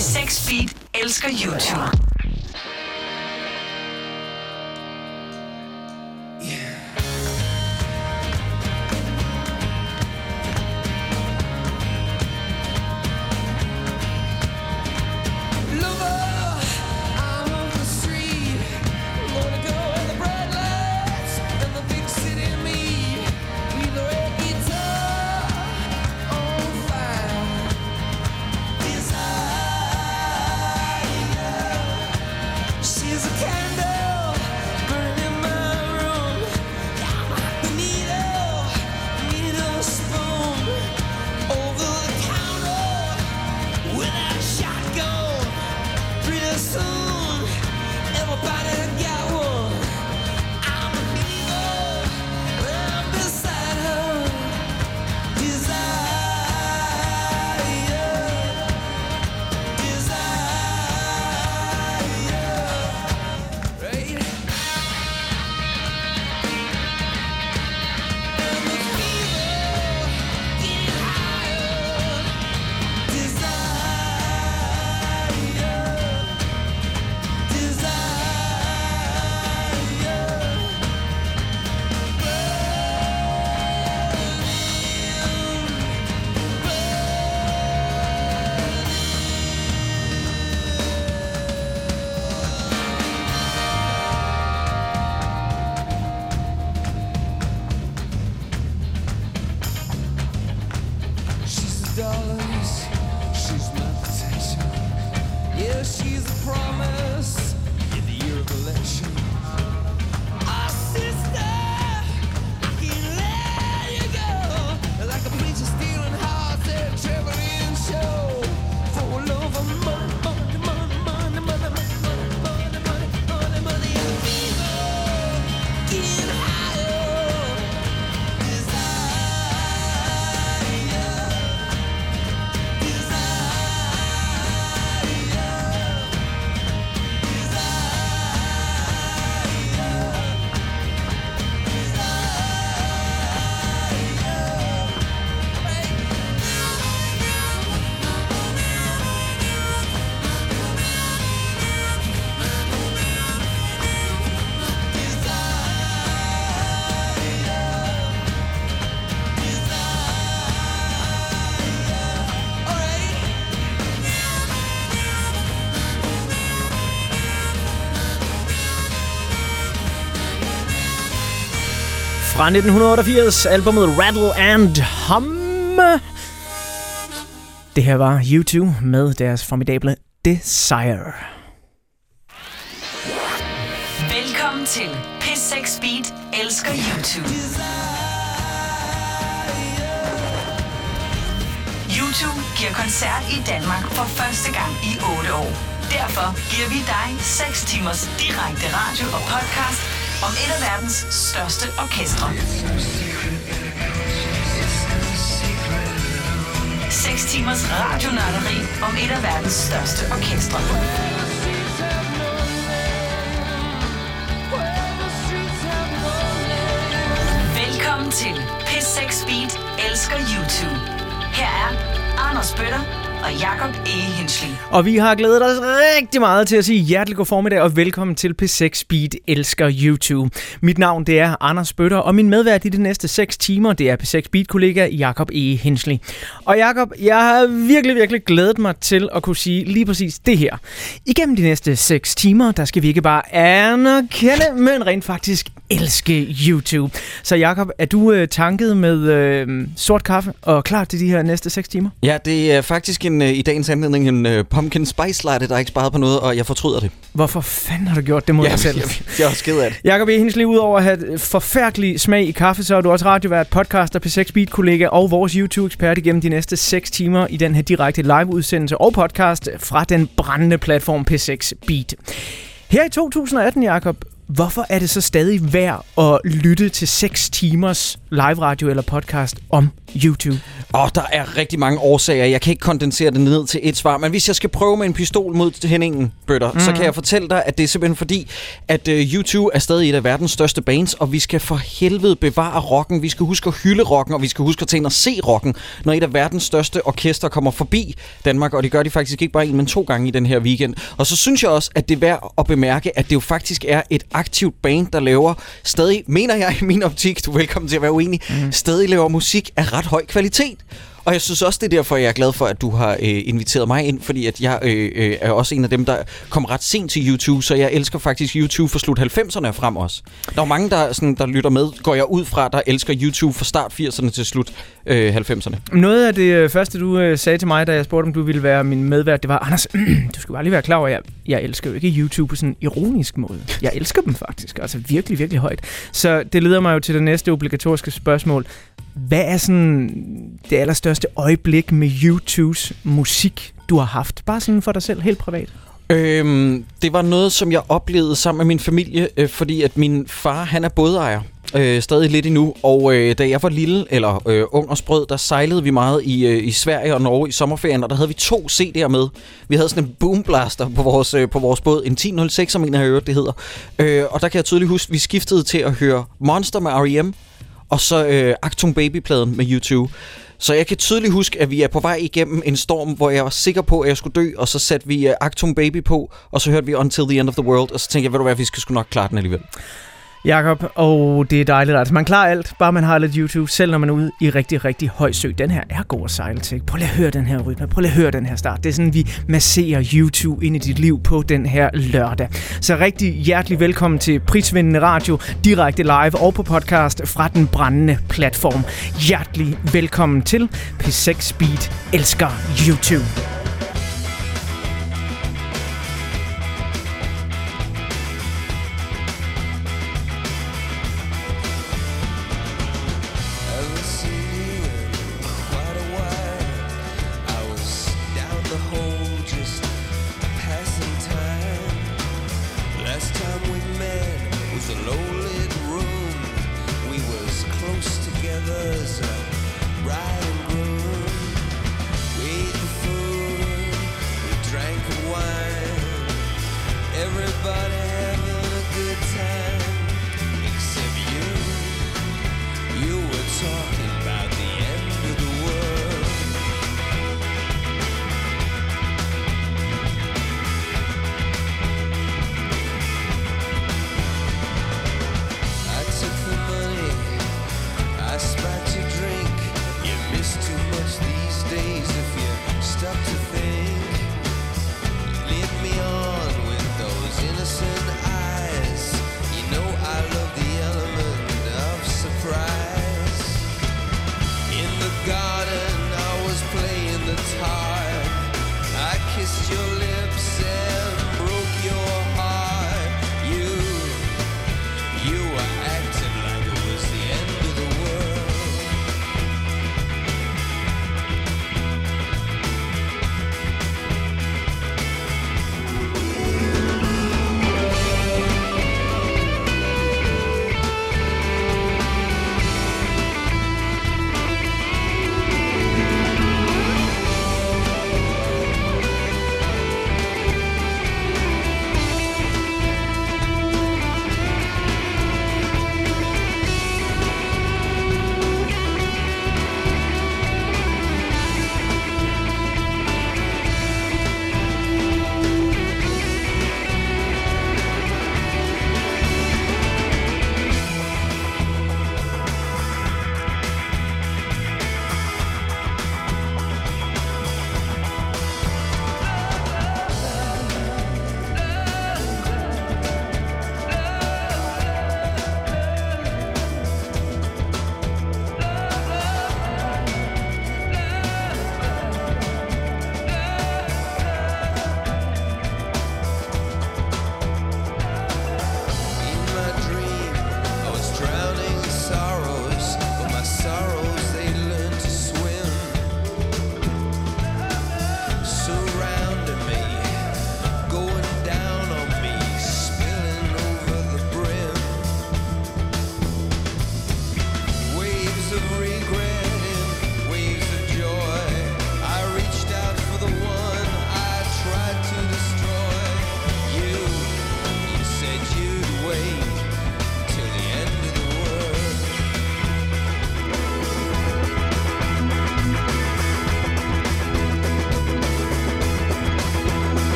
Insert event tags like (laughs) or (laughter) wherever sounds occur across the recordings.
6 Feet elsker YouTube. Fra 1988, albumet Rattle and Hum. Det her var U2 med deres formidable Desire. Velkommen til P6 Beat elsker YouTube. YouTube giver koncert i Danmark for første gang i 8 år. Derfor giver vi dig 6 timers direkte radio og podcast om et af verdens største orkestre. 6 timers radionatteri om et af verdens største orkestre. Velkommen til P6 Beat elsker YouTube. Her er Anders Bøtter og Jakob E. Hensley. Og vi har glædet os rigtig meget til at sige hjertelig god formiddag og velkommen til P6 Speed elsker YouTube. Mit navn det er Anders Bøtter, og min medvært i de næste 6 timer, det er P6 Speed kollega Jakob E. Hensley. Og Jakob, jeg har virkelig, virkelig glædet mig til at kunne sige lige præcis det her. Igennem de næste 6 timer, der skal vi ikke bare anerkende, men rent faktisk elske YouTube. Så Jakob, er du øh, tanket med øh, sort kaffe og klar til de her næste 6 timer? Ja, det er faktisk en, øh, i dagens anledning en uh, pumpkin spice latte, der er ikke sparet på noget, og jeg fortryder det. Hvorfor fanden har du gjort det mod ja, dig selv? (laughs) Jeg, jeg er også ked af det. Jakob Ehensli, ud over at have forfærdelig smag i kaffe, så er du også radiovært, podcaster, P6 Beat kollega og vores YouTube-ekspert igennem de næste 6 timer i den her direkte live-udsendelse og podcast fra den brændende platform P6 Beat. Her i 2018, Jakob, hvorfor er det så stadig værd at lytte til 6 timers live radio eller podcast om YouTube? Og der er rigtig mange årsager. Jeg kan ikke kondensere det ned til et svar, men hvis jeg skal prøve med en pistol mod Henningen, Bøtter, mm. så kan jeg fortælle dig, at det er simpelthen fordi, at uh, YouTube er stadig et af verdens største bands, og vi skal for helvede bevare rocken. Vi skal huske at hylde rocken, og vi skal huske at tage ind og se rocken, når et af verdens største orkester kommer forbi Danmark, og det gør de faktisk ikke bare en, men to gange i den her weekend. Og så synes jeg også, at det er værd at bemærke, at det jo faktisk er et aktivt band, der laver stadig, mener jeg i min optik, du er velkommen til at være uenig, mm. stadig laver musik af ret høj kvalitet. Og jeg synes også, det er derfor, jeg er glad for, at du har øh, inviteret mig ind, fordi at jeg øh, øh, er også en af dem, der kom ret sent til YouTube, så jeg elsker faktisk YouTube for slut 90'erne frem også. Der er mange, der, sådan, der lytter med, går jeg ud fra, der elsker YouTube fra start 80'erne til slut øh, 90'erne. Noget af det øh, første, du øh, sagde til mig, da jeg spurgte, om du ville være min medvært, det var, Anders, (clears throat) du skal bare lige være klar over, at jeg, jeg elsker jo ikke YouTube på sådan en ironisk måde. Jeg elsker dem faktisk, altså virkelig, virkelig højt. Så det leder mig jo til det næste obligatoriske spørgsmål. Hvad er sådan det allerstørste øjeblik med YouTubes musik, du har haft? Bare sådan for dig selv, helt privat. Øhm, det var noget, som jeg oplevede sammen med min familie, øh, fordi at min far, han er bådejer. Øh, stadig lidt endnu, og øh, da jeg var lille, eller øh, ung og sprød, der sejlede vi meget i, øh, i Sverige og Norge i sommerferien, og der havde vi to CD'er med. Vi havde sådan en boomblaster på vores, øh, på vores båd, en 1006, som en af øvrigt det hedder. Øh, og der kan jeg tydeligt huske, vi skiftede til at høre Monster med R.E.M., og så øh, Actum Baby-pladen med YouTube. Så jeg kan tydeligt huske, at vi er på vej igennem en storm, hvor jeg var sikker på, at jeg skulle dø, og så satte vi uh, Actum Baby på, og så hørte vi Until the End of the World, og så tænkte jeg, ved du hvad, vi skal sgu nok klare den alligevel. Jakob, og det er dejligt. Altså, man klarer alt, bare man har lidt YouTube, selv når man er ude i rigtig, rigtig høj sø. Den her er god at sejle til. Prøv lige at høre den her rytme. Prøv lige at høre den her start. Det er sådan, vi masserer YouTube ind i dit liv på den her lørdag. Så rigtig hjertelig velkommen til Prisvindende Radio, direkte live og på podcast fra den brændende platform. Hjertelig velkommen til P6 Speed elsker YouTube.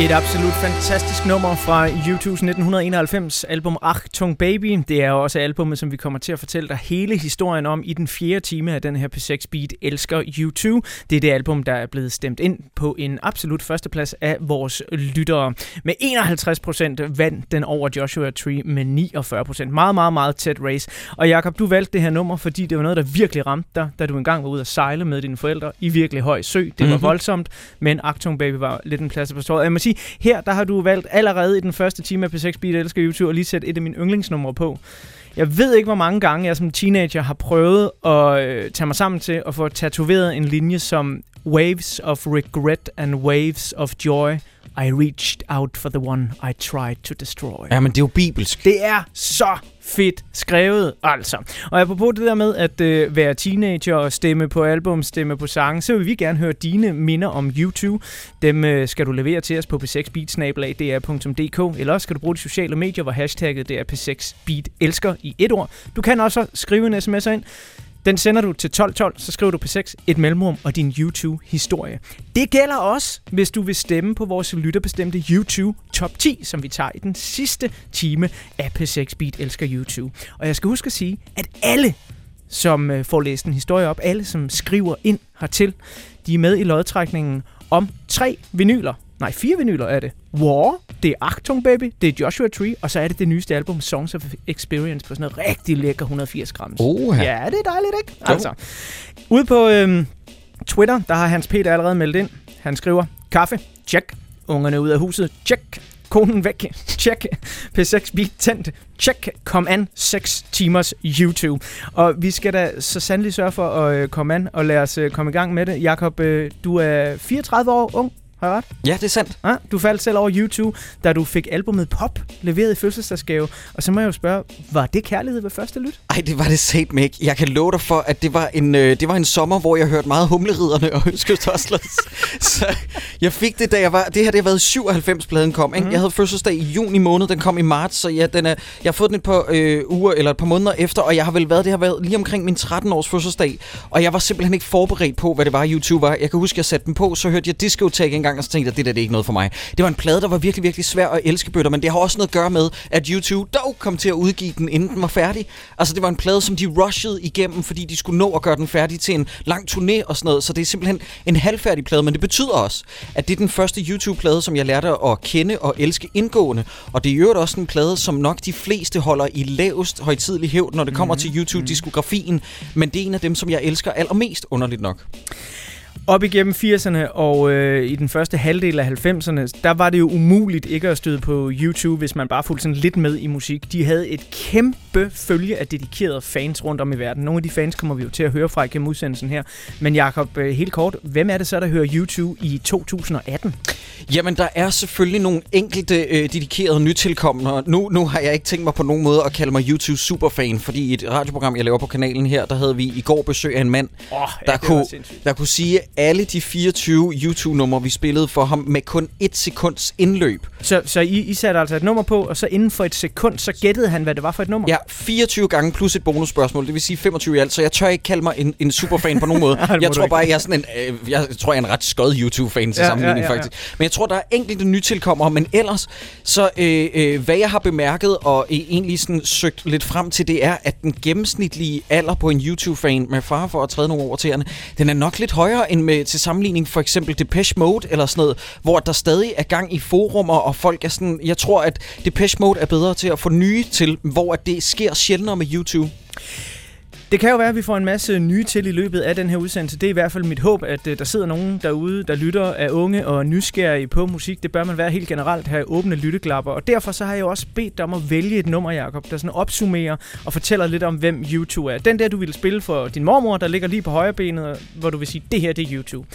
Et absolut fantastisk nummer fra U2's 1991 album Achtung Baby. Det er også albumet, som vi kommer til at fortælle dig hele historien om i den fjerde time af den her P6 Beat Elsker U2. Det er det album, der er blevet stemt ind på en absolut førsteplads af vores lyttere. Med 51 procent vandt den over Joshua Tree med 49 procent. Meget, meget, meget tæt race. Og Jakob, du valgte det her nummer, fordi det var noget, der virkelig ramte dig, da du engang var ude at sejle med dine forældre i virkelig høj sø. Det var mm-hmm. voldsomt, men Achtung Baby var lidt en plads på. Jeg må sige, her der har du valgt allerede i den første time af P6 Beat Elsker YouTube at lige sætte et af mine yndlingsnumre på. Jeg ved ikke, hvor mange gange jeg som teenager har prøvet at øh, tage mig sammen til at få tatoveret en linje som Waves of regret and waves of joy. I reached out for the one I tried to destroy. Ja, men det er jo bibelsk. Det er så fedt skrevet, altså. Og apropos det der med at øh, være teenager og stemme på album, stemme på sange, så vil vi gerne høre dine minder om YouTube. Dem øh, skal du levere til os på p6beatsnabelag.dr.dk, eller også skal du bruge de sociale medier, hvor hashtagget det er p6beat elsker i et ord. Du kan også skrive en sms ind. Den sender du til 1212, så skriver du på 6 et mellemrum og din YouTube-historie. Det gælder også, hvis du vil stemme på vores lytterbestemte YouTube Top 10, som vi tager i den sidste time af P6 Beat Elsker YouTube. Og jeg skal huske at sige, at alle, som øh, får læst en historie op, alle, som skriver ind hertil, de er med i lodtrækningen om tre vinyler. Nej, fire vinyler er det. War, det er Achtung Baby, det er Joshua Tree, og så er det det nyeste album, Songs of Experience, på sådan noget rigtig lækker 180 grams. Oha. Ja, det er dejligt, ikke? Altså, ude på øhm, Twitter, der har Hans Peter allerede meldt ind. Han skriver, kaffe, check. Ungerne ud af huset, check. Konen væk, (laughs) check. P6 beat tændt, check. Kom an, 6 timers YouTube. Og vi skal da så sandelig sørge for at øh, komme an, og lade os øh, komme i gang med det. Jakob, øh, du er 34 år ung, har jeg ret? Ja, det er sandt. Ja, du faldt selv over YouTube, da du fik albumet Pop leveret i fødselsdagsgave. Og så må jeg jo spørge, var det kærlighed ved første lyt? Ej, det var det sat mig ikke. Jeg kan love dig for, at det var en, øh, det var en sommer, hvor jeg hørte meget humleriderne og Øskøstosslers. (laughs) så jeg fik det, da jeg var... Det her, det har været 97-pladen kom, ikke? Mm. Jeg havde fødselsdag i juni måned, den kom i marts, så ja, den er, jeg har fået den et par øh, uger eller et par måneder efter, og jeg har vel været, det har været lige omkring min 13-års fødselsdag, og jeg var simpelthen ikke forberedt på, hvad det var, YouTube var. Jeg kan huske, jeg satte den på, så hørte jeg Discotek engang, og så tænkte jeg, det der det er ikke noget for mig. Det var en plade, der var virkelig, virkelig svær at elske bøtter, men det har også noget at gøre med, at YouTube dog kom til at udgive den, inden den var færdig. Altså, det var en plade, som de rushede igennem, fordi de skulle nå at gøre den færdig til en lang turné og sådan noget. Så det er simpelthen en halvfærdig plade, men det betyder også, at det er den første YouTube-plade, som jeg lærte at kende og elske indgående. Og det er jo også en plade, som nok de fleste holder i lavest højtidlig hævd, når det kommer mm-hmm. til YouTube-diskografien. Men det er en af dem, som jeg elsker allermest, underligt nok. Op igennem 80'erne og øh, i den første halvdel af 90'erne, der var det jo umuligt ikke at støde på YouTube, hvis man bare fulgte sådan lidt med i musik. De havde et kæmpe følge af dedikerede fans rundt om i verden. Nogle af de fans kommer vi jo til at høre fra igennem udsendelsen her. Men Jakob, øh, helt kort, hvem er det så, der hører YouTube i 2018? Jamen, der er selvfølgelig nogle enkelte øh, dedikerede nytilkommende. Nu, nu har jeg ikke tænkt mig på nogen måde at kalde mig YouTube superfan, fordi i et radioprogram, jeg laver på kanalen her, der havde vi i går besøg af en mand, oh, ja, der, kunne, der kunne sige alle de 24 YouTube-numre, vi spillede for ham med kun et sekunds indløb. Så, så I, I satte altså et nummer på, og så inden for et sekund, så gættede han, hvad det var for et nummer? Ja, 24 gange plus et bonusspørgsmål, det vil sige 25 i alt, så jeg tør ikke kalde mig en, en superfan på nogen måde. (laughs) jeg tror bare, jeg er sådan en, øh, jeg tror, jeg er en ret skød YouTube-fan til ja, sammenligning ja, ja, ja. faktisk. Men jeg tror, der er enkelte nytilkommere, men ellers, så øh, øh, hvad jeg har bemærket og øh, egentlig sådan søgt lidt frem til, det er, at den gennemsnitlige alder på en YouTube-fan, med far for at træde nogle over tæerne, den er nok lidt højere end med til sammenligning for eksempel Depeche Mode eller sådan noget, hvor der stadig er gang i forumer, og folk er sådan, jeg tror, at Depeche Mode er bedre til at få nye til, hvor at det sker sjældnere med YouTube. Det kan jo være, at vi får en masse nye til i løbet af den her udsendelse. Det er i hvert fald mit håb, at uh, der sidder nogen derude, der lytter af unge og nysgerrige på musik. Det bør man være helt generelt have åbne lytteklapper. Og derfor så har jeg jo også bedt dig om at vælge et nummer, Jacob, der sådan opsummerer og fortæller lidt om, hvem YouTube er. Den der, du ville spille for din mormor, der ligger lige på højre benet, hvor du vil sige, det her det er YouTube.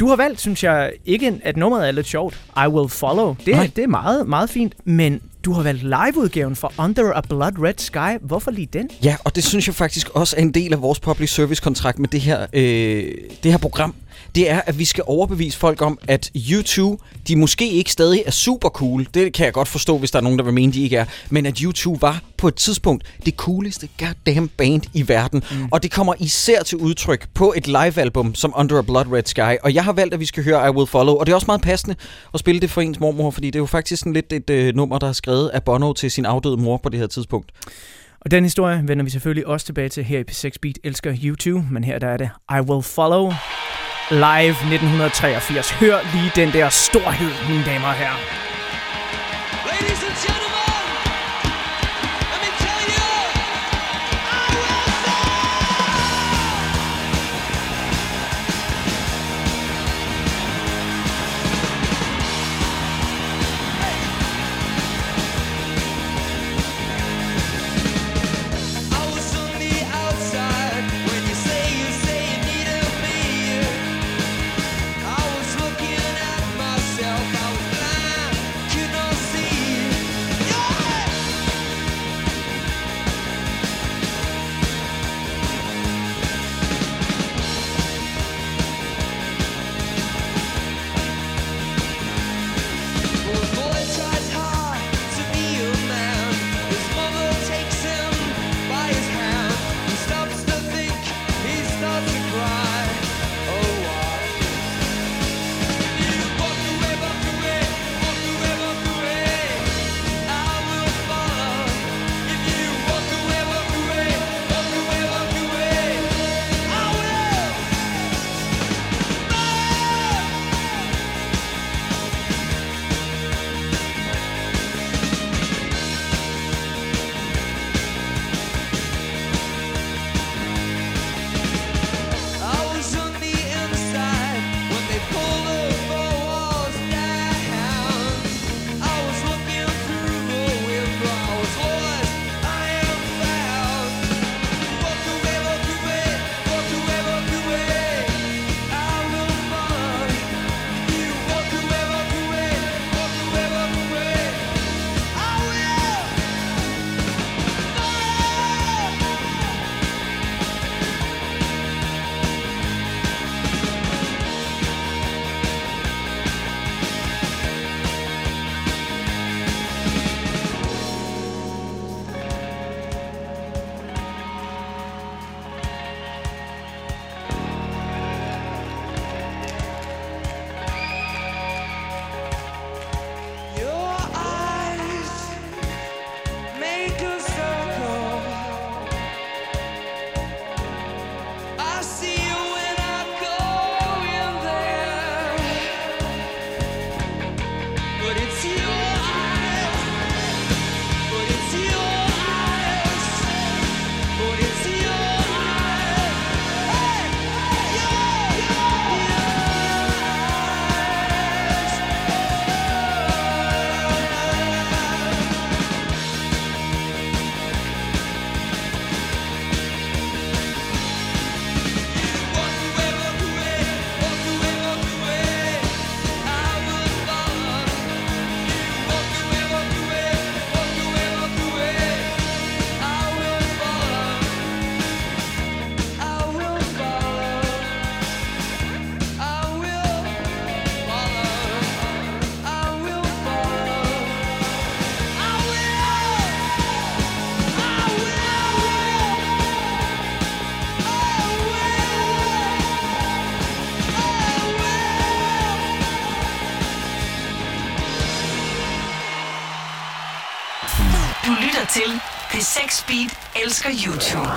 Du har valgt, synes jeg, ikke at nummeret er lidt sjovt. I Will Follow. Det, er, det er meget, meget fint, men du har valgt liveudgaven for Under a Blood Red Sky. Hvorfor lige den? Ja, og det synes jeg faktisk også er en del af vores public service kontrakt med det her, øh, det her program det er, at vi skal overbevise folk om, at U2, de måske ikke stadig er super cool. Det kan jeg godt forstå, hvis der er nogen, der vil mene, de ikke er. Men at U2 var på et tidspunkt det cooleste goddamn band i verden. Mm. Og det kommer især til udtryk på et live-album som Under a Blood Red Sky. Og jeg har valgt, at vi skal høre I Will Follow. Og det er også meget passende at spille det for ens mormor, fordi det er jo faktisk sådan lidt et øh, nummer, der er skrevet af Bono til sin afdøde mor på det her tidspunkt. Og den historie vender vi selvfølgelig også tilbage til her i P6 Beat Elsker YouTube, men her der er det I Will Follow live 1983. Hør lige den der storhed, mine damer og herrer. Ladies and gentlemen, Speed elsker YouTube.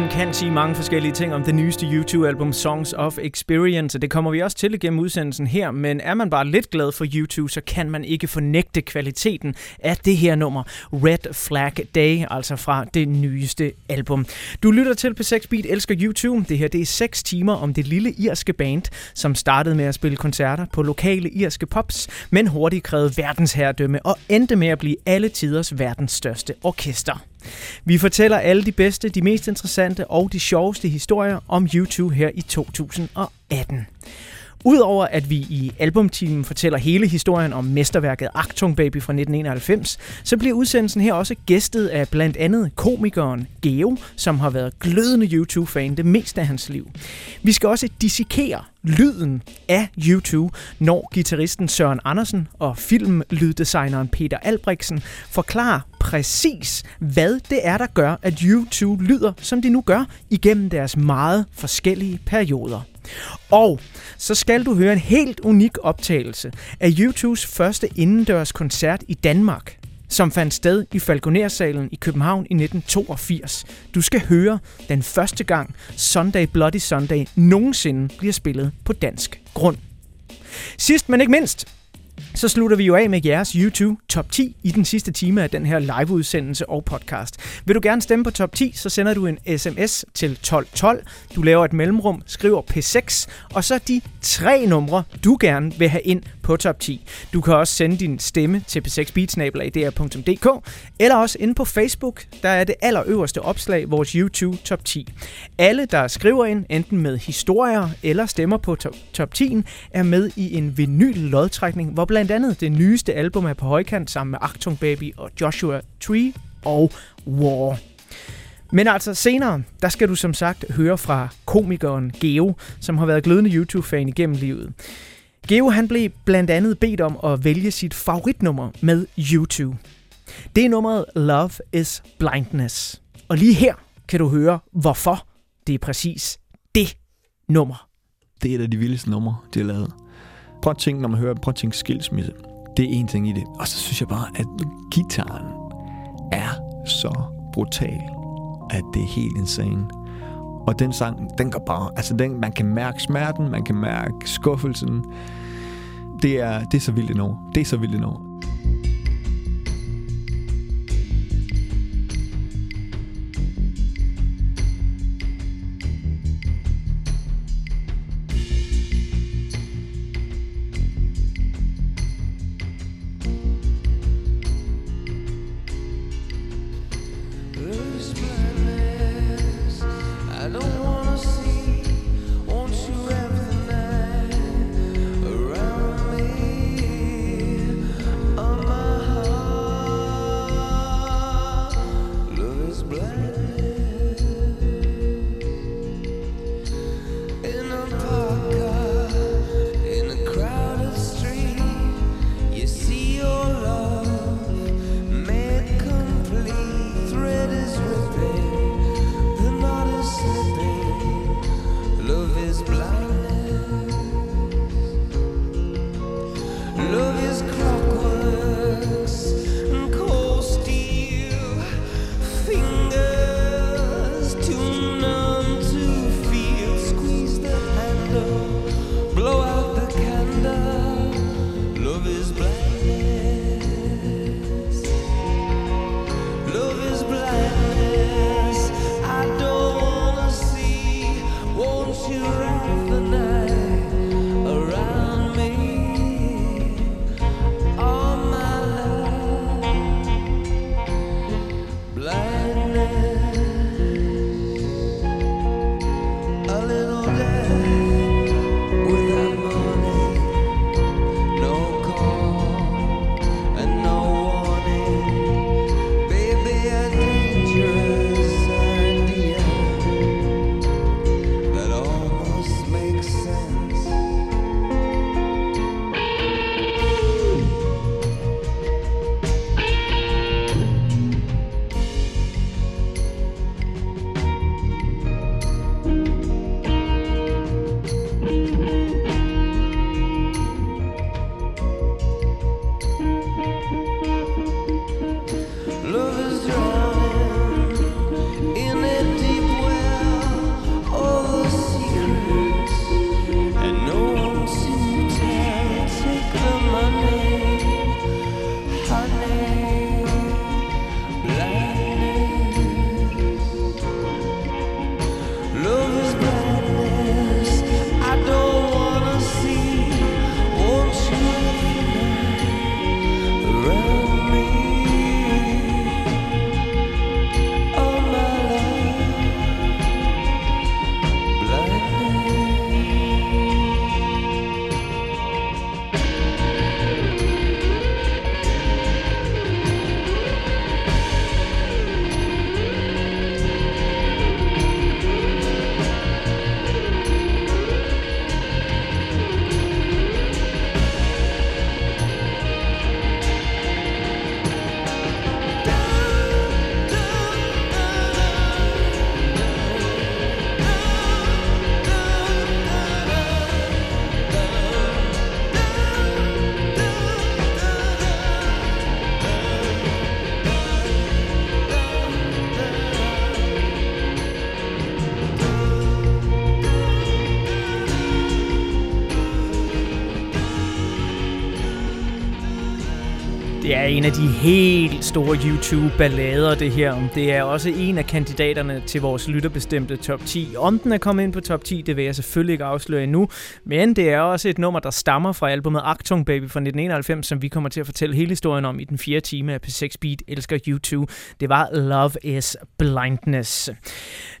Man kan sige mange forskellige ting om det nyeste YouTube-album Songs of Experience, og det kommer vi også til igennem udsendelsen her, men er man bare lidt glad for YouTube, så kan man ikke fornægte kvaliteten af det her nummer, Red Flag Day, altså fra det nyeste album. Du lytter til P6 Beat Elsker YouTube. Det her det er 6 timer om det lille irske band, som startede med at spille koncerter på lokale irske pops, men hurtigt krævede verdensherredømme og endte med at blive alle tiders verdens største orkester. Vi fortæller alle de bedste, de mest interessante og de sjoveste historier om YouTube her i 2018. Udover at vi i albumteamen fortæller hele historien om mesterværket Achtung Baby fra 1991, så bliver udsendelsen her også gæstet af blandt andet komikeren Geo, som har været glødende YouTube-fan det meste af hans liv. Vi skal også dissekere lyden af YouTube, når gitarristen Søren Andersen og filmlyddesigneren Peter Albrechtsen forklarer præcis, hvad det er, der gør, at YouTube lyder, som de nu gør, igennem deres meget forskellige perioder. Og så skal du høre en helt unik optagelse af YouTubes første indendørs koncert i Danmark, som fandt sted i Falconersalen i København i 1982. Du skal høre den første gang Sunday Bloody Sunday nogensinde bliver spillet på dansk grund. Sidst men ikke mindst, så slutter vi jo af med jeres YouTube Top 10 i den sidste time af den her liveudsendelse og podcast. Vil du gerne stemme på Top 10, så sender du en sms til 1212. Du laver et mellemrum, skriver P6, og så de tre numre, du gerne vil have ind på Top 10. Du kan også sende din stemme til p6beatsnabelag.dr.dk eller også inde på Facebook, der er det allerøverste opslag, vores YouTube Top 10. Alle, der skriver ind, enten med historier eller stemmer på Top, top 10, er med i en vinyl lodtrækning, hvor blandt andet det nyeste album er på højkant sammen med Achtung Baby og Joshua Tree og War. Men altså senere, der skal du som sagt høre fra komikeren Geo, som har været glødende YouTube-fan igennem livet. Geo han blev blandt andet bedt om at vælge sit favoritnummer med YouTube. Det er nummeret Love is Blindness. Og lige her kan du høre, hvorfor det er præcis det nummer. Det er et af de vildeste numre, de har lavet. Prøv at tænke, når man hører, prøv at tænke skilsmisse. Det er en ting i det. Og så synes jeg bare, at gitaren er så brutal, at det er helt insane. Og den sang, den går bare, altså den, man kan mærke smerten, man kan mærke skuffelsen. Det er, det er så vildt endnu. Det er så vildt endnu. En af de helt store YouTube-ballader, det her. Det er også en af kandidaterne til vores lytterbestemte top 10. Om den er kommet ind på top 10, det vil jeg selvfølgelig ikke afsløre endnu. Men det er også et nummer, der stammer fra albumet Achtung Baby fra 1991, som vi kommer til at fortælle hele historien om i den fjerde time af P6 Beat Elsker YouTube. Det var Love is Blindness.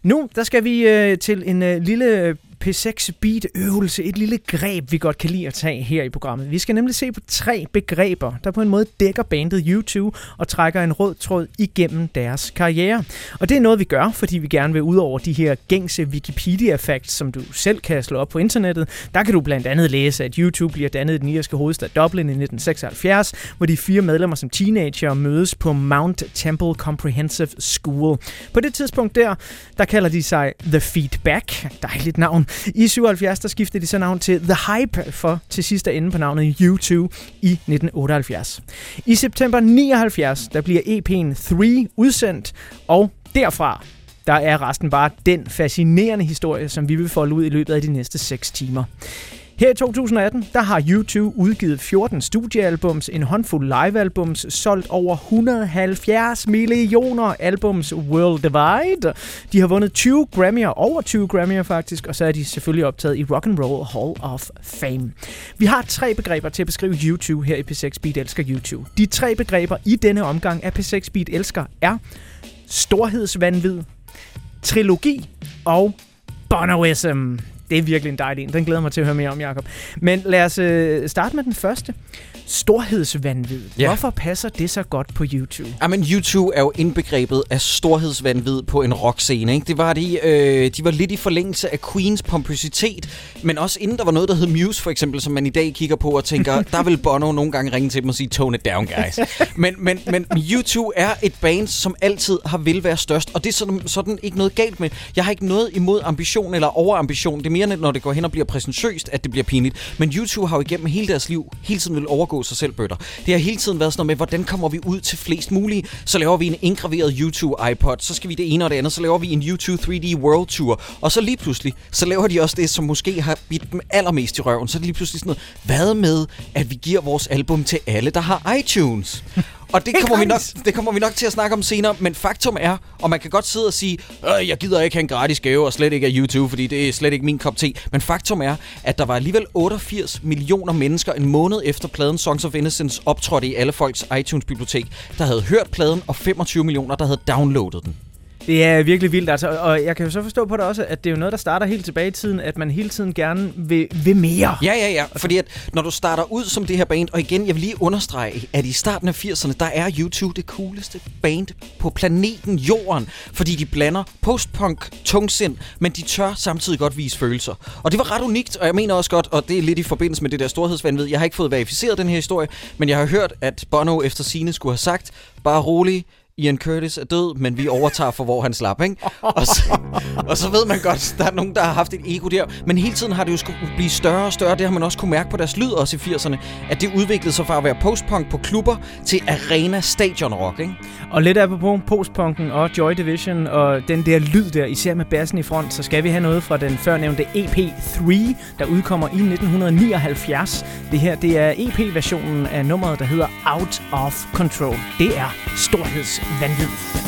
Nu, der skal vi øh, til en øh, lille P6 Beat øvelse, et lille greb, vi godt kan lide at tage her i programmet. Vi skal nemlig se på tre begreber, der på en måde dækker bandet YouTube og trækker en rød tråd igennem deres karriere. Og det er noget, vi gør, fordi vi gerne vil ud over de her gængse Wikipedia-facts, som du selv kan slå op på internettet. Der kan du blandt andet læse, at YouTube bliver dannet i den irske hovedstad Dublin i 1976, hvor de fire medlemmer som teenager mødes på Mount Temple Comprehensive School. På det tidspunkt der, der kalder de sig The Feedback. Dejligt navn. I 77 der skiftede de så navn til The Hype for til sidst at ende på navnet U2 i 1978. I september 79 der bliver EP'en 3 udsendt, og derfra der er resten bare den fascinerende historie, som vi vil folde ud i løbet af de næste 6 timer. Her i 2018, der har YouTube udgivet 14 studiealbums, en håndfuld livealbums, solgt over 170 millioner albums worldwide. De har vundet 20 Grammy'er, over 20 Grammy'er faktisk, og så er de selvfølgelig optaget i Rock and Roll Hall of Fame. Vi har tre begreber til at beskrive YouTube her i P6 Beat Elsker YouTube. De tre begreber i denne omgang af P6 Beat Elsker er storhedsvanvid, trilogi og Bonoism. Det er virkelig en dejlig en. Den glæder mig til at høre mere om, Jacob. Men lad os øh, starte med den første. Storhedsvanvid. Ja. Hvorfor passer det så godt på YouTube? Jamen, U2 er jo indbegrebet af storhedsvandvid på en rockscene. Ikke? Det var de, øh, de var lidt i forlængelse af Queens pompøsitet, men også inden der var noget, der hed Muse for eksempel, som man i dag kigger på og tænker, (laughs) der vil Bono nogle gange ringe til dem og sige, tone it down, guys. men, men, men U2 er et band, som altid har vil være størst, og det er sådan, sådan ikke noget galt med. Jeg har ikke noget imod ambition eller overambition. Det er mere, når det går hen og bliver præsentøst, at det bliver pinligt. Men U2 har jo igennem hele deres liv hele tiden vil overgå sig selv bøtter. Det har hele tiden været sådan noget med, hvordan kommer vi ud til flest mulige? Så laver vi en indgraveret YouTube iPod, så skal vi det ene og det andet, så laver vi en YouTube 3D World Tour, og så lige pludselig, så laver de også det, som måske har bidt dem allermest i røven. Så er det lige pludselig sådan noget, hvad med, at vi giver vores album til alle, der har iTunes? Og det kommer, vi nok, det kommer vi nok til at snakke om senere, men faktum er, og man kan godt sidde og sige, øh, jeg gider ikke have en gratis gave, og slet ikke af YouTube, fordi det er slet ikke min kop te. Men faktum er, at der var alligevel 88 millioner mennesker en måned efter pladen Songs of Innocence optrådte i alle folks iTunes-bibliotek, der havde hørt pladen, og 25 millioner, der havde downloadet den. Det er virkelig vildt, altså, og jeg kan jo så forstå på det også, at det er jo noget, der starter helt tilbage i tiden, at man hele tiden gerne vil, vil mere. Ja, ja, ja. Fordi at når du starter ud som det her band, og igen, jeg vil lige understrege, at i starten af 80'erne, der er YouTube det cooleste band på planeten Jorden. Fordi de blander postpunk, tungsind, men de tør samtidig godt vise følelser. Og det var ret unikt, og jeg mener også godt, og det er lidt i forbindelse med det der storhedsvanvid, Jeg har ikke fået verificeret den her historie, men jeg har hørt, at Bono efter sine skulle have sagt, bare rolig, Ian Curtis er død, men vi overtager for, hvor han slap, ikke? Og så, og så ved man godt, der er nogen, der har haft et ego der. Men hele tiden har det jo skulle blive større og større. Det har man også kunne mærke på deres lyd også i 80'erne. At det udviklede sig fra at være postpunk på klubber til arena stadion rock, ikke? Og lidt apropos postpunken og Joy Division og den der lyd der, især med bassen i front, så skal vi have noget fra den førnævnte EP3, der udkommer i 1979. Det her, det er EP-versionen af nummeret, der hedder Out of Control. Det er storhedsvanvid. Monday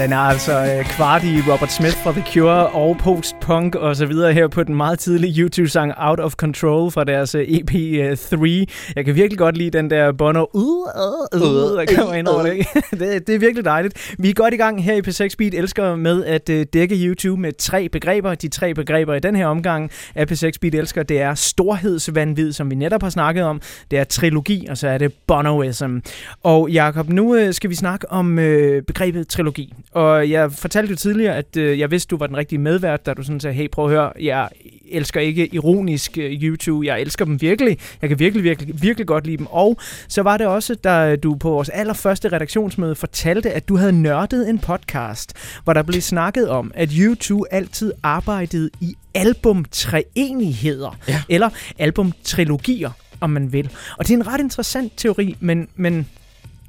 den er altså øh, kvart i Robert Smith fra The Cure og post-punk og så videre her på den meget tidlige YouTube-sang Out of Control fra deres øh, EP øh, 3. Jeg kan virkelig godt lide den der Bono, uh, uh, uh, der kommer ind over det. (laughs) det. Det er virkelig dejligt. Vi er godt i gang her i P6 Beat, elsker med at øh, dække YouTube med tre begreber. De tre begreber i den her omgang af P6 Beat elsker, det er storhedsvanvid, som vi netop har snakket om. Det er trilogi, og så er det Bonoism. Og Jakob, nu øh, skal vi snakke om øh, begrebet trilogi. Og jeg fortalte jo tidligere, at øh, jeg vidste, du var den rigtige medvært, da du sådan sagde, hey, prøv at høre, jeg elsker ikke ironisk øh, YouTube, jeg elsker dem virkelig. Jeg kan virkelig, virkelig, virkelig godt lide dem. Og så var det også, da du på vores allerførste redaktionsmøde fortalte, at du havde nørdet en podcast, hvor der blev snakket om, at YouTube altid arbejdede i albumtreenigheder, Ja. eller albumtrilogier, om man vil. Og det er en ret interessant teori, men, men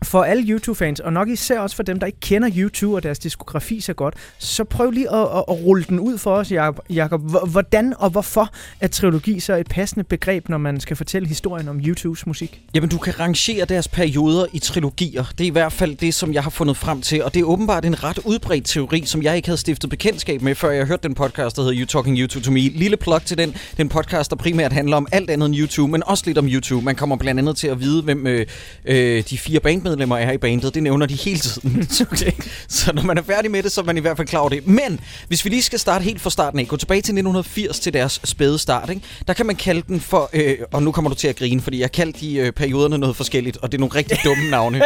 for alle YouTube-fans, og nok især også for dem, der ikke kender YouTube og deres diskografi så godt, så prøv lige at, at, at rulle den ud for os, Jakob. Hvordan og hvorfor er trilogi så et passende begreb, når man skal fortælle historien om YouTubes musik? Jamen, du kan rangere deres perioder i trilogier. Det er i hvert fald det, som jeg har fundet frem til. Og det er åbenbart en ret udbredt teori, som jeg ikke havde stiftet bekendtskab med, før jeg hørte den podcast, der hedder You Talking YouTube to Me. Lille plug til den. Den podcast, der primært handler om alt andet end YouTube, men også lidt om YouTube. Man kommer blandt andet til at vide, hvem øh, øh, de fire bandmedlemmer er i bandet. Det nævner de hele tiden. (laughs) okay. Så når man er færdig med det, så er man i hvert fald klar over det. Men hvis vi lige skal starte helt fra starten af, gå tilbage til 1980 til deres spæde start, ikke? der kan man kalde den for, øh, og nu kommer du til at grine, fordi jeg har kaldt de øh, perioderne noget forskelligt, og det er nogle rigtig (laughs) dumme navne.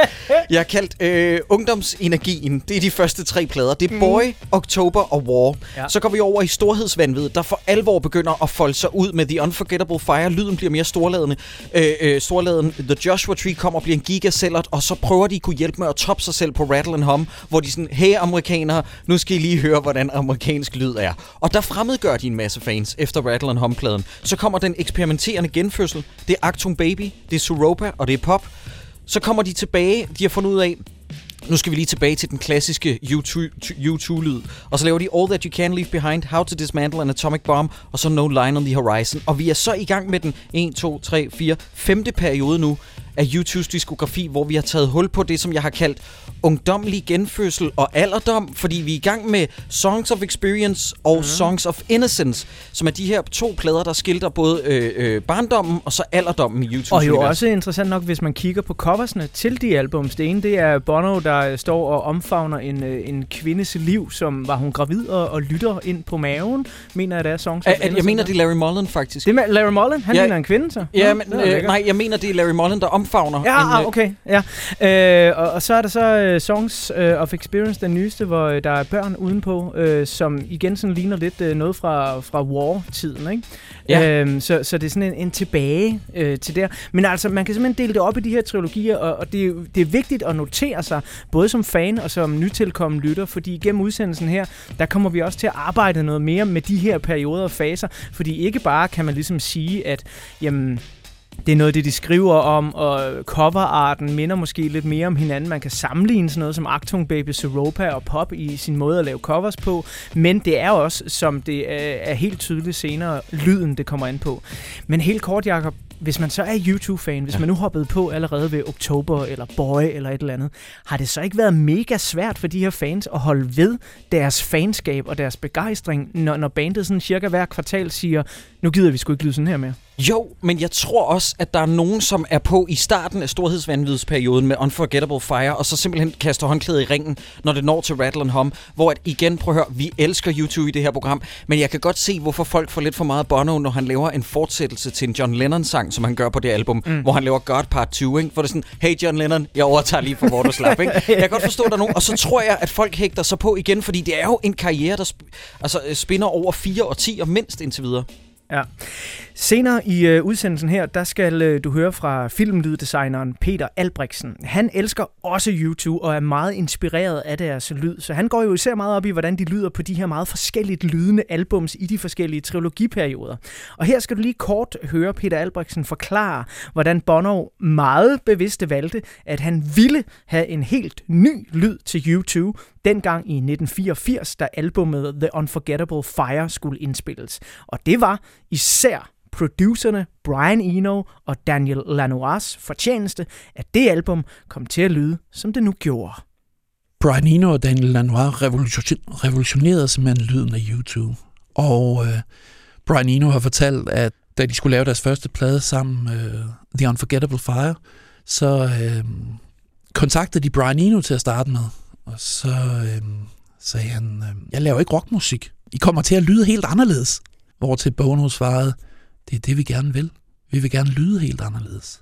Jeg har kaldt øh, Ungdomsenergien, det er de første tre plader. Det er Boy, Oktober og War. Ja. Så går vi over i Storhedsvanvid, der for alvor begynder at folde sig ud med The Unforgettable Fire. Lyden bliver mere storladende. Øh, øh, storladen. The Joshua Tree kommer og bliver en gigasellert, og så prøver de at kunne hjælpe med at toppe sig selv på Rattle and Hum, hvor de sådan, hey amerikanere, nu skal I lige høre, hvordan amerikansk lyd er. Og der fremmedgør de en masse fans efter Rattle and Hum-pladen. Så kommer den eksperimenterende genfødsel. Det er Actum Baby, det er Suropa, og det er pop. Så kommer de tilbage, de har fundet ud af, nu skal vi lige tilbage til den klassiske U2-lyd. Og så laver de All That You Can Leave Behind, How to Dismantle an Atomic Bomb, og så No Line on the Horizon. Og vi er så i gang med den 1, 2, 3, 4, femte periode nu af YouTubes diskografi, hvor vi har taget hul på det, som jeg har kaldt ungdomlig genfødsel og alderdom, fordi vi er i gang med Songs of Experience og mm. Songs of Innocence, som er de her to plader, der skilter både øh, øh, barndommen og så alderdommen i YouTubes Og jo univers. også interessant nok, hvis man kigger på coversne til de albums. Det ene, det er Bono, der står og omfavner en, øh, en kvindes liv, som var hun gravid og, og lytter ind på maven, mener jeg, det er Songs of At, at jeg Innocence. mener, det er Larry Mullen, faktisk. Det er med Larry Mullen, han Ja. ligner en kvinde, så. Ja, Nå, men øh, nej, jeg mener, det er Larry Mullen, der omfavner Ja, en, ah, øh, okay. Ja. Øh, og, og så er der så uh, Songs uh, of Experience, den nyeste, hvor uh, der er børn udenpå, uh, som igen sådan ligner lidt uh, noget fra, fra War-tiden, ikke? Ja. Øhm, så, så det er sådan en, en tilbage øh, til der. Men altså, man kan simpelthen dele det op i de her trilogier, og, og det, er, det er vigtigt at notere sig, både som fan og som nytilkommen lytter, fordi gennem udsendelsen her, der kommer vi også til at arbejde noget mere med de her perioder og faser, fordi ikke bare kan man ligesom sige, at jamen, det er noget af det, de skriver om, og coverarten minder måske lidt mere om hinanden. Man kan sammenligne sådan noget som Actung Baby Europa og Pop i sin måde at lave covers på, men det er også, som det er, er helt tydeligt senere, lyden, det kommer an på. Men helt kort, Jacob, hvis man så er YouTube-fan, hvis ja. man nu hoppede på allerede ved Oktober eller Boy eller et eller andet, har det så ikke været mega svært for de her fans at holde ved deres fanskab og deres begejstring, når, når bandet sådan cirka hver kvartal siger, nu gider vi sgu ikke lyde sådan her mere? Jo, men jeg tror også, at der er nogen, som er på i starten af storhedsvanvidsperioden med Unforgettable Fire, og så simpelthen kaster håndklædet i ringen, når det når til Rattle and Hum, hvor at igen, prøv at høre, vi elsker YouTube i det her program, men jeg kan godt se, hvorfor folk får lidt for meget Bono, når han laver en fortsættelse til en John Lennon-sang, som han gør på det album, mm. hvor han laver God Part 2, ikke? hvor det er sådan, hey John Lennon, jeg overtager lige for, hvor du slap. Ikke? (laughs) Jeg kan godt forstå, at der er nogen, og så tror jeg, at folk hægter sig på igen, fordi det er jo en karriere, der sp- altså, øh, spinner over fire årtier mindst indtil videre. Ja. Senere i øh, udsendelsen her, der skal øh, du høre fra filmlyddesigneren Peter Albrechtsen. Han elsker også YouTube og er meget inspireret af deres lyd, så han går jo især meget op i, hvordan de lyder på de her meget forskelligt lydende albums i de forskellige trilogiperioder. Og her skal du lige kort høre Peter Albrechtsen forklare, hvordan Bono meget bevidst valgte, at han ville have en helt ny lyd til YouTube, dengang i 1984, da albumet The Unforgettable Fire skulle indspilles. Og det var især producerne Brian Eno og Daniel Lanois fortjeneste, at det album kom til at lyde, som det nu gjorde. Brian Eno og Daniel Lanois revolutionerede simpelthen lyden af YouTube. Og øh, Brian Eno har fortalt, at da de skulle lave deres første plade sammen, øh, The Unforgettable Fire, så øh, kontaktede de Brian Eno til at starte med. Og så øh, sagde han, øh, jeg laver ikke rockmusik. I kommer til at lyde helt anderledes. Hvor til Bono svarede, det er det, vi gerne vil. Vi vil gerne lyde helt anderledes.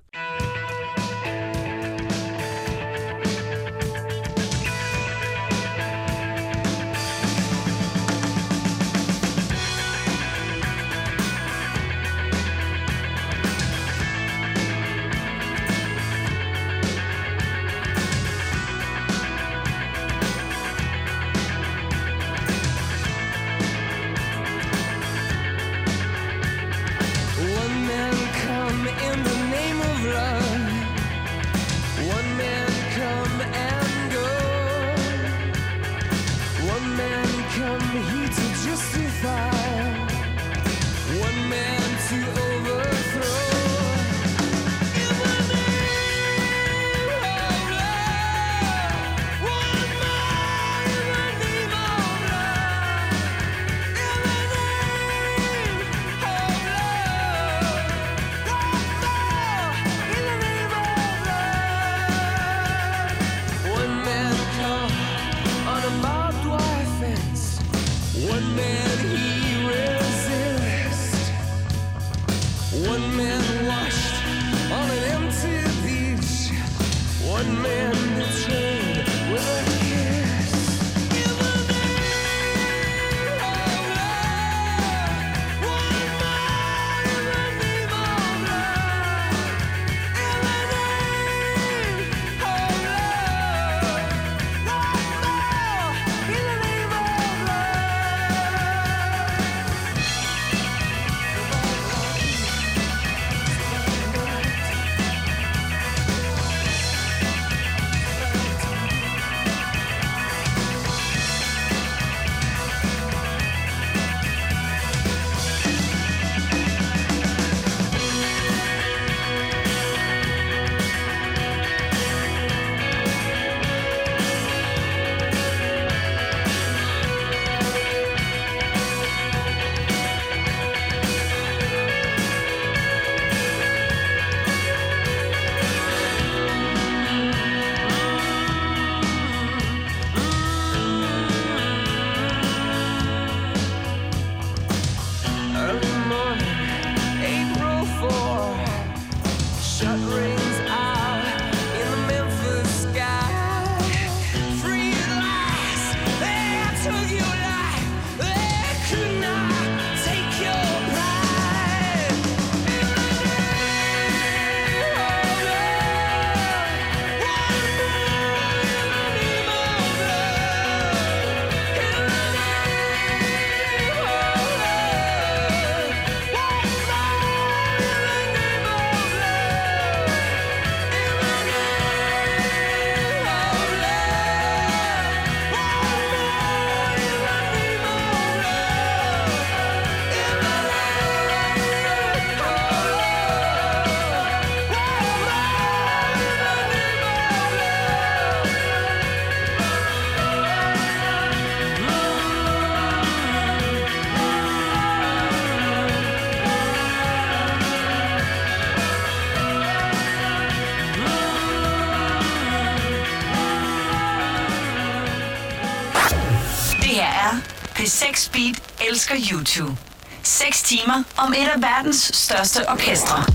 P6 Beat elsker YouTube. 6 timer om et af verdens største orkestre.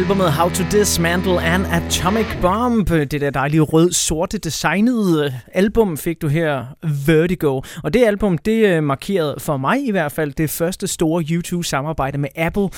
Albumet How to Dismantle an Atomic Bomb, det der dejlige rød-sorte designede øh, album, fik du her, Vertigo. Og det album, det øh, markerede for mig i hvert fald det første store YouTube-samarbejde med Apple.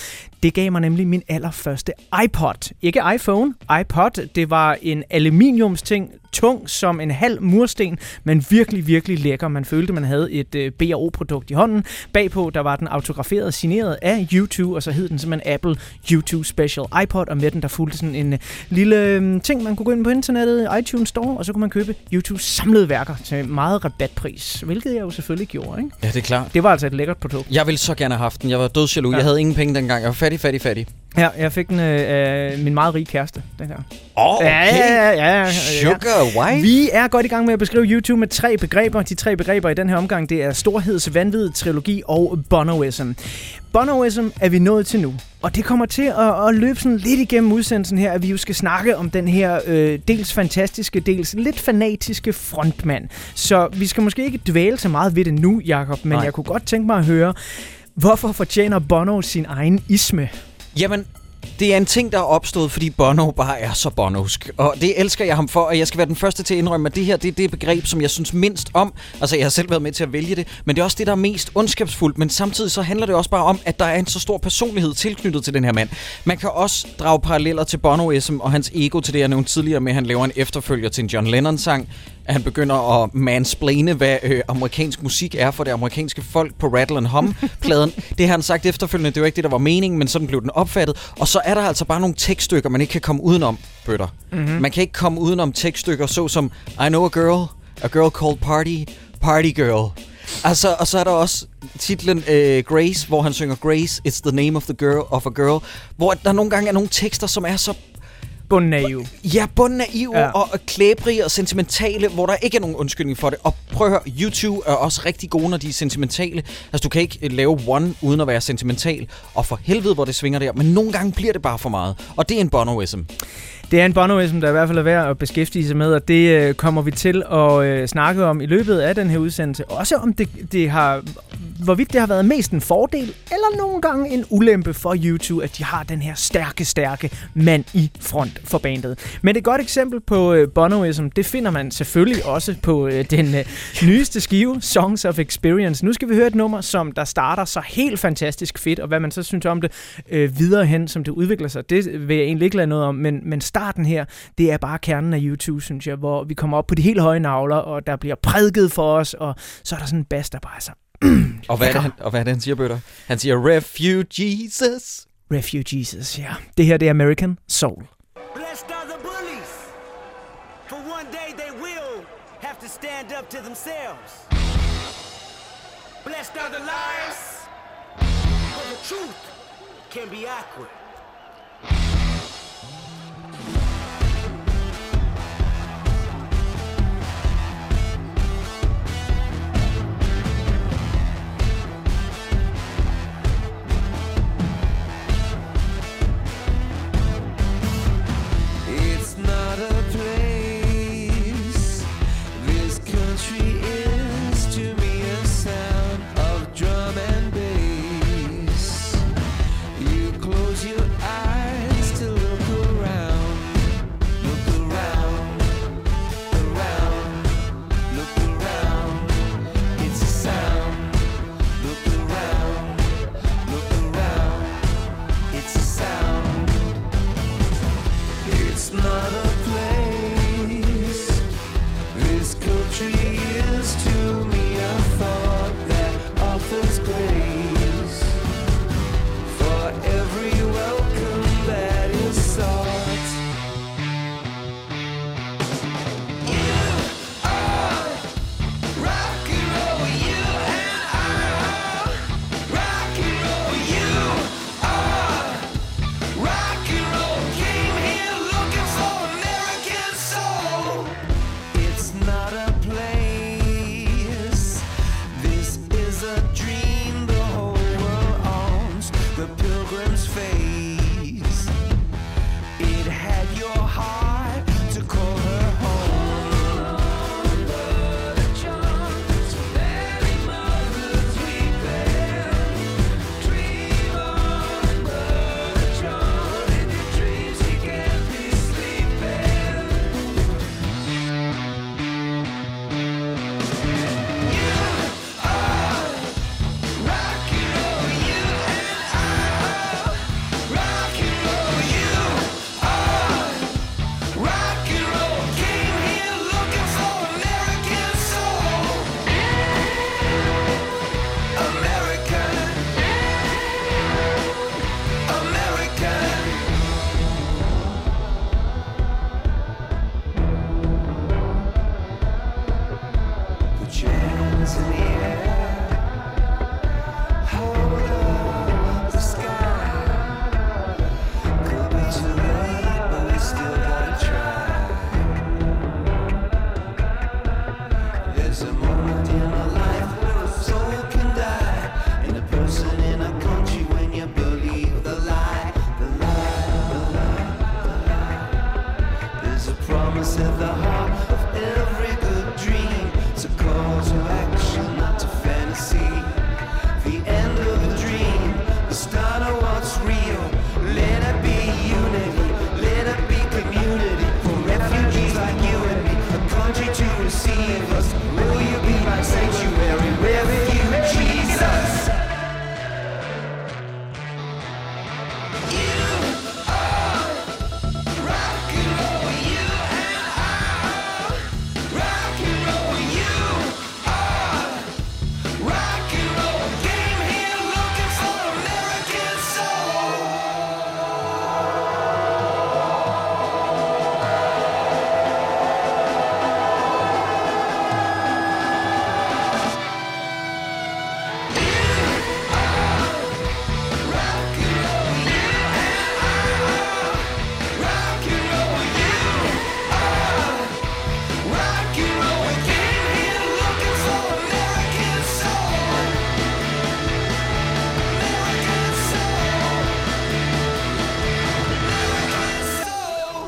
Det gav mig nemlig min allerførste iPod. Ikke iPhone, iPod. Det var en aluminiumsting, tung som en halv mursten, men virkelig, virkelig lækker. Man følte, man havde et øh, B&O-produkt i hånden. Bagpå, der var den autograferet, signeret af YouTube, og så hed den simpelthen Apple YouTube Special iPod, og med den, der fulgte sådan en øh, lille øh, ting, man kunne gå ind på internettet, iTunes Store, og så kunne man købe YouTube samlede værker til meget rabatpris, hvilket jeg jo selvfølgelig gjorde, ikke? Ja, det er klart. Det var altså et lækkert produkt. Jeg ville så gerne have haft den. Jeg var dødsjaloux. Ja. Jeg havde ingen penge dengang. Jeg var fattig, fattig, fattig. Ja, jeg fik den øh, af min meget rige kæreste, den her. Åh, okay. Ja, ja, ja, ja, ja. Sugar wife. Vi er godt i gang med at beskrive YouTube med tre begreber. De tre begreber i den her omgang, det er storheds, vanvid, trilogi og Bonoism. Bonoism er vi nået til nu. Og det kommer til at, at løbe sådan lidt igennem udsendelsen her, at vi jo skal snakke om den her øh, dels fantastiske, dels lidt fanatiske frontmand. Så vi skal måske ikke dvæle så meget ved det nu, Jakob, men Nej. jeg kunne godt tænke mig at høre, hvorfor fortjener Bono sin egen isme? Jamen, det er en ting, der er opstået, fordi Bono bare er så bonosk. Og det elsker jeg ham for, og jeg skal være den første til at indrømme, at det her det er det begreb, som jeg synes mindst om. Altså, jeg har selv været med til at vælge det, men det er også det, der er mest ondskabsfuldt. Men samtidig så handler det også bare om, at der er en så stor personlighed tilknyttet til den her mand. Man kan også drage paralleller til Bonoism og hans ego til det, jeg nævnte tidligere med, at han laver en efterfølger til en John Lennon-sang. At han begynder at mansplaine, hvad øh, amerikansk musik er for det amerikanske folk på Rattle and Hum-pladen. (laughs) det har han sagt efterfølgende, det var ikke det, der var meningen, men sådan blev den opfattet. Og så er der altså bare nogle tekststykker, man ikke kan komme udenom, bøtter. Mm-hmm. Man kan ikke komme udenom tekststykker, såsom I know a girl, a girl called Party, Party Girl. Altså, og så er der også titlen øh, Grace, hvor han synger Grace, it's the name of the girl of a girl, hvor der nogle gange er nogle tekster, som er så Jo. Ja, bunden naive Ja. og klæbrige og sentimentale, hvor der ikke er nogen undskyldning for det. Og prøv at høre, YouTube er også rigtig gode, når de er sentimentale. Altså, du kan ikke øh, lave one uden at være sentimental. Og for helvede, hvor det svinger der. Men nogle gange bliver det bare for meget. Og det er en bonoism. Det er en bonoism, der i hvert fald er værd at beskæftige sig med, og det øh, kommer vi til at øh, snakke om i løbet af den her udsendelse. Også om det, det har, hvorvidt det har været mest en fordel, eller nogle gange en ulempe for YouTube, at de har den her stærke, stærke mand i front for bandet. Men et godt eksempel på øh, bonoism, det finder man selvfølgelig også på øh, den øh, nyeste skive, Songs of Experience. Nu skal vi høre et nummer, som der starter så helt fantastisk fedt, og hvad man så synes om det øh, videre hen, som det udvikler sig, det vil jeg egentlig ikke lade noget om, men, men starten her, det er bare kernen af YouTube, synes jeg, hvor vi kommer op på de helt høje navler, og der bliver prædiket for os, og så er der sådan en bass, der bare er så (clears throat) Og hvad, er det, han, og hvad er det, han siger, Bøtter? Han siger, Refugees. Refugees, ja. Det her, det er American Soul. Blessed are the bullies, for one day they will have to stand up to themselves. Blessed are the liars, for the truth can be awkward.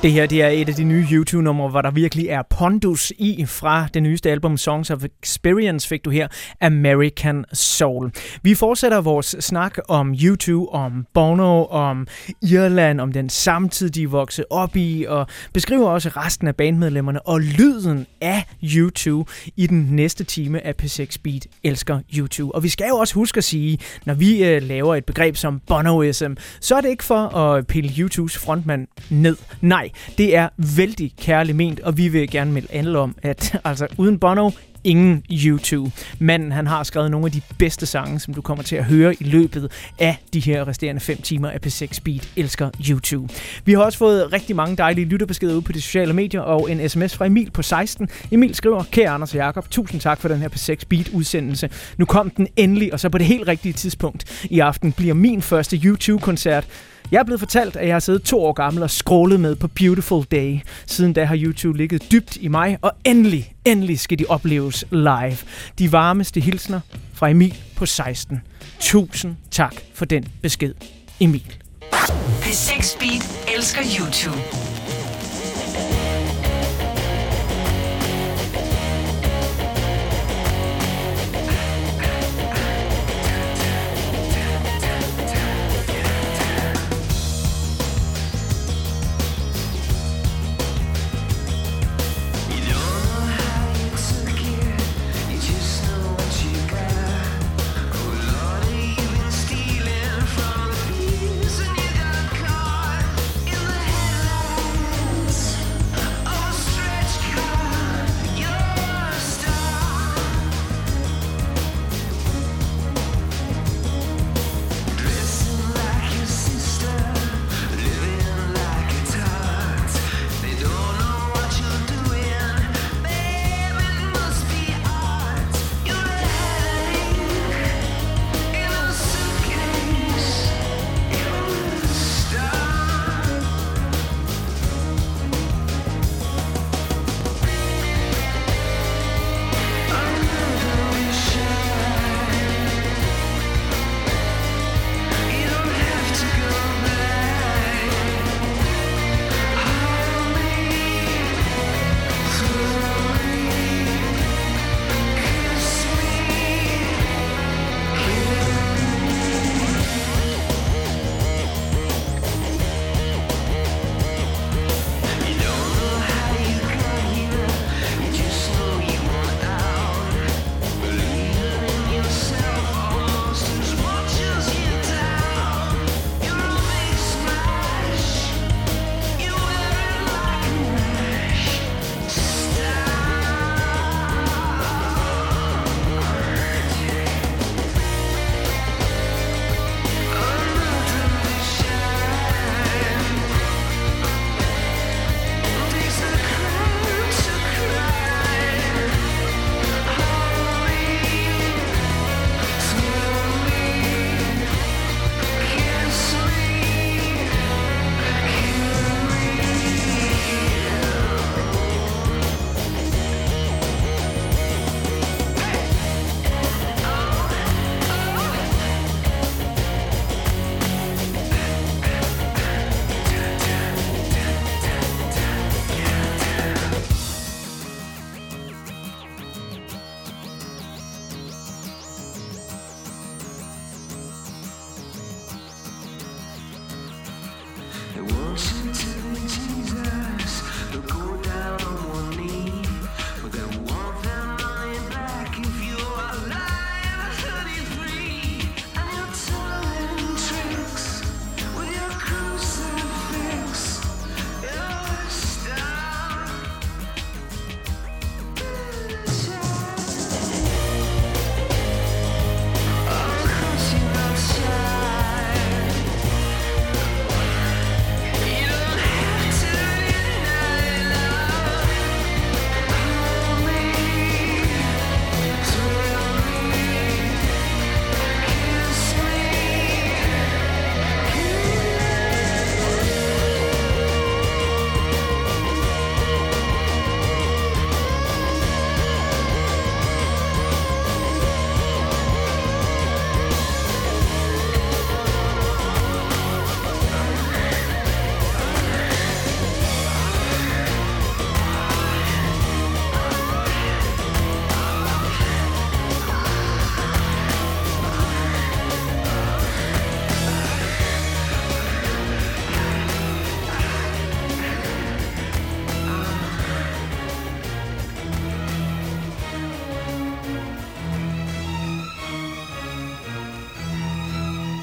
Det her det er et af de nye YouTube-numre, hvor der virkelig er pondus i fra det nyeste album Songs of Experience, fik du her American Soul. Vi fortsætter vores snak om YouTube, om Bono, om Irland, om den samtid, de voksede op i, og beskriver også resten af bandmedlemmerne og lyden af YouTube i den næste time af P6 Beat elsker YouTube. Og vi skal jo også huske at sige, når vi øh, laver et begreb som Bonoism, så er det ikke for at pille YouTubes frontmand ned. Nej, det er vældig kærligt ment, og vi vil gerne melde andet om, at (laughs) altså uden Bono, ingen YouTube. Manden, han har skrevet nogle af de bedste sange, som du kommer til at høre i løbet af de her resterende 5 timer af P6 Speed elsker YouTube. Vi har også fået rigtig mange dejlige lytterbeskeder ud på de sociale medier, og en sms fra Emil på 16. Emil skriver, kære Anders og Jakob, tusind tak for den her P6 Speed udsendelse. Nu kom den endelig, og så på det helt rigtige tidspunkt. I aften bliver min første YouTube-koncert. Jeg er blevet fortalt, at jeg har siddet to år gammel og scrollet med på Beautiful Day. Siden da har YouTube ligget dybt i mig, og endelig, endelig skal de opleves live. De varmeste hilsner fra Emil på 16. Tusind tak for den besked, Emil. P6 Speed elsker YouTube.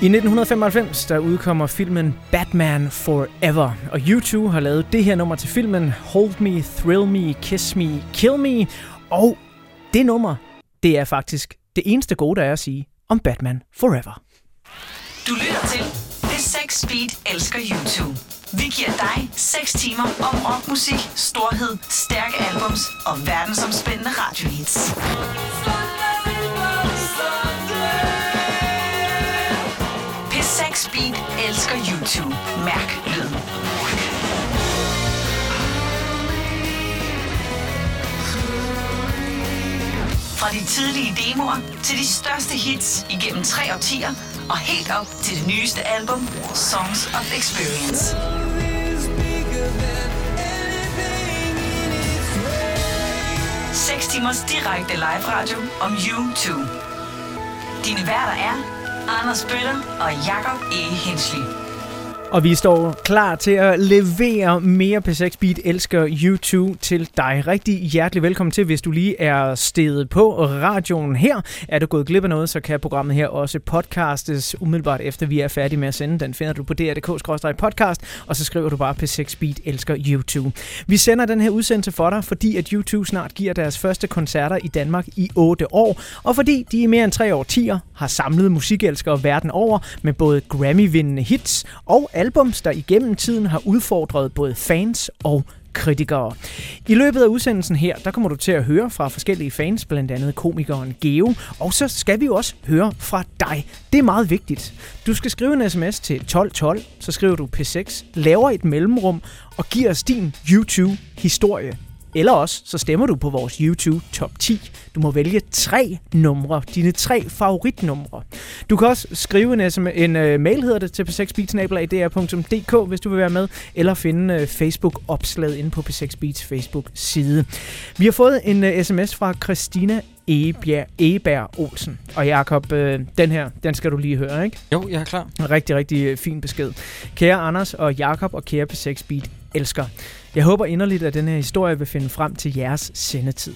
I 1995 der udkommer filmen Batman Forever, og U2 har lavet det her nummer til filmen Hold Me, Thrill Me, Kiss Me, Kill Me, og det nummer, det er faktisk det eneste gode, der er at sige om Batman Forever. Du lytter til P6 Speed elsker YouTube. Vi giver dig 6 timer om rockmusik, storhed, stærke albums og verdensomspændende radiohits. P6 elsker YouTube. Mærk lyden. Fra de tidlige demoer til de største hits igennem tre årtier og helt op til det nyeste album, Songs of Experience. Seks timers direkte live radio om U2. Dine værter er Anders Bøtter og Jakob E. Hensli. Og vi står klar til at levere mere P6 Beat elsker YouTube til dig. Rigtig hjertelig velkommen til, hvis du lige er steget på radioen her. Er du gået glip af noget, så kan programmet her også podcastes umiddelbart efter vi er færdige med at sende. Den finder du på dr.dk-podcast, og så skriver du bare P6 Beat elsker YouTube. Vi sender den her udsendelse for dig, fordi at YouTube snart giver deres første koncerter i Danmark i 8 år, og fordi de i mere end 3 årtier har samlet musikelskere verden over med både Grammy-vindende hits og albums, der igennem tiden har udfordret både fans og kritikere. I løbet af udsendelsen her, der kommer du til at høre fra forskellige fans, blandt andet komikeren Geo, og så skal vi også høre fra dig. Det er meget vigtigt. Du skal skrive en sms til 1212, så skriver du P6, laver et mellemrum og giver os din YouTube-historie. Eller også, så stemmer du på vores YouTube Top 10. Du må vælge tre numre, dine tre favoritnumre. Du kan også skrive en, SM, en uh, mail, hedder det, til p6beats.dr.dk, hvis du vil være med, eller finde uh, Facebook-opslaget inde på P6 Beats Facebook-side. Vi har fået en uh, sms fra Christina Egebjerg, Egeberg Olsen. Og Jakob, øh, den her, den skal du lige høre, ikke? Jo, jeg er klar. Rigtig, rigtig øh, fin besked. Kære Anders og Jakob og kære P6 Beat elsker. Jeg håber inderligt, at den her historie vil finde frem til jeres sendetid.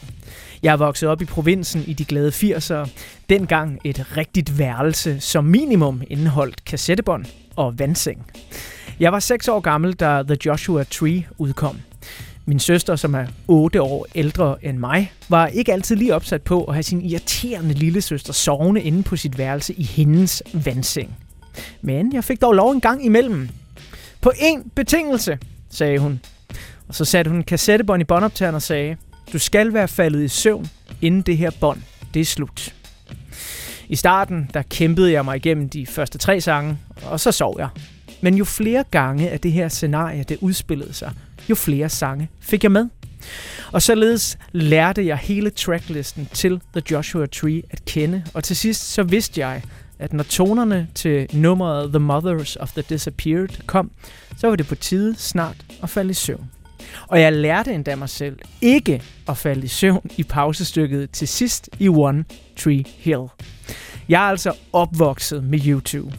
Jeg er vokset op i provinsen i de glade 80'ere. Dengang et rigtigt værelse som minimum indeholdt kassettebånd og vandseng. Jeg var 6 år gammel, da The Joshua Tree udkom. Min søster, som er 8 år ældre end mig, var ikke altid lige opsat på at have sin irriterende lille søster sovende inde på sit værelse i hendes vandseng. Men jeg fik dog lov en gang imellem. På én betingelse, sagde hun. Og så satte hun en kassettebånd i båndoptageren og sagde, du skal være faldet i søvn, inden det her bånd, det er slut. I starten, der kæmpede jeg mig igennem de første tre sange, og så sov jeg. Men jo flere gange af det her scenarie, det udspillede sig, jo flere sange fik jeg med. Og således lærte jeg hele tracklisten til The Joshua Tree at kende, og til sidst så vidste jeg, at når tonerne til nummeret The Mothers of the Disappeared kom, så var det på tide snart at falde i søvn. Og jeg lærte endda mig selv ikke at falde i søvn i pausestykket til sidst i One Tree Hill. Jeg er altså opvokset med YouTube.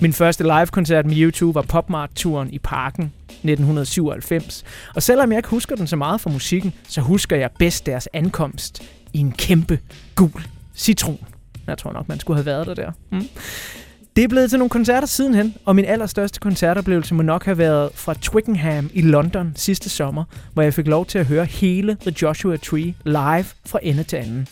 Min første live-koncert med YouTube var Popmart-turen i Parken 1997. Og selvom jeg ikke husker den så meget fra musikken, så husker jeg bedst deres ankomst i en kæmpe gul citron. Jeg tror nok, man skulle have været der der. Mm. Det er blevet til nogle koncerter sidenhen, og min allerstørste koncertoplevelse må nok have været fra Twickenham i London sidste sommer, hvor jeg fik lov til at høre hele The Joshua Tree live fra ende til anden.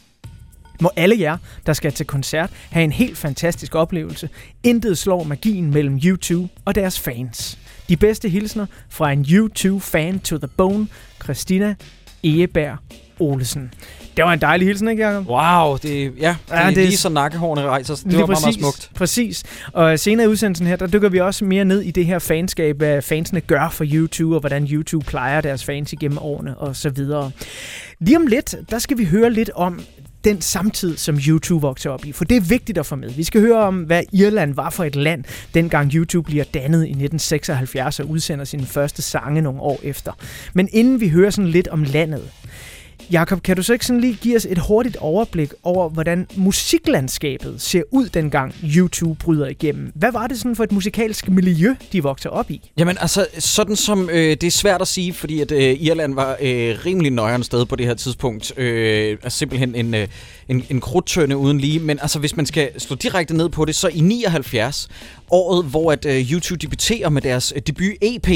Må alle jer, der skal til koncert, have en helt fantastisk oplevelse. Intet slår magien mellem U2 og deres fans. De bedste hilsner fra en U2-fan to the bone, Christina Egeberg Olesen. Det var en dejlig hilsen, ikke Jacob? Wow, det, ja, det, Ja, ja, det er- lige så nakkehårene rejser. Det var meget, meget præcis, smukt. Præcis. Og senere i udsendelsen her, der dykker vi også mere ned i det her fanskab, hvad fansene gør for YouTube, og hvordan YouTube plejer deres fans igennem årene og så videre. Lige om lidt, der skal vi høre lidt om den samtid, som YouTube vokser op i. For det er vigtigt at få med. Vi skal høre om, hvad Irland var for et land, dengang YouTube bliver dannet i 1976 og udsender sine første sange nogle år efter. Men inden vi hører sådan lidt om landet, Jakob, kan du så ikke sådan lige give os et hurtigt overblik over, hvordan musiklandskabet ser ud, dengang YouTube bryder igennem? Hvad var det sådan for et musikalsk miljø, de voksede op i? Jamen altså, sådan som, øh, det er svært at sige, fordi at øh, Irland var øh, rimelig nøjeren sted på det her tidspunkt. Øh, altså simpelthen en, øh, en, en krudtønde uden lige. Men altså, hvis man skal slå direkte ned på det, så i 79, året, hvor at øh, YouTube debuterer med deres øh, debut EP,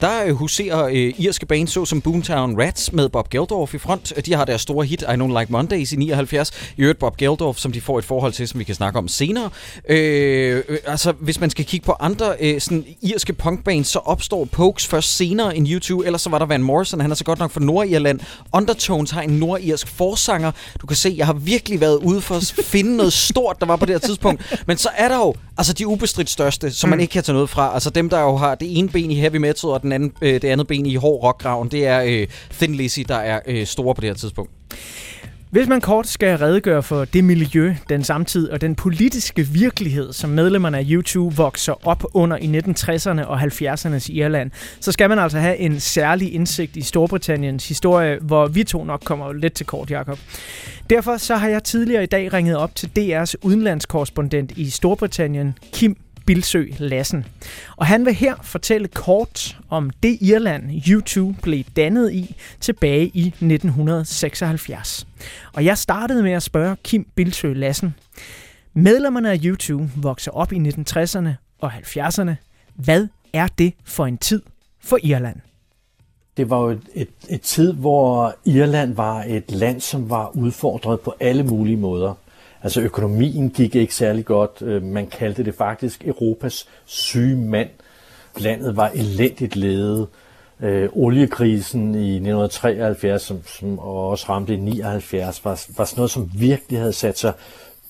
der øh, huserer øh, irske bands såsom Boomtown Rats med Bob Geldof i front. De har deres store hit I Don't Like Mondays i 79. I øvrigt Bob Geldof, som de får et forhold til, som vi kan snakke om senere. Øh, øh, altså, hvis man skal kigge på andre øh, sådan irske punkbands, så opstår Pokes først senere end YouTube. Ellers så var der Van Morrison, han er så godt nok fra Nordirland. Undertones har en nordirsk forsanger. Du kan se, jeg har virkelig været ude for at (laughs) finde noget stort, der var på det her tidspunkt. Men så er der jo altså de ubestridt største, som man ikke kan tage noget fra. Altså dem, der jo har det ene ben i heavy metal, og den anden, øh, det andet ben i hård rockgraven, det er øh, Thin Lizzy, der er øh, store på det her tidspunkt. Hvis man kort skal redegøre for det miljø, den samtid og den politiske virkelighed, som medlemmerne af YouTube vokser op under i 1960'erne og 70'ernes Irland, så skal man altså have en særlig indsigt i Storbritanniens historie, hvor vi to nok kommer lidt til kort, Jakob. Derfor så har jeg tidligere i dag ringet op til DR's udenlandskorrespondent i Storbritannien, Kim Bilsø Lassen. Og han vil her fortælle kort om det Irland, U2 blev dannet i tilbage i 1976. Og jeg startede med at spørge Kim Bilsø Lassen. Medlemmerne af U2 vokser op i 1960'erne og 70'erne. Hvad er det for en tid for Irland? Det var jo et, et, et tid, hvor Irland var et land, som var udfordret på alle mulige måder. Altså økonomien gik ikke særlig godt. Øh, man kaldte det faktisk Europas syge mand. Landet var elendigt ledet. Øh, oliekrisen i 1973, som, som også ramte i 79, var, var sådan noget, som virkelig havde sat sig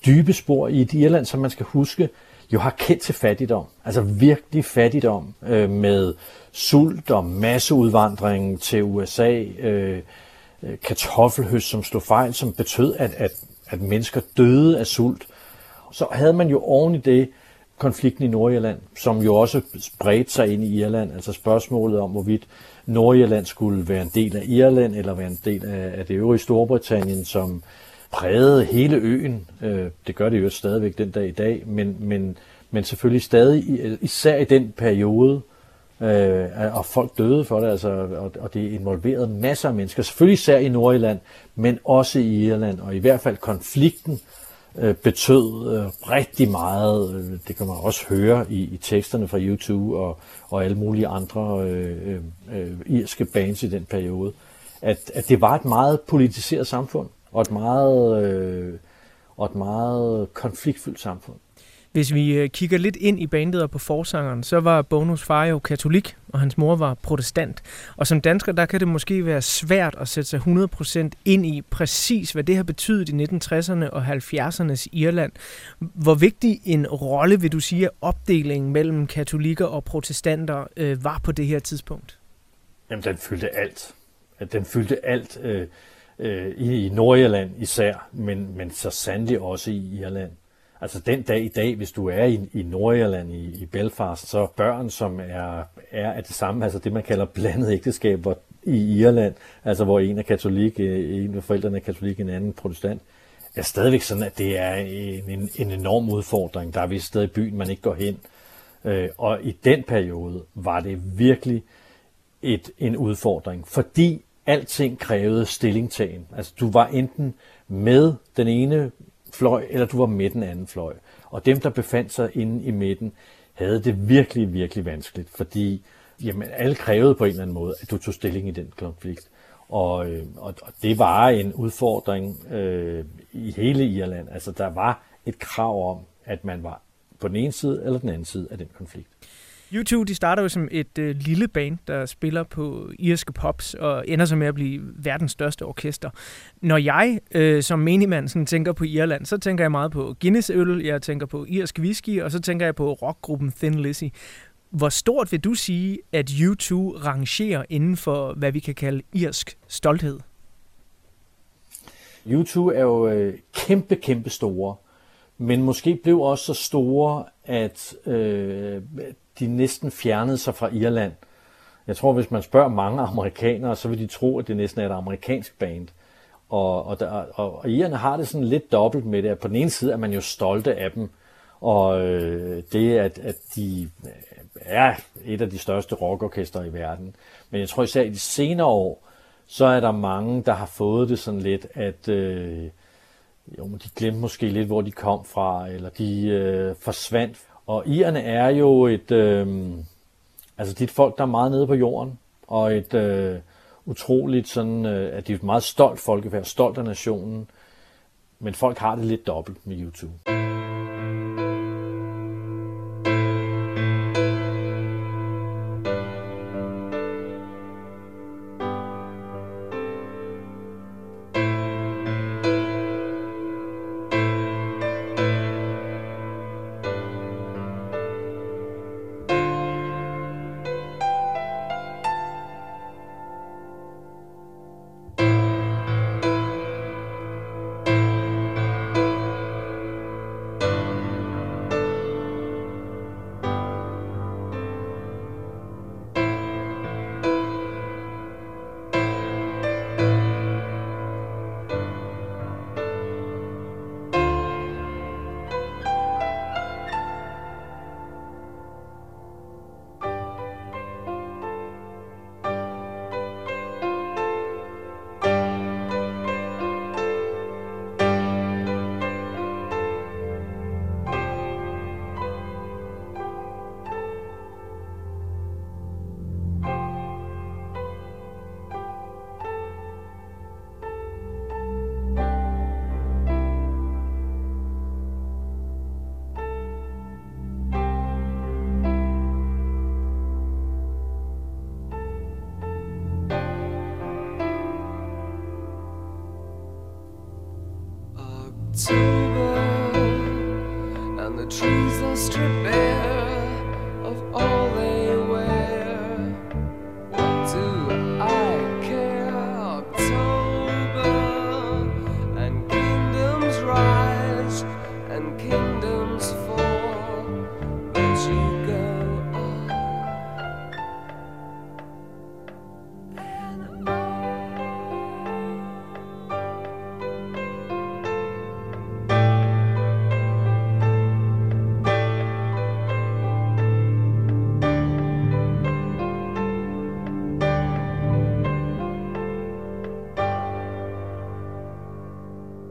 dybe spor i et Irland, som man skal huske, jo har kendt til fattigdom. Altså virkelig fattigdom øh, med sult og masseudvandring til USA, øh, øh, kartoffelhøst, som slog fejl, som betød, at, at, at mennesker døde af sult. Så havde man jo oven i det konflikten i Nordirland, som jo også spredte sig ind i Irland. Altså spørgsmålet om, hvorvidt Nordirland skulle være en del af Irland, eller være en del af, af det øvrige Storbritannien, som prægede hele øen. Øh, det gør det jo stadigvæk den dag i dag, men, men, men selvfølgelig stadig, især i den periode, øh, og folk døde for det, altså, og, og det involverede masser af mennesker, selvfølgelig især i Nordirland, men også i Irland, og i hvert fald konflikten øh, betød øh, rigtig meget, øh, det kan man også høre i, i teksterne fra YouTube og, og alle mulige andre øh, øh, øh, irske bands i den periode, at, at det var et meget politiseret samfund, og et meget, øh, og et meget konfliktfyldt samfund. Hvis vi øh, kigger lidt ind i bandet og på forsangeren, så var Bonus far jo katolik, og hans mor var protestant. Og som dansker, der kan det måske være svært at sætte sig 100% ind i præcis, hvad det har betydet i 1960'erne og 70'ernes Irland. Hvor vigtig en rolle, vil du sige, at opdelingen mellem katolikker og protestanter øh, var på det her tidspunkt? Jamen, den fyldte alt. Den fyldte alt øh, øh, i, i Nordirland især, men, men så sandelig også i Irland. Altså den dag i dag, hvis du er i, i Nordirland, i, i Belfast, så børn, som er, er af det samme, altså det man kalder blandet ægteskab hvor, i Irland, altså hvor en er katolik, øh, en af forældrene er katolik, en anden protestant, er stadigvæk sådan, at det er en, en, en enorm udfordring. Der er vist stadig i byen, man ikke går hen. Øh, og i den periode var det virkelig et, en udfordring, fordi alting krævede stillingtagen. Altså du var enten med den ene fløj, eller du var med den anden fløj. Og dem, der befandt sig inde i midten, havde det virkelig, virkelig vanskeligt, fordi jamen, alle krævede på en eller anden måde, at du tog stilling i den konflikt. Og, øh, og, og det var en udfordring øh, i hele Irland. Altså der var et krav om, at man var på den ene side eller den anden side af den konflikt. U2 de starter jo som et øh, lille band, der spiller på irske pops og ender så med at blive verdens største orkester. Når jeg øh, som menigmand sådan, tænker på Irland, så tænker jeg meget på Guinness-øl, jeg tænker på irsk whisky, og så tænker jeg på rockgruppen Thin Lizzy. Hvor stort vil du sige, at U2 rangerer inden for, hvad vi kan kalde irsk stolthed? U2 er jo øh, kæmpe, kæmpe store, men måske blev også så store, at øh, de næsten fjernede sig fra Irland. Jeg tror, hvis man spørger mange amerikanere, så vil de tro, at det næsten er et amerikansk band. Og, og, der, og, og irerne har det sådan lidt dobbelt med det, at på den ene side er man jo stolte af dem, og øh, det, at, at de øh, er et af de største rockorkester i verden. Men jeg tror især i de senere år, så er der mange, der har fået det sådan lidt, at øh, jo, men de glemte måske lidt, hvor de kom fra, eller de øh, forsvandt. Og irerne er jo et, øh, altså de er et folk, der er meget nede på jorden, og et øh, utroligt sådan, øh, at de er et meget stolt folkefærd, stolt af nationen, men folk har det lidt dobbelt med YouTube.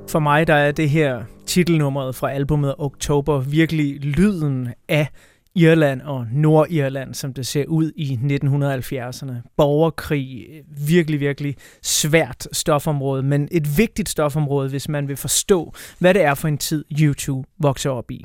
For mig der er det her titelnummeret fra albumet Oktober virkelig lyden af Irland og Nordirland, som det ser ud i 1970'erne. Borgerkrig, virkelig, virkelig svært stofområde, men et vigtigt stofområde, hvis man vil forstå, hvad det er for en tid U2 vokser op i.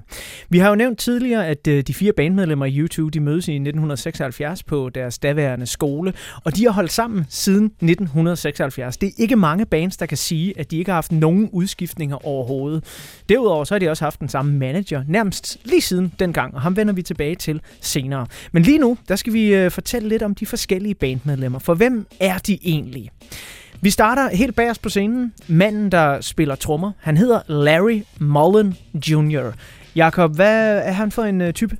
Vi har jo nævnt tidligere, at øh, de fire bandmedlemmer i U2, de mødes i 1976 på deres daværende skole, og de har holdt sammen siden 1976. Det er ikke mange bands, der kan sige, at de ikke har haft nogen udskiftninger overhovedet. Derudover så har de også haft den samme manager, nærmest lige siden dengang, og ham vender vi tilbage til senere. Men lige nu, der skal vi øh, fortælle lidt om de forskellige bandmedlemmer, for hvem er de egentlig? Vi starter helt bagerst på scenen. Manden, der spiller trommer, han hedder Larry Mullen Jr. Jakob, hvad er han for en øh, type?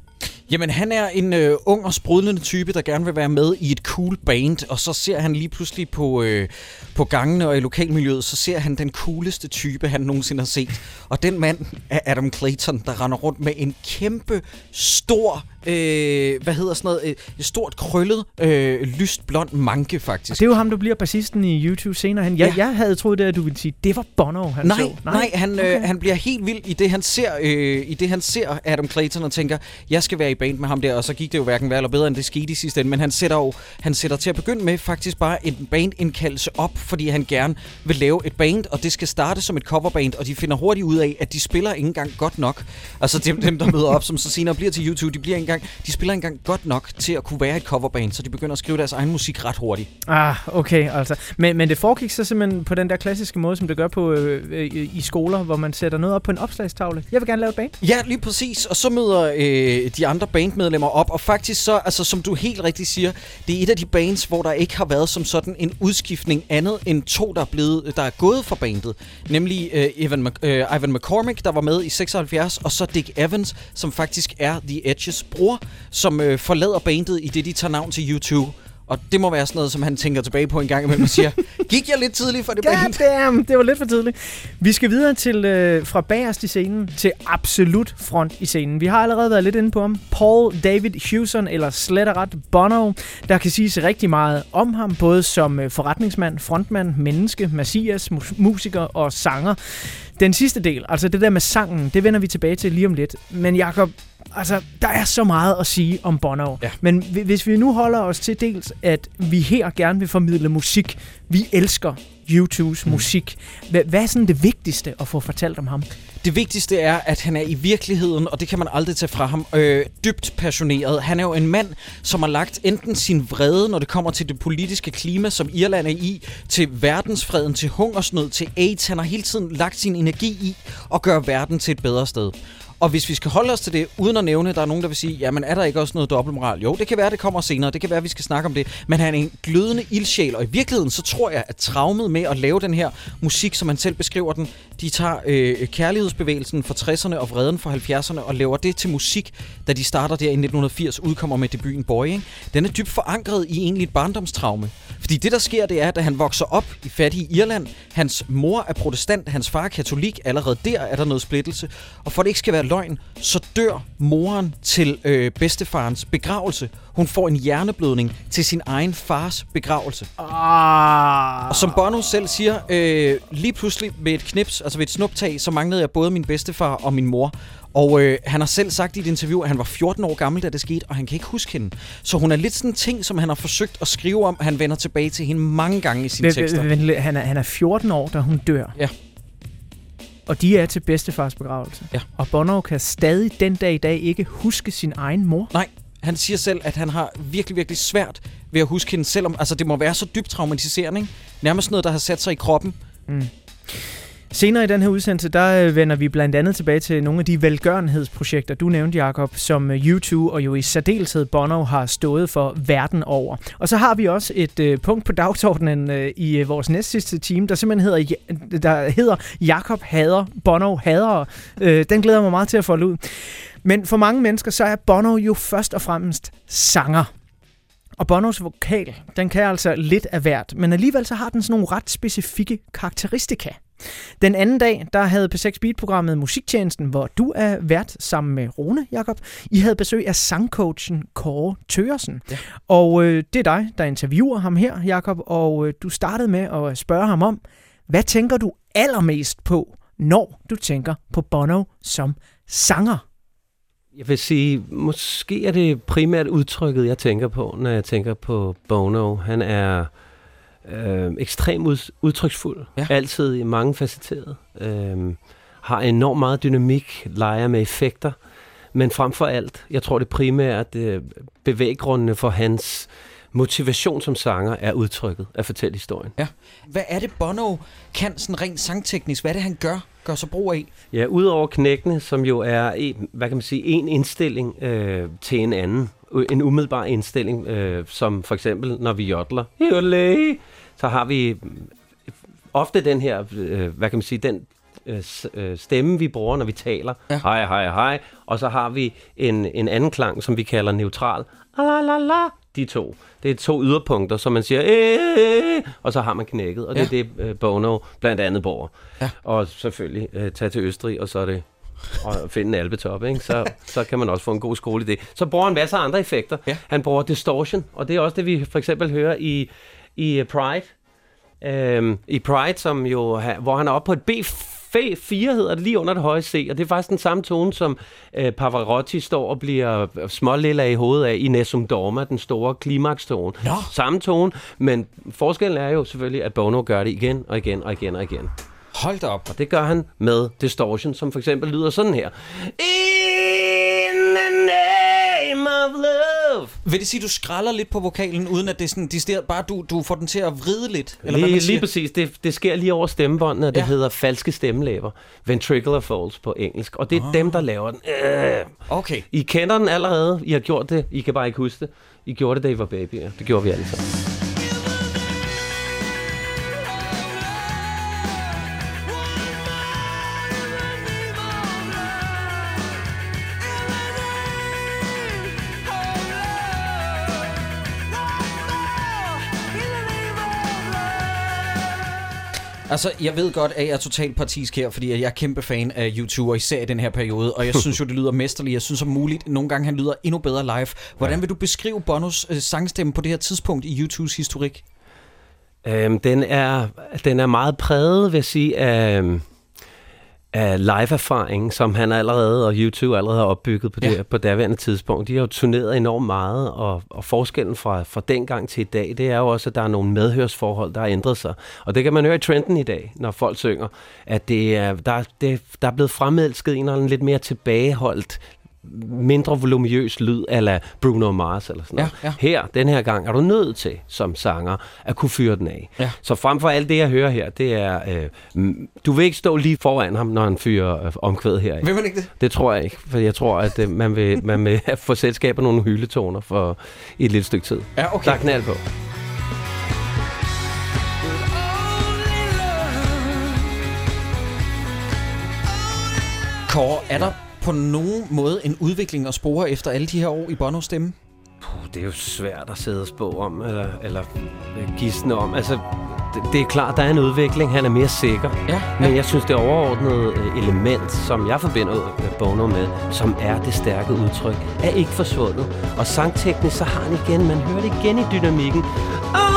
Jamen, han er en øh, ung og sprudlende type, der gerne vil være med i et cool band, og så ser han lige pludselig på, øh, på gangene og i lokalmiljøet, så ser han den cooleste type, han nogensinde har set. Og den mand er Adam Clayton, der render rundt med en kæmpe, stor, øh, hvad hedder sådan noget, øh, et stort krøllet, øh, lyst blond manke, faktisk. Det er jo ham, der bliver bassisten i YouTube senere hen. Jeg, Ja. jeg havde troet det, at du ville sige, det var Bono, han Nej, så. nej, nej han, okay. øh, han bliver helt vild i det, han ser, øh, i det, han ser Adam Clayton og tænker, jeg skal være i band med ham der, og så gik det jo hverken værre eller bedre, end det skete i sidste ende, men han sætter jo han sætter til at begynde med faktisk bare en bandindkaldelse op, fordi han gerne vil lave et band, og det skal starte som et coverband, og de finder hurtigt ud af, at de spiller ikke engang godt nok. Altså dem, dem der møder op, som så senere bliver til YouTube, de, bliver ikke engang, de spiller engang godt nok til at kunne være et coverband, så de begynder at skrive deres egen musik ret hurtigt. Ah, okay, altså. Men, men det foregik så simpelthen på den der klassiske måde, som det gør på øh, øh, i skoler, hvor man sætter noget op på en opslagstavle. Jeg vil gerne lave et band. Ja, lige præcis. Og så møder øh, de andre bandmedlemmer op, og faktisk så, altså som du helt rigtigt siger, det er et af de bands, hvor der ikke har været som sådan en udskiftning andet end to, der er, blevet, der er gået fra bandet. Nemlig øh, Evan, Mc- øh, Ivan McCormick, der var med i 76, og så Dick Evans, som faktisk er The Edges bror, som øh, forlader bandet i det, de tager navn til YouTube. Og det må være sådan noget, som han tænker tilbage på en gang imellem og siger, (laughs) gik jeg lidt tidligt for det band? Damn, det var lidt for tidligt. Vi skal videre til øh, fra bagerst i scenen til absolut front i scenen. Vi har allerede været lidt inde på ham. Paul David Hewson, eller slet og ret Bono. Der kan siges rigtig meget om ham, både som øh, forretningsmand, frontmand, menneske, messias, mus- musiker og sanger. Den sidste del, altså det der med sangen, det vender vi tilbage til lige om lidt. Men Jakob, altså, der er så meget at sige om Bono. Ja. Men hvi- hvis vi nu holder os til dels, at vi her gerne vil formidle musik, vi elsker YouTubes mm. musik. Hvad, hvad er sådan det vigtigste at få fortalt om ham? Det vigtigste er, at han er i virkeligheden, og det kan man aldrig tage fra ham, øh, dybt passioneret. Han er jo en mand, som har lagt enten sin vrede, når det kommer til det politiske klima, som Irland er i, til verdensfreden, til hungersnød, til AIDS. Han har hele tiden lagt sin energi i at gøre verden til et bedre sted. Og hvis vi skal holde os til det, uden at nævne, der er nogen, der vil sige, jamen er der ikke også noget dobbeltmoral? Jo, det kan være, det kommer senere. Det kan være, vi skal snakke om det. Men han er en glødende ildsjæl, og i virkeligheden, så tror jeg, at traumet med at lave den her musik, som han selv beskriver den, de tager øh, kærlighedsbevægelsen fra 60'erne og vreden fra 70'erne og laver det til musik, da de starter der i 1980, udkommer med debuten Boy. Ikke? Den er dybt forankret i egentlig et barndomstraume. Fordi det, der sker, det er, at da han vokser op i fattige Irland, hans mor er protestant, hans far er katolik, allerede der er der noget splittelse. Og for det ikke skal være løgn, så dør moren til øh, bedstefarens begravelse. Hun får en hjerneblødning til sin egen fars begravelse. Ah. Og som Bono selv siger, øh, lige pludselig ved et knips, altså ved et snuptag, så manglede jeg både min bedstefar og min mor. Og øh, han har selv sagt i et interview, at han var 14 år gammel, da det skete, og han kan ikke huske hende. Så hun er lidt sådan en ting, som han har forsøgt at skrive om. Han vender tilbage til hende mange gange i sine tekster. Han er, han er 14 år, da hun dør. Ja. Og de er til bedstefars begravelse. Ja. Og Bono kan stadig den dag i dag ikke huske sin egen mor. Nej, han siger selv, at han har virkelig, virkelig svært ved at huske hende, selvom altså, det må være så dybt traumatiserende. Ikke? Nærmest noget, der har sat sig i kroppen. Mm. Senere i den her udsendelse, der øh, vender vi blandt andet tilbage til nogle af de velgørenhedsprojekter, du nævnte, Jakob, som øh, YouTube og jo i særdeleshed Bono har stået for verden over. Og så har vi også et øh, punkt på dagsordenen øh, i øh, vores næstsidste team, der simpelthen hedder, der hedder Jakob hader, Bono hader. Øh, den glæder jeg mig meget til at folde ud. Men for mange mennesker, så er Bono jo først og fremmest sanger. Og Bonos vokal, den kan altså lidt af hvert, men alligevel så har den sådan nogle ret specifikke karakteristika. Den anden dag, der havde P6 Beat-programmet Musiktjenesten, hvor du er vært sammen med Rune, Jakob. I havde besøg af sangcoachen Kåre Tøresen. Ja. Og øh, det er dig, der interviewer ham her, Jakob, og øh, du startede med at spørge ham om, hvad tænker du allermest på, når du tænker på Bono som sanger? Jeg vil sige, måske er det primært udtrykket, jeg tænker på, når jeg tænker på Bono. Han er øh, ekstremt ud, udtryksfuld. Ja. Altid i mange facetteret. Øh, har enormt meget dynamik, leger med effekter. Men frem for alt, jeg tror det primært øh, bevæggrundene for hans motivation som sanger er udtrykket at fortælle historien. Hvad er det, Bono kan sådan rent sangteknisk? Hvad er det, han gør? Gør sig brug af? Ja, udover knækkene, som jo er en, hvad kan man sige, en indstilling øh, til en anden. U- En umiddelbar indstilling, øh, som for eksempel, når vi jodler, Jodle, så har vi øh, ofte den her, øh, hvad kan man sige, den øh, øh, stemme, vi bruger, når vi taler. Ja. Hej, hej, hej. Og så har vi en, en anden klang, som vi kalder neutral. La, la, la. De to. Det er to yderpunkter, som man siger, øh, og så har man knækket. Og det Ja. er det, øh, Bono blandt andet bruger. Ja. Og selvfølgelig øh, tage til Østrig, og så er det og finde en alpetop, ikke? Så, så kan man også få en god skole i det. Så bruger han masser af andre effekter. Ja. Han bruger distortion, og det er også det, vi for eksempel hører i, i øh, Pride. Øhm, I Pride, som jo, hvor han er oppe på et B4, hedder det, lige under det høje C, og det er faktisk den samme tone, som øh, Pavarotti står og bliver smålilla i hovedet af i Nessun Dorma, den store klimakstone. Samme tone, men forskellen er jo selvfølgelig, at Bono gør det igen og igen og igen og igen. Hold da op. Og det gør han med distortion, som for eksempel lyder sådan her. In the name of love. Vil det sige, at du skralder lidt på vokalen, uden at det sådan, de bare du, du får den til at vride lidt? Eller hvad Lige, man siger? lige præcis. Det, det sker lige over stemmebåndene, og det Ja. hedder falske stemmelæber. Ventricular folds på engelsk. Og det er ah. dem, der laver den. Øh. Okay. I kender den allerede. I har gjort det. I kan bare ikke huske det. I gjorde det, da I var babyer. Det gjorde vi alle sammen. Altså, jeg ved godt, at jeg er totalt partisk her, fordi jeg er kæmpe fan af YouTube, og især i den her periode, og jeg synes jo, det lyder mesterligt. Jeg synes om muligt, nogle gange han lyder endnu bedre live. Hvordan vil du beskrive Bonos øh, sangstemme på det her tidspunkt i YouTubes historik? Øhm, den, er, den er meget præget, vil jeg sige, af, af live-erfaringen, som han allerede og YouTube allerede har opbygget på, det, Ja. ja. på daværende tidspunkt. De har jo turneret enormt meget, og, og forskellen fra, fra dengang til i dag, det er jo også, at der er nogle medhørsforhold, der har ændret sig. Og det kan man høre i trenden i dag, når folk synger, at det er, der, det, der er blevet fremelsket en eller anden lidt mere tilbageholdt, mindre voluminøs lyd, eller Bruno Mars eller sådan noget. Ja, ja. Her, den her gang, er du nødt til, som sanger, at kunne fyre den af. Ja. Så frem for alt det, jeg hører her, det er, øh, du vil ikke stå lige foran ham, når han fyrer øh, omkvædet her. Vil man ikke det? Det tror jeg ikke, for jeg tror, at øh, man, vil, man vil (laughs) få selskab af nogle hyldetoner for et lille stykke tid. Ja, okay. Der er knald på. Kåre, er der på nogen måde en udvikling at spore efter alle de her år i Bonos stemme? Puh, det er jo svært at sidde og spå om, eller, eller gisne om. Altså, det, det er klart, der er en udvikling. Han er mere sikker. Ja, Men jeg synes, det overordnede øh, element, som jeg forbinder øh, Bono med, som er det stærke udtryk, er ikke forsvundet. Og sangteknisk, så har han igen, man hører det igen i dynamikken. Only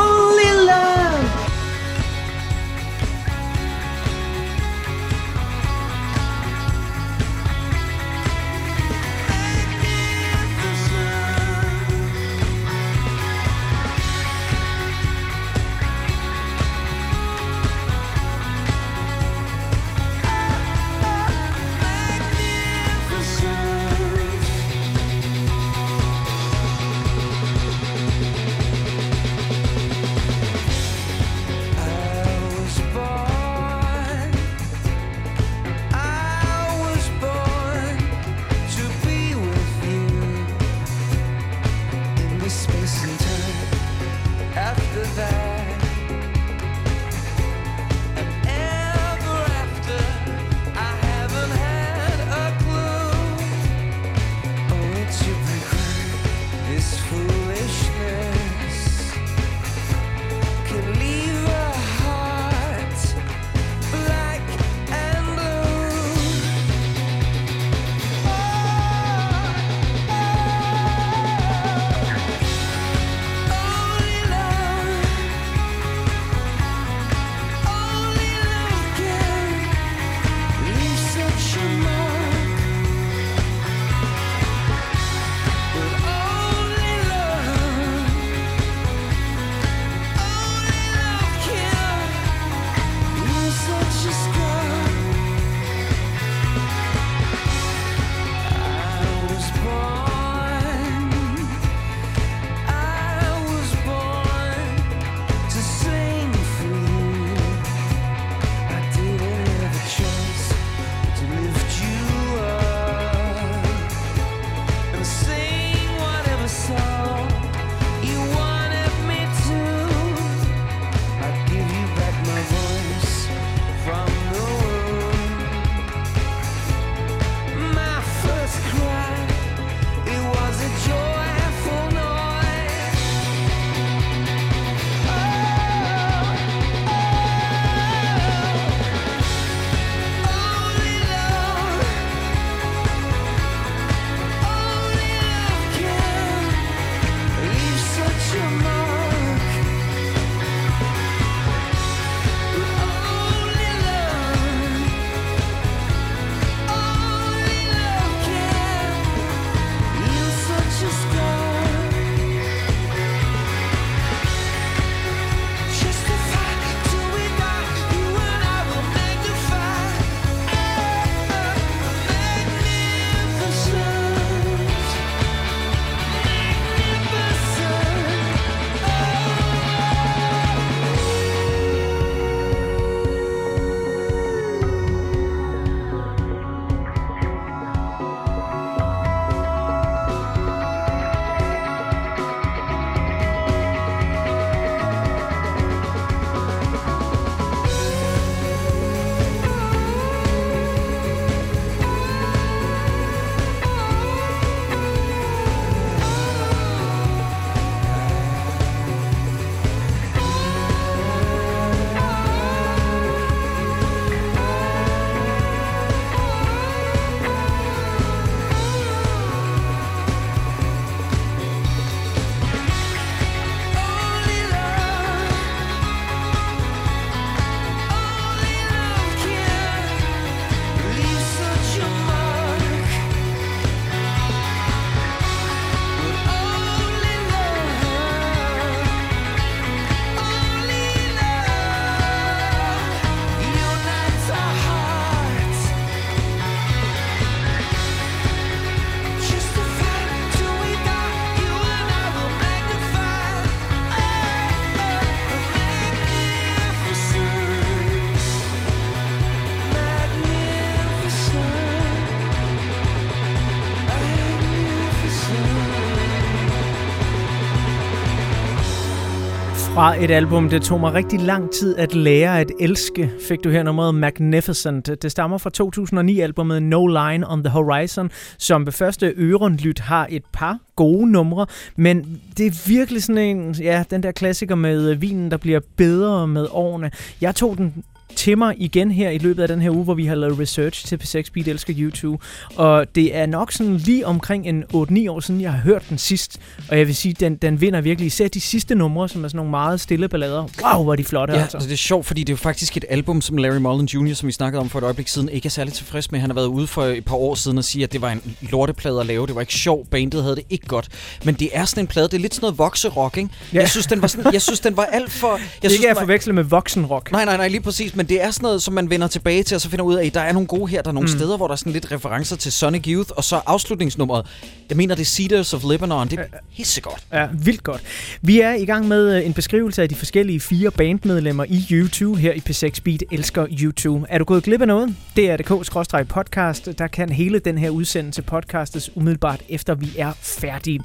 Fra et album, det tog mig rigtig lang tid at lære at elske, fik du her nummeret Magnificent. Det stammer fra 2009-albumet No Line on the Horizon, som ved første ørenlyt har et par gode numre, men det er virkelig sådan en, ja, den der klassiker med øh, vinen, der bliver bedre med årene. Jeg tog den til mig igen her i løbet af den her uge, hvor vi har lavet research til P6 Beat Elsker YouTube. Og det er nok sådan lige omkring en 8-9 år siden, jeg har hørt den sidst. Og jeg vil sige, den, den vinder virkelig. Især de sidste numre, som er sådan nogle meget stille ballader. Wow, hvor er de flotte, Ja, altså. det er sjovt, fordi det er jo faktisk et album, som Larry Mullen Jr., som vi snakkede om for et øjeblik siden, ikke er særlig tilfreds med. Han har været ude for et par år siden og sige, at det var en lorteplade at lave. Det var ikke sjovt. Bandet havde det ikke godt. Men det er sådan en plade. Det er lidt sådan noget vokserock, ikke? Ja. Jeg synes, den var sådan, jeg synes, den var alt for... (laughs) Jeg Jeg synes, ikke er at forveksle med voksenrock. Nej, nej, nej, lige præcis. Men det er sådan noget, som man vender tilbage til, og så finder ud af, at der er nogle gode her. Der er nogle Mm. steder, hvor der er sådan lidt referencer til Sonic Youth, og så afslutningsnummeret. Jeg mener, det er Cedars of Lebanon. Det er pissegodt. Ja, vildt godt. Vi er i gang med øh, en beskrivelse af de forskellige fire bandmedlemmer i YouTube her i P6 Beat Elsker YouTube. Er du gået glip af noget? Det er DK-podcast. Der kan hele den her udsendelse podcastes umiddelbart efter vi er færdige.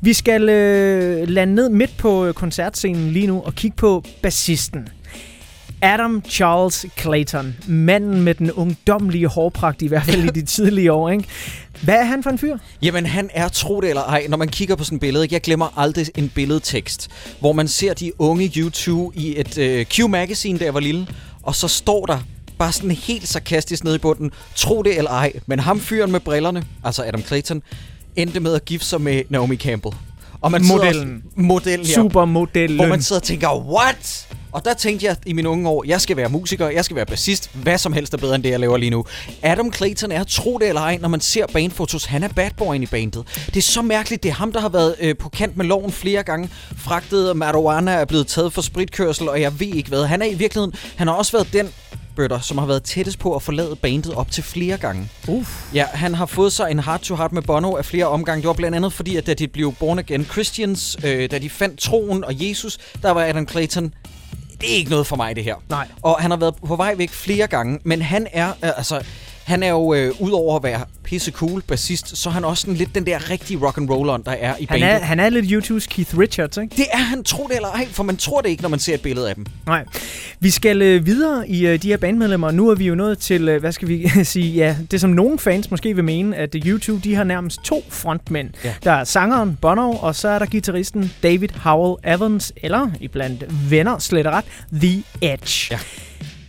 Vi skal øh, lande ned midt på øh, koncertscenen lige nu og kigge på bassisten. Adam Charles Clayton. Manden med den ungdomlige hårpragt, i hvert fald i de (laughs) tidlige år. Ikke? Hvad er han for en fyr? Jamen, han er, tro det eller ej, når man kigger på sådan et billede, ikke? jeg glemmer aldrig en billedtekst, hvor man ser de unge YouTube i et øh, Q-magazine, jeg var lille, og så står der bare sådan helt sarkastisk nede i bunden, tro det eller ej, men ham fyren med brillerne, altså Adam Clayton, endte med at gifte sig med Naomi Campbell. Og man Modellen. Også, modellen, ja. Supermodellen. Hvor man sidder og tænker, what? Og der tænkte jeg i mine unge år, jeg skal være musiker, jeg skal være bassist, hvad som helst er bedre end det, jeg laver lige nu. Adam Clayton er, tro det eller ej, når man ser bandfotos, han er bad boyen i bandet. Det er så mærkeligt, det er ham, der har været øh, på kant med loven flere gange, fragtet marijuana er blevet taget for spritkørsel, og jeg ved ikke hvad. Han er i virkeligheden, han har også været den bøtter, som har været tættest på at forlade bandet op til flere gange. Uff. Ja, han har fået sig en heart-to-heart med Bono af flere omgange. Det var blandt andet fordi, at da de blev born again Christians, øh, da de fandt troen og Jesus, der var Adam Clayton det er ikke noget for mig, det her. Nej. Og han har været på vej væk flere gange, men han er, øh, altså, han er jo, øh, udover at være pisse cool bassist, så er han også sådan lidt den der rigtige rock and rolleren, der er i Han bandet. er, han er lidt YouTubes Keith Richards, ikke? Det er han, tro det eller ej, for man tror det ikke, når man ser et billede af dem. Nej. Vi skal øh, videre i øh, de her bandmedlemmer. Nu er vi jo nået til, øh, hvad skal vi (laughs) sige, ja, det som nogle fans måske vil mene, at øh, YouTube, de har nærmest to frontmænd. Ja. Der er sangeren Bono, og så er der gitarristen David Howell Evans, eller iblandt venner, slet ret, The Edge. Ja.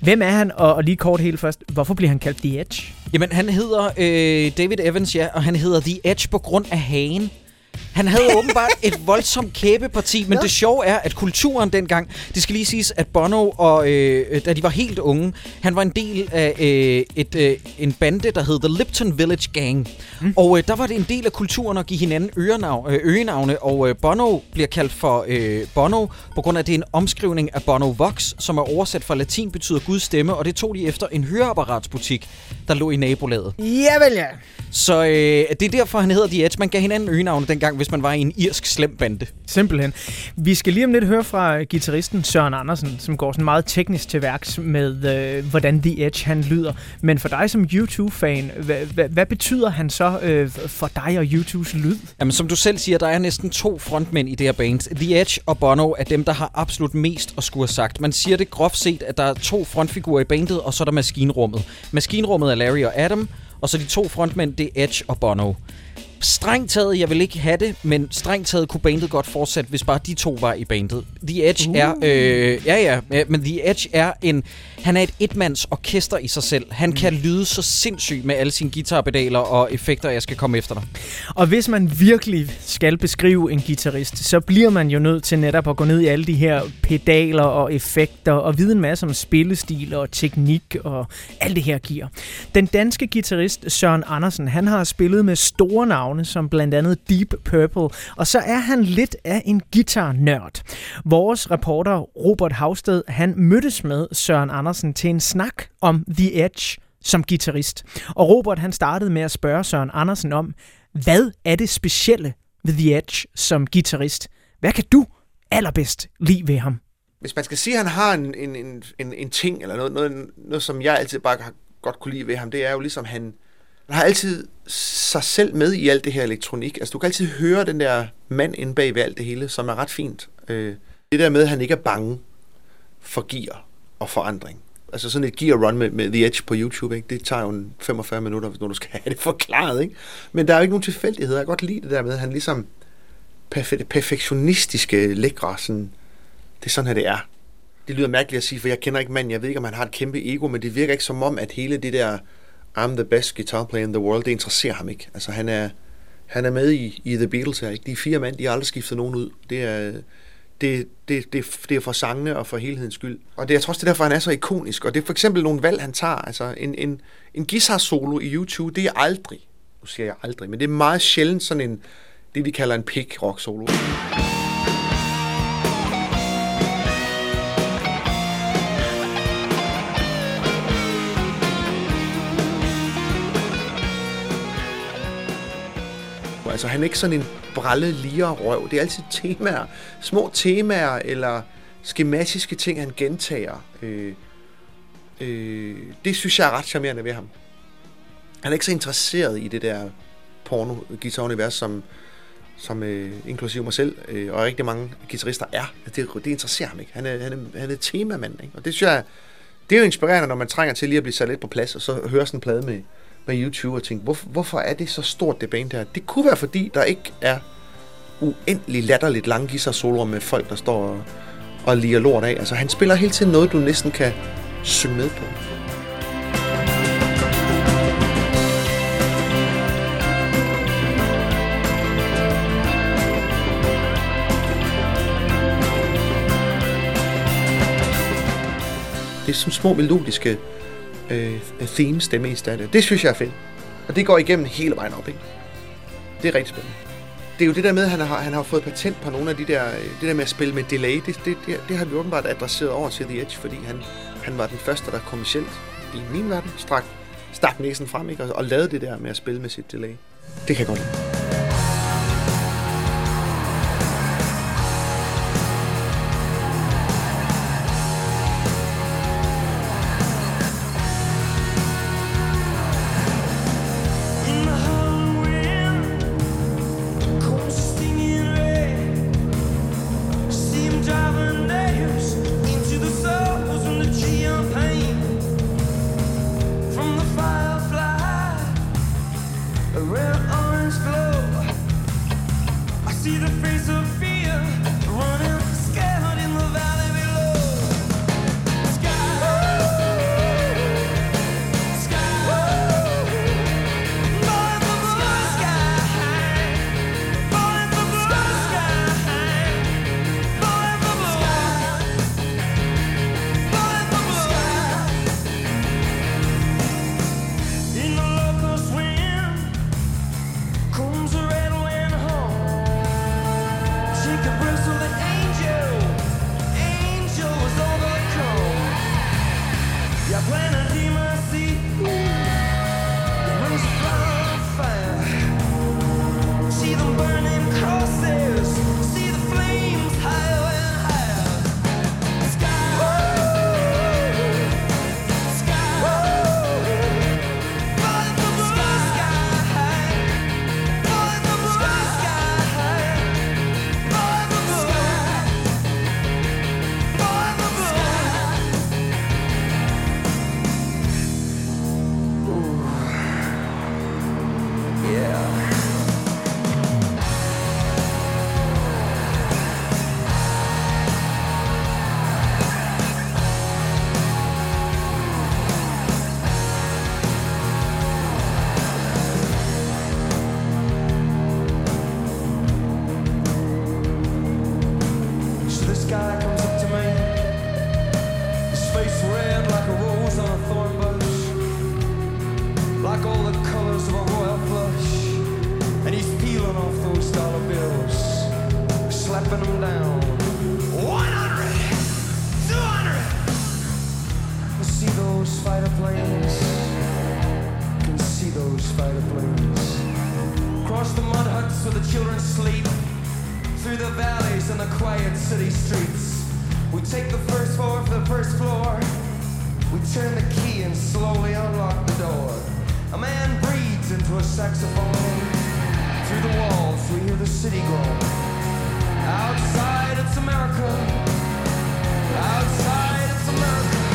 Hvem er han, og, og lige kort helt først, hvorfor bliver han kaldt The Edge? Jamen, han hedder øh, David Evans, ja, og han hedder The Edge på grund af hagen. Han havde åbenbart et voldsomt kæbeparti, men det sjove er, at kulturen dengang, det skal lige siges, at Bono, og, øh, da de var helt unge, han var en del af øh, et, øh, en bande, der hed The Lipton Village Gang. Mm. Og øh, der var det en del af kulturen at give hinanden ørenavn, øh, øgenavne, og øh, Bono bliver kaldt for øh, Bono, på grund af, at det er en omskrivning af Bono Vox, som er oversat fra latin betyder Guds stemme, og det tog de efter en høreapparatsbutik, der lå i nabolaget. Ja vel ja. Så øh, det er derfor, han hedder The Edge. Man gav hinanden øgenavne dengang, hvis man var i en irsk slem bande. Simpelthen. Vi skal lige om lidt høre fra guitaristen Søren Andersen, som går sådan meget teknisk til værks med, øh, hvordan The Edge han lyder. Men for dig som YouTube-fan, hvad, hvad, hvad betyder han så øh, for dig og YouTubes lyd? Jamen, som du selv siger, der er næsten to frontmænd i det her band. The Edge og Bono er dem, der har absolut mest at skulle have sagt. Man siger det groft set, at der er to frontfigurer i bandet, og så er der maskinrummet. Maskinrummet er Larry og Adam, og så de to frontmænd, det er Edge og Bono. Strengt taget, jeg vil ikke have det, men strengt taget kunne bandet godt fortsætte, hvis bare de to var i bandet. The Edge uh. er, øh, ja ja, men The Edge er en, han er et etmands orkester i sig selv. Han kan lyde så sindssygt med alle sine guitarpedaler og effekter, jeg skal komme efter dig. Og hvis man virkelig skal beskrive en guitarist, så bliver man jo nødt til netop at gå ned i alle de her pedaler og effekter og vide en masse om spillestil og teknik og alt det her giver. Den danske guitarist Søren Andersen, han har spillet med store navne som blandt andet Deep Purple, og så er han lidt af en guitar-nørd. Vores reporter Robert Havsted, han mødtes med Søren Andersen til en snak om The Edge som guitarist. Og Robert han startede med at spørge Søren Andersen om, hvad er det specielle ved The Edge som guitarist? Hvad kan du allerbedst lide ved ham? Hvis man skal sige, at han har en, en, en, en, en ting, eller noget, noget, noget, som jeg altid bare har godt kunne lide ved ham, det er jo ligesom, han, man har altid sig selv med i alt det her elektronik. Altså, du kan altid høre den der mand inde bag ved alt det hele, som er ret fint. Øh, Det der med, at han ikke er bange for gear og forandring. Altså sådan et gear run med, med The Edge på YouTube, ikke? det tager jo 45 minutter, når du skal have det forklaret. Ikke? Men der er jo ikke nogen tilfældigheder. Jeg kan godt lide det der med, at han ligesom perfe- perfektionistiske, lækre, sådan, det er sådan her, det er. Det lyder mærkeligt at sige, for jeg kender ikke manden. Jeg ved ikke, om han har et kæmpe ego, men det virker ikke som om, at hele det der I'm the best guitar player in the world, det interesserer ham ikke. Altså han er, han er med i, i The Beatles her. Ikke? De fire mænd, de har aldrig skiftet nogen ud. Det er, det, det, det, det er for sangene og for helhedens skyld. Og det, jeg tror også, det er derfor, han er så ikonisk. Og det er for eksempel nogle valg, han tager. Altså en, en, en guitar solo i YouTube, det er aldrig, nu siger jeg aldrig, men det er meget sjældent sådan en, det vi kalder en pick rock solo. Altså han er ikke sådan en brallet lige røv. Det er altid temaer. Små temaer eller skematiske ting, han gentager. Øh, øh, det synes jeg er ret charmerende ved ham. Han er ikke så interesseret i det der porno guitar-univers, som, som øh, inklusive mig selv øh, og rigtig mange guitarister er. Altså, det, det interesserer ham ikke. Han er, han er, han er temamand. Ikke? Og det synes jeg, det er jo inspirerende, når man trænger til lige at blive sat lidt på plads, og så høre sådan en plade med, med YouTube og tænke, hvorfor, hvorfor er det så stort, det band der? Det kunne være, fordi der ikke er uendelig latterligt lange guitar soloer med folk, der står og, og liger lort af. Altså, han spiller hele tiden noget, du næsten kan synge med på. Det er som små melodiske øh, øh theme stemme i stedet. det. Synes jeg er fedt. Og det går igennem hele vejen op, ikke? Det er rigtig spændende. Det er jo det der med, at han har, han har fået patent på nogle af de der, øh, det der med at spille med delay, det, det, det, det har vi åbenbart adresseret over til The Edge, fordi han, han var den første, der kommercielt i min verden strak, stak næsen frem, ikke? Og, og lavede det der med at spille med sit delay. Det kan jeg godt lide. Children sleep through the valleys and the quiet city streets. We take the first floor for the first floor. We turn the key and slowly unlock the door. A man breathes into a saxophone. Through the walls, we hear the city groan. Outside, it's America. Outside, it's America.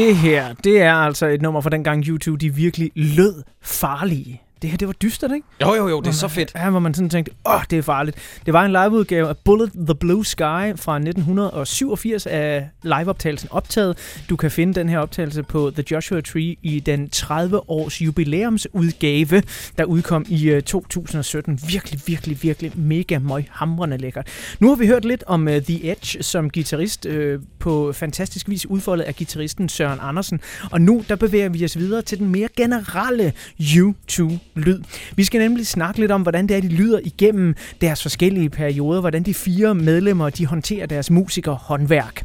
Det her, det er altså et nummer fra dengang YouTube, de virkelig lød farlige. Det her, det var dystert, ikke? Jo, jo, jo, det er Hvor så man- fedt. Ja, hvor man sådan tænkte, åh, det er farligt. Det var en liveudgave af Bullet the Blue Sky fra 1987 af liveoptagelsen optaget. Du kan finde den her optagelse på The Joshua Tree i den 30-års jubilæumsudgave, der udkom i øh, 2017. Virkelig, virkelig, virkelig mega møg hamrende lækkert. Nu har vi hørt lidt om uh, The Edge som guitarist øh, på fantastisk vis udfoldet af guitaristen Søren Andersen. Og nu der bevæger vi os videre til den mere generelle U2-lyd. Vi skal nemlig snakke lidt om, hvordan det er, de lyder igennem deres forskellige perioder, hvordan de fire medlemmer de håndterer deres musikerhåndværk.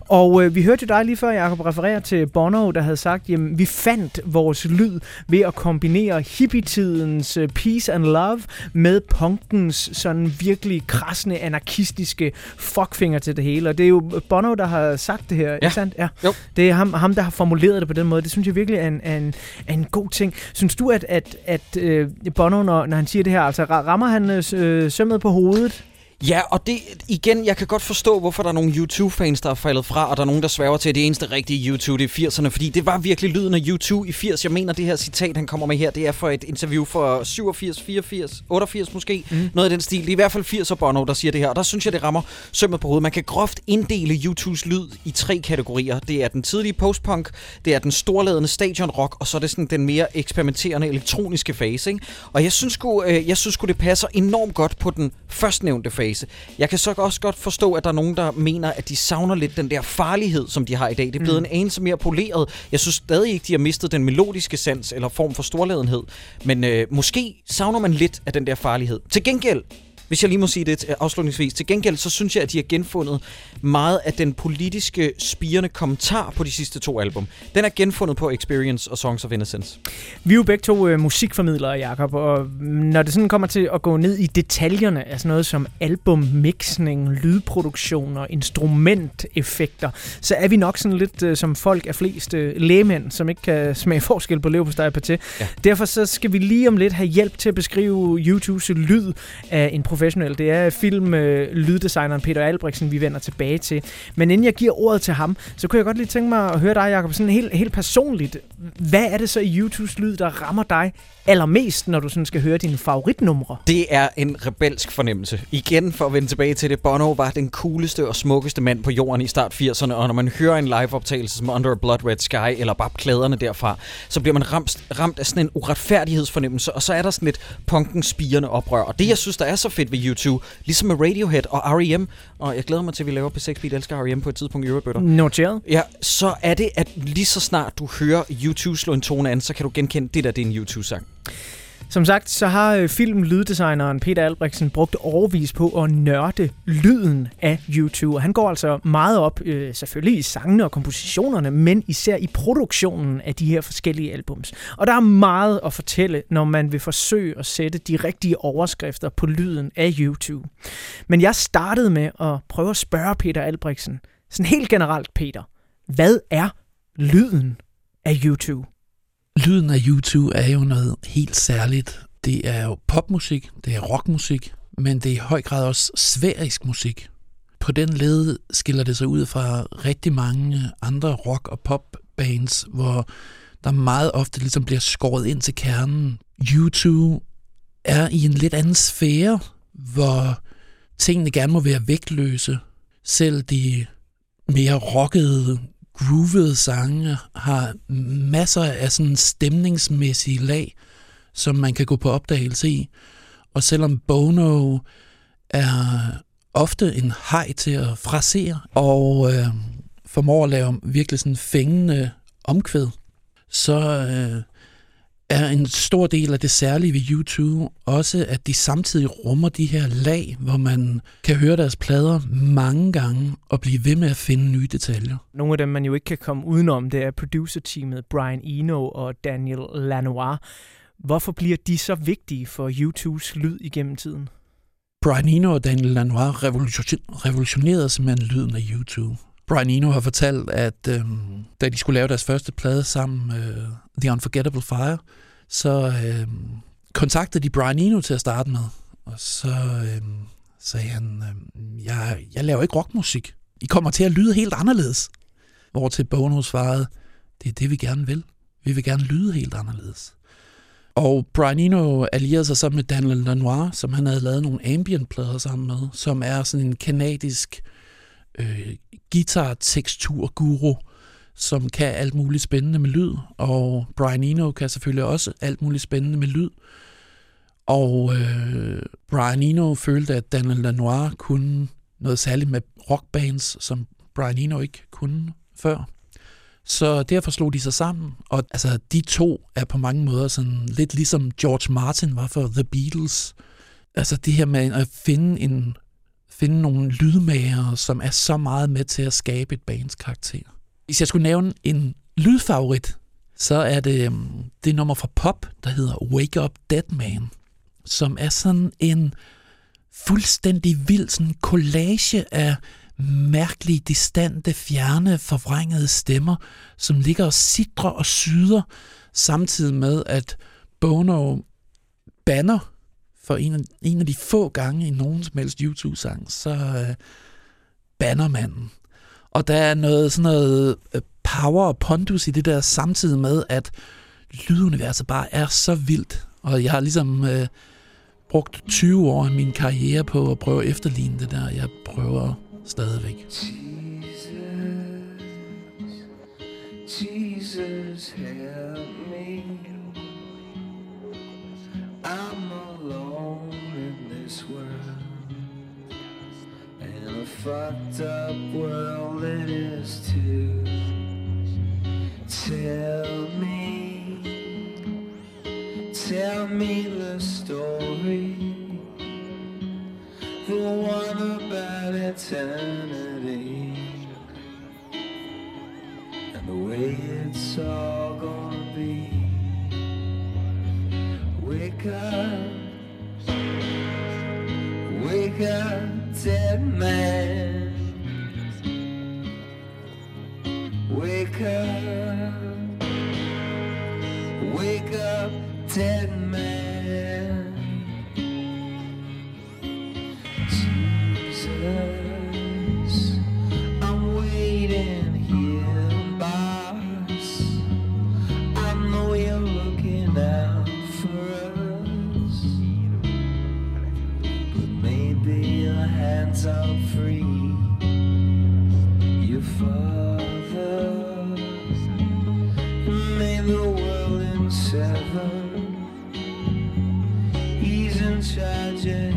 Og øh, vi hørte dig lige før, Jacob, referere til Bono, der havde sagt, jamen vi fandt vores lyd ved at kombinere hippietidens øh, peace and love med punkens sådan virkelig krassende, anarkistiske fuckfinger til det hele. Og det er jo Bono, der har sagt det her, ja. ikke sandt? Ja. Jo. Det er ham, ham, der har formuleret det på den måde. Det synes jeg virkelig er en, er en, er en god ting. Synes du, at, at, at øh, Bono, når, når han siger det her, altså rammer han øh, øh, sømmet på hovedet? Ja, og det igen, jeg kan godt forstå, hvorfor der er nogle YouTube-fans, der er faldet fra, og der er nogen, der sværger til, at det eneste rigtige YouTube det er 80'erne, fordi det var virkelig lyden af YouTube i 80. Jeg mener, det her citat, han kommer med her, det er for et interview for 87, 84, 88 måske, mm. noget af den stil. Det er i hvert fald 80'er Bono, der siger det her, og der synes jeg, det rammer sømmet på hovedet. Man kan groft inddele YouTubes lyd i tre kategorier. Det er den tidlige postpunk, det er den storladende stadionrock, og så er det sådan den mere eksperimenterende elektroniske fase. Ikke? Og jeg synes, sgu, øh, jeg synes sgu, det passer enormt godt på den førstnævnte fase. Jeg kan så også godt forstå, at der er nogen, der mener, at de savner lidt den der farlighed, som de har i dag. Det er blevet mm. en anelse mere poleret. Jeg synes stadig ikke, de har mistet den melodiske sans eller form for storladenhed. Men øh, måske savner man lidt af den der farlighed. Til gengæld, hvis jeg lige må sige det til- afslutningsvis, til gengæld så synes jeg, at de har genfundet meget af den politiske spirende kommentar på de sidste to album. Den er genfundet på Experience og Songs of Innocence. Vi er jo begge to øh, musikformidlere, Jakob, og når det sådan kommer til at gå ned i detaljerne af sådan noget som albummixning, lydproduktion og instrumenteffekter, så er vi nok sådan lidt øh, som folk af flest øh, lægemænd, som ikke kan smage forskel på leverpostej og paté. Ja. Derfor så skal vi lige om lidt have hjælp til at beskrive YouTubes lyd af en professionel. Det er film øh, lyddesigneren Peter Albrechtsen, vi vender tilbage til. Men inden jeg giver ordet til ham, så kunne jeg godt lige tænke mig at høre dig, Jacob, sådan helt, helt personligt. Hvad er det så i YouTubes lyd, der rammer dig allermest, når du sådan skal høre dine favoritnumre? Det er en rebelsk fornemmelse. Igen, for at vende tilbage til det, Bono var den cooleste og smukkeste mand på jorden i start 80'erne, og når man hører en live-optagelse som Under a Blood Red Sky, eller bare klæderne derfra, så bliver man ramt, ramt af sådan en uretfærdighedsfornemmelse, og så er der sådan lidt punkens spirende oprør. Og det, jeg synes, der er så fedt fedt ved YouTube. Ligesom med Radiohead og R.E.M. Og jeg glæder mig til, at vi laver på 6 Beat Elsker R.E.M. på et tidspunkt i Eurobøtter. Noteret. Ja, så er det, at lige så snart du hører YouTube slå en tone an, så kan du genkende, det der det er en YouTube-sang. Som sagt, så har øh, film-lyddesigneren Peter Albrechtsen brugt overvis på at nørde lyden af YouTube. Og han går altså meget op, øh, selvfølgelig i sangene og kompositionerne, men især i produktionen af de her forskellige albums. Og der er meget at fortælle, når man vil forsøge at sætte de rigtige overskrifter på lyden af YouTube. Men jeg startede med at prøve at spørge Peter Albrechtsen, sådan helt generelt Peter, hvad er lyden af YouTube? Lyden af YouTube er jo noget helt særligt. Det er jo popmusik, det er rockmusik, men det er i høj grad også sværisk musik. På den led skiller det sig ud fra rigtig mange andre rock- og popbands, hvor der meget ofte ligesom bliver skåret ind til kernen. YouTube er i en lidt anden sfære, hvor tingene gerne må være vægtløse. Selv de mere rockede, groovede sange har masser af sådan stemningsmæssige lag, som man kan gå på opdagelse i. Og selvom Bono er ofte en hej til at frasere, og øh, formår at lave virkelig sådan fængende omkvæd, så øh, er en stor del af det særlige ved YouTube også, at de samtidig rummer de her lag, hvor man kan høre deres plader mange gange og blive ved med at finde nye detaljer. Nogle af dem, man jo ikke kan komme udenom, det er producer-teamet Brian Eno og Daniel Lanois. Hvorfor bliver de så vigtige for YouTubes lyd igennem tiden? Brian Eno og Daniel Lanois revolution, revolutionerede simpelthen lyden af YouTube. Brian Eno har fortalt, at øh, da de skulle lave deres første plade sammen, øh, The Unforgettable Fire, så øh, kontaktede de Brian Eno til at starte med. Og så øh, sagde han, øh, jeg, jeg laver ikke rockmusik. I kommer til at lyde helt anderledes. Hvor til Bono svarede, det er det, vi gerne vil. Vi vil gerne lyde helt anderledes. Og Brian Eno allierede sig så med Daniel Lanois, som han havde lavet nogle ambient-plader sammen med, som er sådan en kanadisk øh, guitar-tekstur-guru, som kan alt muligt spændende med lyd. Og Brian Eno kan selvfølgelig også alt muligt spændende med lyd. Og øh, Brian Eno følte, at Daniel Lanois kunne noget særligt med rockbands, som Brian Eno ikke kunne før. Så derfor slog de sig sammen, og altså, de to er på mange måder sådan lidt ligesom George Martin var for The Beatles. Altså det her med at finde, en, finde nogle lydmager, som er så meget med til at skabe et bands karakter. Hvis jeg skulle nævne en lydfavorit, så er det øhm, det nummer fra Pop, der hedder Wake Up Dead Man, som er sådan en fuldstændig vild sådan collage af mærkelige, distante, fjerne, forvrængede stemmer, som ligger og sidrer og syder, samtidig med, at Bono banner for en af, en af de få gange i nogen som helst YouTube-sang, så øh, banner manden. Og der er noget sådan noget øh, power og pondus i det der, samtidig med, at lyduniverset bare er så vildt. Og jeg har ligesom øh, brugt 20 år af min karriere på at prøve at efterligne det der. Jeg prøver stadigvæk. Jesus, help me. I'm world, and a fucked up world it is too. Tell me, tell me the story, the one about eternity and the way it's all gonna be. Wake up, dead man. Wake up, wake up, dead man. charges.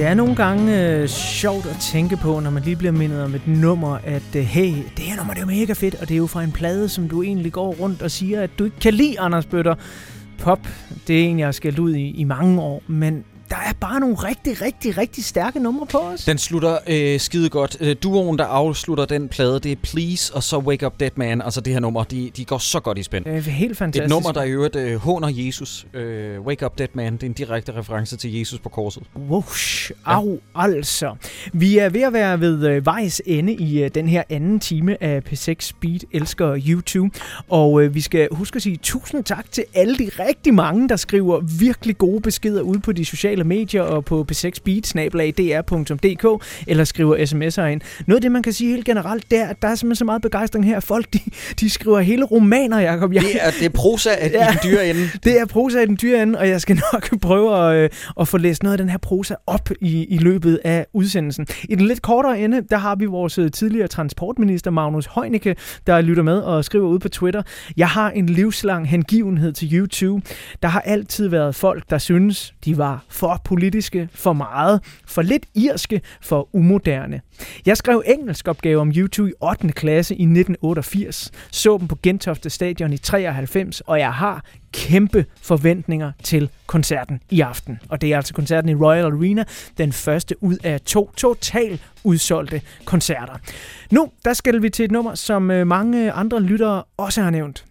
Det er nogle gange øh, sjovt at tænke på, når man lige bliver mindet om et nummer, at øh, hey, det her nummer det er jo mega fedt, og det er jo fra en plade, som du egentlig går rundt og siger, at du ikke kan lide, Anders Bøtter. Pop, det er en, jeg har skældt ud i, i mange år, men bare nogle rigtig, rigtig, rigtig stærke numre på os. Den slutter øh, skide godt. Øh, duoen, der afslutter den plade, det er Please og så Wake Up Dead Man. Altså det her nummer, de, de går så godt i spænd. Det er helt fantastisk. Et nummer, der i øvrigt øh, håner Jesus. Øh, Wake Up Dead Man, det er en direkte reference til Jesus på korset. Whoosh, au, ja. altså. Vi er ved at være ved øh, vejs ende i øh, den her anden time af P6 Speed Elsker YouTube. Og øh, vi skal huske at sige tusind tak til alle de rigtig mange, der skriver virkelig gode beskeder ud på de sociale medier og på p6speed.dr.dk eller skriver sms'er ind. Noget af det, man kan sige helt generelt, det er, at der er simpelthen så meget begejstring her. Folk, de, de skriver hele romaner, Jacob. Jeg, Det er, det er prosa ja, i den dyre ende. (laughs) det er prosa i den dyre ende, og jeg skal nok (laughs) prøve at, øh, at få læst noget af den her prosa op i, i løbet af udsendelsen. I den lidt kortere ende, der har vi vores øh, tidligere transportminister Magnus Heunicke, der lytter med og skriver ud på Twitter. Jeg har en livslang hengivenhed til YouTube. Der har altid været folk, der synes, de var for britiske, for meget, for lidt irske, for umoderne. Jeg skrev engelsk opgave om YouTube i 8. klasse i 1988, så dem på Gentofte Stadion i 93, og jeg har kæmpe forventninger til koncerten i aften. Og det er altså koncerten i Royal Arena, den første ud af to totalt udsolgte koncerter. Nu, der skal vi til et nummer, som øh, mange andre lyttere også har nævnt.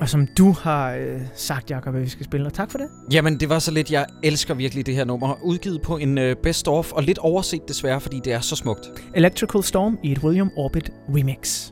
Og som du har øh, sagt, Jacob, at vi skal spille. Og tak for det. Jamen, det var så lidt. Jeg elsker virkelig det her nummer. Udgivet på en øh, best of, og lidt overset desværre, fordi det er så smukt. Electrical Storm i et William Orbit remix.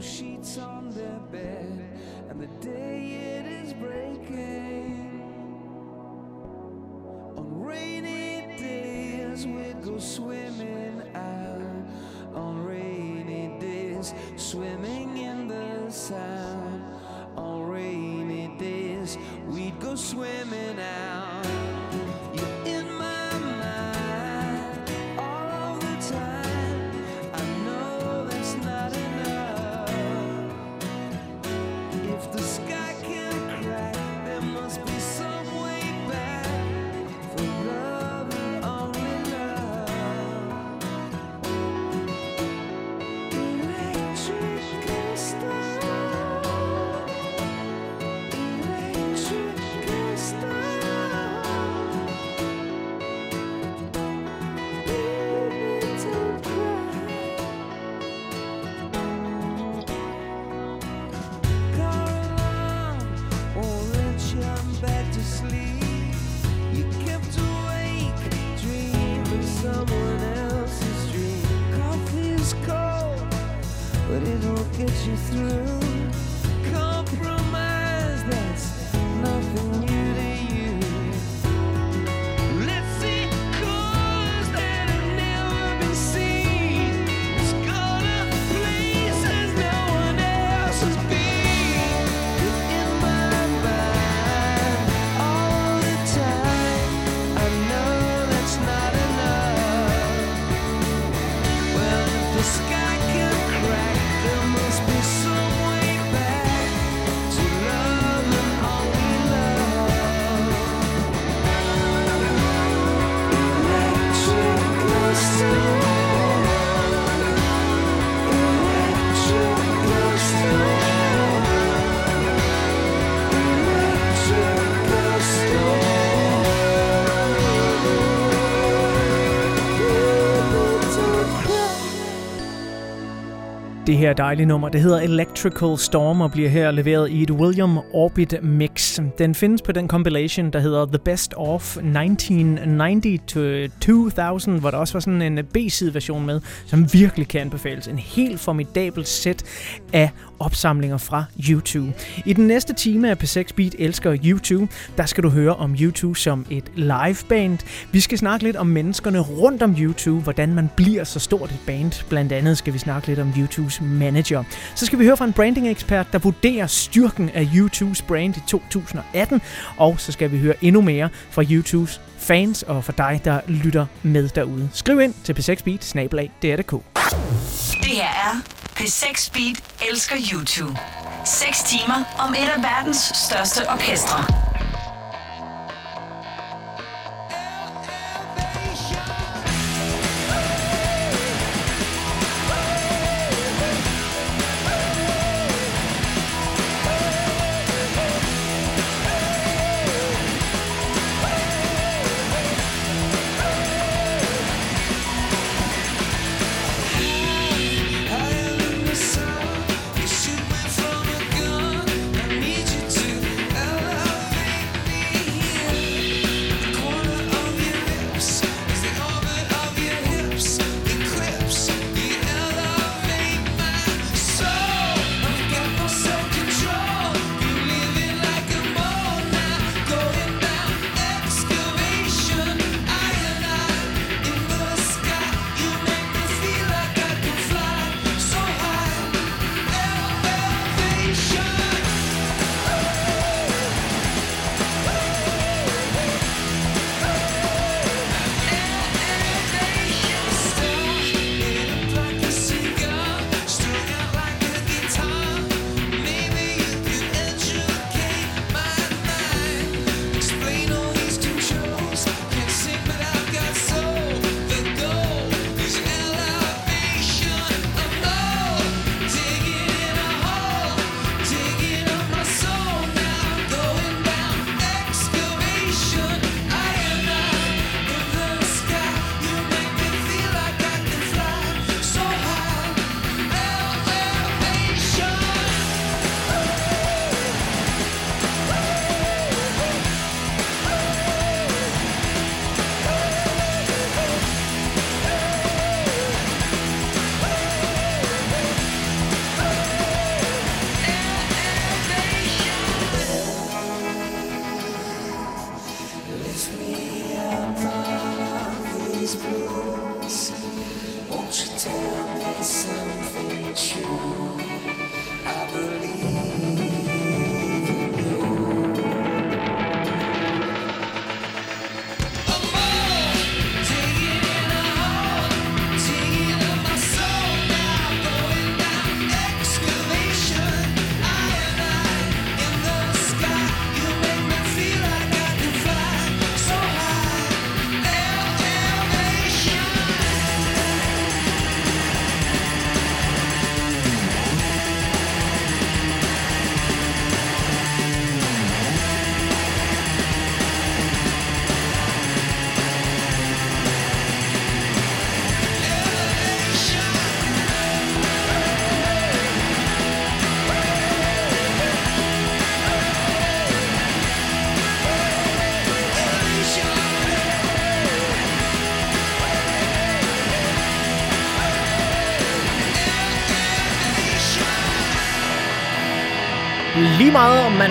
Sheets on their bed, and the day it is breaking. On rainy days we'd go swimming out. On rainy days, swimming in the sand. On rainy days, we'd go swimming out. blue Det her dejlige nummer, det hedder Electrical Storm og bliver her leveret i et William Orbit mix. Den findes på den compilation, der hedder The Best of 1990 to 2000, hvor der også var sådan en B-side version med, som virkelig kan anbefales. En helt formidabel sæt af opsamlinger fra YouTube. I den næste time af P6 Beat elsker YouTube, der skal du høre om YouTube som et liveband. Vi skal snakke lidt om menneskerne rundt om YouTube, hvordan man bliver så stort et band. Blandt andet skal vi snakke lidt om YouTubes manager. Så skal vi høre fra en branding-ekspert, der vurderer styrken af YouTubes brand i 2018. Og så skal vi høre endnu mere fra YouTubes fans og for dig, der lytter med derude. Skriv ind til p6beat, snabelag, Det her er P6 Beat elsker YouTube. 6 timer om et af verdens største orkestre.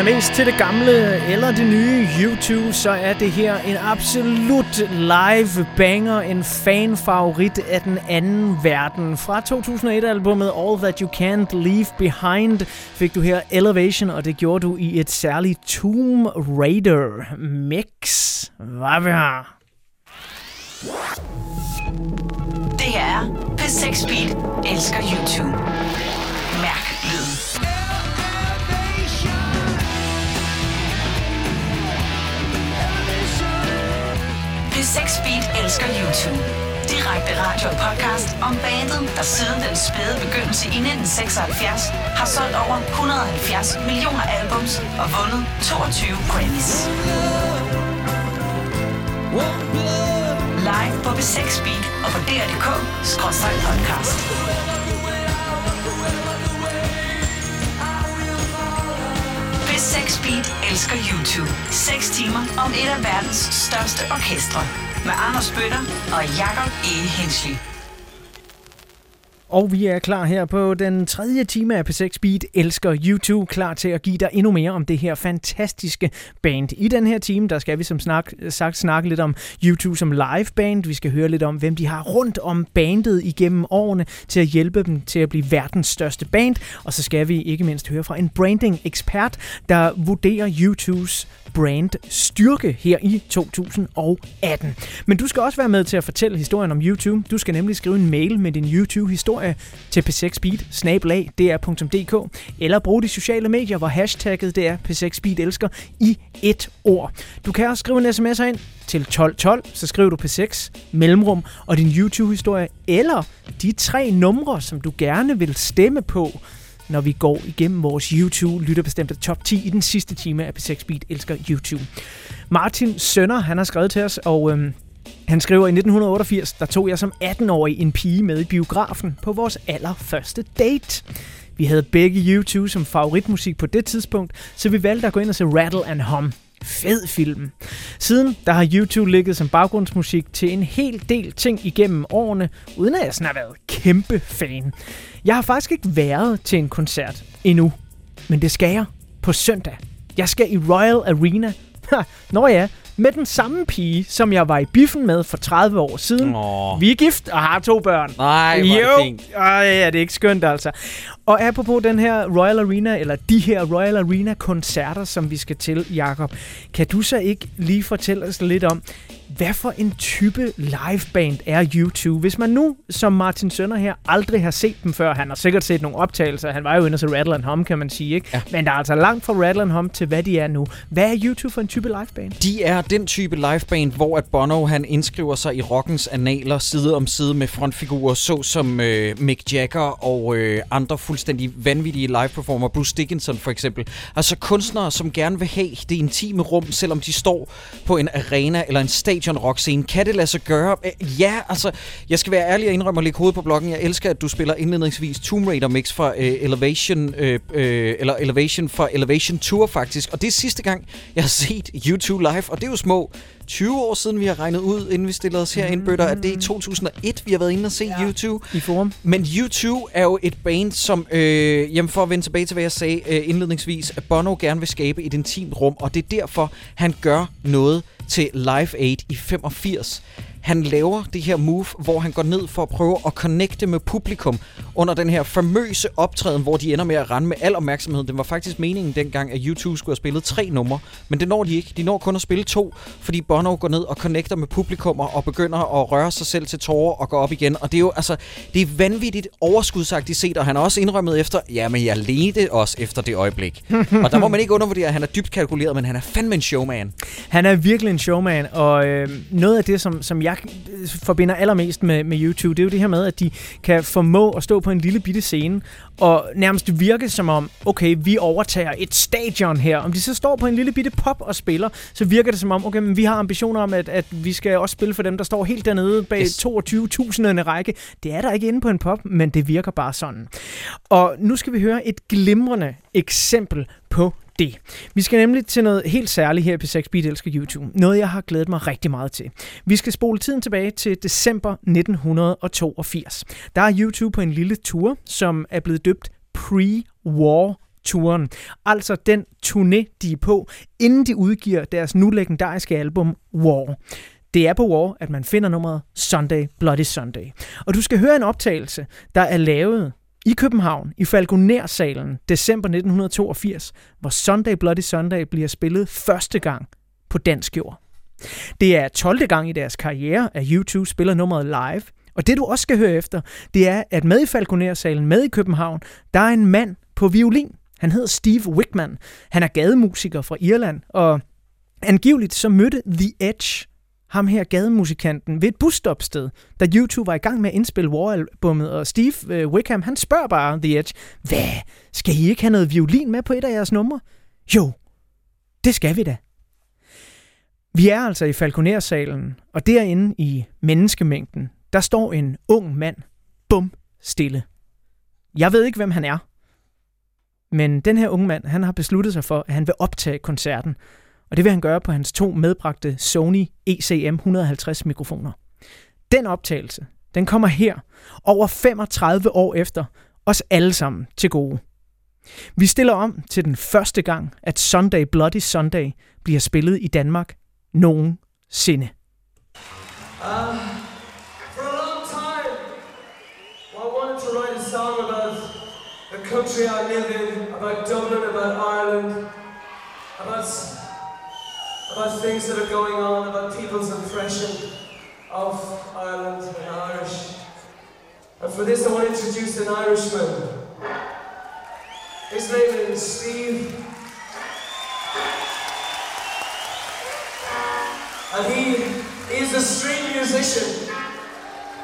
Mest til det gamle eller det nye YouTube, så er det her en absolut live banger, en fanfavorit af den anden verden. Fra 2001-albummet All That You Can't Leave Behind fik du her Elevation, og det gjorde du i et særligt Tomb Raider mix. Hvad vi har? Det her er P6 Beat elsker YouTube. 6 Feet elsker YouTube. Direkte radio og podcast om bandet, der siden den spæde begyndelse i 1976 har solgt over 170 millioner albums og vundet 22 Grammys. Live på B6 Beat og på dr.dk-podcast. Speed elsker YouTube. 6 timer om et af verdens største orkestre. Med Anders Bøtter og Jakob E. Hensley. Og vi er klar her på den tredje time af P6 Beat Elsker YouTube, klar til at give dig endnu mere om det her fantastiske band. I den her time, der skal vi som snak, sagt snakke lidt om YouTube som live band. Vi skal høre lidt om, hvem de har rundt om bandet igennem årene til at hjælpe dem til at blive verdens største band. Og så skal vi ikke mindst høre fra en branding-ekspert, der vurderer YouTubes brand styrke her i 2018. Men du skal også være med til at fortælle historien om YouTube. Du skal nemlig skrive en mail med din YouTube-historie til P6 Speed, snabelag, dr.dk, eller brug de sociale medier, hvor hashtagget det er P6 Speed elsker i et ord. Du kan også skrive en sms ind til 1212, så skriver du P6, mellemrum og din YouTube-historie, eller de tre numre, som du gerne vil stemme på, når vi går igennem vores YouTube-lytterbestemte top 10 i den sidste time af P6 Beat elsker YouTube. Martin Sønder, han har skrevet til os, og øhm, han skriver, i 1988, der tog jeg som 18-årig en pige med i biografen på vores allerførste date. Vi havde begge YouTube som favoritmusik på det tidspunkt, så vi valgte at gå ind og se Rattle and Hum. Fed film. Siden der har YouTube ligget som baggrundsmusik til en hel del ting igennem årene, uden at jeg sådan har været kæmpe fan. Jeg har faktisk ikke været til en koncert endnu, men det skal jeg på søndag. Jeg skal i Royal Arena. Nå ja, med den samme pige, som jeg var i biffen med for 30 år siden. Åh. Vi er gift og har to børn. Nej, hvor er jo. Ej, ja, det er ikke skønt altså. Og apropos den her Royal Arena, eller de her Royal Arena-koncerter, som vi skal til, Jakob, kan du så ikke lige fortælle os lidt om, hvad for en type liveband er YouTube? Hvis man nu, som Martin Sønder her, aldrig har set dem før, han har sikkert set nogle optagelser, han var jo inde se Rattle and Hum, kan man sige, ikke? Ja. Men der er altså langt fra Rattle and Hum til, hvad de er nu. Hvad er YouTube for en type liveband? De er den type liveband, hvor at Bono han indskriver sig i rockens analer side om side med frontfigurer, såsom øh, Mick Jagger og øh, andre fuldstændig vanvittige live-performer. Bruce Dickinson for eksempel. Altså kunstnere, som gerne vil have det intime rum, selvom de står på en arena eller en stadion rock scene. Kan det lade sig gøre? Ja, altså, jeg skal være ærlig og indrømme at lægge hovedet på blokken. Jeg elsker, at du spiller indledningsvis Tomb Raider mix fra øh, Elevation, øh, øh, eller Elevation fra Elevation Tour faktisk. Og det er sidste gang, jeg har set YouTube live, og det er jo små 20 år siden, vi har regnet ud, inden vi stillede os herind, mm. Bøtter, at det er i 2001, vi har været inde og se ja. YouTube. I forum. Men U2 er jo et band, som, øh, jamen for at vende tilbage til, hvad jeg sagde øh, indledningsvis, at Bono gerne vil skabe et intimt rum, og det er derfor, han gør noget til Live Aid i 85. Han laver det her move, hvor han går ned for at prøve at connecte med publikum under den her famøse optræden, hvor de ender med at rende med al opmærksomhed. Det var faktisk meningen dengang, at YouTube skulle have spillet tre numre, men det når de ikke. De når kun at spille to, fordi Bono går ned og connecter med publikummer og begynder at røre sig selv til tårer og gå op igen. Og det er jo altså, det er vanvittigt overskudsagtigt set, og han har også indrømmet efter, ja, men jeg ledte også efter det øjeblik. (laughs) og der må man ikke undervurdere, at han er dybt kalkuleret, men han er fandme en showman. Han er virkelig en showman, og øh, noget af det, som, som jeg øh, forbinder allermest med, med YouTube, det er jo det her med, at de kan formå at stå på en lille bitte scene, og nærmest virke som om, okay, vi overtager et stadion her. Om de så står på en lille bitte pop og spiller, så virker det som om, okay, men vi har ambitioner om, at, at vi skal også spille for dem, der står helt dernede bag Yes. yes. 22.000 række. Det er der ikke inde på en pop, men det virker bare sådan. Og nu skal vi høre et glimrende eksempel på det. Vi skal nemlig til noget helt særligt her på 6 Beat Elsker YouTube. Noget, jeg har glædet mig rigtig meget til. Vi skal spole tiden tilbage til december 1982. Der er YouTube på en lille tur, som er blevet døbt Pre-War turen. Altså den turné, de er på, inden de udgiver deres nu legendariske album War. Det er på War, at man finder nummeret Sunday Bloody Sunday. Og du skal høre en optagelse, der er lavet i København, i Falconer-salen, december 1982, hvor Sunday Bloody Sunday bliver spillet første gang på dansk jord. Det er 12. gang i deres karriere, at YouTube spiller nummeret live. Og det du også skal høre efter, det er, at med i Falconer-salen, med i København, der er en mand på violin. Han hedder Steve Wickman. Han er gademusiker fra Irland, og angiveligt så mødte The Edge ham her gademusikanten ved et busstopsted, da YouTube var i gang med at indspille War-albummet, og Steve øh, Wickham, han spørger bare The Edge, hvad, skal I ikke have noget violin med på et af jeres numre? Jo, det skal vi da. Vi er altså i Falconer-salen, og derinde i menneskemængden, der står en ung mand, bum stille. Jeg ved ikke, hvem han er, Men den her unge mand, han har besluttet sig for, at han vil optage koncerten. Og det vil han gøre på hans to medbragte Sony ECM 150 mikrofoner. Den optagelse, den kommer her, over 35 år efter, os alle sammen til gode. Vi stiller om til den første gang, at Sunday Bloody Sunday bliver spillet i Danmark nogensinde. Uh, for a long time, I wanted to write a song about the country I live in, about Dublin, about Ireland, about about things that are going on, about people's impression of Ireland and Irish. And for this, I want to introduce an Irishman. His name is Steve. And he is a string musician.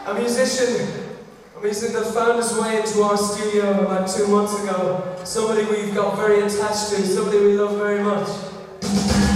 A musician. A musician that found his way into our studio about two months ago. Somebody we've got very attached to, somebody we love very much.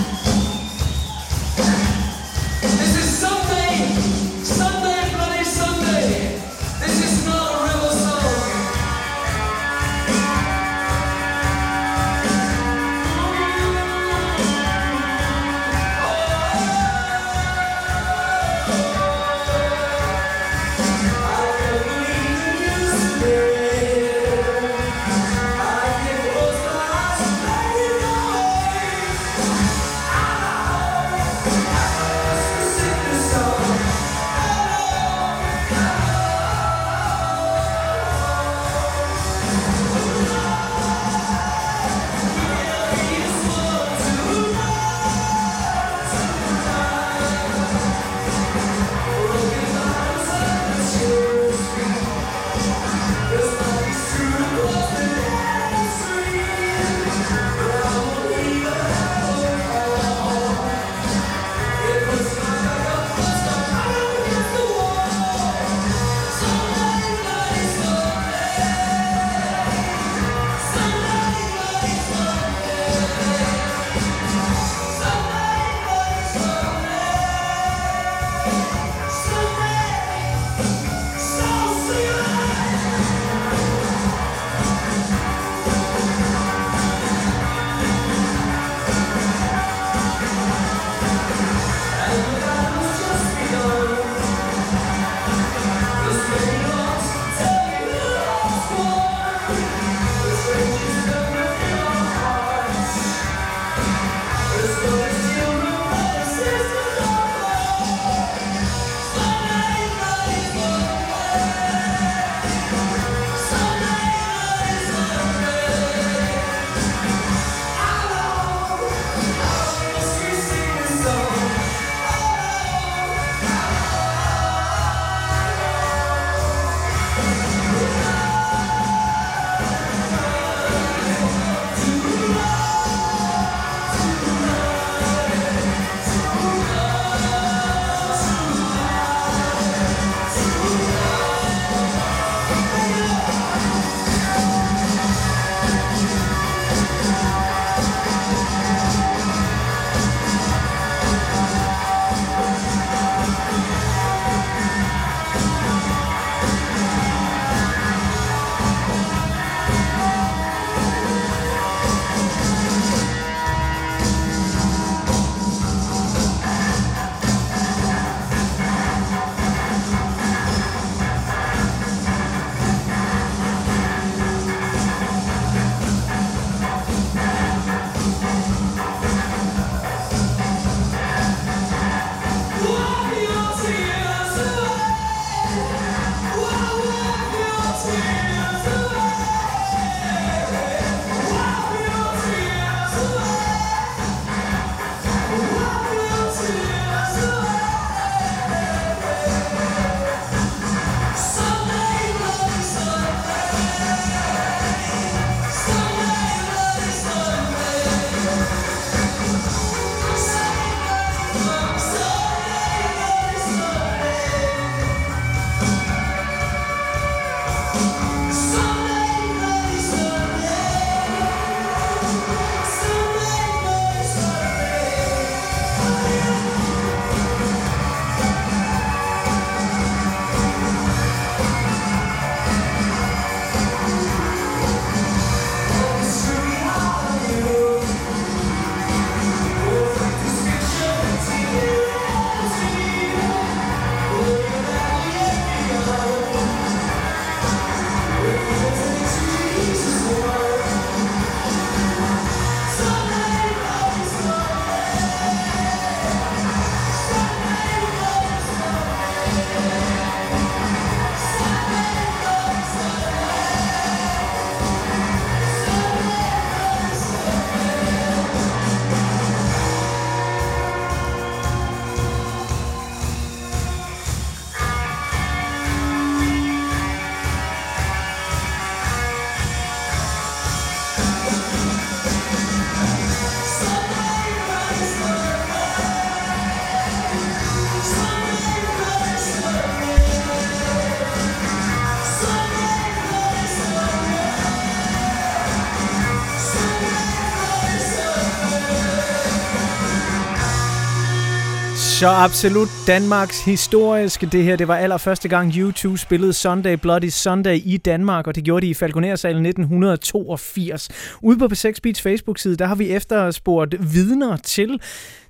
Så absolut Danmarks historiske det her. Det var allerførste gang YouTube spillede Sunday Bloody Sunday i Danmark, og det gjorde de i Falconersalen 1982. Ude på P6 Beats Facebook-side, der har vi efterspurgt vidner til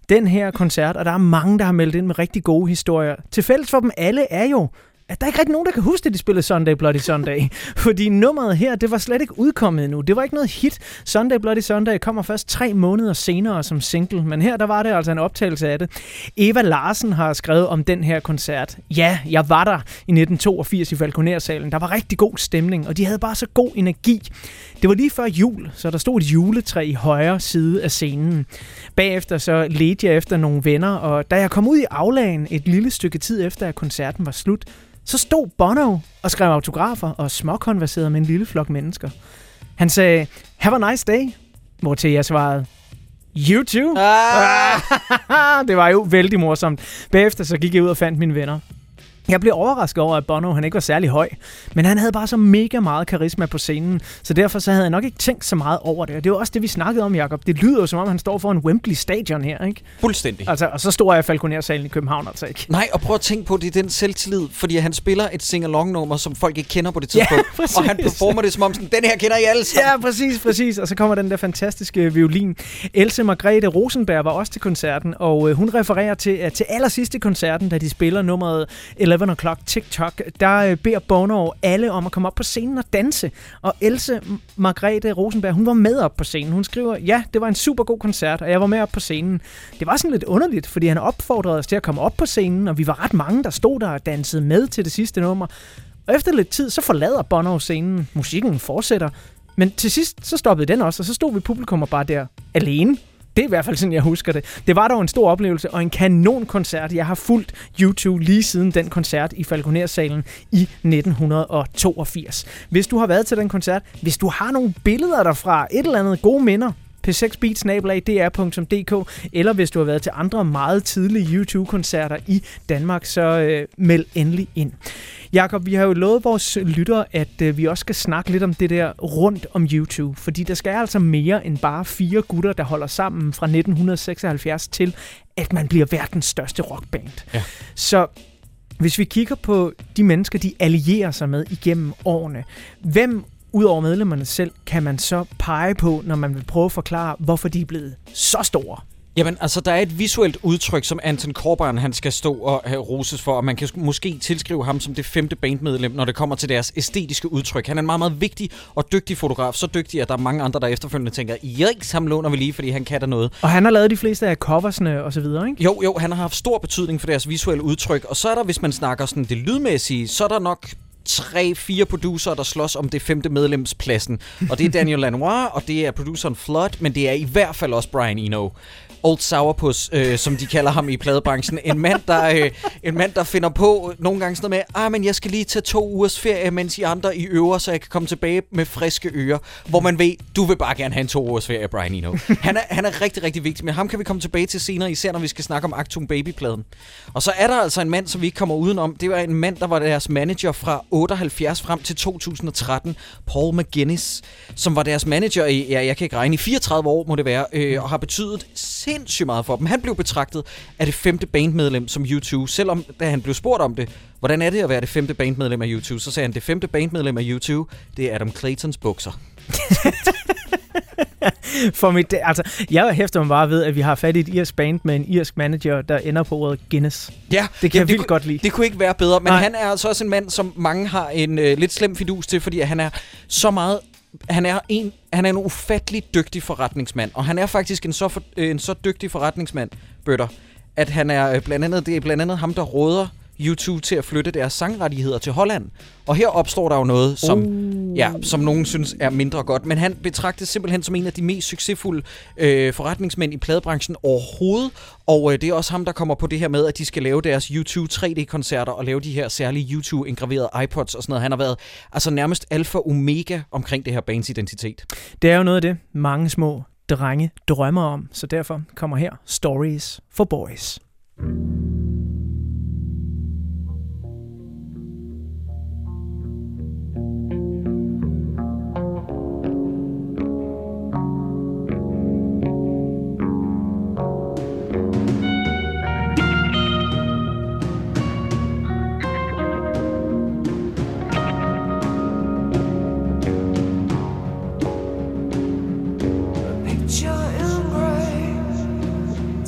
den her koncert, og der er mange, der har meldt ind med rigtig gode historier. Til fælles for dem alle er jo, at der er ikke rigtig nogen, der kan huske, at de spillede Sunday Bloody Sunday. (laughs) Fordi nummeret her, det var slet ikke udkommet endnu. Det var ikke noget hit. Sunday Bloody Sunday kommer først tre måneder senere som single. Men her, der var det altså en optagelse af det. Eva Larsen har skrevet om den her koncert. Ja, jeg var der i 1982 i Falconer-salen. Der var rigtig god stemning, og de havde bare så god energi. Det var lige før jul, så der stod et juletræ i højre side af scenen. Bagefter så ledte jeg efter nogle venner, og da jeg kom ud i aflagen et lille stykke tid efter, at koncerten var slut, så stod Bono og skrev autografer og småkonverserede med en lille flok mennesker. Han sagde, have a nice day, hvortil jeg svarede, you too. Ah. (laughs) det var jo vældig morsomt. Bagefter så gik jeg ud og fandt mine venner. Jeg blev overrasket over, at Bono han ikke var særlig høj, men han havde bare så mega meget karisma på scenen, så derfor så havde jeg nok ikke tænkt så meget over det. Og det var også det, vi snakkede om, Jacob. Det lyder jo som om, han står for en Wembley Stadion her, ikke? Fuldstændig. Altså, og så stor er Falconer-salen i København altså ikke. Nej, og prøv at tænke på, det er den selvtillid, fordi han spiller et sing-along-nummer, som folk ikke kender på det tidspunkt. Ja, præcis. og han performer det som om, sådan, den her kender I alle sammen. Ja, præcis, præcis. Og så kommer den der fantastiske violin. Else Margrethe Rosenberg var også til koncerten, og øh, hun refererer til, at til allersidste koncerten, da de spiller nummeret 11 O'Clock TikTok, der øh, beder Bono alle om at komme op på scenen og danse. Og Else Margrethe Rosenberg, hun var med op på scenen. Hun skriver, ja, det var en super god koncert, og jeg var med op på scenen. Det var sådan lidt underligt, fordi han opfordrede os til at komme op på scenen, og vi var ret mange, der stod der og dansede med til det sidste nummer. Og efter lidt tid, så forlader Bono scenen. Musikken fortsætter. Men til sidst, så stoppede den også, og så stod vi publikum og bare der alene. Det er i hvert fald sådan, jeg husker det. Det var dog en stor oplevelse og en kanonkoncert. Jeg har fulgt YouTube lige siden den koncert i Falconer-salen i 1982. Hvis du har været til den koncert, hvis du har nogle billeder derfra, et eller andet gode minder, p6beats.dr.dk, eller hvis du har været til andre meget tidlige YouTube-koncerter i Danmark, så øh, meld endelig ind. Jakob, vi har jo lovet vores lyttere, at øh, vi også skal snakke lidt om det der rundt om YouTube, fordi der skal altså mere end bare fire gutter, der holder sammen fra 1976 til, at man bliver verdens største rockband. Ja. Så hvis vi kigger på de mennesker, de allierer sig med igennem årene, hvem udover medlemmerne selv, kan man så pege på, når man vil prøve at forklare, hvorfor de er blevet så store? Jamen, altså, der er et visuelt udtryk, som Anton Corbijn, han skal stå og have roses for, og man kan måske tilskrive ham som det femte bandmedlem, når det kommer til deres æstetiske udtryk. Han er en meget, meget vigtig og dygtig fotograf. Så dygtig, at der er mange andre, der efterfølgende tænker, jæks, ham låner vi lige, fordi han kan da noget. Og han har lavet de fleste af coversne og så videre, ikke? Jo, jo, han har haft stor betydning for deres visuelle udtryk. Og så er der, hvis man snakker sådan det lydmæssige, så er der nok tre-fire producer, der slås om det femte medlemspladsen. Og det er Daniel Lanois, og det er produceren Flood, men det er i hvert fald også Brian Eno. Old Sourpuss, øh, som de kalder ham i pladebranchen. En mand, der, øh, en mand, der finder på nogle gange sådan noget med, ah, men jeg skal lige tage to ugers ferie, mens I andre i øver, så jeg kan komme tilbage med friske ører. Hvor man ved, du vil bare gerne have en to ugers ferie, Brian Eno. Han er, han er rigtig, rigtig vigtig, men ham kan vi komme tilbage til senere, især når vi skal snakke om Actum Baby-pladen. Og så er der altså en mand, som vi ikke kommer udenom. Det var en mand, der var deres manager fra 78 frem til 2013, Paul McGuinness, som var deres manager i, ja, jeg kan ikke regne, i 34 år må det være, øh, og har betydet sindssygt meget for dem. Han blev betragtet af det femte bandmedlem som U2, selvom da han blev spurgt om det, hvordan er det at være det femte bandmedlem af U2, så sagde han, det femte bandmedlem af U2, det er Adam Claytons bukser. (laughs) For mit, altså, jeg hæfter mig bare ved, at vi har fat i et irsk band med en irsk manager, der ender på ordet Guinness. Ja, Det kan ja, jeg vildt kunne- godt lide. Det kunne ikke være bedre, men Nej. Nej. han er altså også en mand, som mange har en øh, lidt slem fidus til, fordi han er så meget... Han er, en, han er en ufattelig dygtig forretningsmand, og han er faktisk en så, for, en så dygtig forretningsmand, Bøtter, at han er øh, blandt andet, det er blandt andet ham, der råder YouTube til at flytte deres sangrettigheder til Holland. Og her opstår der jo noget, som, Uh. ja, som nogen synes er mindre godt. Men han betragtes simpelthen som en af de mest succesfulde øh, forretningsmænd i pladebranchen overhovedet. Og øh, det er også ham, der kommer på det her med, at de skal lave deres YouTube 3D-koncerter og lave de her særlige YouTube-ingraverede iPods og sådan noget. Han har været altså nærmest alfa omega omkring det her bands identitet. Det er jo noget af det, mange små drenge drømmer om, så derfor kommer her Stories for Boys. Ja, en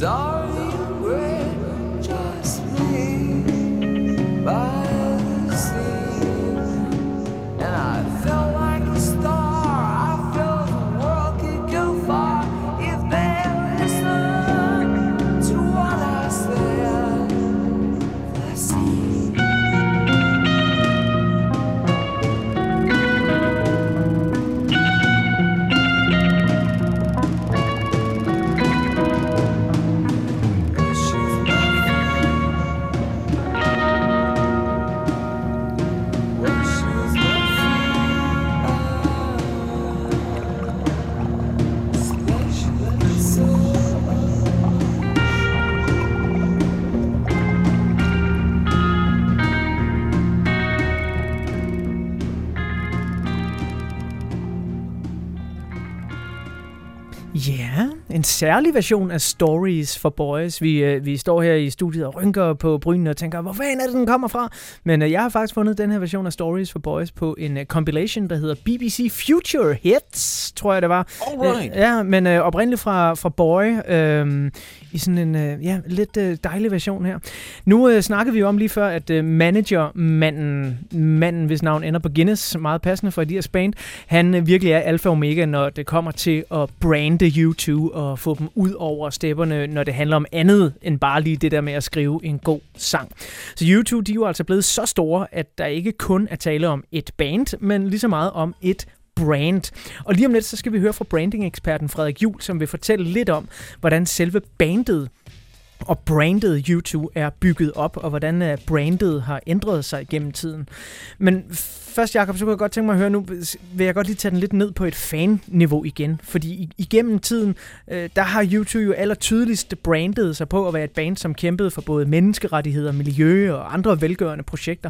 Oh. Særlig version af Stories for Boys. Vi, øh, vi står her i studiet og rynker på brynene og tænker, hvor fanden er det, den kommer fra? Men øh, jeg har faktisk fundet den her version af Stories for Boys på en øh, compilation, der hedder BBC Future Hits, tror jeg det var. Alright. Øh, ja, men øh, oprindeligt fra, fra Boy, øh, i sådan en øh, ja, lidt øh, dejlig version her. Nu øh, snakkede vi jo om lige før, at øh, managermanden, manden hvis navn ender på Guinness, meget passende for Adidas Band, han øh, virkelig er alfa og omega, når det kommer til at brande YouTube og få dem ud over stepperne, når det handler om andet end bare lige det der med at skrive en god sang. Så YouTube, de er jo altså blevet så store, at der ikke kun er tale om et band, men lige så meget om et brand. Og lige om lidt, så skal vi høre fra branding-eksperten Frederik Jul, som vil fortælle lidt om, hvordan selve bandet og brandet YouTube er bygget op, og hvordan øh, brandet har ændret sig gennem tiden. Men først, Jacob, så kunne jeg godt tænke mig at høre, nu vil jeg godt lige tage den lidt ned på et fan-niveau igen, fordi igennem tiden, øh, der har YouTube jo aller tydeligst brandet sig på at være et band, som kæmpede for både menneskerettigheder, miljø og andre velgørende projekter.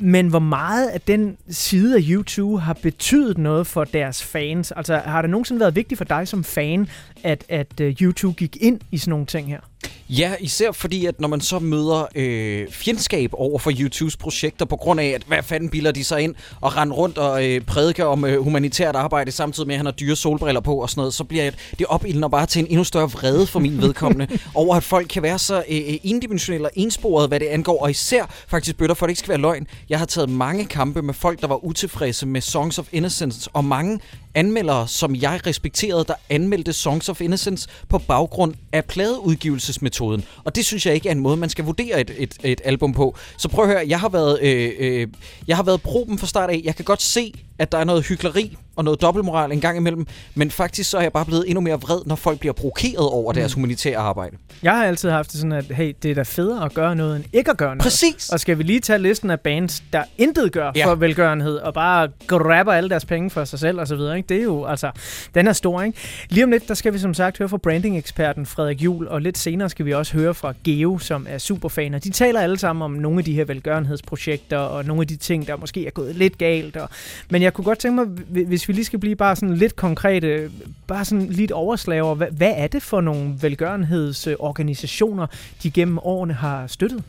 Men hvor meget af den side af YouTube har betydet noget for deres fans? Altså, har det nogensinde været vigtigt for dig som fan, at, at øh, YouTube gik ind i sådan nogle ting her? Ja, især fordi, at når man så møder øh, fjendskab over for YouTubes projekter, på grund af, at hvad fanden bilder de sig ind og rende rundt og øh, prædike om øh, humanitært arbejde, samtidig med, at han har dyre solbriller på og sådan noget, så bliver det opildner bare til en endnu større vrede for min vedkommende, (laughs) over at folk kan være så øh, øh, endimensionelle og ensporede, hvad det angår, og især faktisk bøtter for, det ikke skal være løgn. Jeg har taget mange kampe med folk, der var utilfredse med Songs of Innocence, og mange anmeldere, som jeg respekterede, der anmeldte Songs of Innocence på baggrund af pladeudgivelsesmetoden. Og det synes jeg ikke er en måde, man skal vurdere et, et, et album på. Så prøv at høre, jeg har været, øh, øh, jeg har været proben fra start af. Jeg kan godt se, at der er noget hykleri og noget dobbeltmoral en gang imellem, men faktisk så er jeg bare blevet endnu mere vred, når folk bliver provokeret over deres humanitære arbejde. Jeg har altid haft det sådan, at hey, det er da federe at gøre noget, end ikke at gøre noget. Præcis. Og skal vi lige tage listen af bands, der intet gør Ja. for velgørenhed, og bare grabber alle deres penge for sig selv og så videre, ikke? Det er jo, altså, den er stor, ikke? Lige om lidt, der skal vi som sagt høre fra branding-eksperten Frederik Juhl, og lidt senere skal vi også høre fra Geo, som er superfaner. De taler alle sammen om nogle af de her velgørenhedsprojekter, og nogle af de ting, der måske er gået lidt galt. Og... Men jeg kunne godt tænke mig, hvi- hvis vi lige skal blive bare sådan lidt konkrete, bare sådan lidt overslag over, hvad, hvad er det for nogle velgørenhedsorganisationer, de gennem årene har støttet?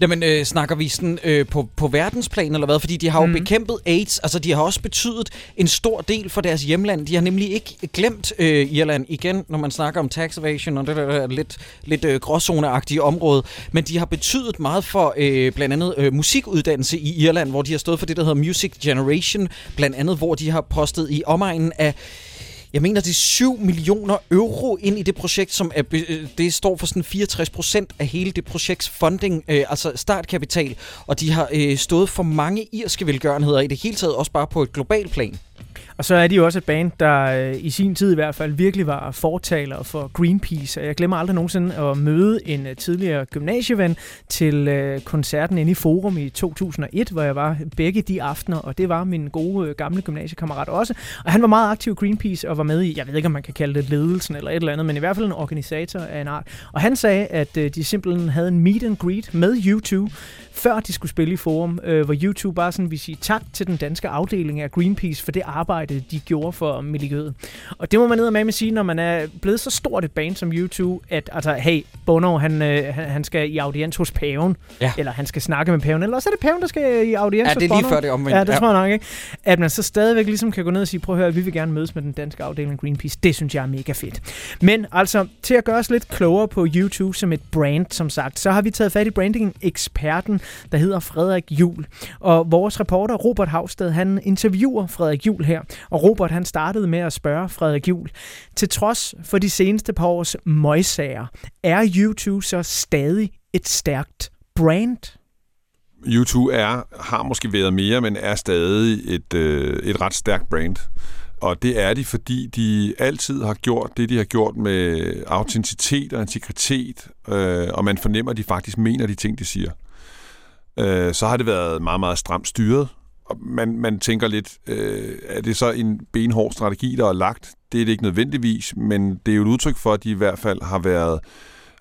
Jamen, øh, snakker vi sådan øh, på, på verdensplan eller hvad? Fordi de har jo mm. bekæmpet AIDS. Altså, de har også betydet en stor del for deres hjemland. De har nemlig ikke glemt øh, Irland igen, når man snakker om tax evasion og det der, der lidt, lidt øh, gråzoneagtige område. Men de har betydet meget for øh, blandt andet øh, musikuddannelse i Irland, hvor de har stået for det, der hedder Music Generation. Blandt andet, hvor de har postet i omegnen af jeg mener, det er 7 millioner euro ind i det projekt, som er, øh, det står for sådan 64 procent af hele det projekts funding, øh, altså startkapital. Og de har øh, stået for mange irske velgørenheder i det hele taget, også bare på et globalt plan. Og så er de jo også et band, der øh, i sin tid i hvert fald virkelig var fortaler for Greenpeace. Og jeg glemmer aldrig nogensinde at møde en øh, tidligere gymnasieven til øh, koncerten inde i Forum i 2001, hvor jeg var begge de aftener, og det var min gode gamle gymnasiekammerat også. Og han var meget aktiv i Greenpeace og var med i, jeg ved ikke om man kan kalde det ledelsen eller et eller andet, men i hvert fald en organisator af en art. Og han sagde, at de simpelthen havde en meet and greet med YouTube, før de skulle spille i Forum, øh, hvor YouTube bare sådan vil sige tak til den danske afdeling af Greenpeace for det arbejde, de gjorde for miljøet. Og det må man ned med at sige, når man er blevet så stort et band som YouTube, at altså, hey, Bono, han, øh, han, skal i audiens hos paven, Ja. eller han skal snakke med paven, eller også er det paven, der skal i audiens Ja, hos det er lige før det omvendt. Ja, det Ja. tror jeg nok, ikke? At man så stadigvæk ligesom kan gå ned og sige, prøv at høre, vi vil gerne mødes med den danske afdeling af Greenpeace. Det synes jeg er mega fedt. Men altså, til at gøre os lidt klogere på YouTube som et brand, som sagt, så har vi taget fat i branding-eksperten, der hedder Frederik Jul. Og vores reporter Robert Havsted, han interviewer Frederik Jul her. Og Robert, han startede med at spørge Frederik Jul. Til trods for de seneste par års møjsager, er YouTube så stadig et stærkt brand? YouTube er, har måske været mere, men er stadig et, øh, et ret stærkt brand. Og det er de, fordi de altid har gjort det, de har gjort med autenticitet og integritet, øh, og man fornemmer, at de faktisk mener de ting, de siger. Øh, så har det været meget, meget stramt styret, og man, man tænker lidt, øh, er det så en benhård strategi, der er lagt? Det er det ikke nødvendigvis, men det er jo et udtryk for, at de i hvert fald har været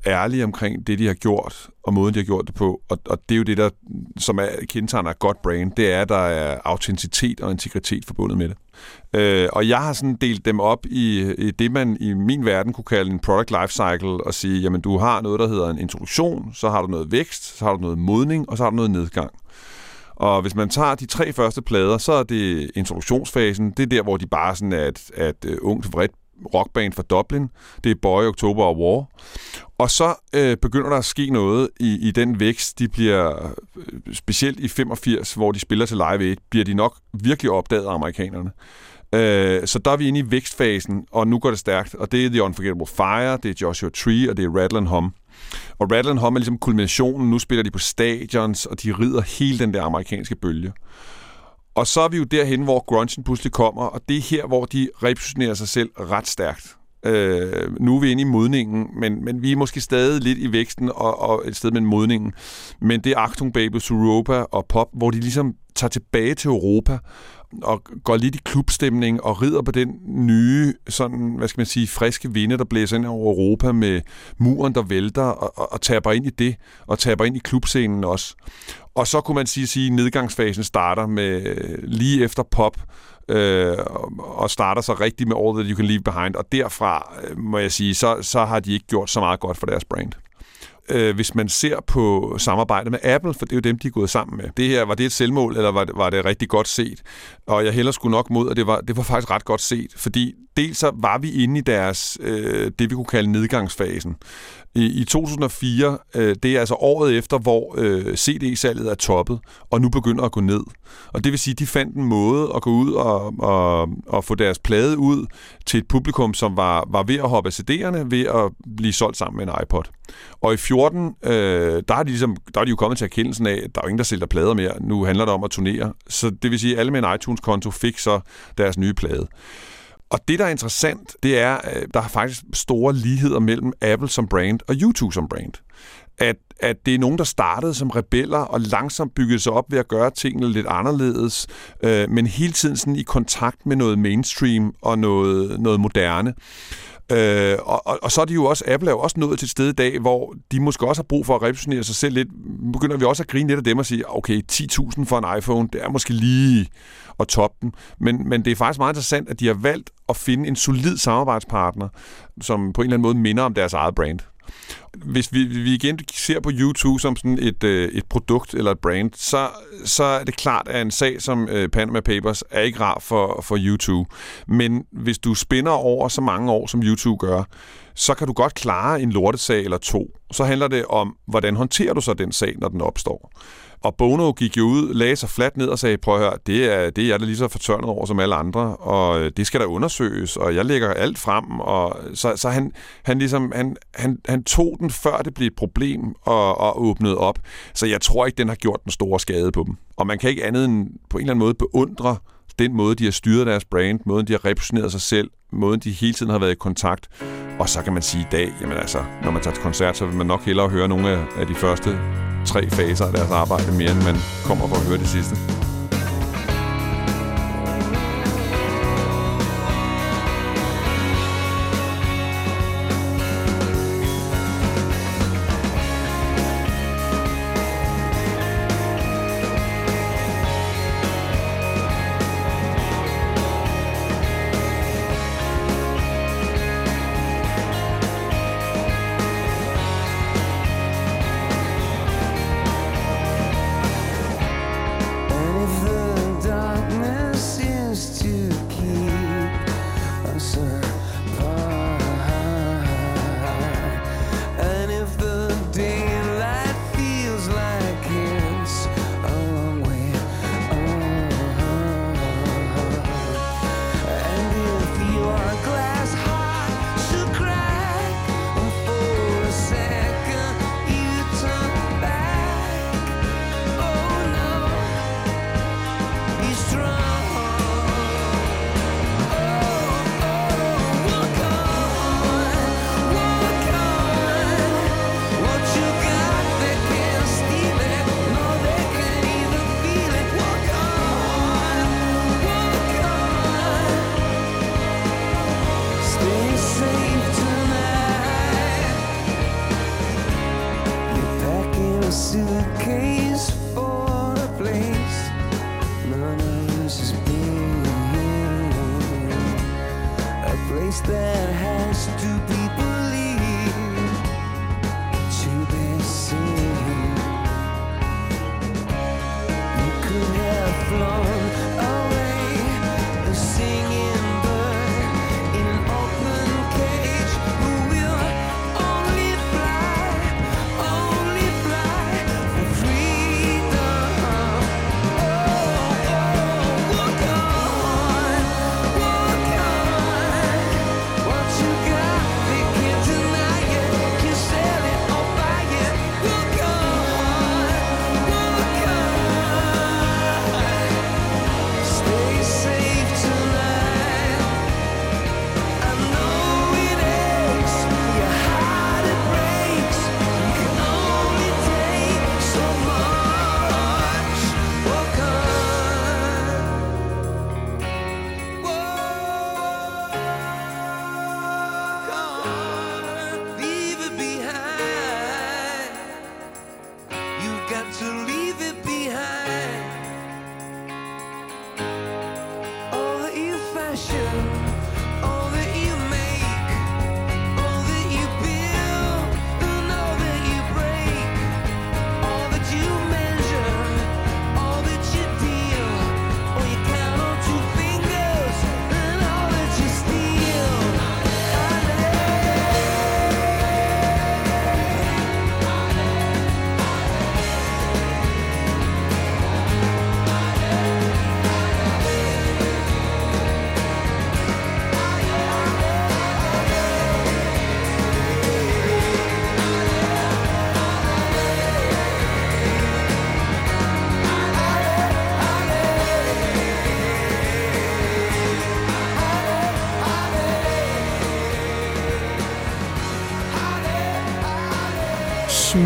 ærlige omkring det, de har gjort, og måden, de har gjort det på. Og, og det er jo det, der som er kendetegner et godt brand, det er, at der er autenticitet og integritet forbundet med det. Øh, og jeg har sådan delt dem op i, i det, man i min verden kunne kalde en product life cycle, og sige, jamen du har noget, der hedder en introduktion, så har du noget vækst, så har du noget modning, og så har du noget nedgang. Og hvis man tager de tre første plader, så er det introduktionsfasen. Det er der, hvor de bare sådan er et, er et øh, ungt, vredt rockband fra Dublin. Det er Boy, October og War. Og så øh, begynder der at ske noget i, i den vækst. De bliver, øh, specielt i 85, hvor de spiller til Live 8, bliver de nok virkelig opdaget af amerikanerne. Øh, så der er vi inde i vækstfasen, og nu går det stærkt. Og det er The Unforgettable Fire, det er Joshua Tree, og det er Rattle Hum. Og Rattle Hum er ligesom kulminationen. Nu spiller de på stadions, og de rider hele den der amerikanske bølge. Og så er vi jo derhen, hvor grunchen pludselig kommer, og det er her, hvor de repositionerer sig selv ret stærkt. Øh, nu er vi inde i modningen, men, men vi er måske stadig lidt i væksten og, og et sted med modningen. Men det er Achtung Baby, Europa og Pop, hvor de ligesom tager tilbage til Europa og går lidt i klubstemning og rider på den nye, sådan, hvad skal man sige, friske vinde, der blæser ind over Europa med muren, der vælter og, og, og taber ind i det, og taber ind i klubscenen også. Og så kunne man sige, sige at nedgangsfasen starter med lige efter pop, øh, og starter så rigtigt med All That You Can Leave Behind, og derfra, øh, må jeg sige, så, så har de ikke gjort så meget godt for deres brand øh, hvis man ser på samarbejdet med Apple, for det er jo dem, de er gået sammen med. Det her, var det et selvmål, eller var det, var det rigtig godt set? Og jeg hælder sgu nok mod, at det var, det var faktisk ret godt set, fordi dels så var vi inde i deres, øh, det vi kunne kalde nedgangsfasen. I, i 2004, øh, det er altså året efter, hvor øh, CD-salget er toppet, og nu begynder at gå ned. Og det vil sige, de fandt en måde at gå ud og, og, og få deres plade ud til et publikum, som var, var ved at hoppe af CD'erne, ved at blive solgt sammen med en iPod. Og i 14, øh, der, er de ligesom, der er de jo kommet til erkendelsen af, at der er jo ingen, der sælger plader mere. Nu handler det om at turnere. Så det vil sige, at alle med en iTunes-konto fik så deres nye plade. Og det, der er interessant, det er, at der er faktisk store ligheder mellem Apple som brand og YouTube som brand. At, at det er nogen, der startede som rebeller og langsomt byggede sig op ved at gøre tingene lidt anderledes, øh, men hele tiden sådan i kontakt med noget mainstream og noget, noget moderne. Øh, og, og, og så er de jo også, Apple er jo også nået til et sted i dag, hvor de måske også har brug for at repositionere sig selv lidt. Begynder vi også at grine lidt af dem og sige, okay, 10.000 for en iPhone, det er måske lige at toppe dem. Men, men det er faktisk meget interessant, at de har valgt at finde en solid samarbejdspartner, som på en eller anden måde minder om deres eget brand. Hvis vi, vi igen ser på YouTube som sådan et, øh, et produkt eller et brand, så, så er det klart, at en sag som øh, Panama Papers er ikke rar for, for YouTube. Men hvis du spinder over så mange år, som YouTube gør, så kan du godt klare en lortesag eller to. Så handler det om, hvordan håndterer du så den sag, når den opstår. Og Bono gik jo ud, lagde sig fladt ned og sagde, prøv at høre, det er, det er jeg da lige så fortørnet over som alle andre, og øh, det skal der undersøges, og jeg lægger alt frem. Og så, så han, han, ligesom, han, han, han tog den, før det blev et problem, og, og åbnede op. Så jeg tror ikke, den har gjort den store skade på dem. Og man kan ikke andet end på en eller anden måde beundre den måde, de har styret deres brand, måden, de har repositioneret sig selv, måden, de hele tiden har været i kontakt. Og så kan man sige i dag, jamen altså, når man tager til koncert, så vil man nok hellere høre nogle af, af de første tre faser af deres arbejde, mere end man kommer for at høre det sidste.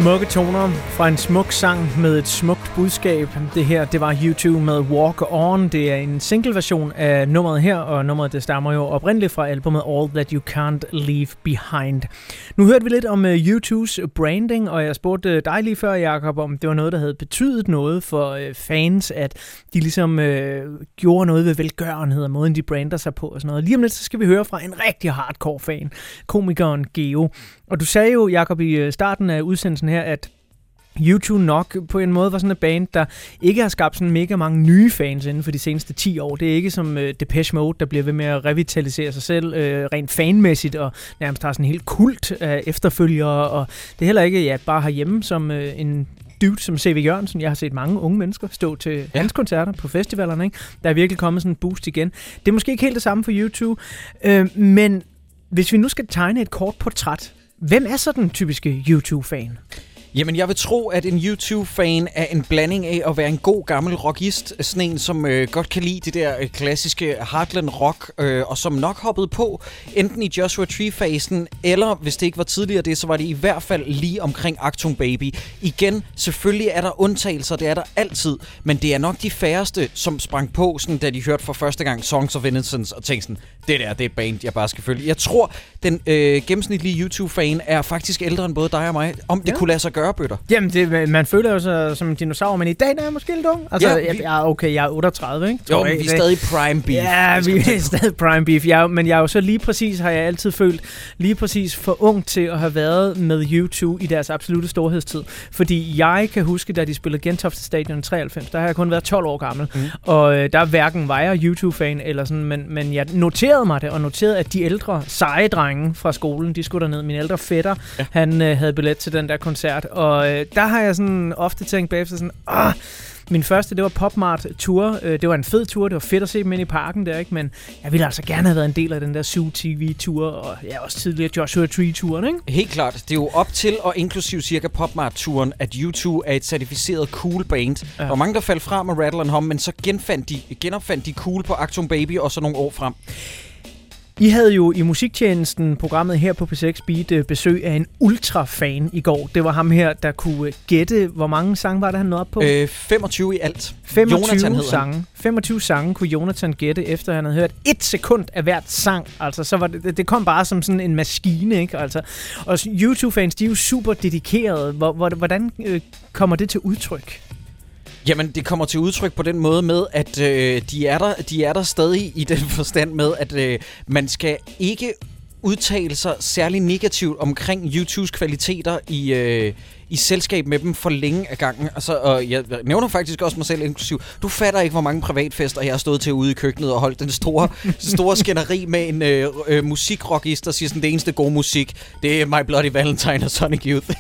Smukke toner fra en smuk sang med et smukt budskab. Det her, det var YouTube med Walk On. Det er en single version af nummeret her, og nummeret det stammer jo oprindeligt fra albumet All That You Can't Leave Behind. Nu hørte vi lidt om øh, uh, YouTubes branding, og jeg spurgte uh, dig lige før, Jacob, om det var noget, der havde betydet noget for uh, fans, at de ligesom uh, gjorde noget ved velgørenhed og måden, de brander sig på og sådan noget. Lige om lidt, så skal vi høre fra en rigtig hardcore fan, komikeren Geo. Og du sagde jo, Jacob, i starten af udsendelsen her, at YouTube nok på en måde var sådan et band, der ikke har skabt sådan mega mange nye fans inden for de seneste 10 år. Det er ikke som uh, Depeche Mode, der bliver ved med at revitalisere sig selv uh, rent fanmæssigt og nærmest har sådan en helt kult af efterfølgere. Og det er heller ikke ja, bare herhjemme som uh, en dude som C.V. Jørgensen. Jeg har set mange unge mennesker stå til ja. hans koncerter på festivalerne. Ikke? Der er virkelig kommet sådan en boost igen. Det er måske ikke helt det samme for YouTube, uh, men hvis vi nu skal tegne et kort portræt, hvem er så den typiske YouTube-fan? Jamen, jeg vil tro, at en YouTube-fan er en blanding af at være en god gammel rockist, sådan en, som øh, godt kan lide det der øh, klassiske Heartland rock, øh, og som nok hoppede på enten i Joshua Tree-fasen, eller hvis det ikke var tidligere det, så var det i hvert fald lige omkring Actung Baby. Igen, selvfølgelig er der undtagelser, det er der altid, men det er nok de færreste, som sprang på, sådan, da de hørte for første gang Songs of Innocence, og tænkte sådan, det der, det er band, jeg bare skal følge. Jeg tror, den øh, gennemsnitlige YouTube-fan er faktisk ældre end både dig og mig, om det Ja. kunne lade sig gøre, bøtter. Jamen, det, man føler jo sig som en dinosaur, men i dag der er jeg måske lidt ung. Altså, Ja, ja, vi- jeg, okay, jeg er 38, ikke? Jo, Tror men jeg. vi er stadig prime beef. Ja, vi er stadig prime beef. Jeg, jo- men jeg er jo så lige præcis, har jeg altid følt, lige præcis for ung til at have været med YouTube i deres absolute storhedstid. Fordi jeg kan huske, da de spillede Gentofte Stadion i 93, der har jeg kun været 12 år gammel. Mm. Og øh, der hverken var jeg YouTube-fan eller sådan, men, men jeg noterede mig det, og noterede, at de ældre seje drenge fra skolen, de skulle derned. Min ældre fætter, ja. han øh, havde billet til den der koncert, og øh, der har jeg sådan ofte tænkt bagefter sådan, ah, min første, det var Popmart Tour. Øh, Det var en fed tur. Det var fedt at se dem inde i parken der, ikke? Men jeg ville altså gerne have været en del af den der Zoo TV-tur, og ja, også tidligere Joshua Tree-turen, ikke? Helt klart. Det er jo op til og inklusiv cirka Popmart-turen, at U2 er et certificeret cool band. Ja. Der var mange, der faldt fra med Rattle and Hum, men så genfandt de, genopfandt de cool på Actum Baby og så nogle år frem. I havde jo i musiktjenesten, programmet her på P6 Beat, øh, besøg af en ultra-fan i går. Det var ham her, der kunne øh, gætte, hvor mange sange var det, han nåede op på? Øh, 25 i alt. 25 Jonathan hedder han. sange. 25 sange kunne Jonathan gætte, efter han havde hørt et sekund af hvert sang. Altså, så var det, det- kom bare som sådan en maskine, ikke? Altså, og YouTube-fans, de er jo super dedikerede. Hvor- hvor- Hvordan øh, kommer det til udtryk? Jamen, det kommer til udtryk på den måde med, at øh, de, er der, de er der stadig i den (laughs) forstand med, at øh, man skal ikke udtale sig særlig negativt omkring YouTubes kvaliteter i, øh, i selskab med dem for længe af gangen. Altså, og jeg nævner faktisk også mig selv inklusiv. Du fatter ikke, hvor mange privatfester jeg har stået til ude i køkkenet og holdt den store, (laughs) store skænderi med en øh, øh, musikrockist, der siger sådan, det eneste gode musik, det er My Bloody Valentine og Sonic Youth. (laughs)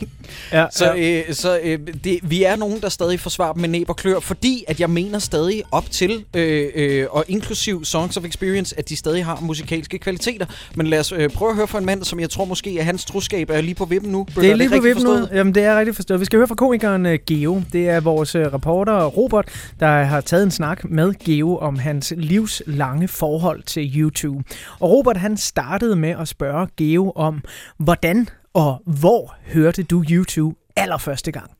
Ja, Så, ja. øh, så øh, det, vi er nogen, der stadig forsvarer dem med næb og klør, fordi at jeg mener stadig op til, øh, øh, og inklusiv Songs of Experience, at de stadig har musikalske kvaliteter. Men lad os øh, prøve at høre fra en mand, som jeg tror måske, at hans troskab er lige på vippen nu. Det er lige på vippen nu. Jamen, det er rigtigt forstået. Vi skal høre fra komikeren øh, Geo. Det er vores øh, reporter Robert, der har taget en snak med Geo om hans livslange forhold til YouTube. Og Robert han startede med at spørge Geo om, hvordan og hvor hørte du YouTube allerførste gang?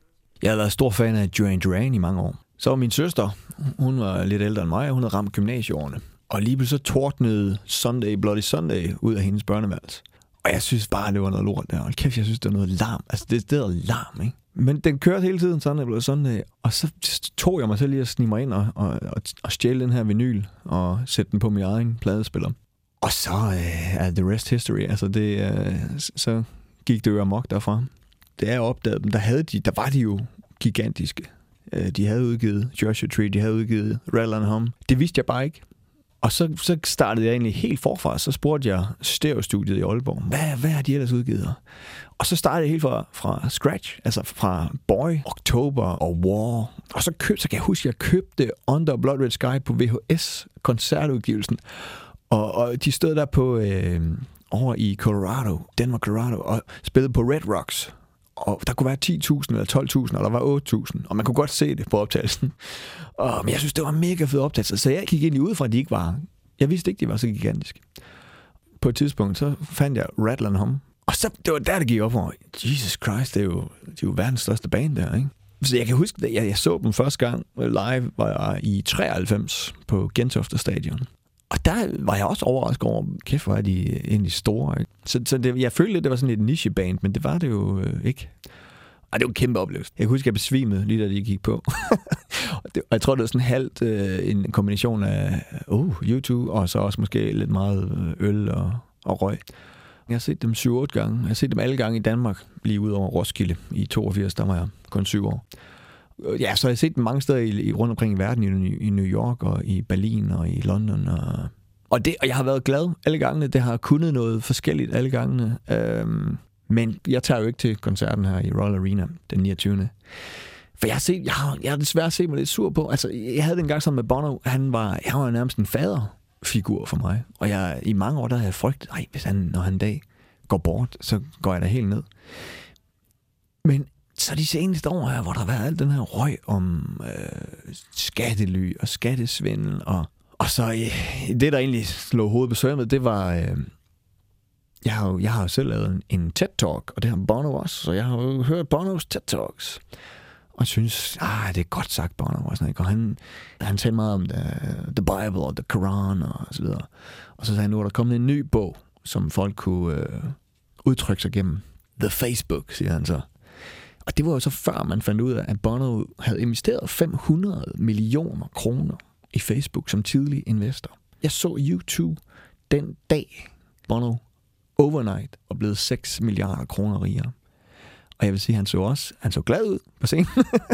Jeg har været stor fan af Duran Duran i mange år. Så var min søster, hun var lidt ældre end mig, og hun havde ramt gymnasieårene. Og lige pludselig så tordnede Sunday Bloody Sunday ud af hendes børneværelse. Og jeg synes bare, det var noget lort der. Og kæft, jeg synes, det var noget larm. Altså, det, det er larm, ikke? Men den kørte hele tiden, Sunday Bloody sådan, øh, Og så tog jeg mig selv lige at snige mig ind og, og, og, og stjæle den her vinyl og sætte den på min egen pladespiller. Og så øh, er the rest history. Altså, det, øh, så gik det jo amok derfra. Da jeg opdagede dem, der, havde de, der var de jo gigantiske. Øh, de havde udgivet Joshua Tree, de havde udgivet Rattle and Hum. Det vidste jeg bare ikke. Og så, så startede jeg egentlig helt forfra, så spurgte jeg Stereo-studiet i Aalborg, hvad, hvad har de ellers udgivet? Og så startede jeg helt fra, fra scratch, altså fra Boy, Oktober og War. Og så, køb, så kan jeg huske, at jeg købte Under Blood Red Sky på VHS, koncertudgivelsen. Og, og de stod der på øh, over i Colorado, Denver, Colorado, og spillede på Red Rocks. Og der kunne være 10.000 eller 12.000, eller der var 8.000, og man kunne godt se det på optagelsen. (laughs) Og, men jeg synes, det var en mega fed optagelse, så jeg gik egentlig ud fra, at de ikke var... Jeg vidste ikke, de var så gigantiske. På et tidspunkt, så fandt jeg Rattler Home, Og så, det var der, det gik op for mig. Jesus Christ, det er jo, det er jo verdens største band der, ikke? Så jeg kan huske, at jeg, jeg så dem første gang live, var jeg i 93 på Gentofte Stadion. Og der var jeg også overrasket over, kæft, hvor er de egentlig store. Ikke? Så, så det, jeg følte lidt, det var sådan et nicheband, men det var det jo øh, ikke. Og det var en kæmpe oplevelse. Jeg kan huske, at jeg besvimede lige da de gik på. (laughs) og, det, og jeg tror, det var sådan halvt øh, en kombination af uh, YouTube, og så også måske lidt meget øh, øl og, og røg. Jeg har set dem 7-8 gange. Jeg har set dem alle gange i Danmark, lige ud over Roskilde i 82, der var jeg kun 7 år. Øh, ja, så har jeg set dem mange steder i, i, rundt omkring i verden, i, i New York og i Berlin og i London. Og, og, det, og jeg har været glad alle gangene. Det har kunnet noget forskelligt alle gangene. Øhm, men jeg tager jo ikke til koncerten her i Royal Arena den 29. For jeg har, set, jeg har, jeg har desværre set mig lidt sur på. Altså, jeg havde den gang sammen med Bono. Han var, han var nærmest en faderfigur for mig. Og jeg, i mange år, der havde jeg frygtet, nej, hvis han, når han en dag går bort, så går jeg da helt ned. Men så de seneste år her, hvor der har været al den her røg om øh, skattely og skattesvindel, og, og så øh, det, der egentlig slog hovedet på sømmet, det var, øh, jeg har, jo, jeg har jo selv lavet en, en TED-talk, og det har Bono også, så jeg har jo hørt Bonos TED-talks, og synes, ah, det er godt sagt, Bono og sådan. Og han, han talte meget om the, the Bible og the Koran og så videre. Og så sagde han, nu er der kommet en ny bog, som folk kunne øh, udtrykke sig gennem. The Facebook, siger han så. Og det var jo så før, man fandt ud af, at Bono havde investeret 500 millioner kroner i Facebook som tidlig investor. Jeg så YouTube den dag, Bono overnight var blevet 6 milliarder kroner rigere. Og jeg vil sige, han så også, han så glad ud på scenen.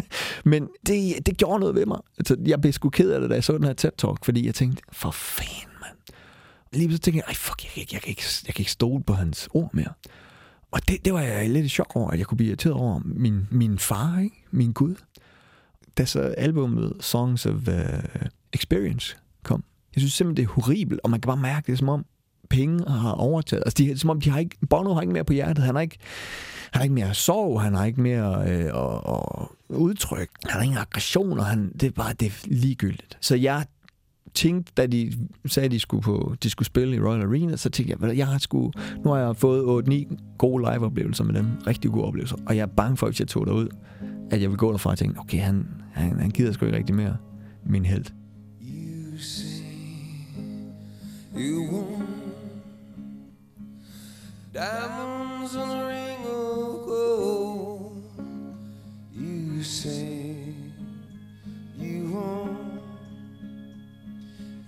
(laughs) Men det, det gjorde noget ved mig. Altså, jeg blev sgu ked af det, da jeg så den her TED-talk, fordi jeg tænkte, for fanden, mand. Lige så tænkte jeg, ej fuck, jeg, kan ikke- jeg, kan ikke, jeg kan ikke stole på hans ord mere. Og det, det var jeg lidt i chok over, at jeg kunne blive irriteret over min, min far, ikke? min Gud. Da så albumet Songs of uh, Experience kom, jeg synes simpelthen, det er horribelt, og man kan bare mærke det, som om penge har overtaget. Altså, de, er som om de har ikke, Bono har ikke mere på hjertet, han har ikke, han har ikke mere sorg, han har ikke mere øh, og, og udtryk, han har ingen aggressioner, han, det er bare det er ligegyldigt. Så jeg tænkte, da de sagde, at de skulle, på, de skulle spille i Royal Arena, så tænkte jeg, at jeg har sgu, nu har jeg fået 8-9 gode live-oplevelser med dem. Rigtig gode oplevelser. Og jeg er bange for, hvis jeg tog derud, at jeg vil gå derfra og tænke, okay, han, han, han gider sgu ikke rigtig mere min held. You say you want diamonds on a ring of gold. You say you want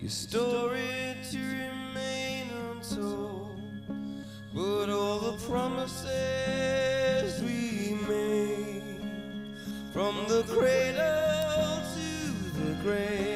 Your story to remain untold, but all the promises we made from the cradle to the grave.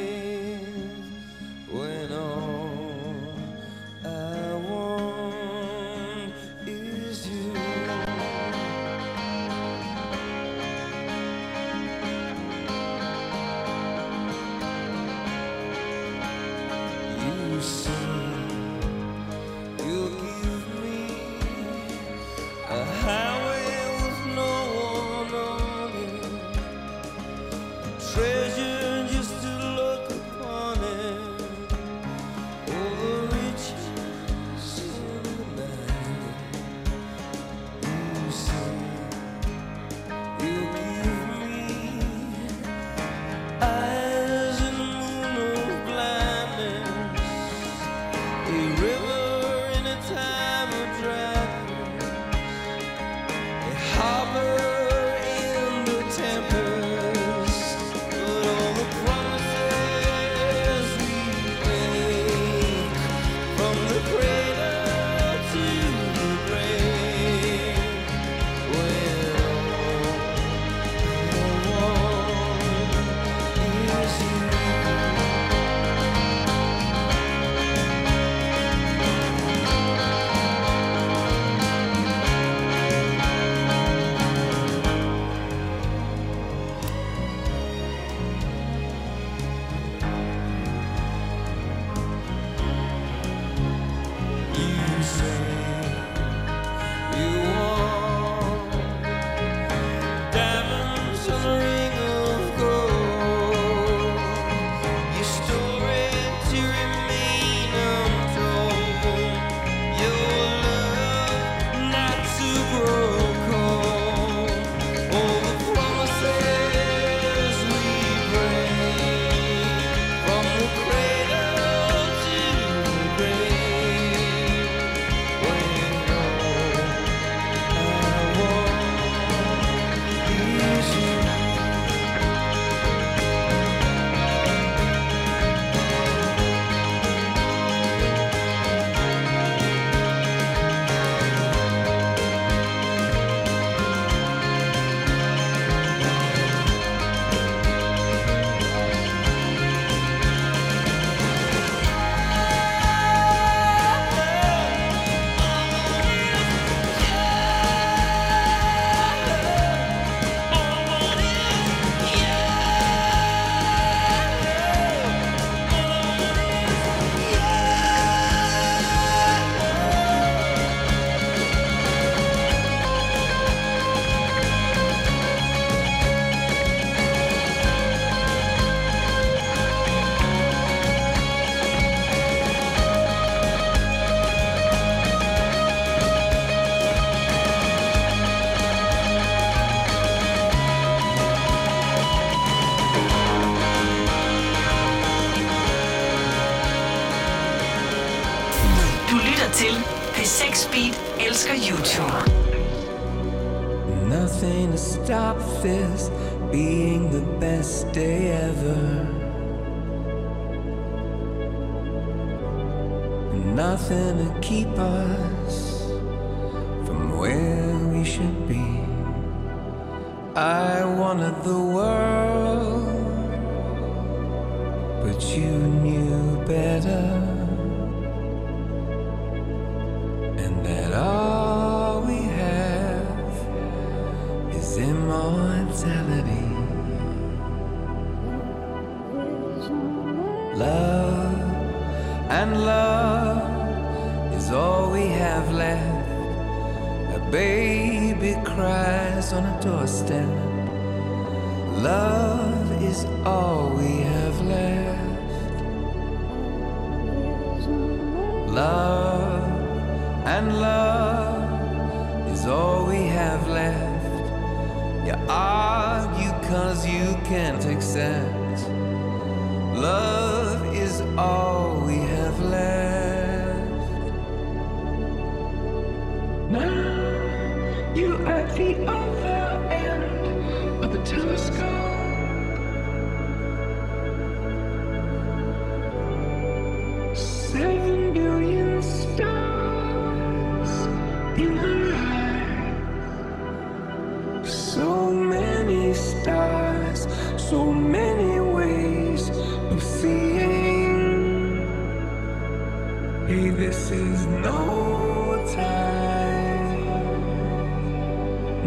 This is no time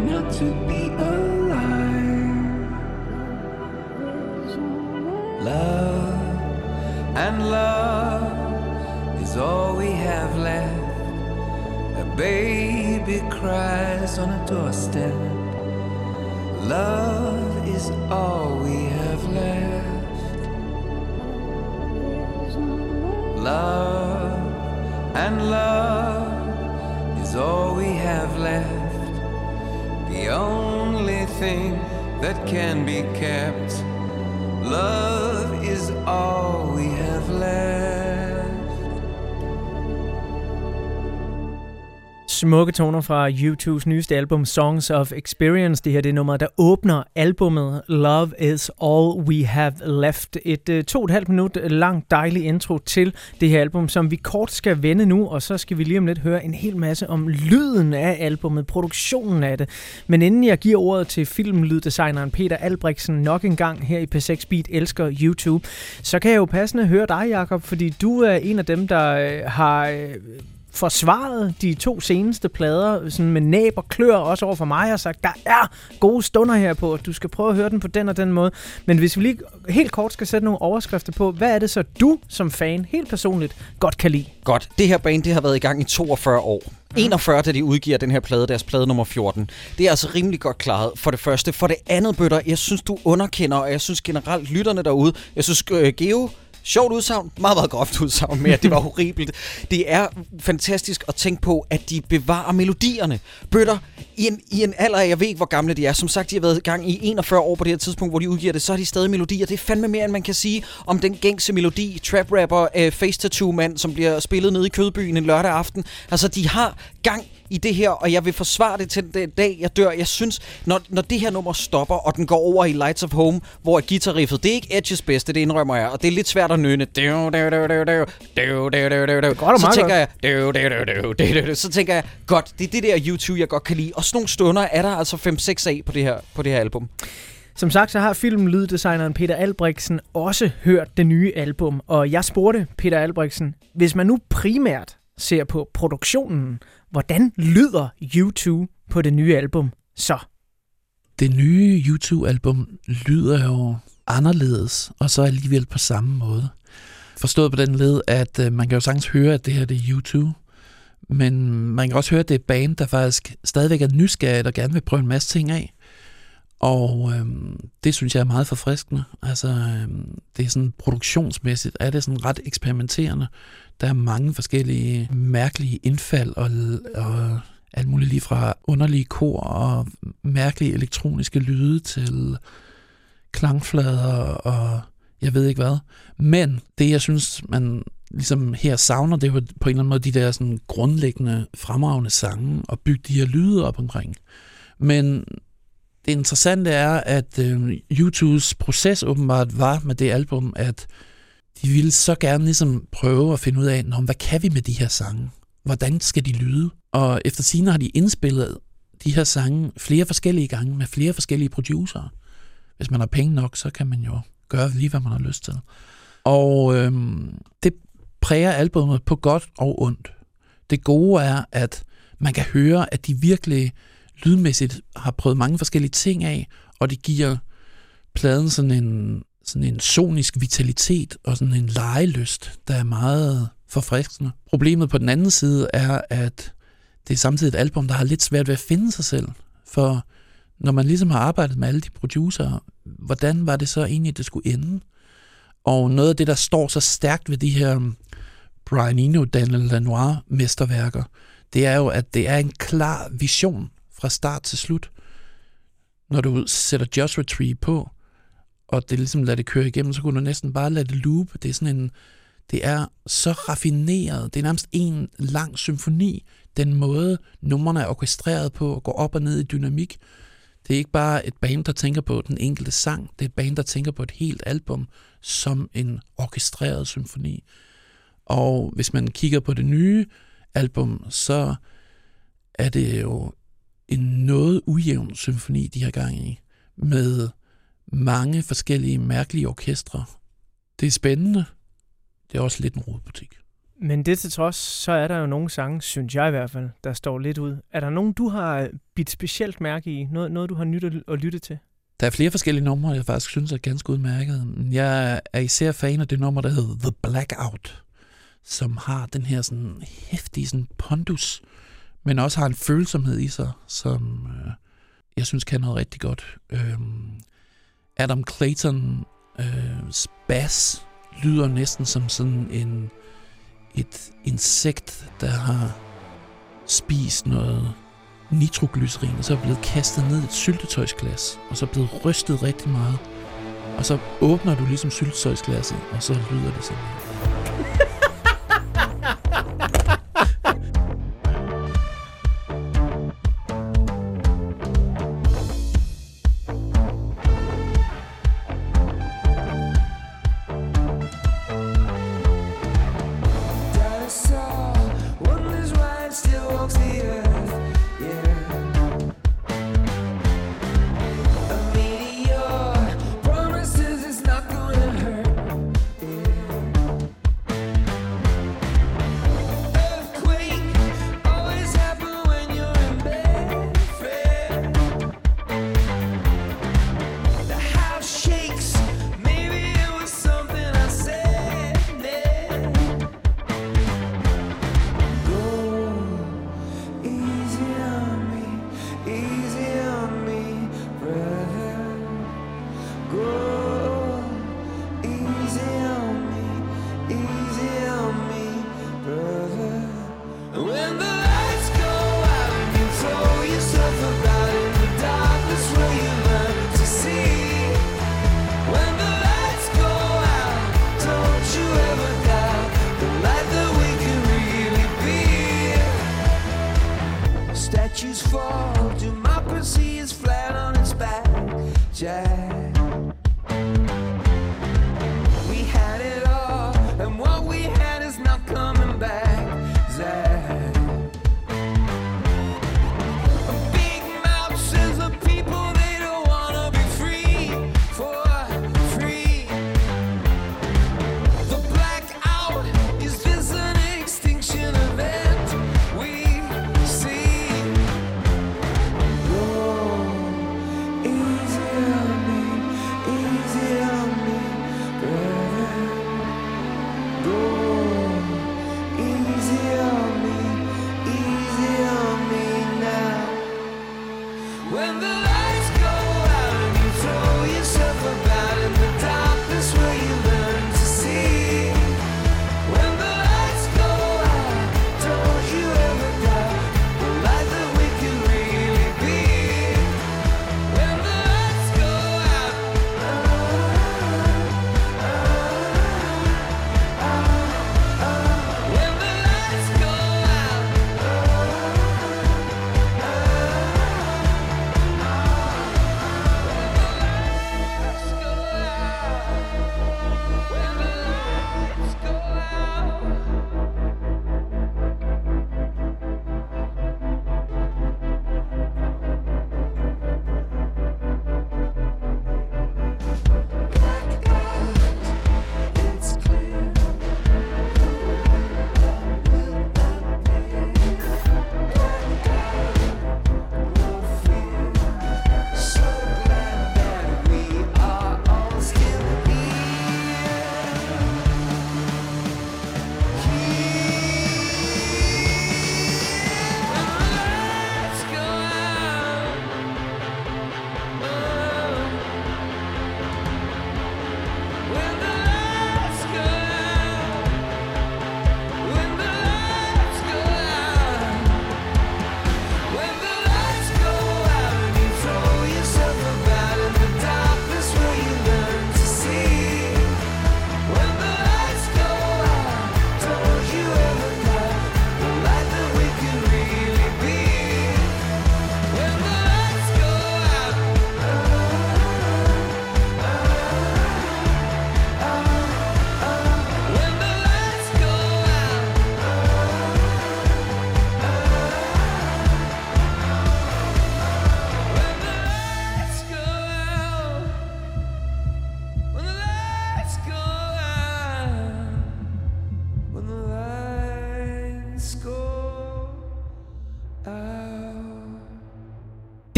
not to be alive. Love and love is all we have left. A baby cries on a doorstep. Love is all we have left. Love and love is all we have left. The only thing that can be kept. Love is all we have left. Smukke toner fra U2's nyeste album Songs of Experience. Det her det er nummeret, der åbner albummet Love is All We Have Left. Et uh, to og et halvt minut langt dejlig intro til det her album, som vi kort skal vende nu, og så skal vi lige om lidt høre en hel masse om lyden af albummet, produktionen af det. Men inden jeg giver ordet til filmlyddesigneren Peter Albrechtsen nok en gang her i P6 Beat elsker YouTube, så kan jeg jo passende høre dig, Jakob, fordi du er en af dem, der øh, har øh, forsvaret de to seneste plader sådan med næb og klør også over for mig og sagt, der er gode stunder her på, du skal prøve at høre den på den og den måde. Men hvis vi lige helt kort skal sætte nogle overskrifter på, hvad er det så du som fan helt personligt godt kan lide? Godt. Det her band, det har været i gang i 42 år. 41, da de udgiver den her plade, deres plade nummer 14. Det er altså rimelig godt klaret, for det første. For det andet, Bøtter, jeg synes, du underkender, og jeg synes generelt lytterne derude, jeg synes, øh, Geo, Sjovt udsagn, meget, meget groft udsagn mere, det var horribelt. Det er fantastisk at tænke på, at de bevarer melodierne. Bøtter, i en, i en alder, jeg ved ikke, hvor gamle de er. Som sagt, de har været i gang i 41 år på det her tidspunkt, hvor de udgiver det. Så har de stadig melodier. Det er fandme mere, end man kan sige om den gængse melodi. Trap rapper, øh, face tattoo mand, som bliver spillet nede i Kødbyen en lørdag aften. Altså, de har gang i det her, og jeg vil forsvare det til den dag, jeg dør. Jeg synes, når, når det her nummer stopper, og den går over i Lights of Home, hvor guitarriffet, det er ikke Edges bedste, det indrømmer jeg, og det er lidt svært at nynne. Så tænker jeg, så tænker jeg, godt, det er det der YouTube, jeg godt kan lide. Og sådan nogle stunder er der altså 5-6 af på det her, på det her album. Som sagt, så har filmlyddesigneren Peter Albrechtsen også hørt det nye album, og jeg spurgte Peter Albrechtsen, hvis man nu primært ser på produktionen, hvordan lyder U2 på det nye album så? Det nye YouTube-album lyder jo anderledes, og så alligevel på samme måde. Forstået på den led, at øh, man kan jo sagtens høre, at det her det er YouTube, men man kan også høre, at det er et band, der faktisk stadigvæk er nysgerrigt og gerne vil prøve en masse ting af. Og øhm, det synes jeg er meget forfriskende. Altså, øhm, det er sådan produktionsmæssigt, er det sådan ret eksperimenterende. Der er mange forskellige mærkelige indfald og, og alt muligt lige fra underlige kor og mærkelige elektroniske lyde til klangflader og jeg ved ikke hvad. Men det, jeg synes, man ligesom her savner, det er jo på en eller anden måde de der sådan grundlæggende fremragende sange og bygge de her lyde op omkring. Men det interessante er, at øh, YouTubes proces åbenbart var med det album, at de ville så gerne ligesom prøve at finde ud af, hvad kan vi med de her sange? Hvordan skal de lyde? Og efter sine har de indspillet de her sange flere forskellige gange med flere forskellige producer. Hvis man har penge nok, så kan man jo gøre lige, hvad man har lyst til. Og øhm, det præger albumet på godt og ondt. Det gode er, at man kan høre, at de virkelig lydmæssigt har prøvet mange forskellige ting af, og det giver pladen sådan en, sådan en sonisk vitalitet og sådan en legelyst, der er meget forfriskende. Problemet på den anden side er, at det er samtidig et album, der har lidt svært ved at finde sig selv. For når man ligesom har arbejdet med alle de producer, hvordan var det så egentlig, det skulle ende? Og noget af det, der står så stærkt ved de her Brian Eno, Daniel Lanois mesterværker, det er jo, at det er en klar vision fra start til slut. Når du sætter Joshua Tree på, og det ligesom lader det køre igennem, så kunne du næsten bare lade det loop. Det er sådan en, det er så raffineret. Det er nærmest en lang symfoni. Den måde, numrene er orkestreret på, og går op og ned i dynamik. Det er ikke bare et band, der tænker på den enkelte sang. Det er et band, der tænker på et helt album som en orkestreret symfoni. Og hvis man kigger på det nye album, så er det jo en noget ujævn symfoni, de har gang i, med mange forskellige mærkelige orkestre. Det er spændende. Det er også lidt en rodbutik. Men det til trods, så er der jo nogle sange, synes jeg i hvert fald, der står lidt ud. Er der nogen, du har bidt specielt mærke i? Noget, noget du har nyttet at lytte til? Der er flere forskellige numre, jeg faktisk synes er ganske udmærket. Jeg er især fan af det nummer, der hedder The Blackout, som har den her sådan hæftige sådan pondus, men også har en følsomhed i sig, som øh, jeg synes kan noget rigtig godt. Øhm, Adam Clayton øh, bass lyder næsten som sådan en et insekt, der har spist noget nitroglycerin, og så er blevet kastet ned i et syltetøjsglas, og så er blevet rystet rigtig meget. Og så åbner du ligesom syltetøjsglasset, og så lyder det sådan her. (laughs)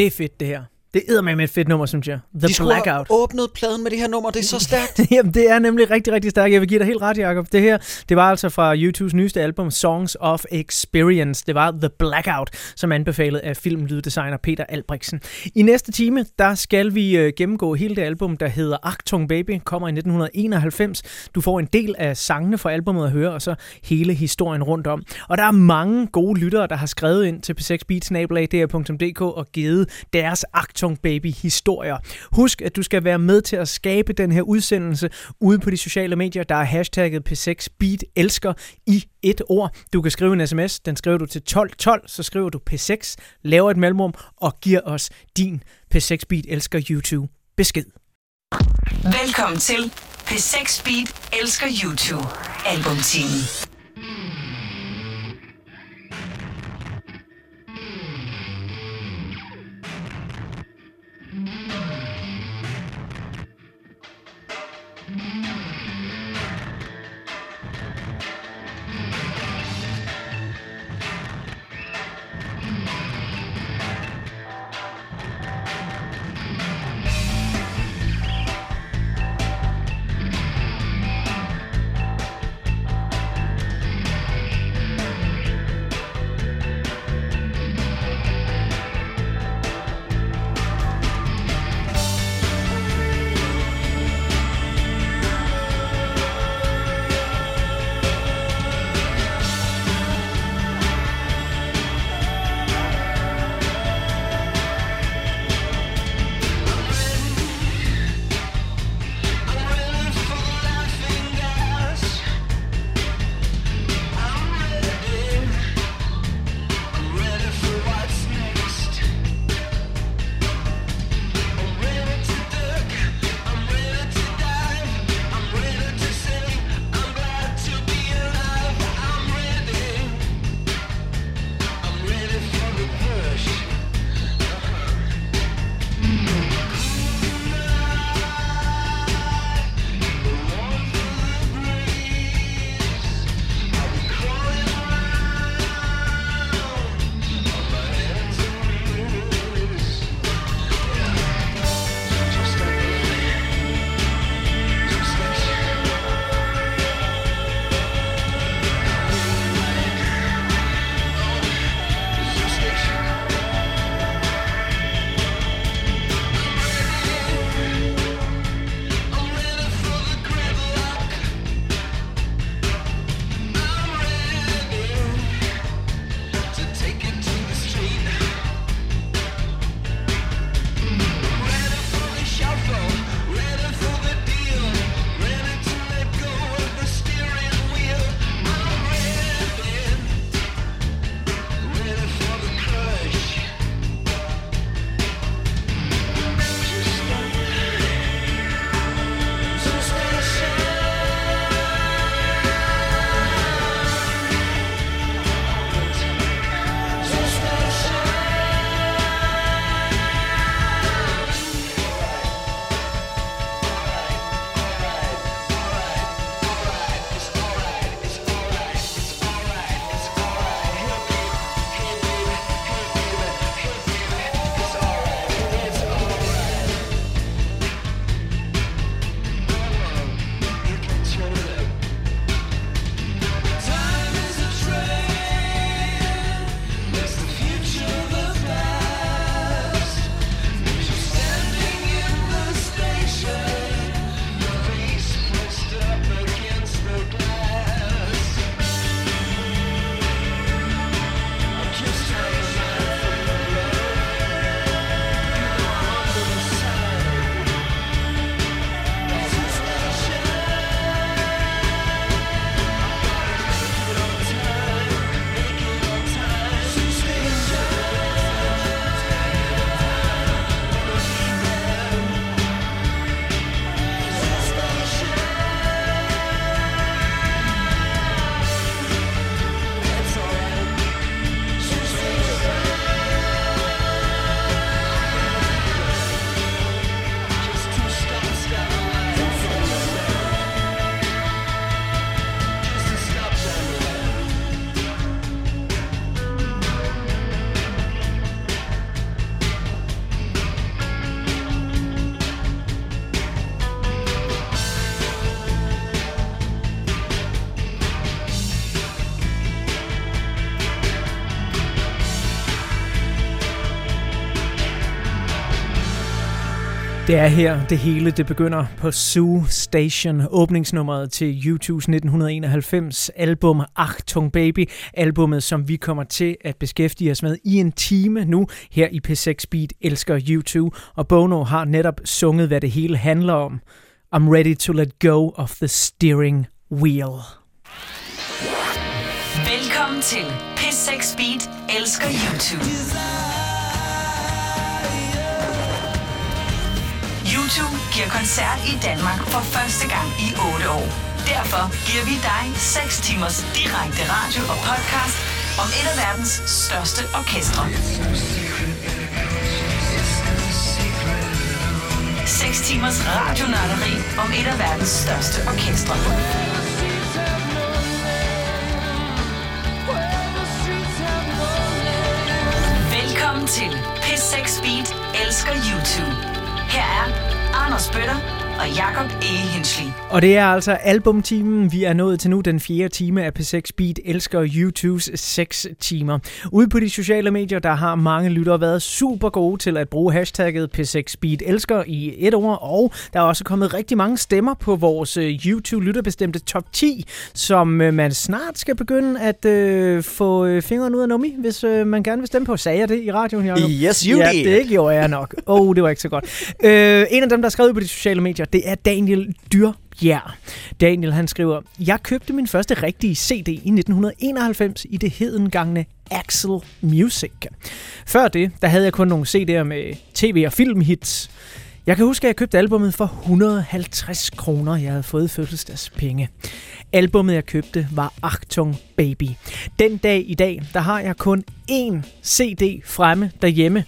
Det er fedt, det her. Det er med et fedt nummer, synes jeg. The De Blackout. åbnet pladen med det her nummer, det er så (laughs) stærkt. Jamen, det er nemlig rigtig, rigtig stærkt. Jeg vil give dig helt ret, Jacob. Det her, det var altså fra YouTubes nyeste album, Songs of Experience. Det var The Blackout, som anbefalet af filmlyddesigner Peter Albrechtsen. I næste time, der skal vi øh, gennemgå hele det album, der hedder Achtung Baby, kommer i 1991. Du får en del af sangene fra albumet at høre, og så hele historien rundt om. Og der er mange gode lyttere, der har skrevet ind til p6beatsnabelag.dk og givet deres Achtung Baby historier. Husk, at du skal være med til at skabe den her udsendelse ude på de sociale medier. Der er hashtagget P6 Beat elsker i et ord. Du kan skrive en sms, den skriver du til 1212, så skriver du P6, laver et mellemrum og giver os din P6 Beat Elsker YouTube besked. Velkommen til P6 Beat Elsker YouTube albumteamen. Det er her, det hele det begynder på Zoo Station, åbningsnummeret til U2's 1991 album Achtung Baby, albummet som vi kommer til at beskæftige os med i en time nu her i P6 Beat elsker U2, og Bono har netop sunget, hvad det hele handler om. I'm ready to let go of the steering wheel. Velkommen til P6 Beat elsker YouTube. YouTube giver koncert i Danmark for første gang i 8 år. Derfor giver vi dig 6 timers direkte radio og podcast om et af verdens største orkestre. 6 timers radionatteri om et af verdens største orkestre. Velkommen til P6 Beat elsker YouTube. Her er Anders Bøtter og Jakob E. Hensley. Og det er altså albumtimen, vi er nået til nu, den fjerde time af P6 Beat elsker YouTubes 6 timer. Ude på de sociale medier, der har mange lyttere været super gode til at bruge hashtagget P6 Beat elsker i et ord, og der er også kommet rigtig mange stemmer på vores øh, YouTube-lytterbestemte top 10, som øh, man snart skal begynde at øh, få øh, fingeren ud af nummi, hvis øh, man gerne vil stemme på. Sagde jeg det i radioen, Jacob? Yes, you ja, did. det gjorde jeg nok. Åh, oh, det var ikke så godt. Øh, en af dem, der er skrevet på de sociale medier, det er Daniel Dyr Ja. Yeah. Daniel, han skriver, Jeg købte min første rigtige CD i 1991 i det hedengangne Axel Music. Før det, der havde jeg kun nogle CD'er med tv- og filmhits. Jeg kan huske, at jeg købte albummet for 150 kroner. Jeg havde fået fødselsdagspenge. Albummet, jeg købte, var Achtung Baby. Den dag i dag, der har jeg kun én CD fremme derhjemme,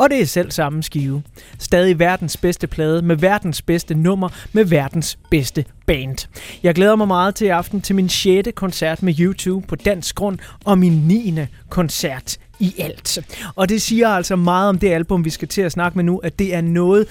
og det er selv samme skive. Stadig verdens bedste plade, med verdens bedste nummer, med verdens bedste band. Jeg glæder mig meget til i aften til min 6. koncert med YouTube på dansk grund, og min 9. koncert i alt. Og det siger altså meget om det album, vi skal til at snakke med nu, at det er noget,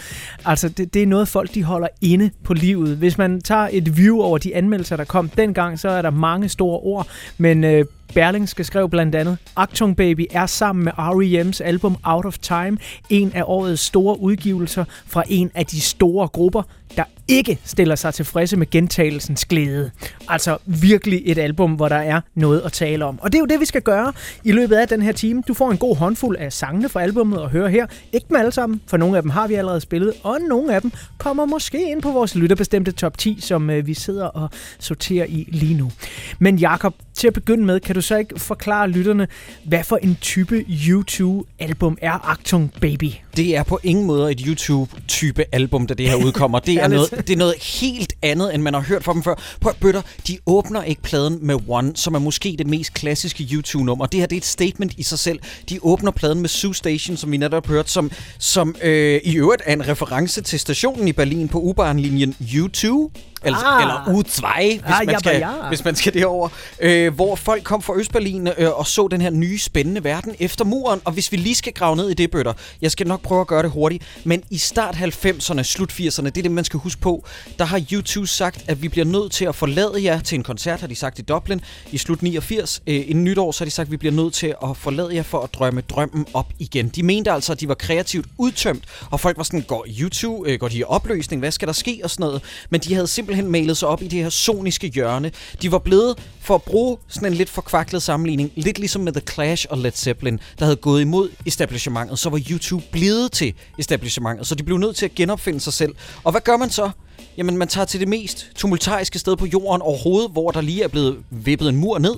altså det, det er noget folk, de holder inde på livet. Hvis man tager et view over de anmeldelser, der kom dengang, så er der mange store ord, men øh, Berlingske skrev blandt andet, Achtung Baby er sammen med R.E.M's album Out of Time en af årets store udgivelser fra en af de store grupper, der ikke stiller sig tilfredse med gentagelsens glæde. Altså virkelig et album, hvor der er noget at tale om. Og det er jo det, vi skal gøre i løbet af den her time. Du får en god håndfuld af sangene fra albummet at høre her. Ikke dem alle sammen, for nogle af dem har vi allerede spillet, og nogle af dem kommer måske ind på vores lytterbestemte top 10, som øh, vi sidder og sorterer i lige nu. Men Jakob, til at begynde med, kan du så ikke forklare lytterne, hvad for en type YouTube-album er Actung Baby? Det er på ingen måde et YouTube-type album, da det her udkommer. Det er, Ærligt. noget, det er noget helt andet, end man har hørt fra dem før. Prøv at bøtter, de åbner ikke pladen med One, som er måske det mest klassiske YouTube-nummer. Det her det er et statement i sig selv. De åbner pladen med Zoo Station, som vi netop har hørt, som, som øh, i øvrigt er en reference til stationen i Berlin på U-Bahn-linjen U2. Eller, Ah. eller U2, hvis, Ah, man skal, ja. hvis man skal derover, øh, hvor folk kom fra Østberlin øh, og så den her nye spændende verden efter muren. Og hvis vi lige skal grave ned i det, bøtter, jeg skal nok prøve at gøre det hurtigt, men i start 90'erne, slut 80'erne, det er det, man skal huske på, der har YouTube sagt, at vi bliver nødt til at forlade jer til en koncert, har de sagt i Dublin i slut 89. Øh, en nytår, så har de sagt, at vi bliver nødt til at forlade jer for at drømme drømmen op igen. De mente altså, at de var kreativt udtømt, og folk var sådan, går YouTube, øh, går de i opløsning, hvad skal der ske og sådan noget. Men de havde simpelthen malet sig op i det her soniske hjørne. De var blevet, for at bruge sådan en lidt forkvaklet sammenligning, lidt ligesom med The Clash og Led Zeppelin, der havde gået imod establishmentet, så var YouTube blevet til establishmentet, så de blev nødt til at genopfinde sig selv. Og hvad gør man så? Jamen, man tager til det mest tumultariske sted på jorden overhovedet, hvor der lige er blevet vippet en mur ned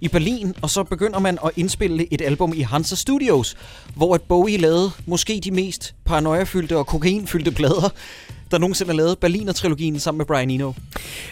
i Berlin, og så begynder man at indspille et album i Hansa Studios, hvor et Bowie lavede måske de mest paranoiafyldte og kokainfyldte plader, der nogensinde er lavet. Berliner-trilogien sammen med Brian Eno.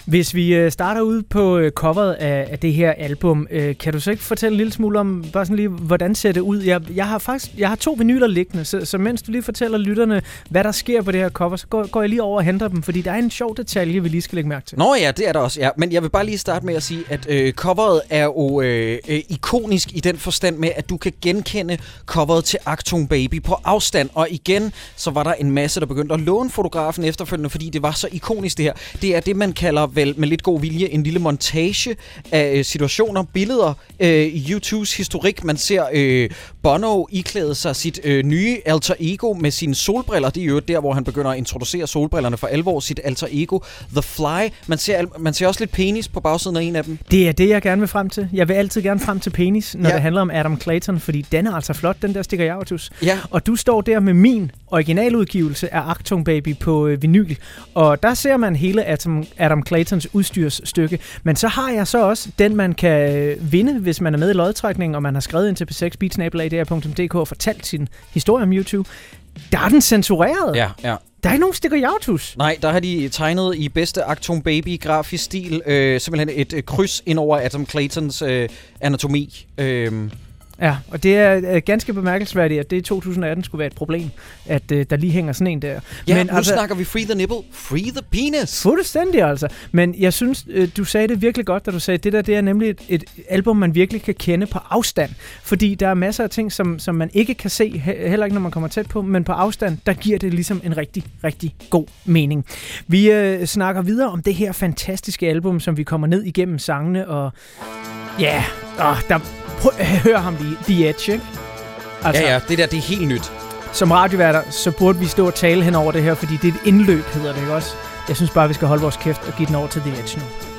Hvis vi øh, starter ud på øh, coveret af, af det her album, øh, kan du så ikke fortælle en lille smule om, bare sådan lige, hvordan ser det ud? Jeg, jeg har faktisk jeg har to vinyler liggende, så, så mens du lige fortæller lytterne, hvad der sker på det her cover, så går, går jeg lige over og henter dem, fordi der er en sjov detalje, vi lige skal lægge mærke til. Nå ja, det er der også, ja. Men jeg vil bare lige starte med at sige, at øh, coveret er jo øh, øh, ikonisk i den forstand med, at du kan genkende coveret til Achtung Baby på afstand. Og igen, så var der en masse, der begyndte at låne fotografen efterfølgende, fordi det var så ikonisk det her. Det er det, man kalder vel med lidt god vilje en lille montage af øh, situationer, billeder øh, i YouTubes historik. Man ser øh, Bono iklæde sig sit øh, nye alter ego med sine solbriller. Det er jo der, hvor han begynder at introducere solbrillerne for alvor. Sit alter ego, The Fly. Man ser, man ser også lidt penis på bagsiden af en af dem. Det er det, jeg gerne vil frem til. Jeg vil altid gerne frem til penis, når Ja. det handler om Adam Clayton, fordi den er altså flot, den der stikker jeg Ja. Og du står der med min originaludgivelse af Achtung Baby på øh, vinyl, og der ser man hele Adam, Adam Claytons udstyrsstykke. Men så har jeg så også den, man kan øh, vinde, hvis man er med i lodtrækningen, og man har skrevet ind til p6beatsnabelag.dr.dk og fortalt sin historie om YouTube. Der er den censureret. Ja, ja. Der er ikke nogen stikker Joutus. Nej, der har de tegnet i bedste Actung Baby grafisk stil øh, simpelthen et øh, kryds ind over Adam Claytons øh, anatomi. Øh, Ja, og det er øh, ganske bemærkelsesværdigt, at det i 2018 skulle være et problem, at øh, der lige hænger sådan en der. ja, Men nu altså, snakker vi Free the Nipple, Free the Penis. Fuldstændig altså. Men jeg synes, øh, du sagde det virkelig godt, da du sagde, at det der det er nemlig et, et album, man virkelig kan kende på afstand. Fordi der er masser af ting, som, som man ikke kan se, he- heller ikke når man kommer tæt på, men på afstand, der giver det ligesom en rigtig, rigtig god mening. Vi øh, snakker videre om det her fantastiske album, som vi kommer ned igennem sangene, og ja, åh, der, hør ham lige, The Edge, ikke? Altså, ja, ja, det der, det er helt nyt. Som radioværter, så burde vi stå og tale hen over det her, fordi det er et indløb, hedder det ikke også? Jeg synes bare, vi skal holde vores kæft og give den over til The Edge nu.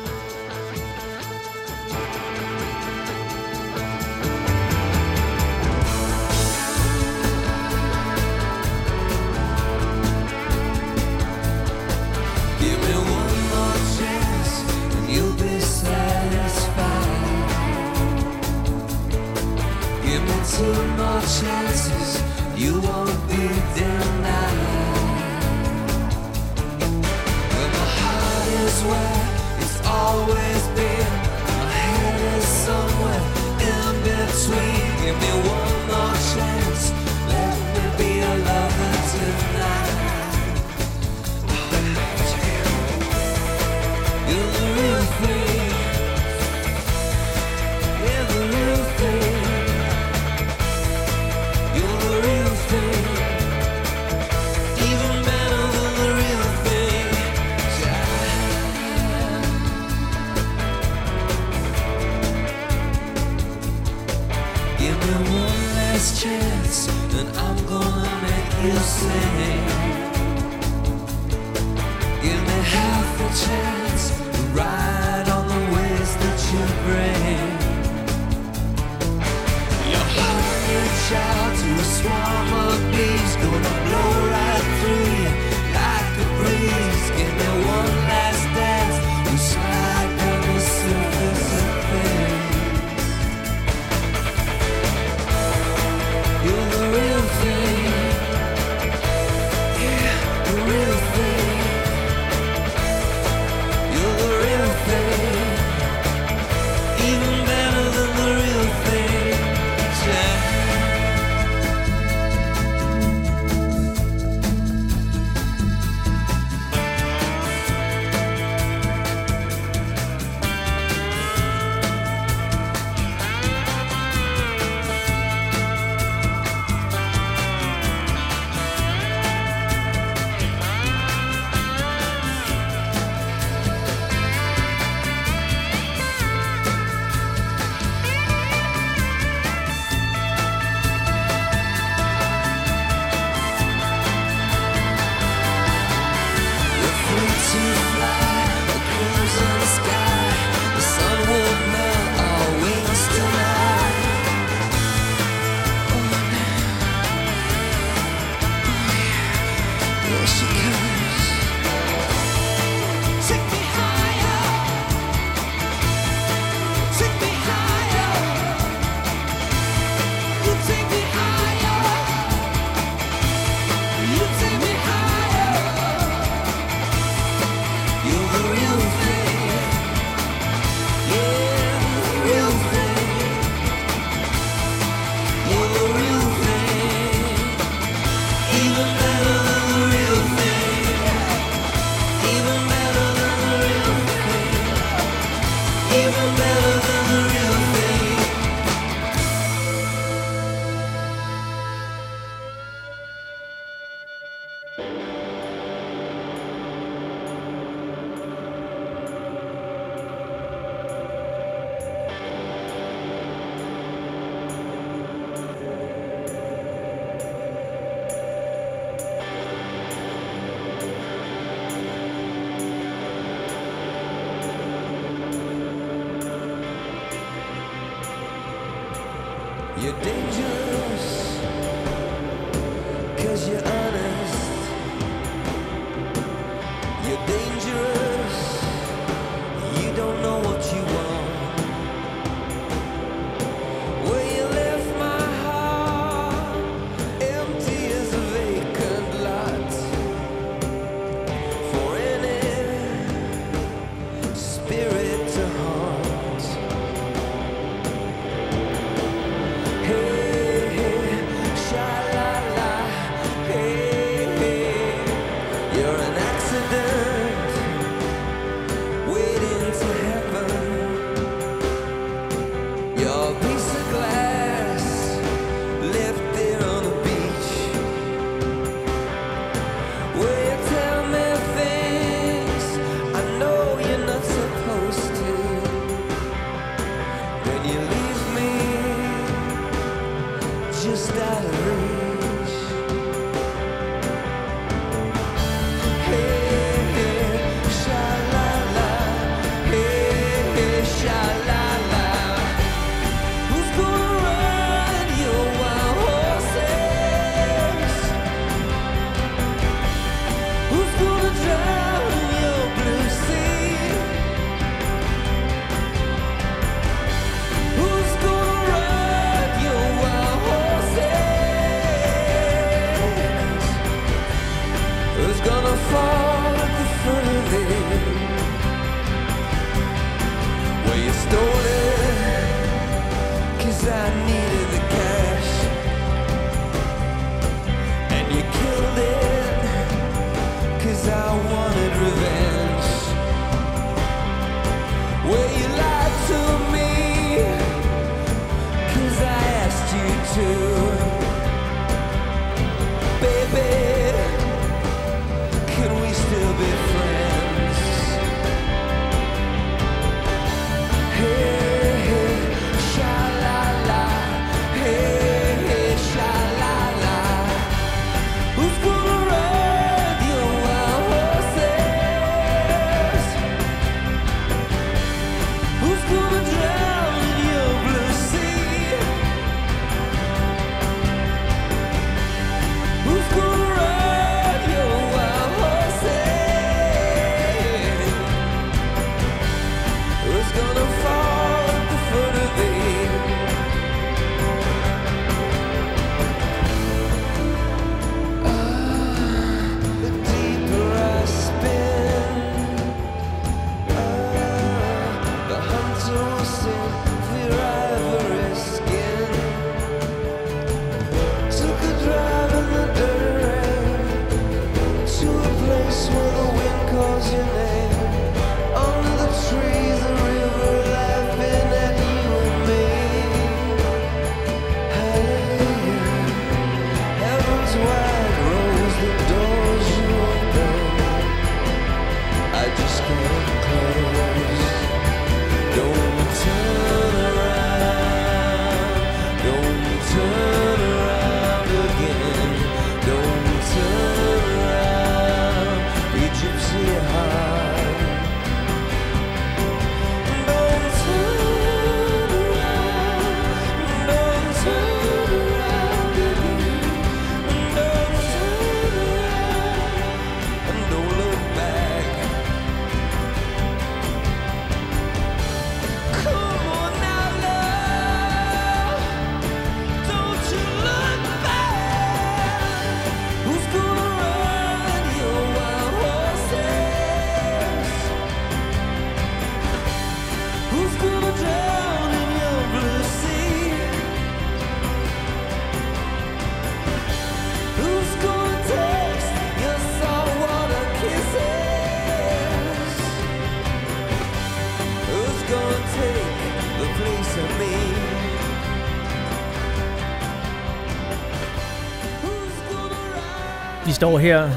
Står her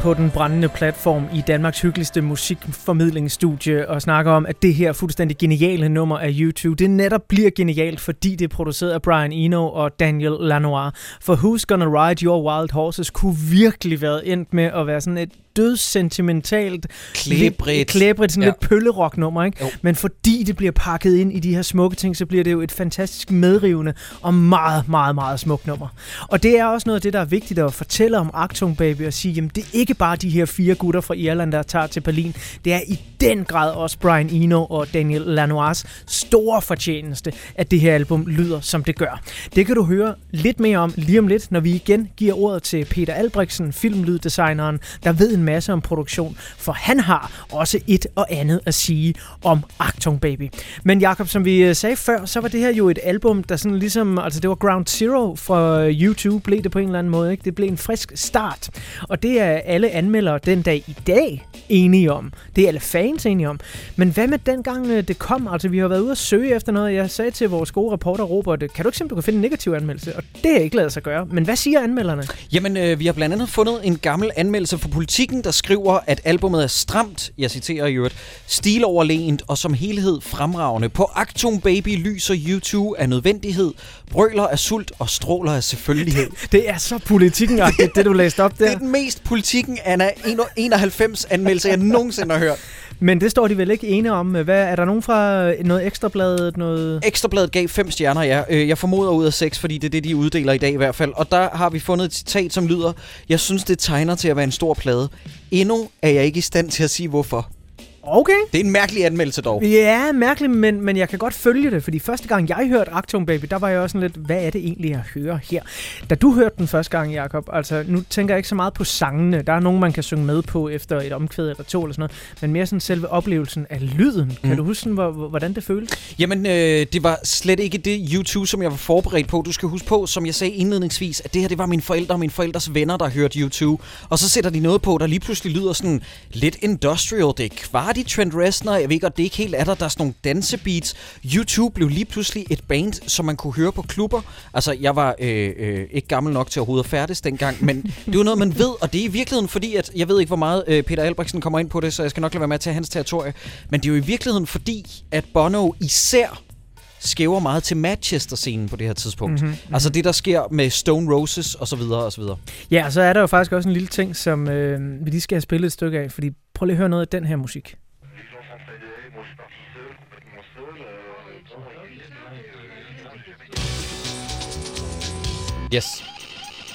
på den brændende platform i Danmarks hyggeligste musikformidlingsstudie og snakker om, at det her fuldstændig geniale nummer af YouTube, det netop bliver genialt, fordi det er produceret af Brian Eno og Daniel Lanois. For Who's Gonna Ride Your Wild Horses kunne virkelig være endt med at være sådan et dødssentimentalt, Klæbrigt. klæbrigt sådan ja. lidt pøllerok-nummer, ikke? Jo. Men fordi det bliver pakket ind i de her smukke ting, så bliver det jo et fantastisk medrivende og meget, meget, meget smukt nummer. Og det er også noget af det, der er vigtigt at fortælle om Actung Baby og sige, jamen det er ikke bare de her fire gutter fra Irland, der tager til Berlin. Det er i den grad også Brian Eno og Daniel Lanois store fortjeneste, at det her album lyder, som det gør. Det kan du høre lidt mere om lige om lidt, når vi igen giver ordet til Peter Albrechtsen, filmlyddesigneren, der ved en masse om produktion, for han har også et og andet at sige om Actung Baby. Men Jakob, som vi øh, sagde før, så var det her jo et album, der sådan ligesom, altså det var Ground Zero for øh, YouTube, blev det på en eller anden måde, ikke? Det blev en frisk start, og det er alle anmeldere den dag i dag enige om. Det er alle fans enige om. Men hvad med dengang øh, det kom? Altså vi har været ude og søge efter noget. Jeg sagde til vores gode reporter Robert, øh, kan du ikke simpelthen du kan finde en negativ anmeldelse? Og det er ikke lavet sig at gøre. Men hvad siger anmelderne? Jamen, øh, vi har blandt andet fundet en gammel anmeldelse fra Politiken, der skriver, at albumet er stramt, jeg citerer i øvrigt, stiloverlænt og som helhed fremragende. På Actum Baby lyser YouTube af nødvendighed, brøler af sult og stråler af selvfølgelig selvfølgelighed. Det er så politikken det du læste op der. Det er den mest Politiken Anna 91 anmeldelse, jeg nogensinde har hørt. Men det står de vel ikke ene om. Hvad, er der nogen fra noget ekstrabladet? Noget... Ekstrabladet gav fem stjerner, ja. Øh, Jeg formoder ud af seks, fordi det er det, de uddeler i dag i hvert fald. Og der har vi fundet et citat, som lyder, Jeg synes, det tegner til at være en stor plade. Endnu er jeg ikke i stand til at sige hvorfor. Okay. Det er en mærkelig anmeldelse dog. Ja, mærkeligt, men, men jeg kan godt følge det, fordi første gang jeg hørte Actum Baby, der var jeg også sådan lidt, hvad er det egentlig, jeg hører her? Da du hørte den første gang, Jacob, altså nu tænker jeg ikke så meget på sangene. Der er nogen, man kan synge med på efter et omkvæd eller to eller sådan noget, men mere sådan selve oplevelsen af lyden. Kan Mm. du huske, sådan, hvor, hvor- hvordan det føltes? Jamen, øh, det var slet ikke det YouTube, som jeg var forberedt på. Du skal huske på, som jeg sagde indledningsvis, at det her det var mine forældre og mine forældres venner, der hørte YouTube. Og så sætter de noget på, der lige pludselig lyder sådan lidt industrial. Det er kvart i Trent Reznor. Jeg ved godt, det er ikke helt er der. Der er sådan nogle dansebeats. YouTube blev lige pludselig et band, som man kunne høre på klubber. Altså, jeg var øh, øh, ikke gammel nok til overhovedet at færdes dengang, men det var noget, man ved. Og det er i virkeligheden fordi, at jeg ved ikke, hvor meget øh, Peter Albrechtsen kommer ind på det, så jeg skal nok lade være med at tage hans territorie. Men det er jo i virkeligheden fordi, at Bono især skæver meget til Manchester-scenen på det her tidspunkt. Mhm, Mm-hmm. Altså det, der sker med Stone Roses og så videre og så videre. Ja, og så er der jo faktisk også en lille ting, som øh, vi lige skal have spillet et stykke af, fordi prøv lige at høre noget af den her musik. Yes.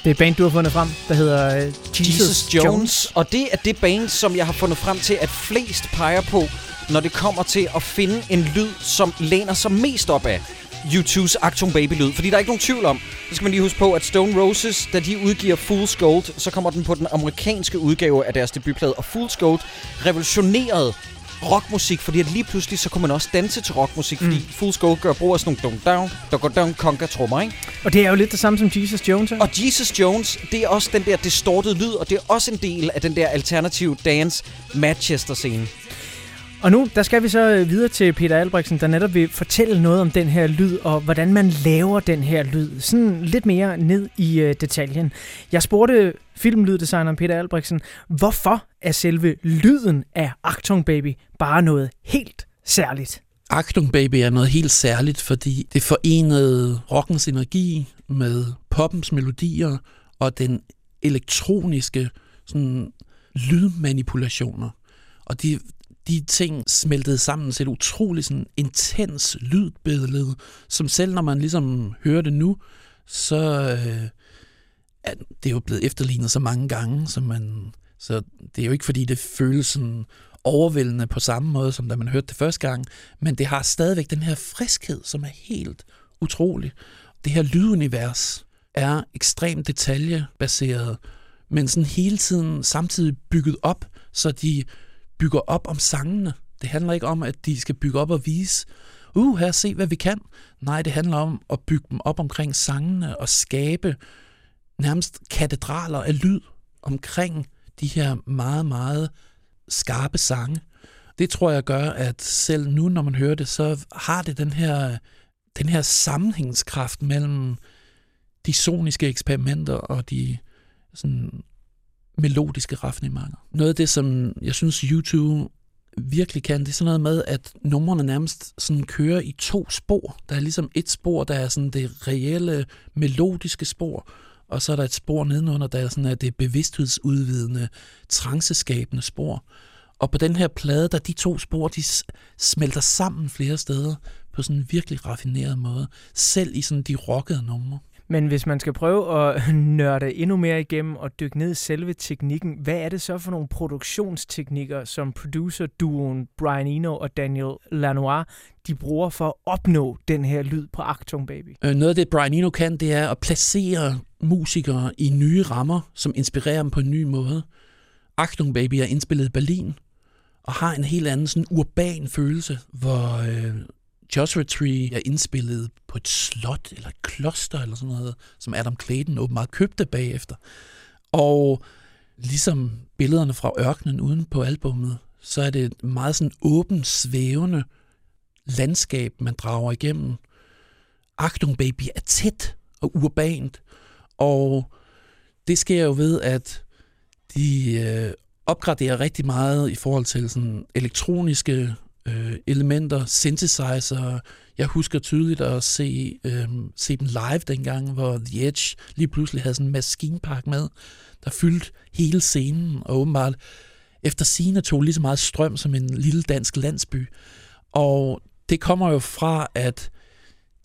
Det er et band, du har fundet frem, der hedder øh, Jesus, Jesus Jones. Jones. Og det er det band, som jeg har fundet frem til, at flest peger på, når det kommer til at finde en lyd, som læner sig mest op af YouTubes Actum Baby-lyd. Fordi der er ikke nogen tvivl om, så skal man lige huske på, at Stone Roses, da de udgiver Fool's Gold, så kommer den på den amerikanske udgave af deres debutplade. Og Fool's Gold revolutionerede rockmusik, fordi at lige pludselig så kunne man også danse til rockmusik, fordi mm. Fool's Gold gør brug af sådan nogle dong down, dong down, conga trommer, ikke? Og det er jo lidt det samme som Jesus Jones, ikke? Og Jesus Jones, det er også den der distorted lyd, og det er også en del af den der alternative dance Manchester-scene. Og nu, der skal vi så øh, videre til Peter Albrechtsen, der netop vil fortælle noget om den her lyd, og hvordan man laver den her lyd. Sådan lidt mere ned i øh, detaljen. Jeg spurgte filmlyddesigneren Peter Albrechtsen, hvorfor er selve lyden af Achtung Baby bare noget helt særligt? Achtung Baby er noget helt særligt, fordi det forenede rockens energi med poppens melodier og den elektroniske sådan, lydmanipulationer. Og de, de ting smeltede sammen til et utroligt sådan, intens lydbillede, som selv når man ligesom hører det nu, så øh, er det er jo blevet efterlignet så mange gange, så, man, så det er jo ikke fordi, det føles sådan overvældende på samme måde, som da man hørte det første gang, men det har stadigvæk den her friskhed, som er helt utrolig. Det her lydunivers er ekstremt detaljebaseret, men sådan hele tiden samtidig bygget op, så de bygger op om sangene. Det handler ikke om, at de skal bygge op og vise, uh, her se, hvad vi kan. Nej, det handler om at bygge dem op omkring sangene og skabe nærmest katedraler af lyd omkring de her meget, meget skarpe sange. Det tror jeg gør, at selv nu, når man hører det, så har det den her, den her sammenhængskraft mellem de soniske eksperimenter og de sådan melodiske raffinementer. Noget af det, som jeg synes YouTube virkelig kan, det er sådan noget med, at numrene nærmest sådan kører i to spor. Der er ligesom et spor, der er sådan det reelle melodiske spor, og så er der et spor nedenunder, der er sådan at det bevidsthedsudvidende, tranceskabende spor. Og på den her plade, der de to spor, de smelter sammen flere steder på sådan en virkelig raffineret måde. Selv i sådan de rockede numre. Men hvis man skal prøve at (laughs) nørde endnu mere igennem og dykke ned i selve teknikken, hvad er det så for nogle produktionsteknikker, som producer-duoen Brian Eno og Daniel Lanois, de bruger for at opnå den her lyd på Actung Baby? Øh, noget af det, Brian Eno kan, det er at placere musikere i nye rammer, som inspirerer dem på en ny måde. Achtung Baby er indspillet i Berlin, og har en helt anden sådan urban følelse, hvor øh, Joshua Tree er indspillet på et slot eller et kloster eller sådan noget, som Adam Clayton åbenbart købte bagefter. Og ligesom billederne fra ørkenen uden på albummet, så er det et meget sådan åbent, svævende landskab, man drager igennem. Achtung Baby er tæt og urbant, og det sker jo ved, at de øh, opgraderer rigtig meget i forhold til sådan elektroniske øh, elementer, synthesizer. Jeg husker tydeligt at se, øh, se dem live dengang, hvor The Edge lige pludselig havde sådan en maskinpark med, der fyldte hele scenen, og åbenbart efter scene tog lige så meget strøm som en lille dansk landsby. Og det kommer jo fra, at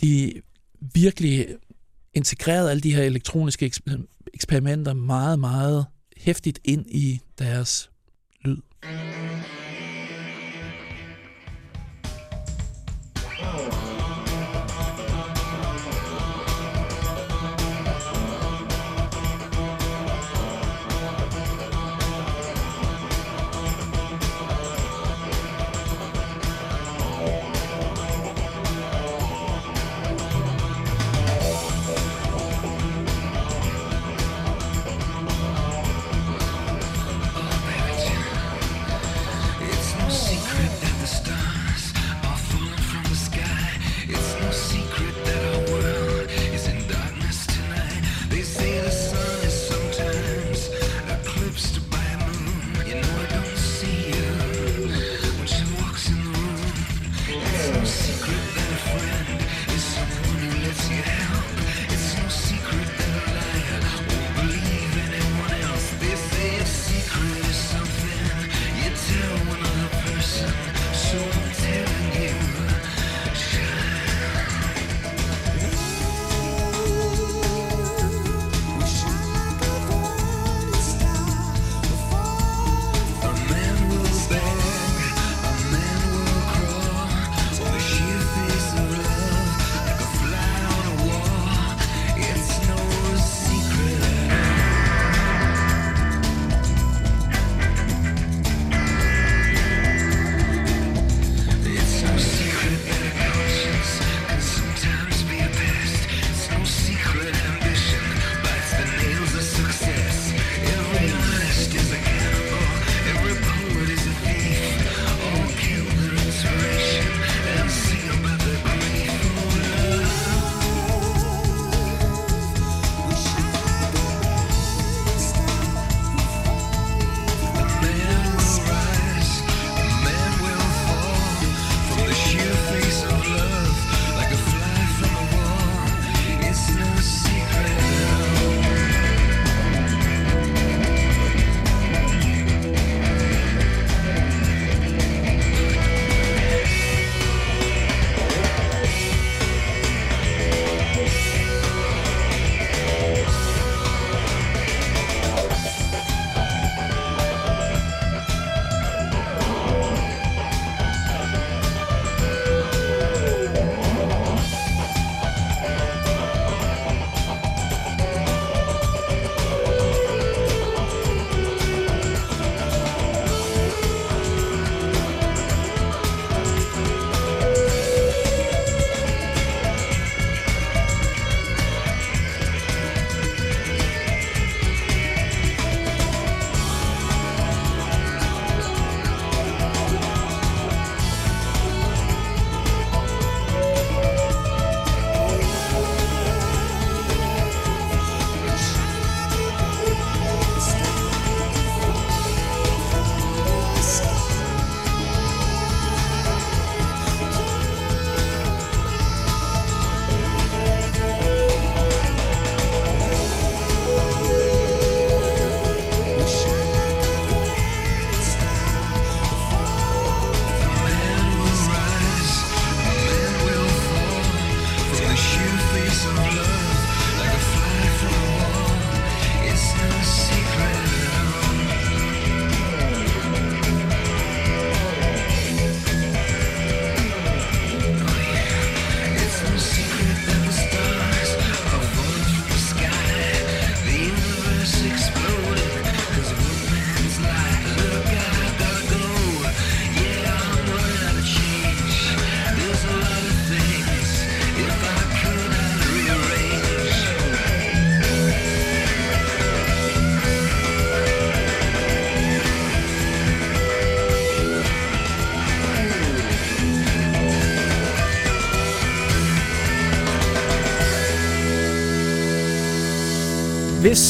de virkelig integrerede alle de her elektroniske eksper- eksperimenter meget, meget hæftigt ind i deres lyd. thank you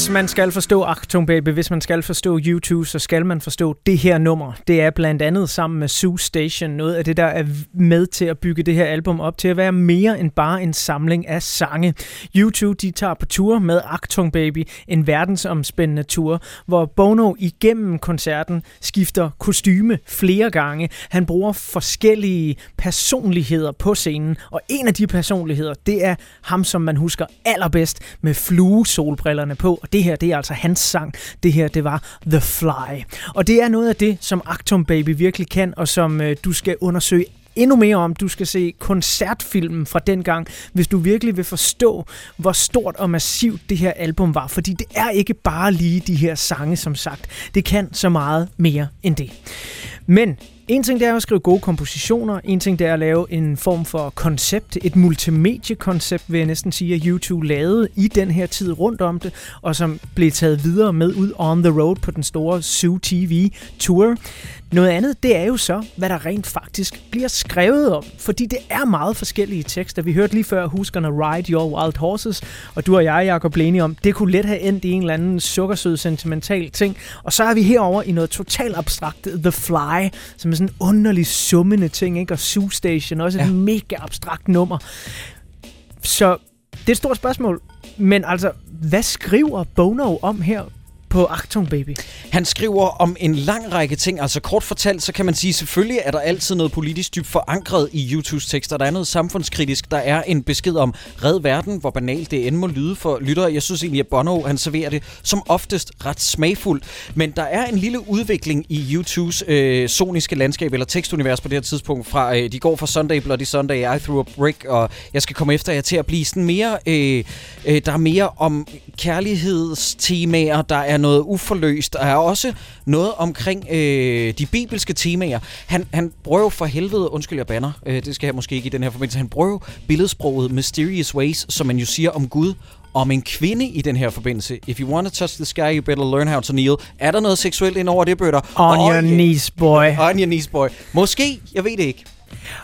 Hvis man skal forstå Achtung Baby, hvis man skal forstå YouTube, så skal man forstå det her nummer. Det er blandt andet sammen med Sue Station noget af det, der er med til at bygge det her album op til at være mere end bare en samling af sange. YouTube de tager på tur med Achtung Baby, en verdensomspændende tur, hvor Bono igennem koncerten skifter kostyme flere gange. Han bruger forskellige personligheder på scenen, og en af de personligheder, det er ham, som man husker allerbedst med flue solbrillerne på, og det her, det er altså hans sang. Det her, det var The Fly. Og det er noget af det, som Actum Baby virkelig kan, og som øh, du skal undersøge endnu mere om. Du skal se koncertfilmen fra den gang, hvis du virkelig vil forstå, hvor stort og massivt det her album var. Fordi det er ikke bare lige de her sange, som sagt. Det kan så meget mere end det. Men en ting det er at skrive gode kompositioner, en ting det er at lave en form for koncept, et multimediekoncept vil jeg næsten sige, at YouTube lavede i den her tid rundt om det, og som blev taget videre med ud on the road på den store Zoo TV Tour. Noget andet, det er jo så, hvad der rent faktisk bliver skrevet om, fordi det er meget forskellige tekster. Vi hørte lige før huskerne Ride Your Wild Horses, og du og jeg, Jacob, blev enige om, det kunne let have endt i en eller anden sukkersød sentimental ting. Og så er vi herover i noget totalt abstrakt, The Fly, som er sådan en underlig summende ting, ikke? og Zoo Station, også et ja. mega abstrakt nummer. Så det er et stort spørgsmål, men altså, hvad skriver Bono om her på Achtung Baby? Han skriver om en lang række ting. Altså kort fortalt, så kan man sige, selvfølgelig er der altid noget politisk dybt forankret i YouTubes tekster. Der er noget samfundskritisk. Der er en besked om red verden, hvor banalt det end må lyde for lyttere. Jeg synes egentlig, at Bono han serverer det som oftest ret smagfuldt. Men der er en lille udvikling i YouTubes øh, soniske landskab, eller tekstunivers på det her tidspunkt. Fra, øh, de går fra Sunday Bloody Sunday, I Threw a Brick, og jeg skal komme efter jer til at blive sådan mere... Øh, øh, der er mere om kærlighedstemaer, der er noget uforløst, og er også noget omkring øh, de bibelske temaer. Han, han bruger jo for helvede, undskyld jeg banner, øh, det skal jeg måske ikke i den her forbindelse, han bruger jo billedsproget Mysterious Ways, som man jo siger om Gud, om en kvinde i den her forbindelse. If you want to touch the sky, you better learn how to kneel. Er der noget seksuelt ind over det, bøtter? On your knees, boy. (laughs) On your knees, boy. Måske, jeg ved det ikke.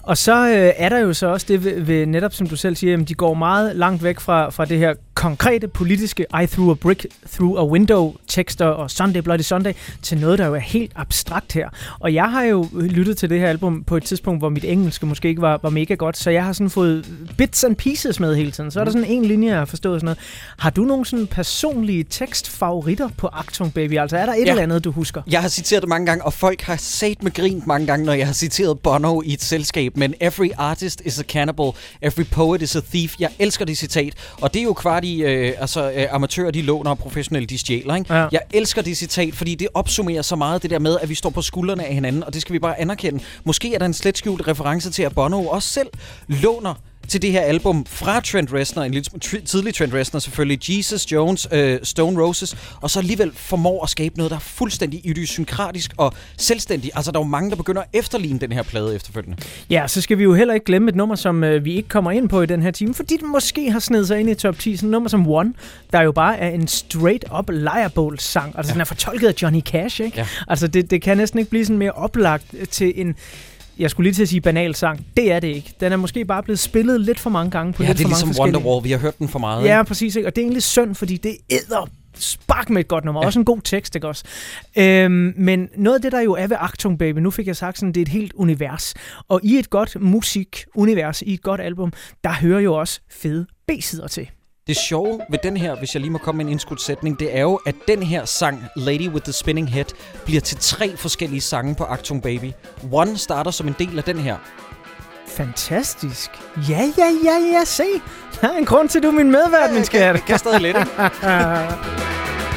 Og så øh, er der jo så også det ved, ved netop, som du selv siger, jamen, de går meget langt væk fra, fra det her konkrete politiske I threw a brick through a window tekster og Sunday Bloody Sunday til noget, der jo er helt abstrakt her. Og jeg har jo lyttet til det her album på et tidspunkt, hvor mit engelske måske ikke var, var mega godt, så jeg har sådan fået bits and pieces med hele tiden. Så er der sådan en linje, jeg har forstået sådan noget. Har du nogle sådan personlige tekstfavoritter på Achtung Baby? Altså er der et Ja. eller andet, du husker? Jeg har citeret det mange gange, og folk har sat med grint mange gange, når jeg har citeret Bono i et selskab. Men every artist is a cannibal, every poet is a thief. Jeg elsker det citat. Og det er jo kvart i, øh, altså øh, amatører de låner, og professionelle de stjæler. Ikke? Ja. Jeg elsker det citat, fordi det opsummerer så meget det der med, at vi står på skuldrene af hinanden, og det skal vi bare anerkende. Måske er der en slet skjult reference til, at Bono også selv låner til det her album fra Trent Reznor, en lille tidlig Trent Reznor selvfølgelig, Jesus Jones, øh, Stone Roses, og så alligevel formår at skabe noget, der er fuldstændig idiosynkratisk og selvstændig. Altså, der er jo mange, der begynder at efterligne den her plade efterfølgende. Ja, så skal vi jo heller ikke glemme et nummer, som øh, vi ikke kommer ind på i den her time, fordi den måske har snedet sig ind i top 10. Sådan et nummer som One, der jo bare er en straight-up liarbowl sang. Altså, ja. den er fortolket af Johnny Cash, ikke? Ja. Altså, det, det kan næsten ikke blive sådan mere oplagt til en jeg skulle lige til at sige banal sang. Det er det ikke. Den er måske bare blevet spillet lidt for mange gange på Ja, lidt det er for mange ligesom forskellige... Wonderwall. Vi har hørt den for meget. Ja, præcis. Ikke? Og det er egentlig synd, fordi det æder spark med et godt nummer. Ja. Også en god tekst, ikke også? Øhm, men noget af det, der jo er ved Achtung Baby, nu fik jeg sagt sådan, det er et helt univers. Og i et godt musikunivers, i et godt album, der hører jo også fede B-sider til. Det sjove ved den her, hvis jeg lige må komme med en indskudt sætning, det er jo, at den her sang, Lady with the Spinning Head, bliver til tre forskellige sange på Achtung Baby. One starter som en del af den her. Fantastisk. Ja, ja, ja, ja, se. Der er en grund til, at du er min medvært, min skat. Jeg kan stadig lidt, ikke? (laughs)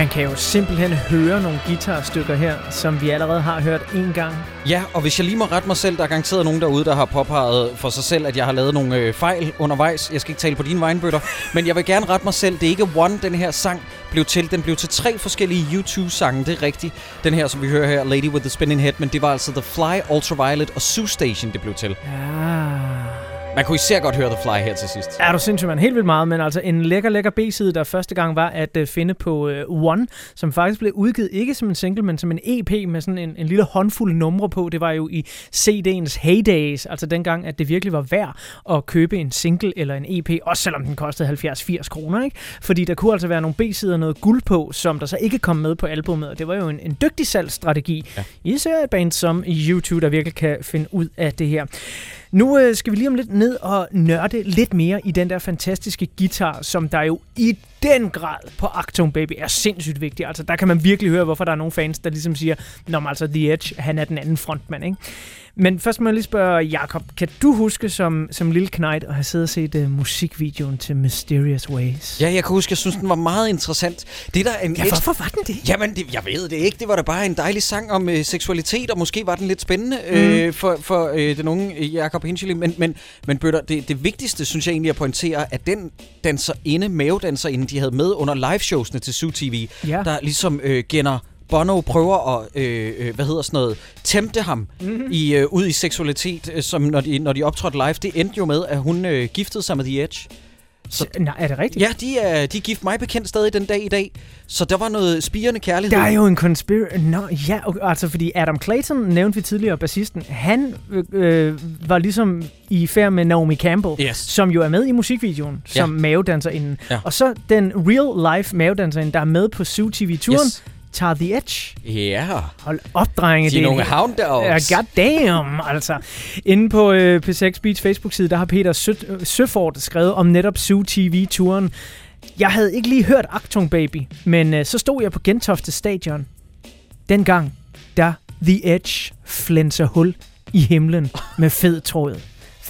Man kan jo simpelthen høre nogle guitarstykker her, som vi allerede har hørt en gang. Ja, og hvis jeg lige må rette mig selv, der er garanteret nogen derude, der har påpeget for sig selv, at jeg har lavet nogle øh, fejl undervejs. Jeg skal ikke tale på dine vegnbøtter, (laughs) men jeg vil gerne rette mig selv. Det er ikke One, den her sang blev til. Den blev til tre forskellige YouTube-sange, det er rigtigt. Den her, som vi hører her, Lady with the Spinning Head, men det var altså The Fly, Ultraviolet og Sue Station, det blev til. Ja. Man kunne især godt høre The Fly her til sidst. Er du sindssygt, man. Helt vildt meget, men altså en lækker, lækker B-side, der første gang var at uh, finde på uh, One, som faktisk blev udgivet ikke som en single, men som en EP med sådan en, en lille håndfuld numre på. Det var jo i CD'ens heydays, altså dengang, at det virkelig var værd at købe en single eller en EP, også selvom den kostede 70-80 kroner, ikke? Fordi der kunne altså være nogle B-sider og noget guld på, som der så ikke kom med på albumet, og det var jo en, en dygtig salgsstrategi. Ja. Især et band som YouTube, der virkelig kan finde ud af det her. Nu øh, skal vi lige om lidt ned og nørde lidt mere i den der fantastiske guitar, som der jo i den grad på Acton Baby er sindssygt vigtig. Altså der kan man virkelig høre, hvorfor der er nogle fans, der ligesom siger, Nå, men altså The Edge, han er den anden frontmand, ikke? Men først må jeg lige spørge Jakob, kan du huske som, som lille knight at have siddet og set uh, musikvideoen til Mysterious Ways? Ja, jeg kan huske, jeg synes, den var meget interessant. Det der er en Ja, hvorfor var den det? Jamen, det, jeg ved det ikke. Det var da bare en dejlig sang om øh, seksualitet, og måske var den lidt spændende Mm. øh, for, for øh, den unge øh, Jakob Hinchely. Men, men, men Bøtter, det, det vigtigste, synes jeg egentlig at pointere, at den danserinde, mavedanserinde, de havde med under liveshowsene til Zoo TV, Ja. der ligesom øh, Genner Bono prøver at, øh, øh, hvad hedder sådan noget, tempte ham Mhm. mm-hmm. i, øh, ud i seksualitet, øh, som når de, når de optrådte live. Det endte jo med, at hun øh, giftede sig med The Edge. Så, nej, er det rigtigt? Ja, de er, de er gift mig bekendt stadig den dag i dag. Så der var noget spirende kærlighed. Der er jo en conspiracy... Nå, ja, okay, altså fordi Adam Clayton, nævnte vi tidligere, bassisten, han øh, øh, var ligesom i færd med Naomi Campbell, Yes. som jo er med i musikvideoen, som Ja. mavedanserinde. Ja. Og så den real life mavedanserinde, der er med på Zoo TV-turen, Yes. Tager The Edge. Ja. Hold op, drenge. De er nogle hound dogs. Ja, goddamn, altså. Inde på øh, P6 Beats Facebook-side, der har Peter Sø- øh, Søfort skrevet om netop Zoo TV-turen. Jeg havde ikke lige hørt Actung Baby, men øh, så stod jeg på Gentofte Stadion. Dengang, der The Edge flænser hul i himlen med fed tråd.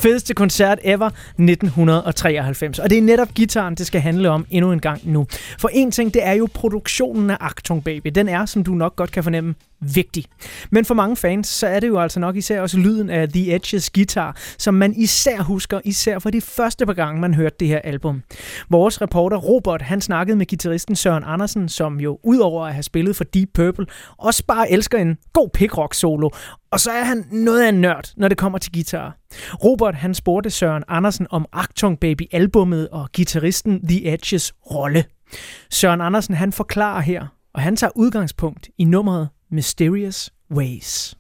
Fedeste koncert ever 1993. Og det er netop gitaren, det skal handle om endnu en gang nu. For en ting, det er jo produktionen af Achtung Baby. Den er, som du nok godt kan fornemme, vigtig. Men for mange fans, så er det jo altså nok især også lyden af The Edges guitar, som man især husker, især for de første par gange, man hørte det her album. Vores reporter Robert, han snakkede med gitarristen Søren Andersen, som jo udover at have spillet for Deep Purple, også bare elsker en god pickrock solo. Og så er han noget af en nørd, når det kommer til guitar. Robert, han spurgte Søren Andersen om Actung Baby albummet og gitarristen The Edges rolle. Søren Andersen, han forklarer her, og han tager udgangspunkt i nummeret Mysterious Ways.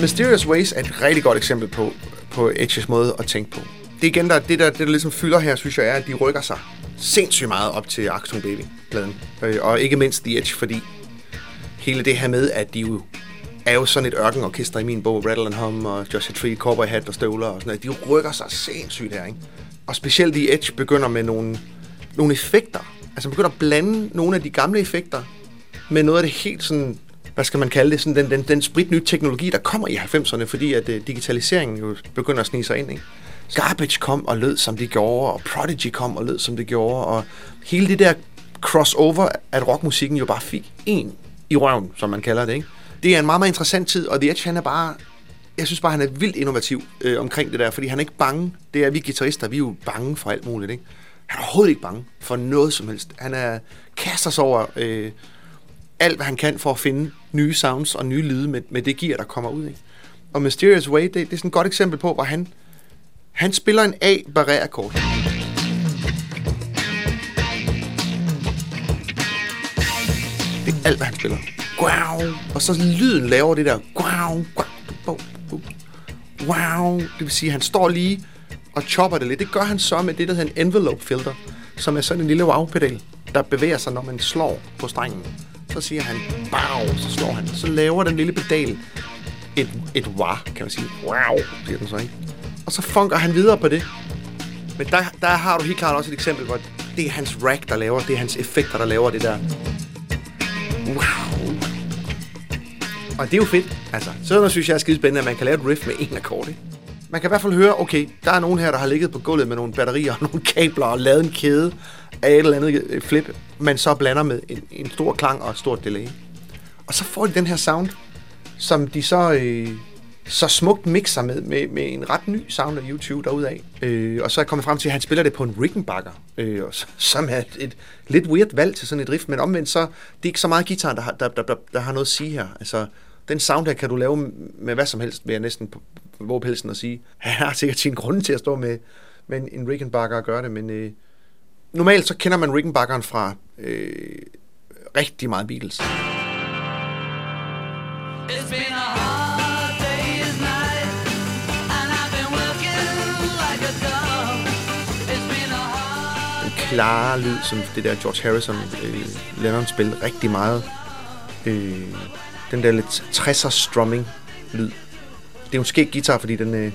Mysterious Ways er et rigtig godt eksempel på, på Edges måde at tænke på. Det, igen, der, det, der, det, der ligesom fylder her, synes jeg, er, at de rykker sig sindssygt meget op til Acton Baby-pladen. Øh, og ikke mindst The Edge, fordi hele det her med, at de jo er jo sådan et ørkenorkester i min bog, Rattle and Hum og Joshua Tree, Cowboy Hat og Støvler og sådan noget. De rykker sig sindssygt her, ikke? Og specielt The Edge begynder med nogle, nogle effekter. Altså begynder at blande nogle af de gamle effekter med noget af det helt sådan, hvad skal man kalde det, sådan den, den, den spritnye teknologi, der kommer i 90'erne, fordi at uh, digitaliseringen jo begynder at snige sig ind, ikke? Garbage kom og lød, som det gjorde, og Prodigy kom og lød, som det gjorde, og hele det der crossover, at rockmusikken jo bare fik en i røven, som man kalder det, ikke? Det er en meget, meget interessant tid, og The Edge, han er bare, jeg synes bare, han er vildt innovativ øh, omkring det der, fordi han er ikke bange. Det er vi guitarister, vi er jo bange for alt muligt, ikke? Han er overhovedet ikke bange for noget som helst. Han er, kaster sig over øh, alt, hvad han kan for at finde nye sounds og nye lyde med, med det gear, der kommer ud. Ikke? Og Mysterious Way, det, det er sådan et godt eksempel på, hvor han, han spiller en a barré akkord Det er alt, hvad han spiller. Wow. Og så lyden laver det der. Wow. Wow. Wow. Det vil sige, at han står lige og chopper det lidt. Det gør han så med det, der hedder en envelope filter, som er sådan en lille wow-pedal, der bevæger sig, når man slår på strengen. Så siger han, wow, så slår han. Så laver den lille pedal et, et wah, kan man sige. Wow, siger den så, ikke? Og så funker han videre på det. Men der, der har du helt klart også et eksempel, hvor det er hans rack, der laver, det er hans effekter, der laver det der. Wow. Og det er jo fedt. Altså, sådan synes jeg er skide spændende, at man kan lave et riff med en akkord. Ikke? Man kan i hvert fald høre, okay, der er nogen her, der har ligget på gulvet med nogle batterier og (laughs) nogle kabler og lavet en kæde af et eller andet øh, flip, man så blander med en, en stor klang og et stort delay. Og så får de den her sound, som de så, øh, så smukt mixer med, med, med en ret ny sound af YouTube derudaf. Øh, og så er jeg kommet frem til, at han spiller det på en Rickenbacker, øh, (laughs) som er et, et lidt weird valg til sådan et riff, men omvendt så, det er ikke så meget guitar, der har, der, der, der, der har noget at sige her. Altså, den sound her kan du lave med hvad som helst, vil jeg næsten våge pelsen at sige. (laughs) Han har sikkert sin grunde til at stå med, med en, en Rickenbacker og gøre det, men øh, normalt så kender man Rickenbackeren fra øh, rigtig meget Beatles. It's been klare lyd, som det der George Harrison, øh, Lennon spillede rigtig meget. Øh, den der lidt 60'er strumming lyd. Det er måske en guitar, fordi den, øh,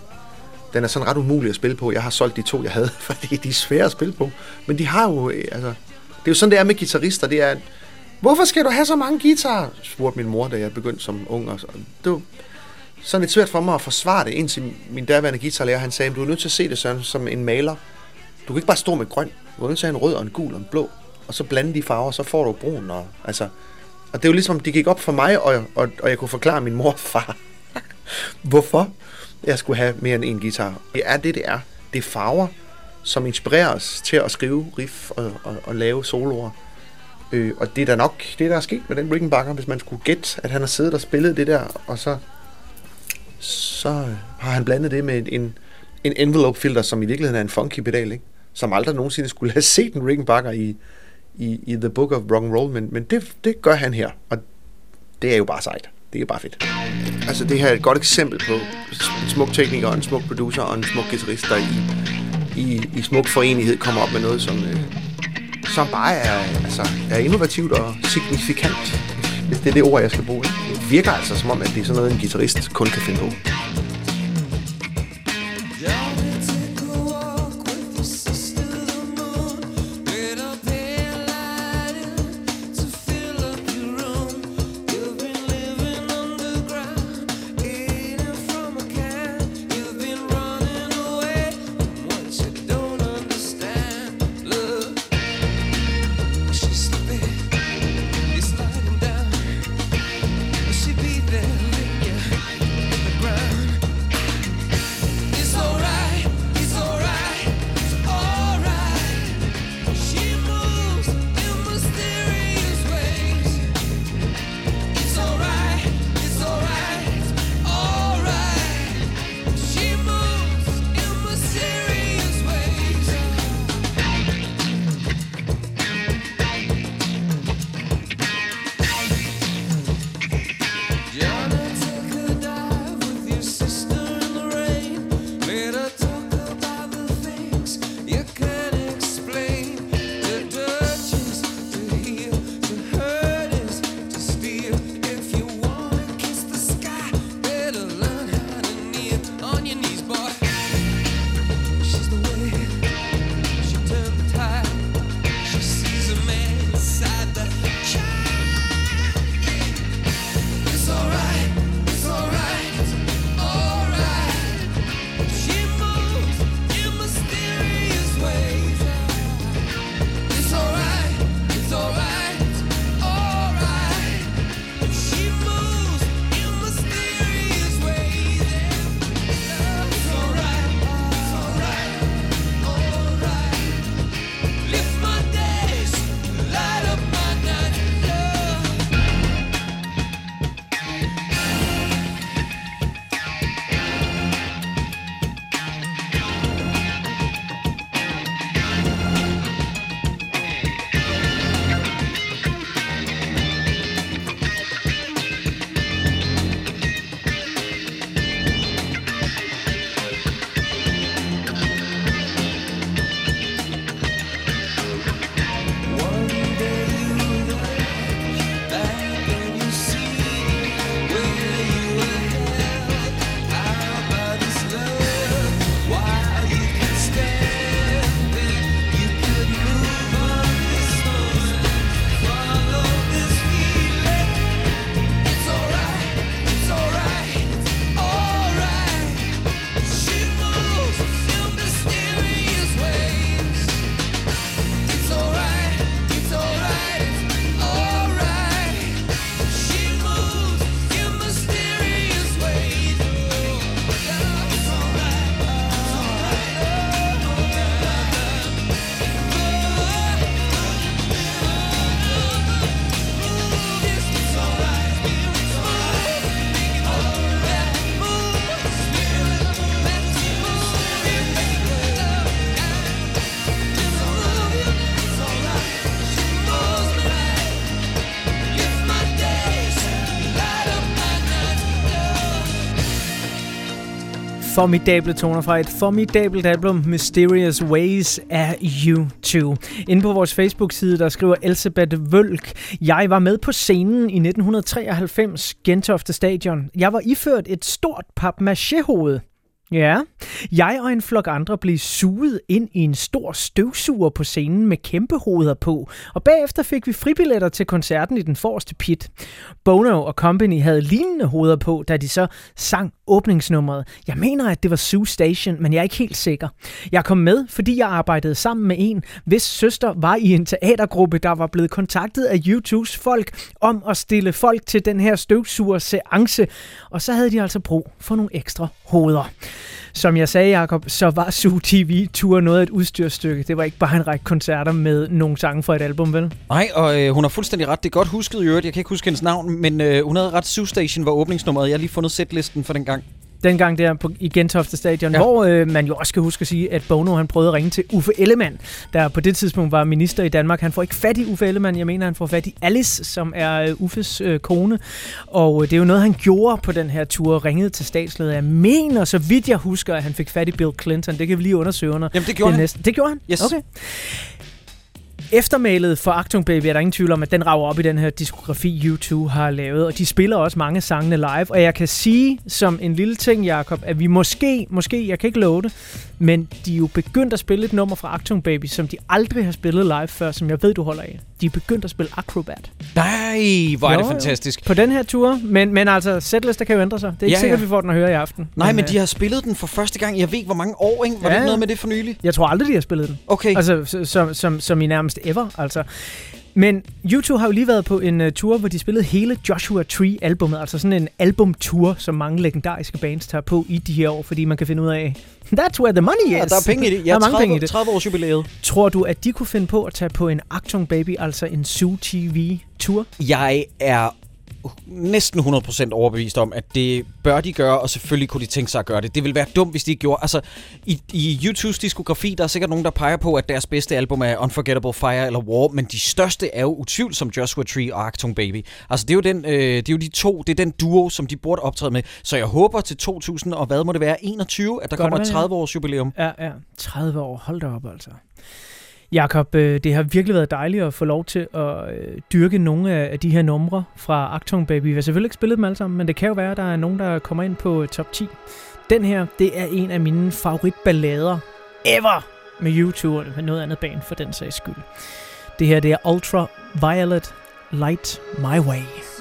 den er sådan ret umulig at spille på. Jeg har solgt de to, jeg havde, (laughs) fordi de er svære at spille på. Men de har jo, øh, altså... Det er jo sådan, det er med guitarister. Det er, hvorfor skal du have så mange guitarer? spurgte min mor, da jeg begyndte som ung. Og så, det var sådan lidt svært for mig at forsvare det, indtil min daværende guitarlærer, han sagde, du er nødt til at se det sådan, som en maler. Du kan ikke bare stå med grøn. Du kan tage en rød og en gul og en blå. Og så blande de farver, så får du brun. Og, altså, og det er jo ligesom, de gik op for mig, og, og, og jeg kunne forklare min mor og far, (laughs) hvorfor jeg skulle have mere end en guitar. Det er det, det er. Det er farver, som inspirerer os til at skrive riff og, og, og lave soloer. Øh, og det er da nok det, der er sket med den Rickenbacker, hvis man skulle gætte, at han har siddet og spillet det der, og så, så har han blandet det med en, en envelope filter, som i virkeligheden er en funky pedal, ikke? Som aldrig nogensinde skulle have set en Rickenbacker i, i, i The Book of Rock and Roll, men, men det, det gør han her, og det er jo bare sejt. Det er bare fedt. Altså det her er et godt eksempel på en smuk tekniker, og en smuk producer og en smuk guitarist, der i, i, i smuk forenighed kommer op med noget, som, øh, som bare er, altså, er innovativt og signifikant, hvis det er det ord, jeg skal bruge. Det virker altså som om, at det er sådan noget, en guitarist kun kan finde på. Formidable toner fra et formidabelt album, Mysterious Ways af U2. Inde på vores Facebook-side, der skriver Elisabeth Vølk, Jeg var med på scenen i 1993, Gentofte Stadion. Jeg var iført et stort papmaché-hoved. Ja, jeg og en flok andre blev suget ind i en stor støvsuger på scenen med kæmpe hoveder på, og bagefter fik vi fribilletter til koncerten i den forreste pit. Bono og Company havde lignende hoveder på, da de så sang åbningsnummeret. Jeg mener, at det var Sue Station, men jeg er ikke helt sikker. Jeg kom med, fordi jeg arbejdede sammen med en, hvis søster var i en teatergruppe, der var blevet kontaktet af YouTubes folk om at stille folk til den her støvsuger seance, og så havde de altså brug for nogle ekstra hoveder. Som jeg sagde, Jacob, så var Su TV Tour noget af et udstyrstykke. Det var ikke bare en række koncerter med nogle sange fra et album, vel? Nej, og øh, hun har fuldstændig ret. Det er godt husket i øvrigt. Jeg kan ikke huske hendes navn, men øh, hun havde ret. Sue Station var åbningsnummeret. Jeg har lige fundet setlisten for den gang. Dengang der på, i Gentofte Stadion, Ja. hvor øh, man jo også skal huske at sige, at Bono han prøvede at ringe til Uffe Ellemann, der på det tidspunkt var minister i Danmark. Han får ikke fat i Uffe Ellemann, jeg mener, han får fat i Alice, som er øh, Uffes øh, kone. Og øh, det er jo noget, han gjorde på den her tur, ringede til statsleder. Jeg mener, så vidt jeg husker, at han fik fat i Bill Clinton. Det kan vi lige undersøge under. Jamen, det gjorde det han. Næste. Det gjorde han? Yes. Okay. Eftermælet for Actung Baby er der ingen tvivl om, at den rager op i den her diskografi, U2 har lavet, og de spiller også mange sangene live. Og jeg kan sige som en lille ting, Jakob, at vi måske, måske, jeg kan ikke love det, men de er jo begyndt at spille et nummer fra Actung Baby, som de aldrig har spillet live før, som jeg ved, du holder af. De er begyndt at spille Acrobat. Nej, hvor er det Jo, jo. fantastisk. På den her tur, men, men altså, setlister kan jo ændre sig. Det er ikke Ja, sikkert, ja. vi får den at høre i aften. Nej, men øh, de har spillet den for første gang. Jeg ved ikke, hvor mange år, ikke? Var Ja. det noget med det for nylig? Jeg tror aldrig, de har spillet den. Okay. Altså, som, som, som i nærmest ever, altså. Men U2 har jo lige været på en uh, tur, hvor de spillede hele Joshua Tree-albummet, altså sådan en albumtur, som mange legendariske bands tager på i de her år, fordi man kan finde ud af, (laughs) that's where the money is. Ja, der er penge i det. der Ja, er mange 30, penge i det. 30 års jubilæet. Tror du, at de kunne finde på at tage på en Actung Baby, altså en Zoo TV-tur? Jeg er næsten 100% overbevist om, at det bør de gøre, og selvfølgelig kunne de tænke sig at gøre det. Det ville være dumt, hvis de ikke gjorde. Altså, i, i YouTubes diskografi, der er sikkert nogen, der peger på, at deres bedste album er Unforgettable Fire eller War, men de største er jo utvivlsomt Joshua Tree og Actung Baby. Altså, det er, jo den, øh, det er jo de to, det er den duo, som de burde optræde med. Så jeg håber til 2000, og hvad må det være, 21, at der Godt kommer et være, ja. 30 års jubilæum. Ja, ja. 30 år. Hold da op, altså. Jakob, øh, det har virkelig været dejligt at få lov til at øh, dyrke nogle af de her numre fra Actung Baby. Vi har selvfølgelig ikke spillet dem alle sammen, men det kan jo være, at der er nogen, der kommer ind på øh, top 10. Den her, det er en af mine favoritballader ever med U2 og med noget andet band for den sags skyld. Det her, det er Ultra Violet Light My Way.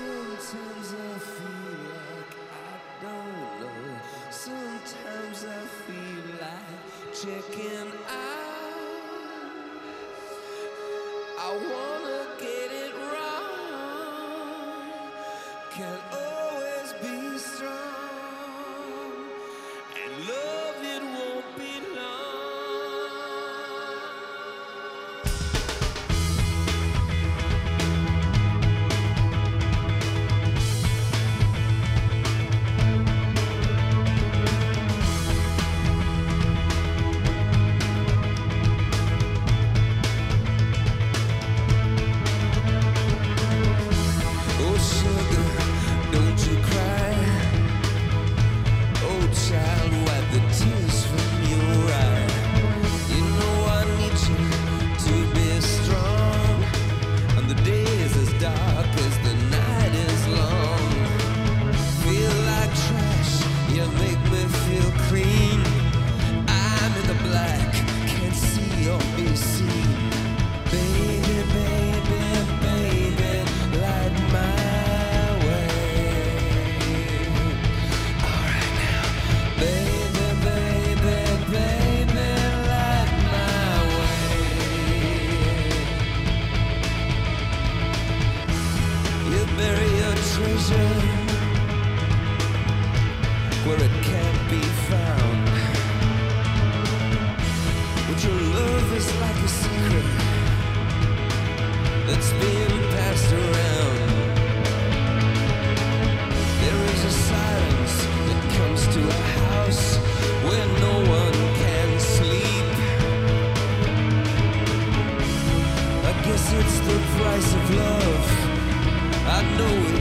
I know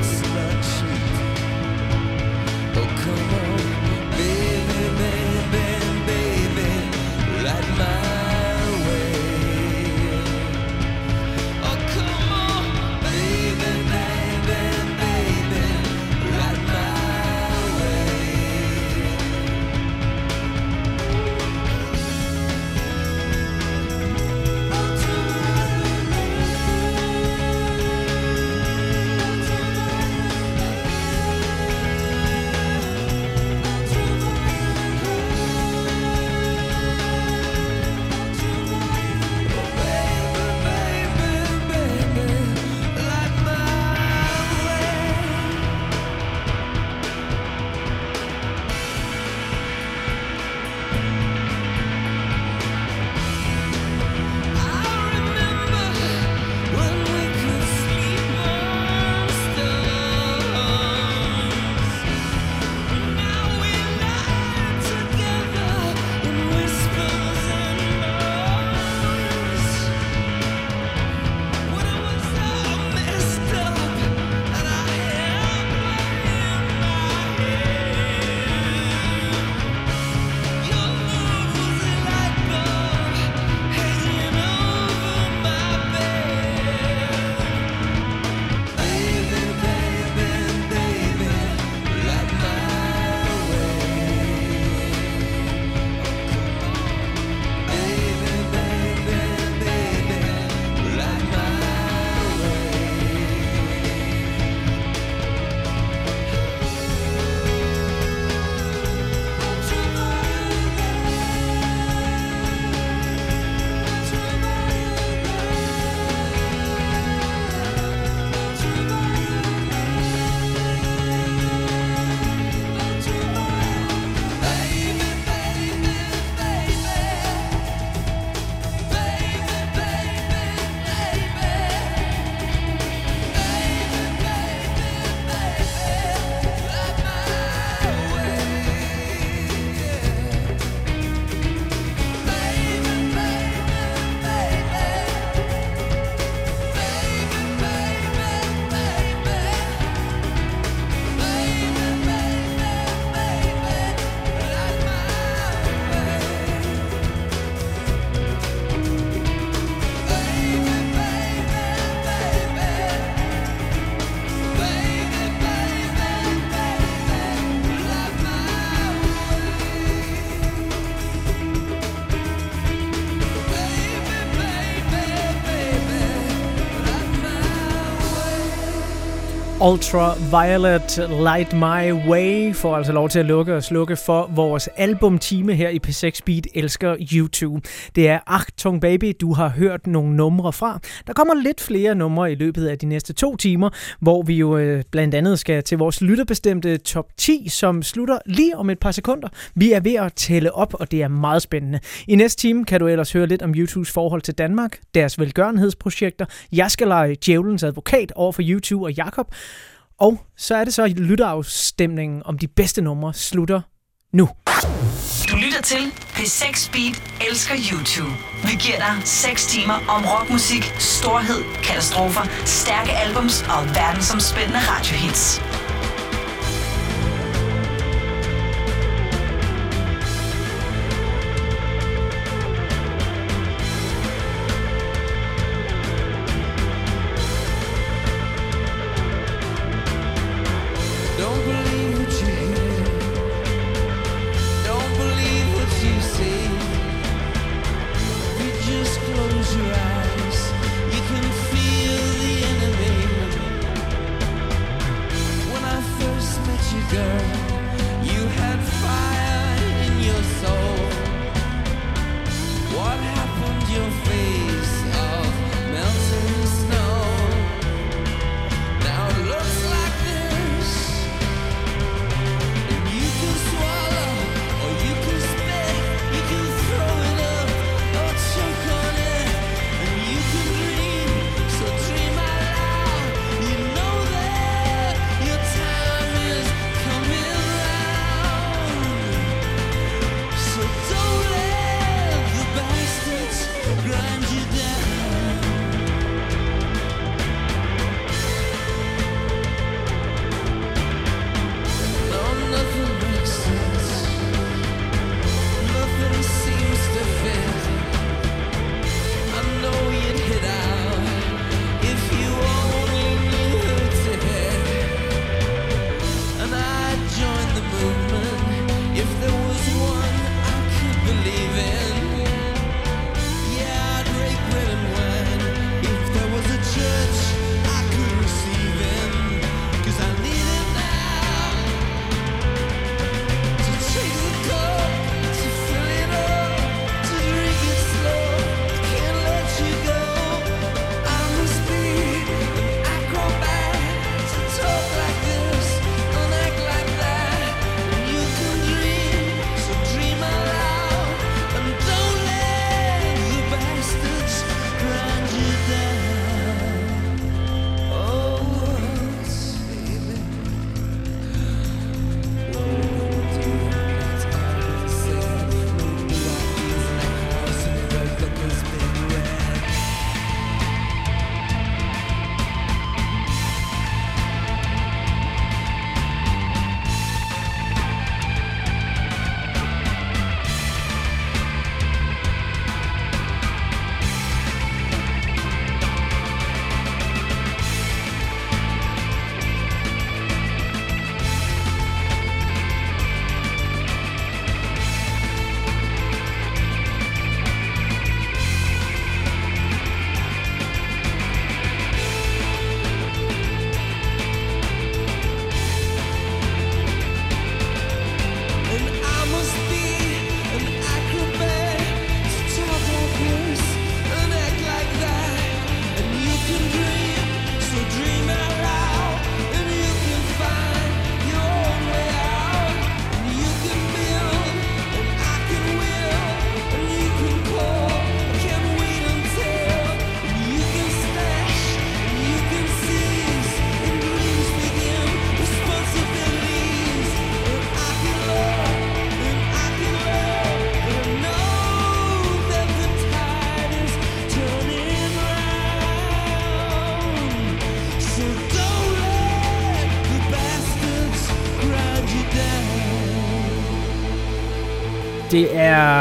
Ultraviolet Light My Way får altså lov til at lukke og slukke for vores albumtime her i P6 Beat Elsker YouTube. Det er Tung Baby, du har hørt nogle numre fra. Der kommer lidt flere numre i løbet af de næste to timer, hvor vi jo øh, blandt andet skal til vores lytterbestemte top 10, som slutter lige om et par sekunder. Vi er ved at tælle op, og det er meget spændende. I næste time kan du ellers høre lidt om YouTubes forhold til Danmark, deres velgørenhedsprojekter. Jeg skal lege djævelens advokat over for YouTube og Jakob. Og så er det så, lytterafstemningen om de bedste numre slutter nu. Du lytter til P6 Beat elsker YouTube. Vi giver dig 6 timer om rockmusik, storhed, katastrofer, stærke albums og verdensomspændende radiohits.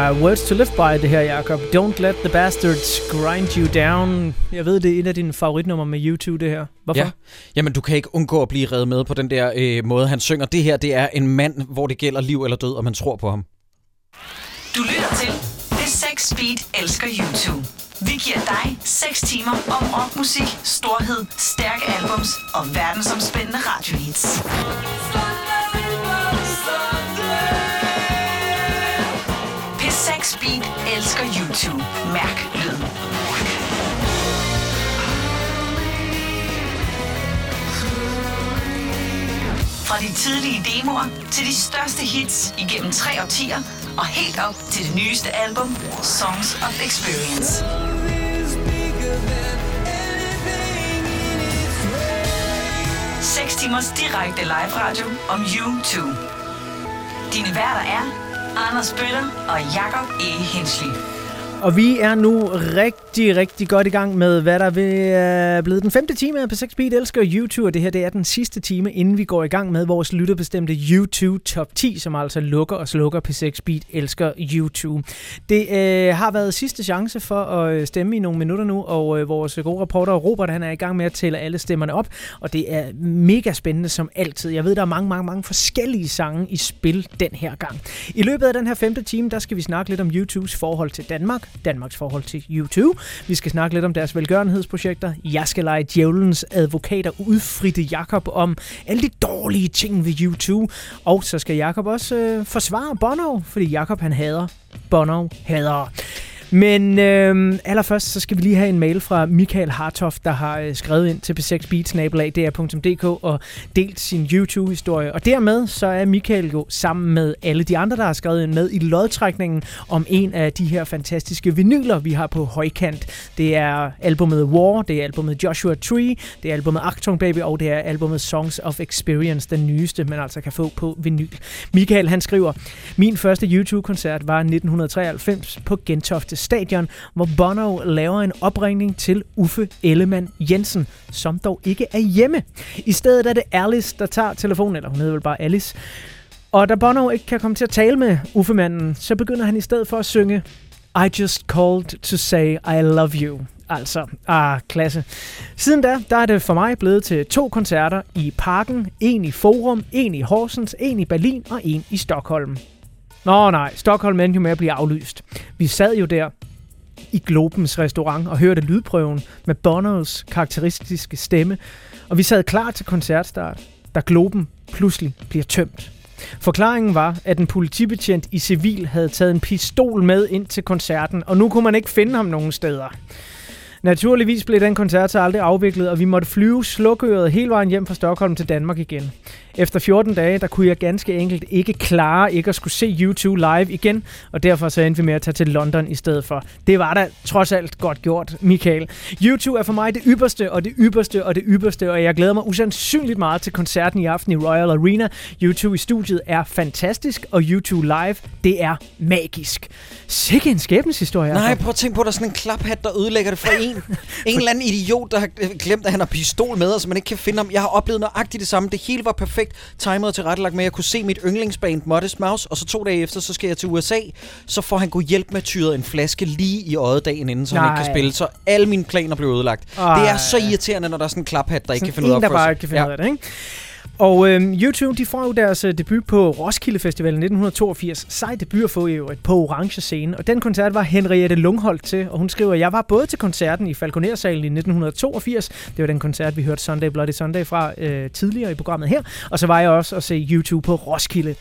Er Words to Live By, det her, Jacob. Don't let the bastards grind you down. Jeg ved, det er et af dine favoritnummer med YouTube, det her. Hvorfor? Ja. Jamen, du kan ikke undgå at blive reddet med på den der øh, måde, han synger. Det her, det er en mand, hvor det gælder liv eller død, og man tror på ham. Du lytter til P6 Beat elsker YouTube. Vi giver dig 6 timer om rockmusik, storhed, stærke albums og verdensomspændende radiohits. Vi elsker YouTube. Mærk lyden. Fra de tidlige demoer til de største hits igennem tre årtier og helt op til det nyeste album, Songs of Experience. Seks timers direkte live radio om YouTube. Dine værter er Anders Bøtter og Jakob E. Hensli. Og vi er nu rigtig, rigtig godt i gang med, hvad der vil er blevet den femte time af P6 Beat elsker YouTube, og det her det er den sidste time, inden vi går i gang med vores lytterbestemte YouTube Top 10, som altså lukker og slukker P6 Beat elsker YouTube. Det øh, har været sidste chance for at øh, stemme i nogle minutter nu, og øh, vores gode reporter Robert, han er i gang med at tælle alle stemmerne op, og det er mega spændende som altid. Jeg ved, der er mange, mange, mange forskellige sange i spil den her gang. I løbet af den her femte time, der skal vi snakke lidt om YouTubes forhold til Danmark, Danmarks forhold til YouTube. Vi skal snakke lidt om deres velgørenhedsprojekter. Jeg skal lege djævelens advokater udfritte Jakob om alle de dårlige ting ved YouTube. Og så skal Jakob også øh, forsvare Bono, fordi Jakob han hader Bono hader. Men øh, allerførst så skal vi lige have en mail fra Michael Hartoff, der har øh, skrevet ind til p6beats.dk og delt sin YouTube-historie. Og dermed så er Michael jo sammen med alle de andre, der har skrevet ind med i lodtrækningen om en af de her fantastiske vinyler, vi har på højkant. Det er albumet War, det er albumet Joshua Tree, det er albumet Achtung Baby, og det er albumet Songs of Experience, den nyeste, man altså kan få på vinyl. Michael han skriver, min første YouTube-koncert var 1993 på Gentofte Stadion, hvor Bono laver en opringning til Uffe Ellemann Jensen, som dog ikke er hjemme. I stedet er det Alice, der tager telefonen, eller hun hedder vel bare Alice. Og da Bono ikke kan komme til at tale med Uffe-manden, så begynder han i stedet for at synge I just called to say I love you. Altså, ah, klasse. Siden da, der er det for mig blevet til to koncerter i Parken, en i Forum, en i Horsens, en i Berlin og en i Stockholm. Nå nej, Stockholm endte jo med at blive aflyst. Vi sad jo der i Globens restaurant og hørte lydprøven med Bonos karakteristiske stemme, og vi sad klar til koncertstart, da Globen pludselig bliver tømt. Forklaringen var, at en politibetjent i civil havde taget en pistol med ind til koncerten, og nu kunne man ikke finde ham nogen steder. Naturligvis blev den koncert så aldrig afviklet, og vi måtte flyve slukøret hele vejen hjem fra Stockholm til Danmark igen. Efter 14 dage, der kunne jeg ganske enkelt ikke klare ikke at skulle se YouTube live igen, og derfor så endte vi med at tage til London i stedet for. Det var da trods alt godt gjort, Michael. YouTube er for mig det ypperste, og det ypperste, og det ypperste, og jeg glæder mig usandsynligt meget til koncerten i aften i Royal Arena. YouTube i studiet er fantastisk, og YouTube live, det er magisk. Sikke en skæbneshistorie. Nej, Jacob. prøv at tænke på, at der er sådan en klaphat, der ødelægger det for en. (laughs) En eller anden idiot, der har glemt, at han har pistol med, og så man ikke kan finde ham. Jeg har oplevet nøjagtigt det samme. Det hele var perfekt timet og tilrettelagt med, at jeg kunne se mit yndlingsband Modest Mouse, og så to dage efter, så skal jeg til USA. Så får han god hjælp med tyret en flaske lige i øjet dagen inden, så han ikke kan Nej. spille. Så alle mine planer blev ødelagt. Ej. Det er så irriterende, når der er sådan en klaphat, der ikke kan finde ud af en, at der bare ikke kan finde ja. ud af det, ikke? Og øhm, YouTube, de får jo deres øh, debut på Roskilde Festival 1982. Sej debut at få jo øvrigt på orange scene. Og den koncert var Henriette Lungholdt til, og hun skriver, jeg var både til koncerten i Falconersalen i 1982, det var den koncert, vi hørte Sunday Bloody Sunday fra øh, tidligere i programmet her, og så var jeg også at se YouTube på Roskilde.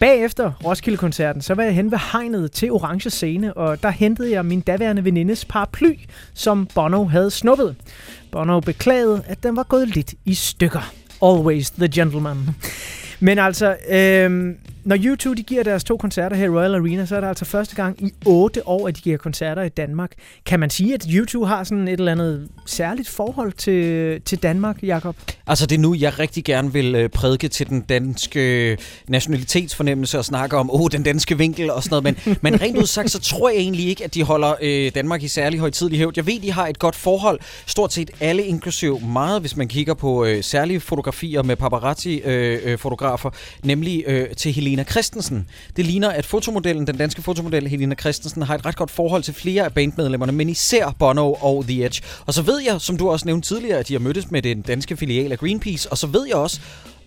Bagefter Roskilde-koncerten, så var jeg hen ved hegnet til Orange Scene, og der hentede jeg min daværende venindes paraply, som Bono havde snuppet. Bono beklagede, at den var gået lidt i stykker. Always the gentleman. Men altså, øh, når U2 de giver deres to koncerter her i Royal Arena, så er det altså første gang i otte år, at de giver koncerter i Danmark. Kan man sige, at U2 har sådan et eller andet særligt forhold til, til Danmark, Jakob? Altså det er nu, jeg rigtig gerne vil øh, prædike til den danske nationalitetsfornemmelse og snakke om, åh, oh, den danske vinkel og sådan noget. Men, (laughs) men rent udsagt, så tror jeg egentlig ikke, at de holder øh, Danmark i særlig højtidlig hævd. Jeg ved, de har et godt forhold. Stort set alle, inklusiv meget, hvis man kigger på øh, særlige fotografier med paparazzi-fotografer, nemlig øh, til Helena Christensen. Det ligner, at fotomodellen, den danske fotomodel Helena Christensen, har et ret godt forhold til flere af bandmedlemmerne, men især Bono og The Edge. Og så ved jeg, som du også nævnte tidligere, at de har mødtes med den danske filial af Greenpeace, og så ved jeg også,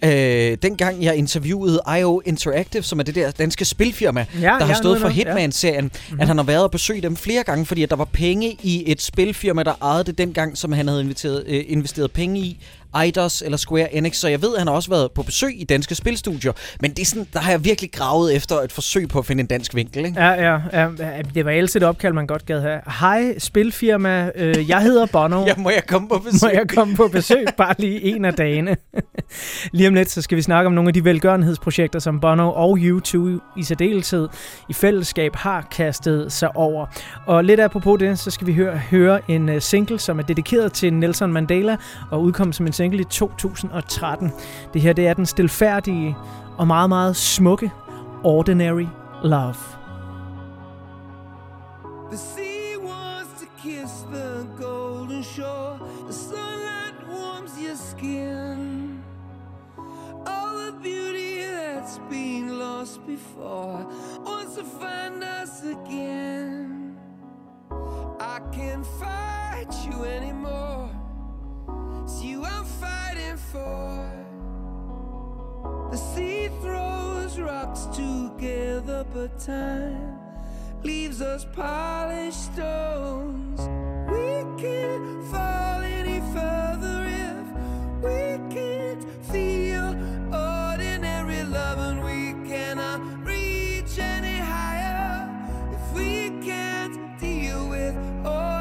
Øh, dengang jeg interviewede IO Interactive, som er det der danske spilfirma, Ja, der har stået for med, ja. Hitman-serien, mm-hmm. at han har været og besøgt dem flere gange, fordi at der var penge i et spilfirma, der ejede det dengang, som han havde investeret, øh, investeret penge i. Eidos eller Square Enix, så jeg ved, at han har også været på besøg i danske spilstudier. Men det er sådan, der har jeg virkelig gravet efter et forsøg på at finde en dansk vinkel. Ikke? Ja, ja, ja, det var ellers et opkald, man godt gad have. Hej, spilfirma, øh, jeg hedder Bono. (laughs) Ja, må jeg komme på besøg? Må jeg komme på besøg bare lige en af dagene? (laughs) lige om lidt, så skal vi snakke om nogle af de velgørenhedsprojekter, som Bono og U2 i særdeleshed i fællesskab har kastet sig over. Og lidt apropos det, så skal vi høre, høre en øh, single, som er dedikeret til Nelson Mandela og udkom som en single i 2013. Det her, det er den stilfærdige og meget, meget smukke Ordinary Love. I'm fighting for. The sea throws rocks together, but time leaves us polished stones. We can't fall any further if we can't feel ordinary love, and we cannot reach any higher if we can't deal with ordinary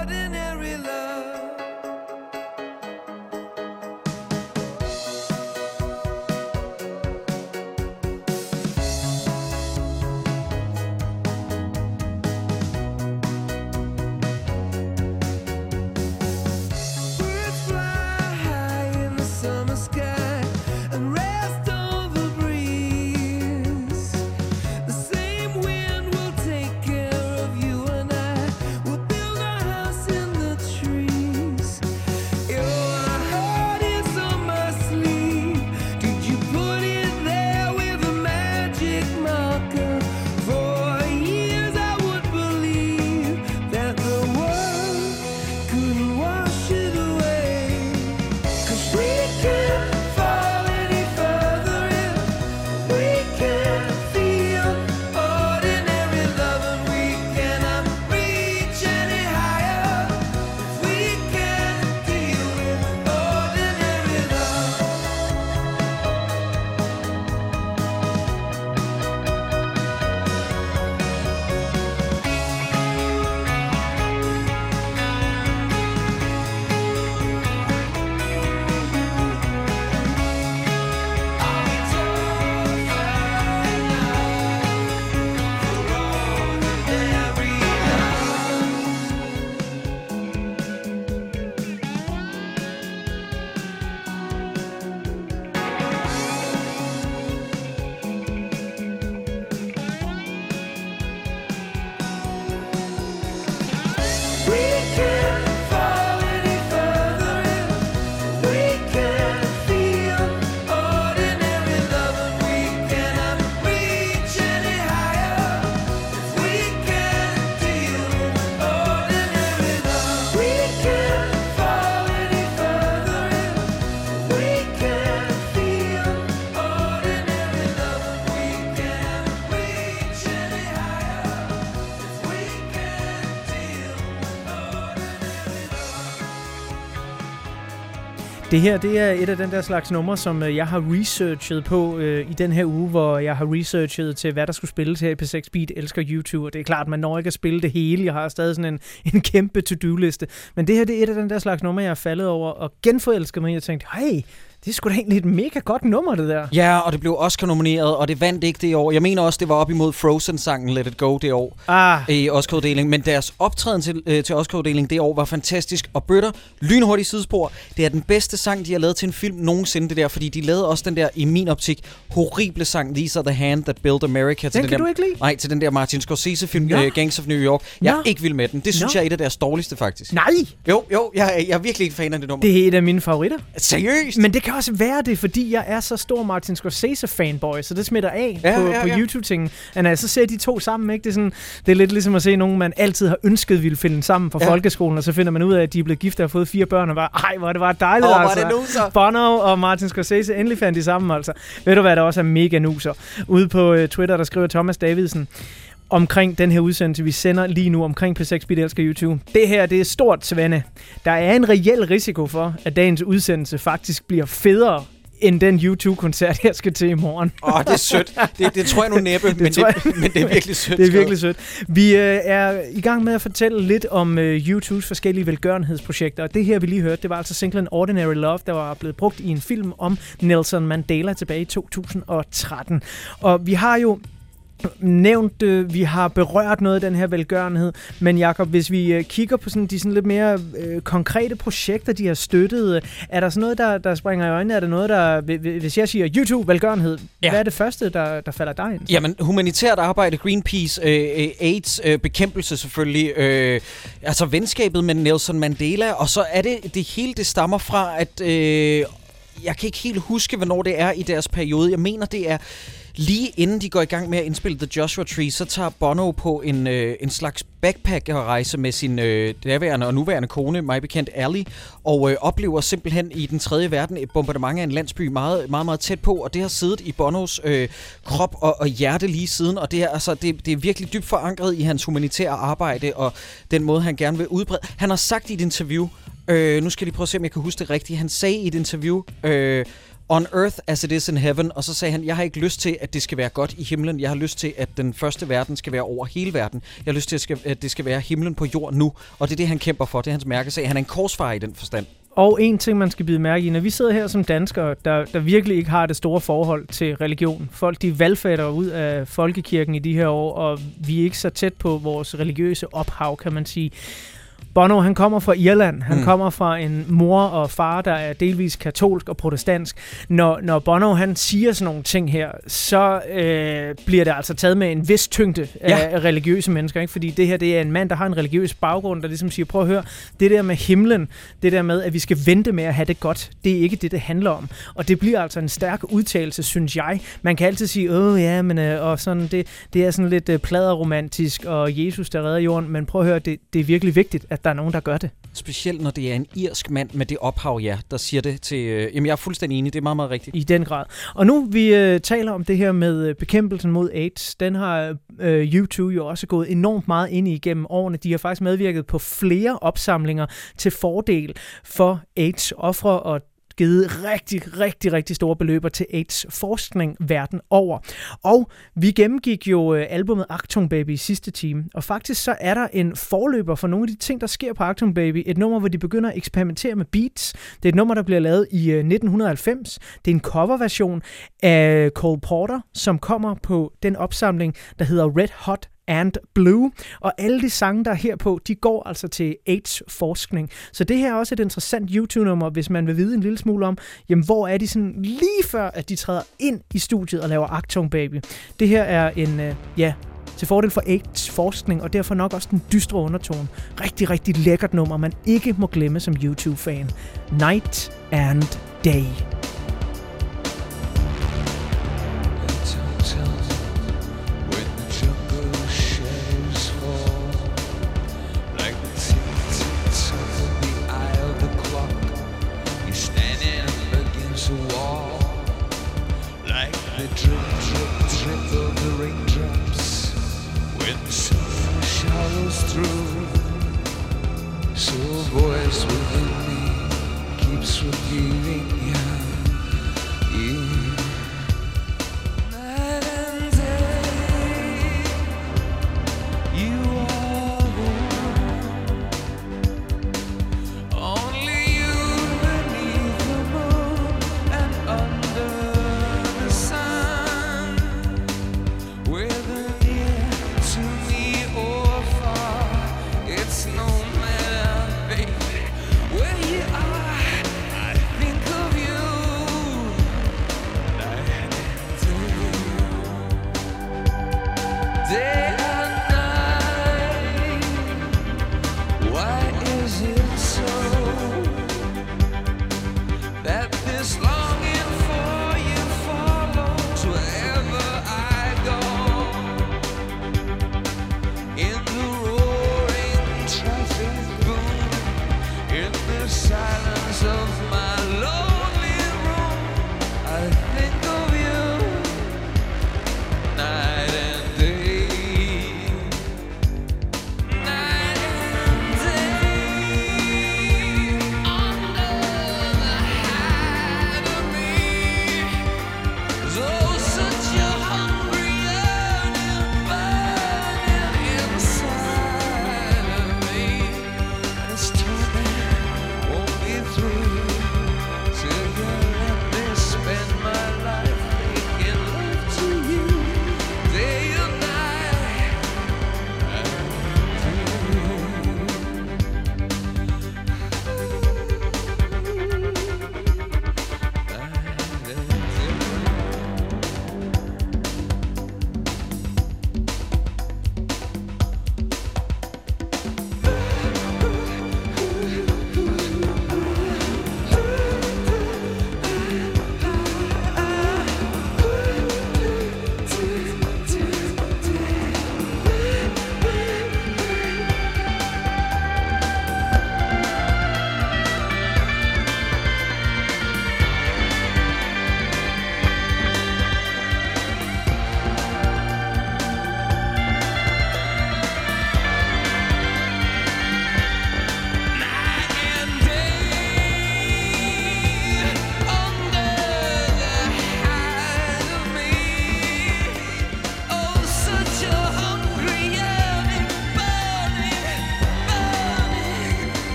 Det her, det er et af den der slags numre, som øh, jeg har researchet på øh, i den her uge, hvor jeg har researchet til, hvad der skulle spilles her i P6 Beat, elsker YouTube, og det er klart, man når ikke at spille det hele. Jeg har stadig sådan en, (laughs) en kæmpe to-do-liste. Men det her, det er et af den der slags numre, jeg er faldet over og genforelsket mig i. Jeg tænkte, hey, det er sgu da egentlig et mega godt nummer, det der. Ja, og det blev Oscar-nomineret, og det vandt ikke det år. Jeg mener også, det var op imod Frozen-sangen Let It Go det år ah. i Oscar-uddelingen. Men deres optræden til, øh, til Oscar-uddelingen det år var fantastisk. Og Bøtter, lynhurtigt sidespor, det er den bedste sang, de har lavet til en film nogensinde, det der. Fordi de lavede også den der, i min optik, horrible sang, These Are The Hand That Built America. Til Den kan der, du ikke lide? Nej, til den der Martin Scorsese-film, Nå. øh, Gangs of New York. Jeg er Nå. ikke vild med den. Det synes Nå. jeg er et af deres dårligste, faktisk. Nej! Jo, jo, jeg, er- jeg er virkelig ikke fan af det nummer. Det er et af mine favoritter. Seriøst? Men det kan også være det, fordi jeg er så stor Martin Scorsese-fanboy, så det smitter af Ja, på, ja, på ja. YouTube-tingen. Og når jeg så ser de to sammen, ikke? Det, er sådan, det er lidt ligesom at se nogen, man altid har ønsket ville finde sammen fra Ja. folkeskolen, og så finder man ud af, at de er blevet gift og har fået fire børn, og bare, ej, hvor er det var dejligt, er altså. det nuser. Bono og Martin Scorsese, endelig fandt de sammen, altså. Ved du hvad, der også er mega nuser? Ude på uh, Twitter, der skriver Thomas Davidsen, omkring den her udsendelse, vi sender lige nu omkring P6 Bit Elsker YouTube. Det her, det er stort, Svende. Der er en reel risiko for, at dagens udsendelse faktisk bliver federe end den YouTube-koncert, jeg skal til i morgen. Åh, det er sødt. Det, det tror jeg nu næppe, (laughs) men, tror det, (laughs) men det er virkelig sødt. (laughs) Det er virkelig sødt. Vi øh, er i gang med at fortælle lidt om øh, YouTubes forskellige velgørenhedsprojekter. Og det her, vi lige hørte, det var altså singlen Ordinary Love, der var blevet brugt i en film om Nelson Mandela tilbage i 2013. Og vi har jo nævnt, øh, vi har berørt noget af den her velgørenhed, men Jakob, hvis vi øh, kigger på sådan, de sådan lidt mere øh, konkrete projekter, de har støttet, øh, er der sådan noget, der, der springer i øjnene? Er der noget, der, hvi- hvi- hvis jeg siger YouTube, velgørenhed, ja. hvad er det første, der, der falder dig ind? Jamen, humanitært arbejde, Greenpeace, øh, øh, AIDS, øh, bekæmpelse selvfølgelig, øh, altså venskabet med Nelson Mandela, og så er det, det hele, det stammer fra, at øh, jeg kan ikke helt huske, hvornår det er i deres periode. Jeg mener, det er lige inden de går i gang med at indspille The Joshua Tree, så tager Bono på en, øh, en slags backpack-rejse med sin øh, daværende og nuværende kone, mig bekendt Ali, og øh, oplever simpelthen i den tredje verden et bombardement af en landsby meget, meget, meget tæt på, og det har siddet i Bonos øh, krop og, og hjerte lige siden, og det er, altså, det, det er virkelig dybt forankret i hans humanitære arbejde, og den måde, han gerne vil udbrede. Han har sagt i et interview, øh, nu skal jeg lige prøve at se, om jeg kan huske det rigtigt, han sagde i et interview, øh, On earth as it is in heaven. Og så sagde han, jeg har ikke lyst til, at det skal være godt i himlen. Jeg har lyst til, at den første verden skal være over hele verden. Jeg har lyst til, at skal- det skal være himlen på jord nu. Og det er det, han kæmper for. Det er hans mærkesag. Han er en korsfar i den forstand. Og en ting, man skal bide mærke i, når vi sidder her som danskere, der, der virkelig ikke har det store forhold til religion. Folk, de valgfatter ud af folkekirken i de her år, og vi er ikke så tæt på vores religiøse ophav, kan man sige. Bono, han kommer fra Irland. Han Mm. mm. kommer fra en mor og far, der er delvis katolsk og protestansk. Når, når Bono, han siger sådan nogle ting her, så øh, bliver det altså taget med en vis tyngde af Ja. religiøse mennesker. Ikke? Fordi det her, det er en mand, der har en religiøs baggrund, der ligesom siger, prøv at høre, det der med himlen, det der med, at vi skal vente med at have det godt, det er ikke det, det handler om. Og det bliver altså en stærk udtalelse, synes jeg. Man kan altid sige, åh ja, men øh, og sådan, det, det er sådan lidt øh, pladerromantisk, og Jesus, der redder jorden. Men prøv at høre, det, det er virkelig vigtigt, at der er nogen, der gør det. Specielt når det er en irsk mand med det ophav, ja, der siger det til... Øh, jamen, jeg er fuldstændig enig. Det er meget, meget rigtigt. I den grad. Og nu vi øh, taler om det her med øh, bekæmpelsen mod AIDS, den har øh, YouTube jo også gået enormt meget ind i igennem årene. De har faktisk medvirket på flere opsamlinger til fordel for AIDS-ofre og givet rigtig, rigtig, rigtig store beløber til AIDS-forskning verden over. Og vi gennemgik jo øh, albumet Actung Baby i sidste time, og faktisk så er der en forløber for nogle af de ting, der sker på Actung Baby. Et nummer, hvor de begynder at eksperimentere med beats. Det er et nummer, der bliver lavet i øh, 1990. Det er en coverversion af Cole Porter, som kommer på den opsamling, der hedder Red Hot and Blue. Og alle de sange, der er herpå, de går altså til AIDS-forskning. Så det her er også et interessant YouTube-nummer, hvis man vil vide en lille smule om, jamen hvor er de sådan lige før, at de træder ind i studiet og laver Actung Baby. Det her er en, øh, ja, til fordel for AIDS-forskning, og derfor nok også den dystre undertone. Rigtig, rigtig lækkert nummer, man ikke må glemme som YouTube-fan. Night and Day.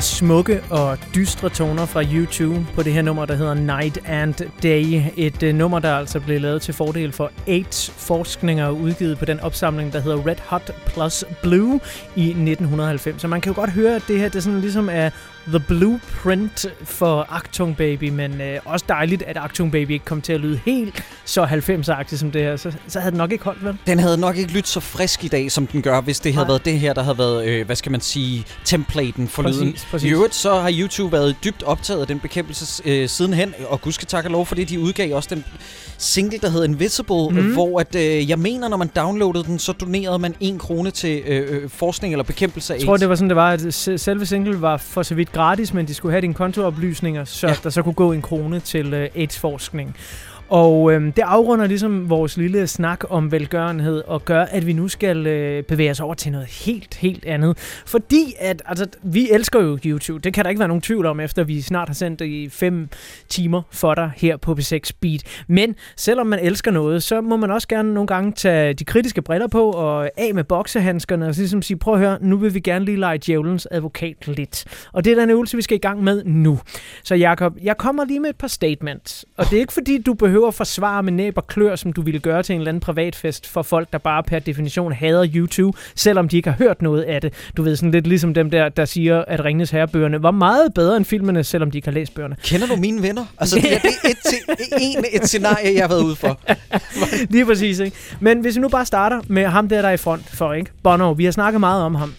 Af smukke og dystre toner fra YouTube på det her nummer, der hedder Night and Day. Et uh, nummer, der altså blev lavet til fordel for AIDS-forskninger og udgivet på den opsamling, der hedder Red Hot Plus Blue i 1990. Så man kan jo godt høre, at det her det sådan ligesom er the blueprint for Actung Baby, men uh, også dejligt, at Actung Baby ikke kom til at lyde helt så 90'er-agtigt som det her. Så, så havde den nok ikke holdt, vel? Den havde nok ikke lyttet så frisk i dag, som den gør, hvis det havde Nej. været det her, der havde været, øh, hvad skal man sige, templaten for Præcis, lyden. præcis. I øvrigt så har YouTube været dybt optaget af den bekæmpelse øh, sidenhen, og gudske tak og lov, fordi de udgav også den single, der hedder Invisible, mm. hvor at, øh, jeg mener, når man downloadede den, så donerede man en krone til øh, øh, forskning eller bekæmpelse af Jeg tror, AIDS. det var sådan, det var, at se- selve single var for så vidt gratis, men de skulle have dine kontooplysninger, så ja. der så kunne gå en krone til uh, AIDS-forskning. Og øh, det afrunder ligesom vores lille snak om velgørenhed og gør, at vi nu skal øh, bevæge os over til noget helt, helt andet. Fordi at, altså, vi elsker jo YouTube. Det kan der ikke være nogen tvivl om, efter vi snart har sendt det i fem timer for dig her på P6 Beat. Men selvom man elsker noget, så må man også gerne nogle gange tage de kritiske briller på og af med boksehandskerne og så ligesom sige, prøv at høre, nu vil vi gerne lige lege djævelens advokat lidt. Og det er den øvelse, vi skal i gang med nu. Så Jakob, jeg kommer lige med et par statements. Og det er ikke fordi, du behøver at forsvare med næb og klør, som du ville gøre til en eller anden privatfest for folk, der bare per definition hader YouTube, selvom de ikke har hørt noget af det. Du ved, sådan lidt ligesom dem der, der siger, at Ringnes Herrebøgerne var meget bedre end filmene, selvom de ikke har læst bøgerne. Kender du mine venner? Altså, det er, det et, til, en, et scenarie, jeg har været ude for. (laughs) Lige præcis, ikke? Men hvis vi nu bare starter med ham der, der er i front for, ikke? Bono, vi har snakket meget om ham.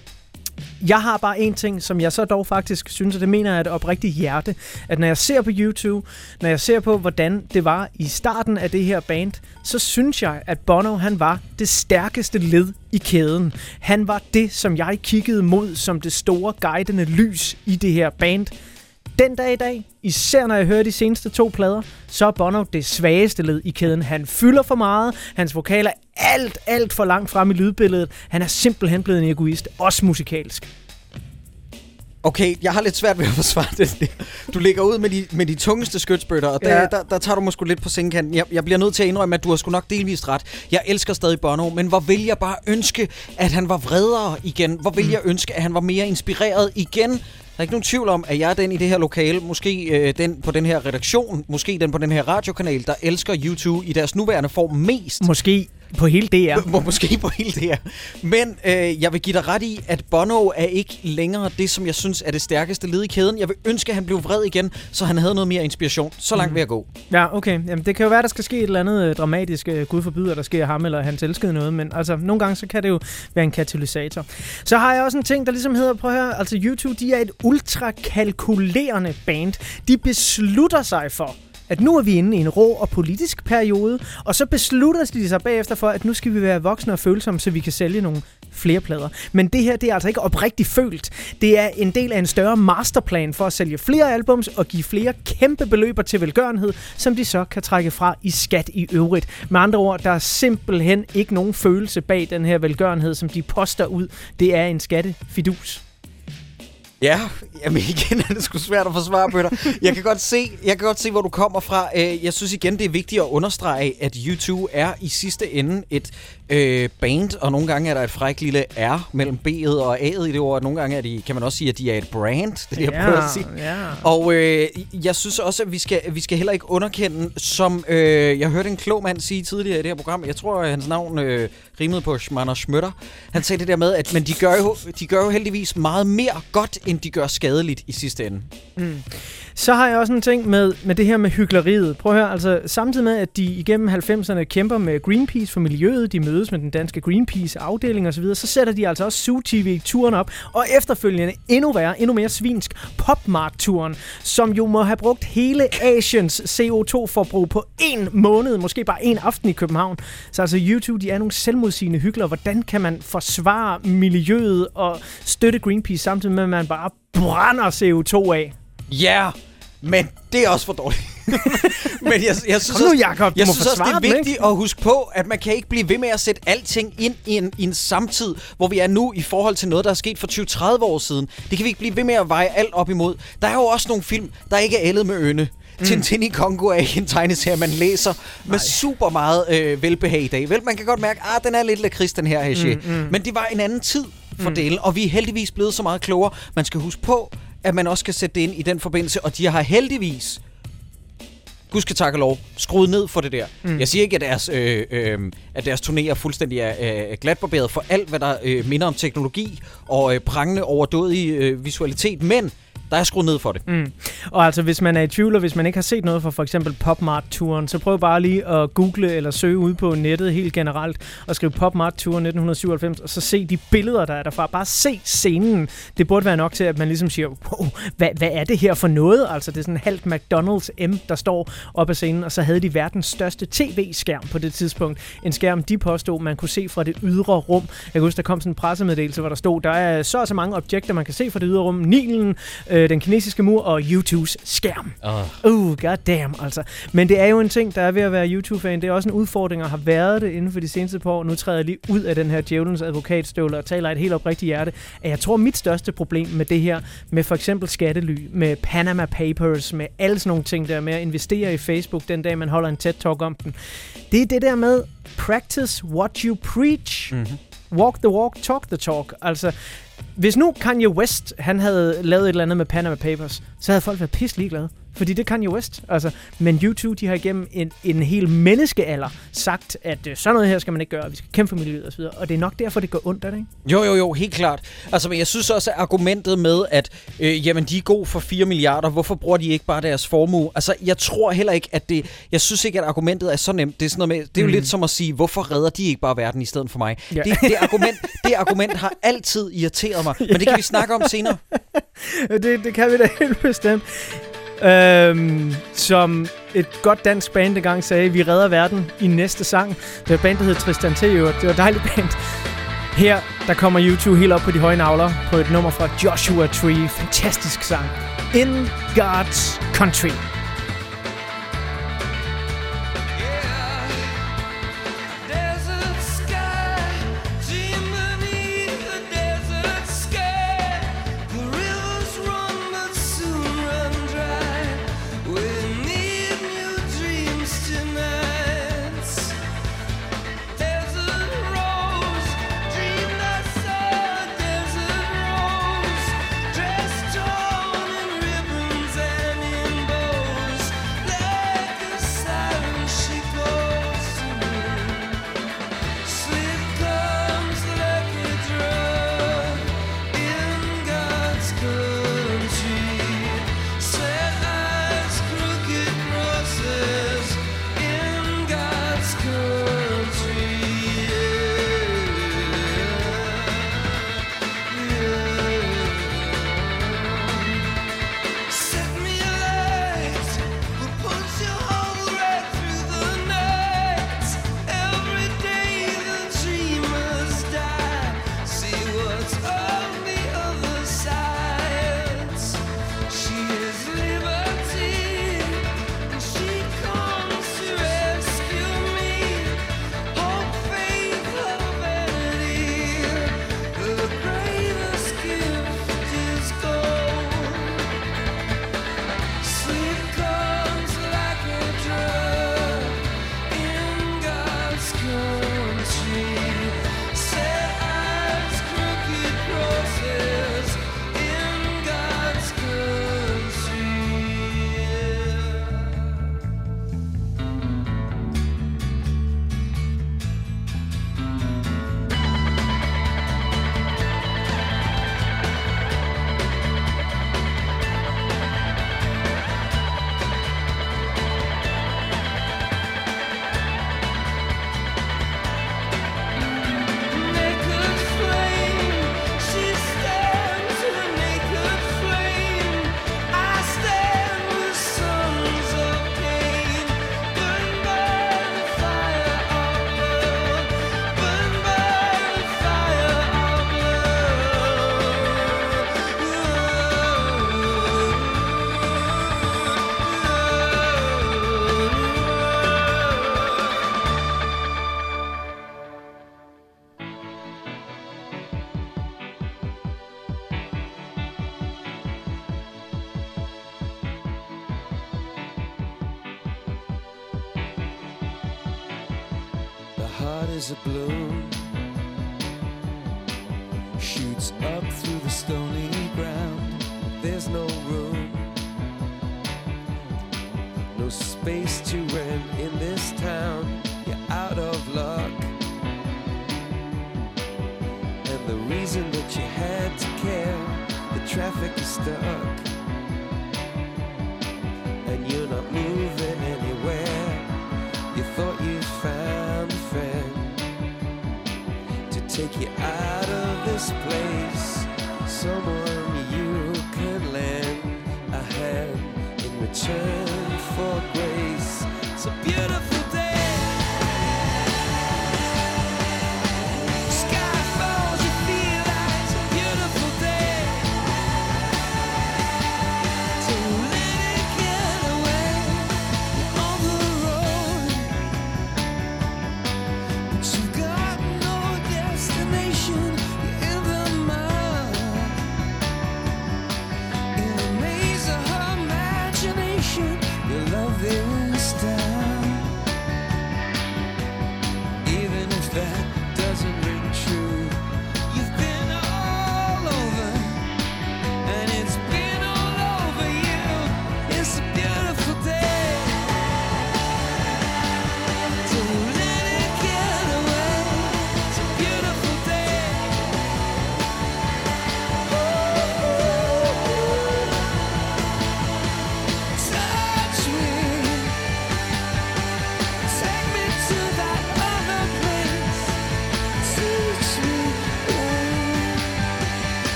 Jeg har bare en ting, som jeg så dog faktisk synes, og det mener jeg er et oprigtigt hjerte, at når jeg ser på YouTube, når jeg ser på, hvordan det var i starten af det her band, så synes jeg, at Bono han var det stærkeste led i kæden. Han var det, som jeg kiggede mod som det store guidende lys i det her band. Den dag i dag, især når jeg hører de seneste to plader, så er Bono det svageste led i kæden. Han fylder for meget, hans vokal er alt, alt for langt frem i lydbilledet. Han er simpelthen blevet en egoist, også musikalsk. Okay, jeg har lidt svært ved at forsvare det. Du ligger ud med de, med de tungeste skytsbøtter, og der, Ja. der, der tager du måske lidt på sengekanten. Jeg, jeg bliver nødt til at indrømme, at du har sgu nok delvist ret. Jeg elsker stadig Bono, men hvor vil jeg bare ønske, at han var vredere igen? Hvor vil jeg ønske, at han var mere inspireret igen? Der er ikke nogen tvivl om, at jeg er den i det her lokale, måske øh, den på den her redaktion, måske den på den her radiokanal, der elsker YouTube i deres nuværende form mest. Måske på hele DR. Må, (laughs) måske på hele DR. Men øh, jeg vil give dig ret i, at Bono er ikke længere det, som jeg synes er det stærkeste led i kæden. Jeg vil ønske, at han blev vred igen, så han havde noget mere inspiration. Så langt Mhm. vil jeg gå. Ja, okay. Jamen, det kan jo være, der skal ske et eller andet øh, dramatisk, øh, gud forbyder, der sker ham eller hans elskede noget, men altså, nogle gange så kan det jo være en katalysator. Så har jeg også en ting, der ligesom hedder, prøv høre, altså YouTube, de er et ultrakalkulerende band. De beslutter sig for, at nu er vi inde i en rå og politisk periode, og så beslutter de sig bagefter for, at nu skal vi være voksne og følsomme, så vi kan sælge nogle flere plader. Men det her, det er altså ikke oprigtigt følt. Det er en del af en større masterplan for at sælge flere albums og give flere kæmpe beløber til velgørenhed, som de så kan trække fra i skat i øvrigt. Med andre ord, der er simpelthen ikke nogen følelse bag den her velgørenhed, som de poster ud. Det er en skattefidus. Ja, jamen igen (laughs) er det sgu svært at forsvare på dig. Jeg kan godt se, jeg kan godt se, hvor du kommer fra. Øh, jeg synes igen, det er vigtigt at understrege, at YouTube er i sidste ende et øh, band, og nogle gange er der et fræk lille R mellem B'et og A'et i det ord. Nogle gange er de, kan man også sige, at de er et brand. Det er det, jeg Ja, prøver at sige. ja. Og øh, jeg synes også, at vi skal, vi skal heller ikke underkende, som øh, jeg hørte en klog mand sige tidligere i det her program, jeg tror, at hans navn øh, rimede på Schmanner Schmøtter. Han sagde det der med, at men de gør, jo, de gør jo heldigvis meget mere godt, end de gør skadeligt i sidste ende. Mm. Så har jeg også en ting med, med det her med hyggeleriet. Prøv at høre, altså samtidig med, at de igennem 90'erne kæmper med Greenpeace for miljøet, de mødes med den danske Greenpeace-afdeling osv., så sætter de altså også Zoo TV-turen op, og efterfølgende endnu værre, endnu mere svinsk, Popmart-turen, som jo må have brugt hele Asiens CO2-forbrug på en måned, måske bare en aften i København. Så altså YouTube, de er nogle selvmodsigende hyggelere. Hvordan kan man forsvare miljøet og støtte Greenpeace, samtidig med, at man bare brænder CO2 af? Ja, yeah, men det er også for dårligt. (laughs) men jeg, jeg synes Kom nu, Jacob, jeg synes også, det er dem, ikke? vigtigt at huske på, at man kan ikke blive ved med at sætte alting ind i en, i en samtid, hvor vi er nu i forhold til noget, der er sket for 20-30 år siden. Det kan vi ikke blive ved med at veje alt op imod. Der er jo også nogle film, der ikke er ældet med øne. Mm. Tintin i Kongo er ikke en tegneserie, man læser med super meget øh, velbehag i dag. Vel, man kan godt mærke, at den er lidt lakrids, den her, Heshe. Mm, mm. Men det var en anden tid for mm. delen, og vi er heldigvis blevet så meget klogere. Man skal huske på, at man også kan sætte det ind i den forbindelse, og de har heldigvis Gud skal takke lov, skruet ned for det der. Mm. Jeg siger ikke, at deres, øh, øh, at deres turnéer fuldstændig er, er glatbarberet for alt, hvad der øh, minder om teknologi og øh, prangende overdådig øh, visualitet, men der er skruet ned for det. Mm. Og altså, hvis man er i tvivl, og hvis man ikke har set noget fra for eksempel PopMart-turen, så prøv bare lige at google eller søge ud på nettet helt generelt, og skrive PopMart-turen 1997, og så se de billeder, der er derfra. Bare se scenen. Det burde være nok til, at man ligesom siger, wow, hvad, hvad er det her for noget? Altså, det er sådan en halvt McDonald's M, der står op af scenen, og så havde de verdens største tv-skærm på det tidspunkt. En skærm, de påstod, man kunne se fra det ydre rum. Jeg kan huske, der kom sådan en pressemeddelelse, hvor der stod, der er så og så mange objekter, man kan se fra det ydre rum. Nilen, øh, den kinesiske mur og YouTubes skærm. Uh. Uh, goddamn, altså. Men det er jo en ting, der er ved at være YouTube-fan. Det er også en udfordring, og har været det inden for de seneste par år. Nu træder jeg lige ud af den her djævelens advokatstøvle og taler et helt oprigtigt hjerte. At jeg tror, mit største problem med det her, med for eksempel skattely, med Panama Papers, med alle sådan nogle ting der, med at investere i Facebook den dag, man holder en TED-talk om den. Det er det der med practice what you preach. Mm-hmm. Walk the walk, talk the talk. Altså, hvis nu Kanye West, han havde lavet et eller andet med Panama Papers, så havde folk været pisse ligeglade. Fordi det er Kanye West. Altså, men YouTube, de har igennem en, en hel menneskealder sagt, at øh, sådan noget her skal man ikke gøre, vi skal kæmpe for miljøet osv. Og det er nok derfor, det går ondt, er det ikke? Jo, jo, jo, helt klart. Altså, men jeg synes også, at argumentet med, at øh, jamen, de er gode for 4 milliarder, hvorfor bruger de ikke bare deres formue? Altså, jeg tror heller ikke, at det... Jeg synes ikke, at argumentet er så nemt. Det er, sådan noget med, det er jo Mm. lidt som at sige, hvorfor redder de ikke bare verden i stedet for mig? Ja. Det, det, argument, det argument har altid irriteret mig, men det kan vi (laughs) snakke om senere. (laughs) det, det kan vi da helt bestemt. Øhm, som et godt dansk band engang sagde, vi redder verden i næste sang. Det var bandet, der hed Tristan T. Det var et dejligt band. Her, der kommer YouTube helt op på de høje navler på et nummer fra Joshua Tree. Fantastisk sang. In God's Country.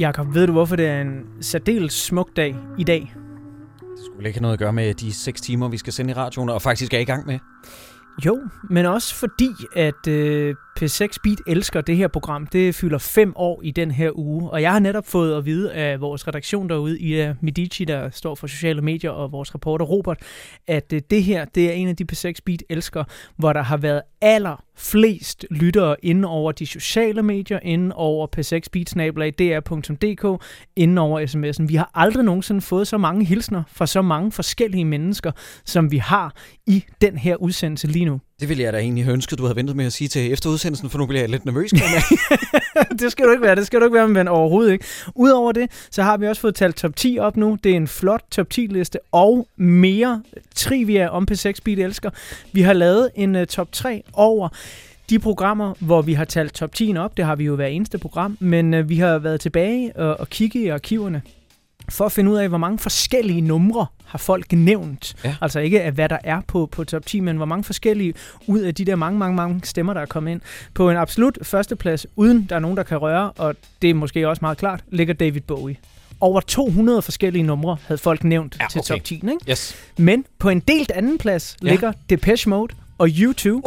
Jakob, ved du, hvorfor det er en særdeles smuk dag i dag? Det skulle ikke have noget at gøre med de 6 timer, vi skal sende i radioen, og faktisk er i gang med. Jo, men også fordi, at øh, P6 Beat elsker det her program. Det fylder fem år i den her uge, og jeg har netop fået at vide af vores redaktion derude, Ida Medici, der står for sociale medier, og vores reporter Robert, at øh, det her, det er en af de P6 Beat elsker, hvor der har været aller flest lyttere inde over de sociale medier, inde over p6beatsnabelag.dr.dk, inde over sms'en. Vi har aldrig nogensinde fået så mange hilsner fra så mange forskellige mennesker, som vi har i den her udsendelse lige nu. Det ville jeg da egentlig have ønsket, du havde ventet med at sige til efter udsendelsen, for nu bliver jeg lidt nervøs. (laughs) det skal du ikke være, det skal du ikke være, men overhovedet ikke. Udover det, så har vi også fået talt top 10 op nu. Det er en flot top 10 liste og mere trivia om P6 Beat elsker. Vi har lavet en uh, top 3 over de programmer, hvor vi har talt top 10 op. Det har vi jo hver eneste program, men uh, vi har været tilbage og, og kigge i arkiverne for at finde ud af, hvor mange forskellige numre har folk nævnt. Ja. Altså ikke af, hvad der er på, på top 10, men hvor mange forskellige ud af de der mange, mange, mange stemmer, der er kommet ind. På en absolut førsteplads, uden der er nogen, der kan røre, og det er måske også meget klart, ligger David Bowie. Over 200 forskellige numre havde folk nævnt ja, til okay. top 10, ikke? Yes. Men på en delt anden plads Ja. ligger Depeche Mode og U2 Wow!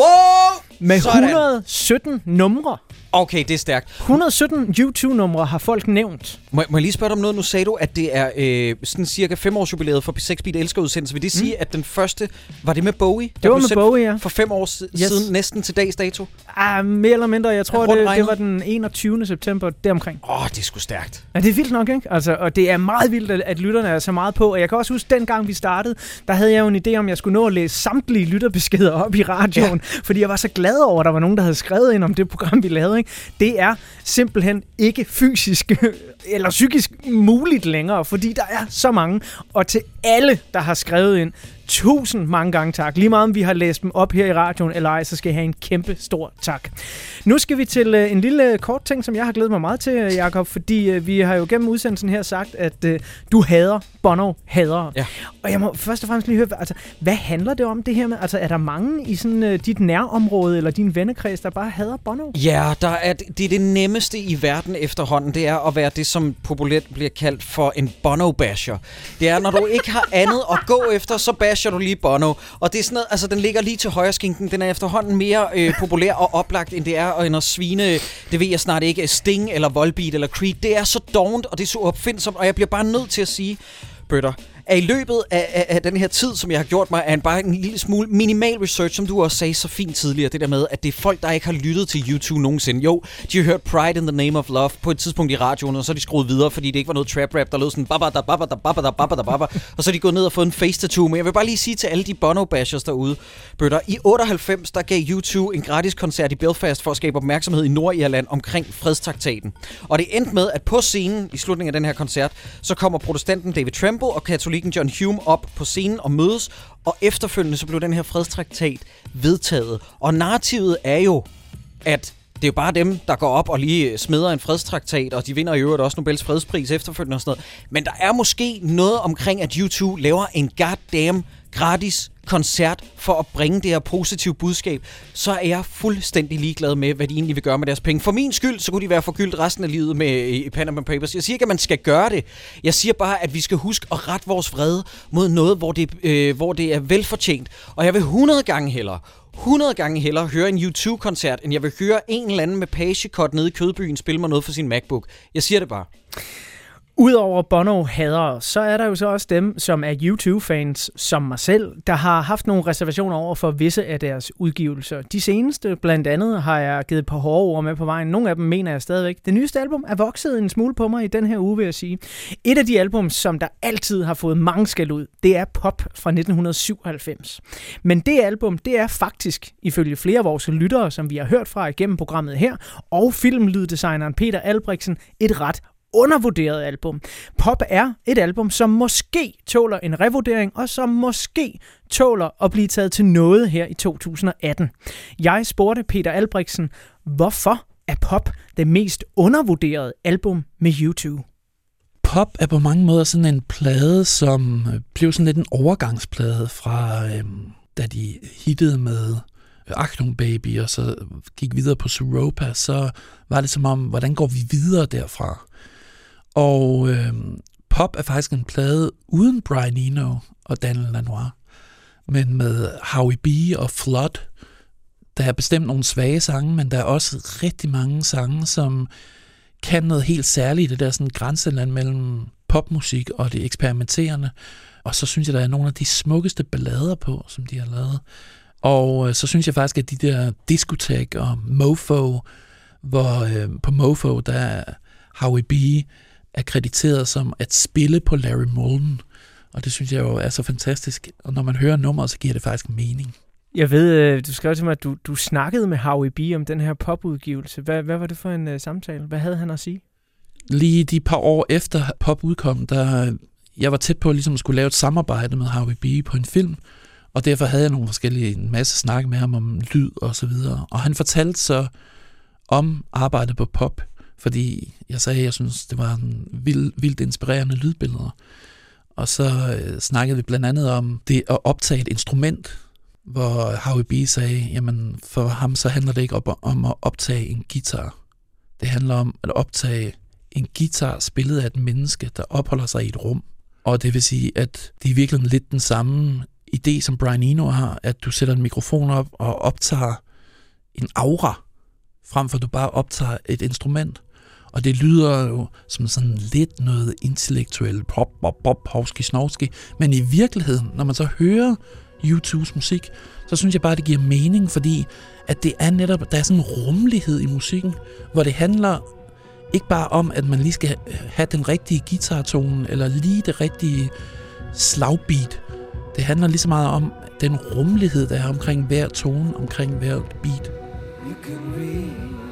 Med Sådan. 117 numre. Okay, det er stærkt. 117 YouTube-numre har folk nævnt. Må, må jeg lige spørge dig om noget? Nu sagde du, at det er øh, sådan cirka fem års jubilæet for P6 Beat Elsker udsendelse. Vil det sige, at den første, var det med Bowie? Mm. Det var med Bowie, ja. For fem år si- Yes. siden, næsten til dags dato? Ah, mere eller mindre. Jeg tror, det, det var den 21. september, deromkring. Åh, oh, det er sgu stærkt. Ja, det er vildt nok, ikke? Altså, og det er meget vildt, at, at lytterne er så meget på. Og jeg kan også huske, dengang vi startede, der havde jeg jo en idé om, jeg skulle nå at læse samtlige lytterbeskeder op i radioen. Ja. Fordi jeg var så glad over, at der var nogen, der havde skrevet ind om det program, vi lavede. Ikke? Det er simpelthen ikke fysisk (laughs) eller psykisk muligt længere, fordi der er så mange. Og til alle, der har skrevet ind, tusind mange gange tak. Lige meget om vi har læst dem op her i radioen eller ej, så skal I have en kæmpe stor tak. Nu skal vi til øh, en lille kort ting, som jeg har glædet mig meget til, øh, Jakob, fordi øh, vi har jo gennem udsendelsen her sagt, at øh, du hader Bono hader. Ja. Og jeg må først og fremmest lige høre, altså, hvad handler det om det her med? Altså, er der mange i sådan, øh, dit nærområde eller din vennekreds, der bare hader Bono? Ja, der er, det er det nemmeste i verden efterhånden, det er at være det, som populært bliver kaldt for en Bono-basher. Det er, når du ikke har andet at gå efter, så basher du lige Bono. Og det er sådan noget, altså den ligger lige til højre skinken. Den er efterhånden mere øh, populær og oplagt, end det er øh, end at svine, det ved jeg snart ikke, Sting eller Volbeat eller Creed. Det er så dovent, og det er så opfindsomt, og jeg bliver bare nødt til at sige, Bøtter, at i løbet af, af, af den her tid, som jeg har gjort mig, er en bare en lille smule minimal research, som du også sagde så fint tidligere, det der med, at det er folk, der ikke har lyttet til YouTube nogensinde. Jo, de har hørt Pride in the Name of Love på et tidspunkt i radioen, og så er de skruet videre, fordi det ikke var noget trap rap, der lød sådan baba da baba da baba da da og så er de gået ned og fået en face tattoo. Men jeg vil bare lige sige til alle de Bono bashers derude, bøtter, i 98, der gav YouTube en gratis koncert i Belfast for at skabe opmærksomhed i Nordirland omkring fredstraktaten. Og det endte med, at på scenen i slutningen af den her koncert, så kommer protestanten David Tremble og katolikken John Hume op på scenen og mødes, og efterfølgende så blev den her fredstraktat vedtaget. Og narrativet er jo, at det er jo bare dem, der går op og lige smider en fredstraktat, og de vinder i øvrigt også Nobels fredspris efterfølgende og sådan noget. Men der er måske noget omkring, at YouTube laver en goddamn gratis koncert for at bringe det her positive budskab, så er jeg fuldstændig ligeglad med, hvad de egentlig vil gøre med deres penge. For min skyld, så kunne de være forgyldt resten af livet med i Panama Papers. Jeg siger ikke, at man skal gøre det. Jeg siger bare, at vi skal huske at rette vores vrede mod noget, hvor det, øh, hvor det er velfortjent. Og jeg vil 100 gange hellere 100 gange hellere høre en YouTube-koncert, end jeg vil høre en eller anden med pagekort nede i Kødbyen spille mig noget for sin MacBook. Jeg siger det bare. Udover Bono hader, så er der jo så også dem, som er YouTube-fans, som mig selv, der har haft nogle reservationer over for visse af deres udgivelser. De seneste, blandt andet, har jeg givet et par hårde ord med på vejen. Nogle af dem mener jeg stadigvæk. Det nyeste album er vokset en smule på mig i den her uge, vil jeg sige. Et af de album, som der altid har fået mange skal ud, det er Pop fra 1997. Men det album, det er faktisk, ifølge flere af vores lyttere, som vi har hørt fra igennem programmet her, og filmlyddesigneren Peter Albrechtsen, et ret undervurderet album. Pop er et album, som måske tåler en revurdering, og som måske tåler at blive taget til noget her i 2018. Jeg spurgte Peter Albrechtsen, hvorfor er Pop det mest undervurderede album med YouTube? Pop er på mange måder sådan en plade, som øh, blev sådan lidt en overgangsplade fra, øhm, da de hittede med øh, Achtung Baby, og så gik videre på Suropa, så var det som om, hvordan går vi videre derfra? Og øh, Pop er faktisk en plade uden Brian Eno og Daniel Lanois, men med Howie B og Flood. Der er bestemt nogle svage sange, men der er også rigtig mange sange, som kan noget helt særligt, det der sådan grænseland mellem popmusik og det eksperimenterende. Og så synes jeg, der er nogle af de smukkeste ballader på, som de har lavet. Og øh, så synes jeg faktisk, at de der Discotek og Mofo, hvor øh, på Mofo, der er Howie B er krediteret som at spille på Larry Mullen. Og det synes jeg jo er så fantastisk. Og når man hører nummeret, så giver det faktisk mening. Jeg ved, øh, du skrev til mig, at du, du snakkede med Howie B om den her popudgivelse. Hvad, hvad var det for en uh, samtale? Hvad havde han at sige? Lige de par år efter Pop udkom, der jeg var tæt på ligesom at skulle lave et samarbejde med Howie B på en film, og derfor havde jeg nogle forskellige, en masse snak med ham om lyd og så videre. Og han fortalte så om arbejdet på Pop, fordi jeg sagde, at jeg synes, det var en vild, vildt inspirerende lydbilleder. Og så øh, snakkede vi blandt andet om det at optage et instrument, hvor Howie B sagde, jamen for ham så handler det ikke op, om at optage en guitar. Det handler om at optage en guitar spillet af et menneske, der opholder sig i et rum. Og det vil sige, at det er virkelig lidt den samme idé, som Brian Eno har, at du sætter en mikrofon op og optager en aura frem for at du bare optager et instrument. Og det lyder jo som sådan lidt noget intellektuelt pop, pop, pop, hovski, snovski. Men i virkeligheden, når man så hører YouTubes musik, så synes jeg bare, det giver mening, fordi at det er netop, der er sådan en rummelighed i musikken, hvor det handler ikke bare om, at man lige skal have den rigtige guitartone, eller lige det rigtige slagbeat. Det handler lige så meget om den rummelighed, der er omkring hver tone, omkring hver beat. You can read.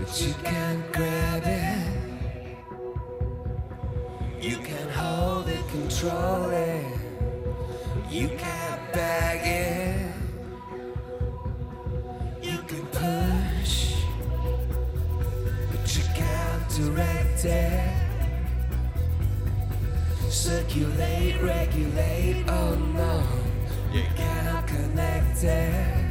But you can't grab it. You can't hold it, control it. You can't bag it. You can push, but you can't direct it. Circulate, regulate, oh no, you cannot connect it.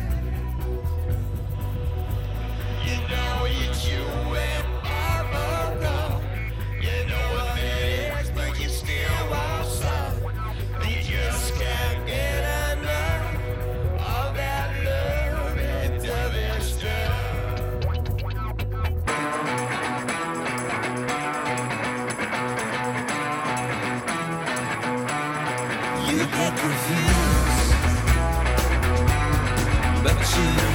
Get confused, but you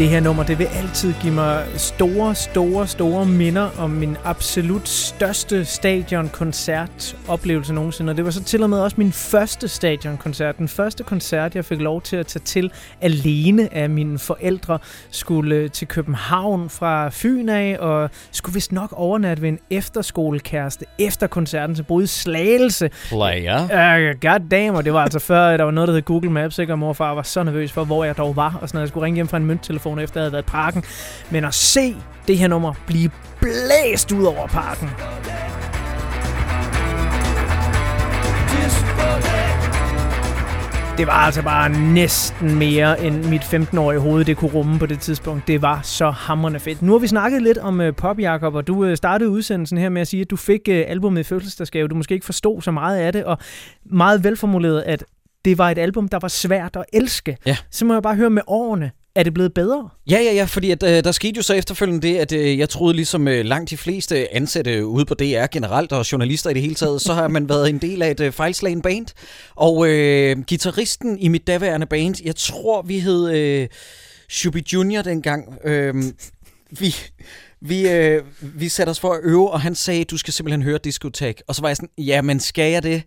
Det her nummer, det vil altid give mig store, store, store minder om min absolut største stadionkoncert-oplevelse nogensinde. Og det var så til og med også min første stadionkoncert. Den første koncert, jeg fik lov til at tage til alene af mine forældre, skulle til København fra Fyn af, og skulle vist nok overnatte ved en efterskolekæreste efter koncerten, så boede Slagelse. Player. Uh, God damn, og det var altså før, der var noget, der hed Google Maps, ikke? og mor og far var så nervøs for, hvor jeg dog var, og sådan noget. Jeg skulle ringe hjem fra en mønttelefon, efter jeg havde været i parken. Men at se det her nummer blive blæst ud over parken. Det var altså bare næsten mere, end mit 15-årige hoved det kunne rumme på det tidspunkt. Det var så hammerende fedt. Nu har vi snakket lidt om uh, pop, Jacob, og du uh, startede udsendelsen her med at sige, at du fik uh, albumet i fødselsdagsgave. Du måske ikke forstod så meget af det, og meget velformuleret, at det var et album, der var svært at elske. Ja. Så må jeg bare høre med årene, er det blevet bedre? Ja, ja, ja, fordi at, øh, der skete jo så efterfølgende det, at øh, jeg troede ligesom øh, langt de fleste ansatte ude på DR generelt, og journalister i det hele taget, så har man været en del af et øh, fejlslagen band. Og øh, gitarristen i mit daværende band, jeg tror vi hed øh, Shubi Junior dengang, øh, vi, Vi, øh, vi satte os for at øve, og han sagde, du skal simpelthen høre Discotech. Og så var jeg sådan, ja, men skal jeg det?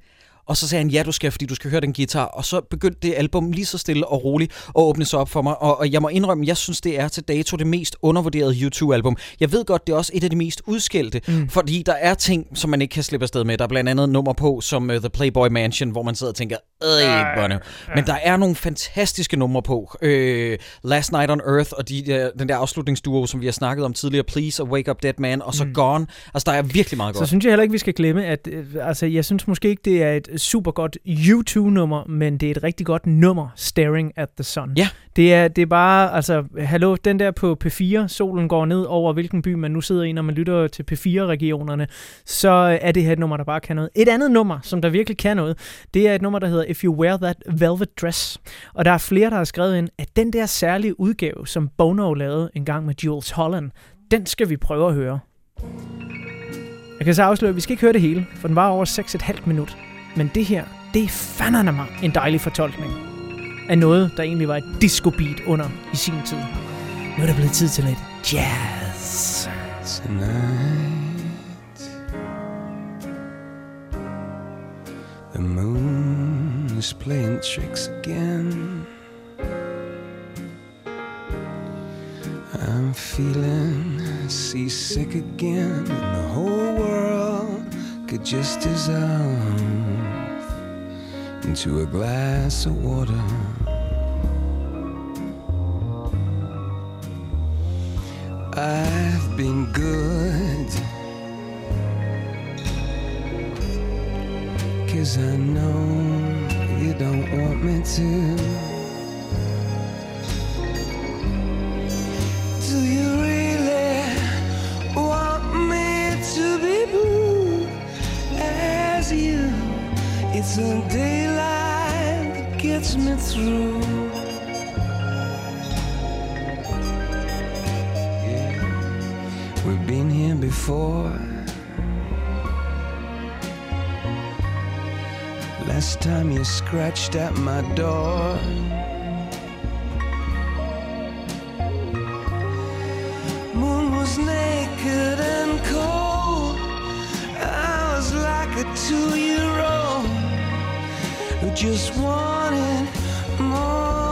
Og så sagde han, ja, du skal, fordi du skal høre den guitar. Og så begyndte det album lige så stille og roligt at åbne sig op for mig. Og, og jeg må indrømme, jeg synes, det er til dato det mest undervurderede U2-album. Jeg ved godt, det er også et af de mest udskældte, Mm. mm. fordi der er ting, som man ikke kan slippe afsted med. Der er blandt andet nummer på, som uh, The Playboy Mansion, hvor man sidder og tænker, øh, Bono. Men der er nogle fantastiske numre på. Øh, Last Night on Earth, og de, der, den der afslutningsduo, som vi har snakket om tidligere, Please og Wake Up Dead Man, og så Mm. Gone. Altså, der er virkelig meget Så godt. synes jeg heller ikke, vi skal glemme, at øh, altså, jeg synes måske ikke, det er et super godt U2-nummer, men det er et rigtig godt nummer, Staring at the Sun. Ja. Det er, det er bare, altså, hallo, den der på P4, solen går ned over hvilken by man nu sidder i, når man lytter til P4-regionerne, så øh, er det her et nummer, der bare kan noget. Et andet nummer, som der virkelig kan noget, det er et nummer, der hedder If You Wear That Velvet Dress. Og der er flere, der har skrevet ind, at den der særlige udgave, som Bono lavede en gang med Jules Holland, den skal vi prøve at høre. Jeg kan så afsløre, at vi skal ikke høre det hele, for den var over 6,5 minut. Men det her, det er fandme mig en dejlig fortolkning af noget, der egentlig var et disco-beat under i sin tid. Nu er der blevet tid til lidt jazz. Tonight, the moon is playing tricks again. I'm feeling seasick again, and the whole world could just dissolve into a glass of water. I've been good. Cause I know you don't want me to. Do you really want me to be blue It's the daylight that gets me through. Yeah. We've been here before. Last time you scratched at my door. Moon was naked and cold. I was like a two year old just wanted more.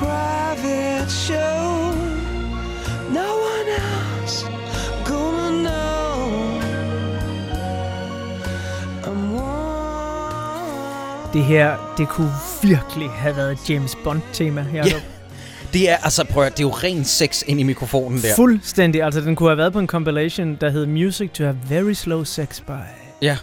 Private show. No one else gonna know. I'm Det her, det kunne virkelig have været et James Bond-tema her. Ja. Det er, altså prøv at, det er jo ren sex ind i mikrofonen der. Fuldstændig. Altså, den kunne have været på en compilation, der hed Music to have very slow sex by. Ja.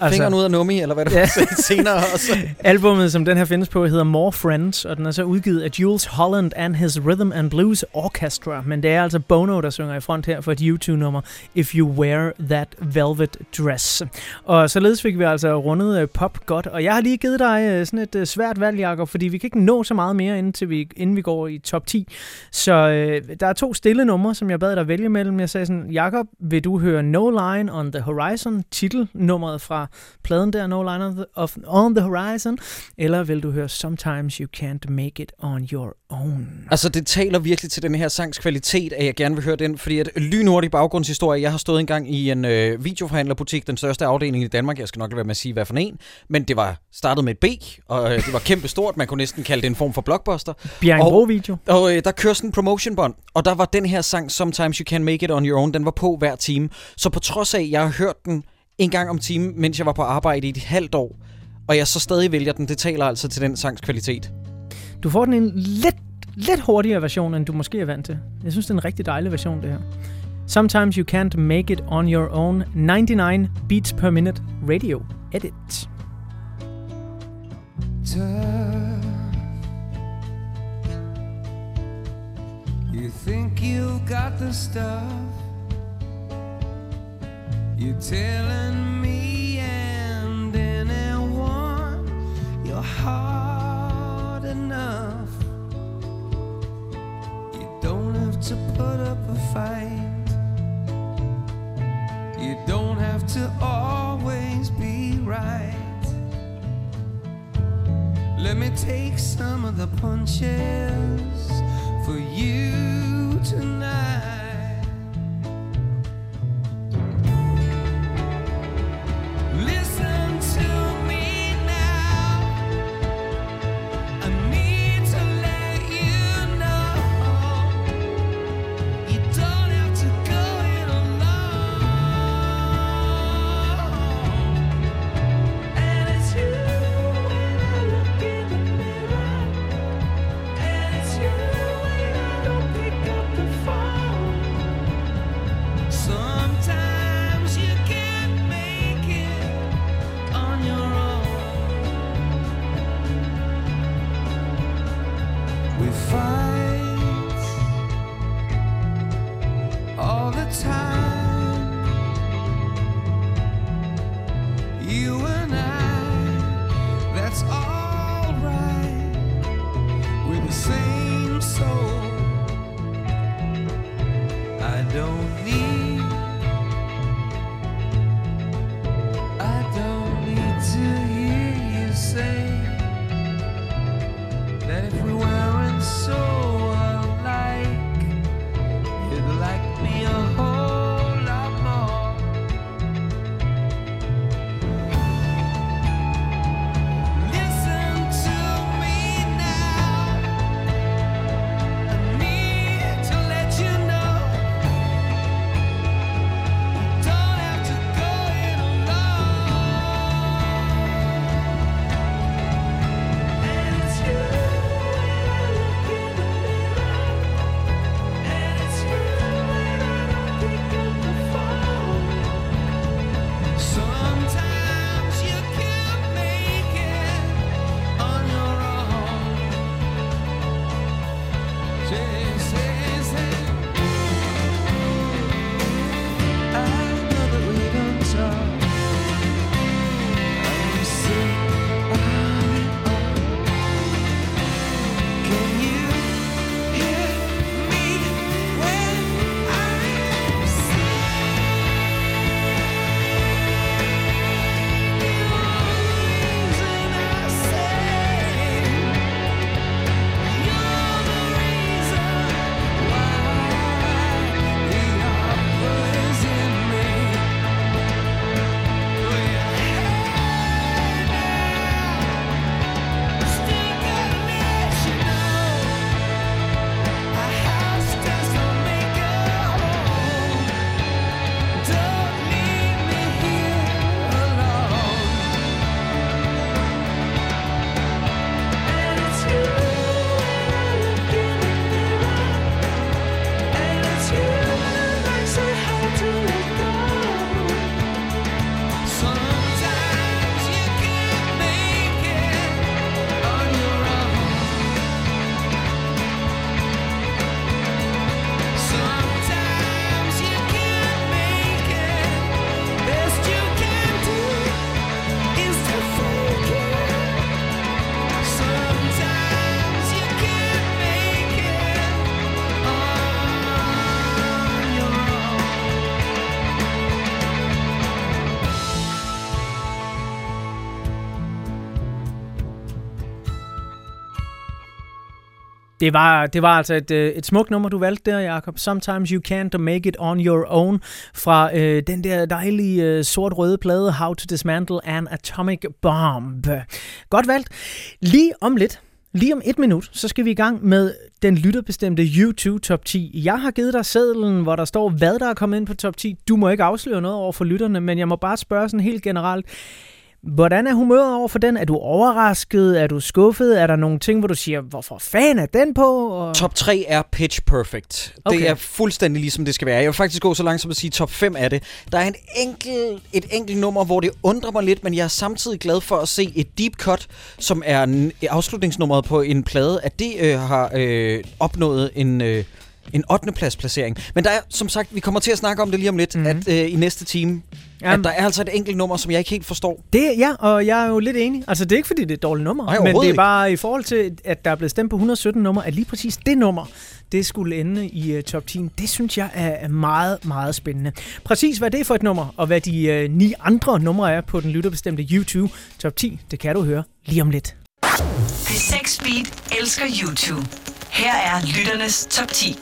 Altså, Fingeren ud af nummi, eller hvad det var senere (laughs) også. Albummet, som den her findes på, hedder More Friends, og den er så udgivet af Jules Holland and his Rhythm and Blues Orchestra. Men det er altså Bono, der synger i front her for et YouTube-nummer, If You Wear That Velvet Dress. Og således fik vi altså rundet øh, pop godt, og jeg har lige givet dig øh, sådan et øh, svært valg, Jacob, fordi vi kan ikke nå så meget mere, inden, til vi, inden vi går i top 10. Så øh, der er to stille numre, som jeg bad dig vælge mellem. Jeg sagde sådan, Jacob, vil du høre No Line on the Horizon, titelnummeret fra pladen der, No Line on the, of, on the Horizon, eller vil du høre Sometimes You Can't Make It On Your Own? Altså, det taler virkelig til den her sangs kvalitet, at jeg gerne vil høre den, fordi at lynhurtig baggrundshistorie, jeg har stået engang i en øh, videoforhandlerbutik, den største afdeling i Danmark, jeg skal nok lade være med at sige, hvad for en, men det var startet med et B, og øh, det var kæmpe stort, man kunne næsten kalde det en form for blockbuster. Bjerringbro-video. Og, og øh, der kørte sådan en promotionbånd, og der var den her sang, Sometimes You Can Make It On Your Own, den var på hver time. Så på trods af, at jeg har hørt den en gang om timen, mens jeg var på arbejde i et halvt år, og jeg så stadig vælger den, det taler altså til den sangs kvalitet. Du får den en lidt, lidt hurtigere version, end du måske er vant til. Jeg synes, det er en rigtig dejlig version, det her. Sometimes you can't make it on your own. 99 beats per minute radio edit. tough. You think you've got the stuff. You're telling me and anyone you're hard enough. You don't have to put up a fight. You don't have to always be right. Let me take some of the punches for you tonight. Listen Det var, det var altså et, øh, et smukt nummer, du valgte der, Jacob. Sometimes you can't make it on your own. Fra øh, den der dejlige øh, sort-røde plade, How to Dismantle an Atomic Bomb. Godt valgt. Lige om lidt, lige om et minut, så skal vi i gang med den lytterbestemte YouTube Top 10. Jeg har givet dig sedlen, hvor der står, hvad der er kommet ind på Top 10. Du må ikke afsløre noget over for lytterne, men jeg må bare spørge sådan helt generelt. Hvordan er humøret over for den? Er du overrasket? Er du skuffet? Er der nogle ting, hvor du siger, hvorfor fanden er den på? Og... Top 3 er pitch perfect. Okay. Det er fuldstændig ligesom det skal være. Jeg vil faktisk gå så langt som at sige top 5 af det. Der er en enkelt, et enkelt nummer, hvor det undrer mig lidt, men jeg er samtidig glad for at se et deep cut, som er afslutningsnummeret på en plade, at det øh, har øh, opnået en... Øh, en 8. plads placering. Men der er, som sagt, vi kommer til at snakke om det lige om lidt, mm-hmm. at øh, i næste time, Jamen. At der er altså et enkelt nummer, som jeg ikke helt forstår. Det, ja, og jeg er jo lidt enig. Altså, det er ikke, fordi det er et dårligt nummer, Nej, men det er ikke. bare i forhold til, at der er blevet stemt på 117 nummer, at lige præcis det nummer, det skulle ende i uh, top 10. Det synes jeg er er meget, meget spændende. Præcis hvad det er for et nummer, og hvad de uh, ni andre numre er på den lytterbestemte YouTube top 10, det kan du høre lige om lidt. P6 Beat elsker YouTube. Her er lytternes top 10.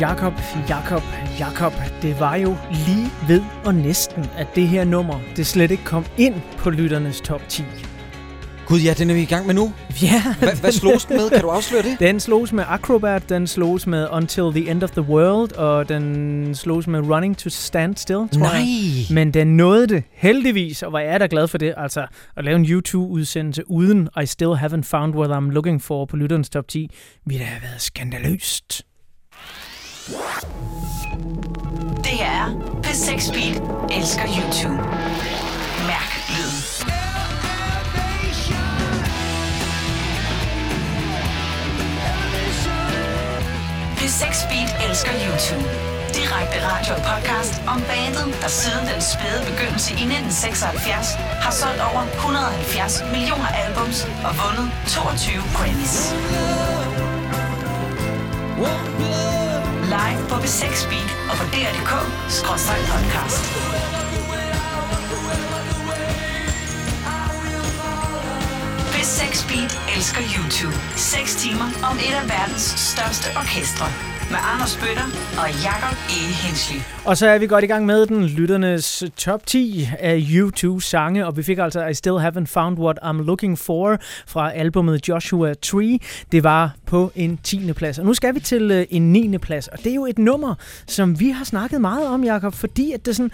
Jakob, Jakob, Jakob, det var jo lige ved og næsten, at det her nummer, det slet ikke kom ind på lytternes top 10. Gud, ja, den er vi i gang med nu. Ja. Hvad, hvad slås den med? Kan du afsløre det? Den slås med Acrobat, den slås med Until the End of the World, og den slås med Running to Stand Still, tror Nej. jeg. Men den nåede det heldigvis, og hvor er jeg da glad for det. Altså, at lave en YouTube-udsendelse uden I Still Haven't Found What I'm Looking For på lytterens top 10, ville da have været skandaløst. Det her er P6 Beat elsker YouTube. Mærk lyd. P6 Beat elsker YouTube. Direkte radio og podcast om bandet, der siden den spæde begyndelse i 1976 har solgt over 170 millioner albums og vundet 22 Grammys. Live på B6 Beat og på dr.dk-podcast. B6 Beat elsker YouTube. 6 timer om et af verdens største orkestre. Med Anders Bøtter og Jakob E. Hensley. Og så er vi godt i gang med den lytternes top 10 af U2-sange, og vi fik altså I Still Haven't Found What I'm Looking For fra albumet Joshua Tree. Det var på en 10. plads. Og nu skal vi til øh, en 9. plads, og det er jo et nummer, som vi har snakket meget om, Jakob, fordi at det sådan,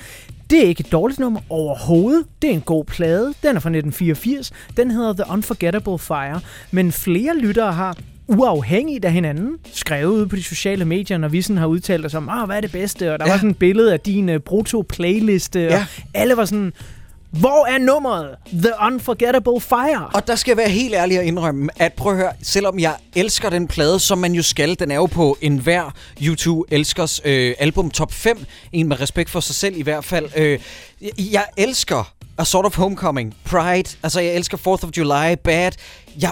det er ikke et dårligt nummer overhovedet. Det er en god plade. Den er fra 1984. Den hedder The Unforgettable Fire. Men flere lyttere har uafhængigt af hinanden, skrevet ud på de sociale medier, når vi sådan har udtalt os om, ah, hvad er det bedste? Og der ja. var sådan et billede af din uh, proto-playliste, ja. og alle var sådan, hvor er nummeret? The Unforgettable Fire. Og der skal jeg være helt ærlig og indrømme, at prøv at høre, selvom jeg elsker den plade, som man jo skal, den er jo på enhver YouTube elskers øh, album top 5, en med respekt for sig selv i hvert fald. Øh, jeg elsker A Sort of Homecoming, Pride, altså jeg elsker 4th of July, Bad. Jeg,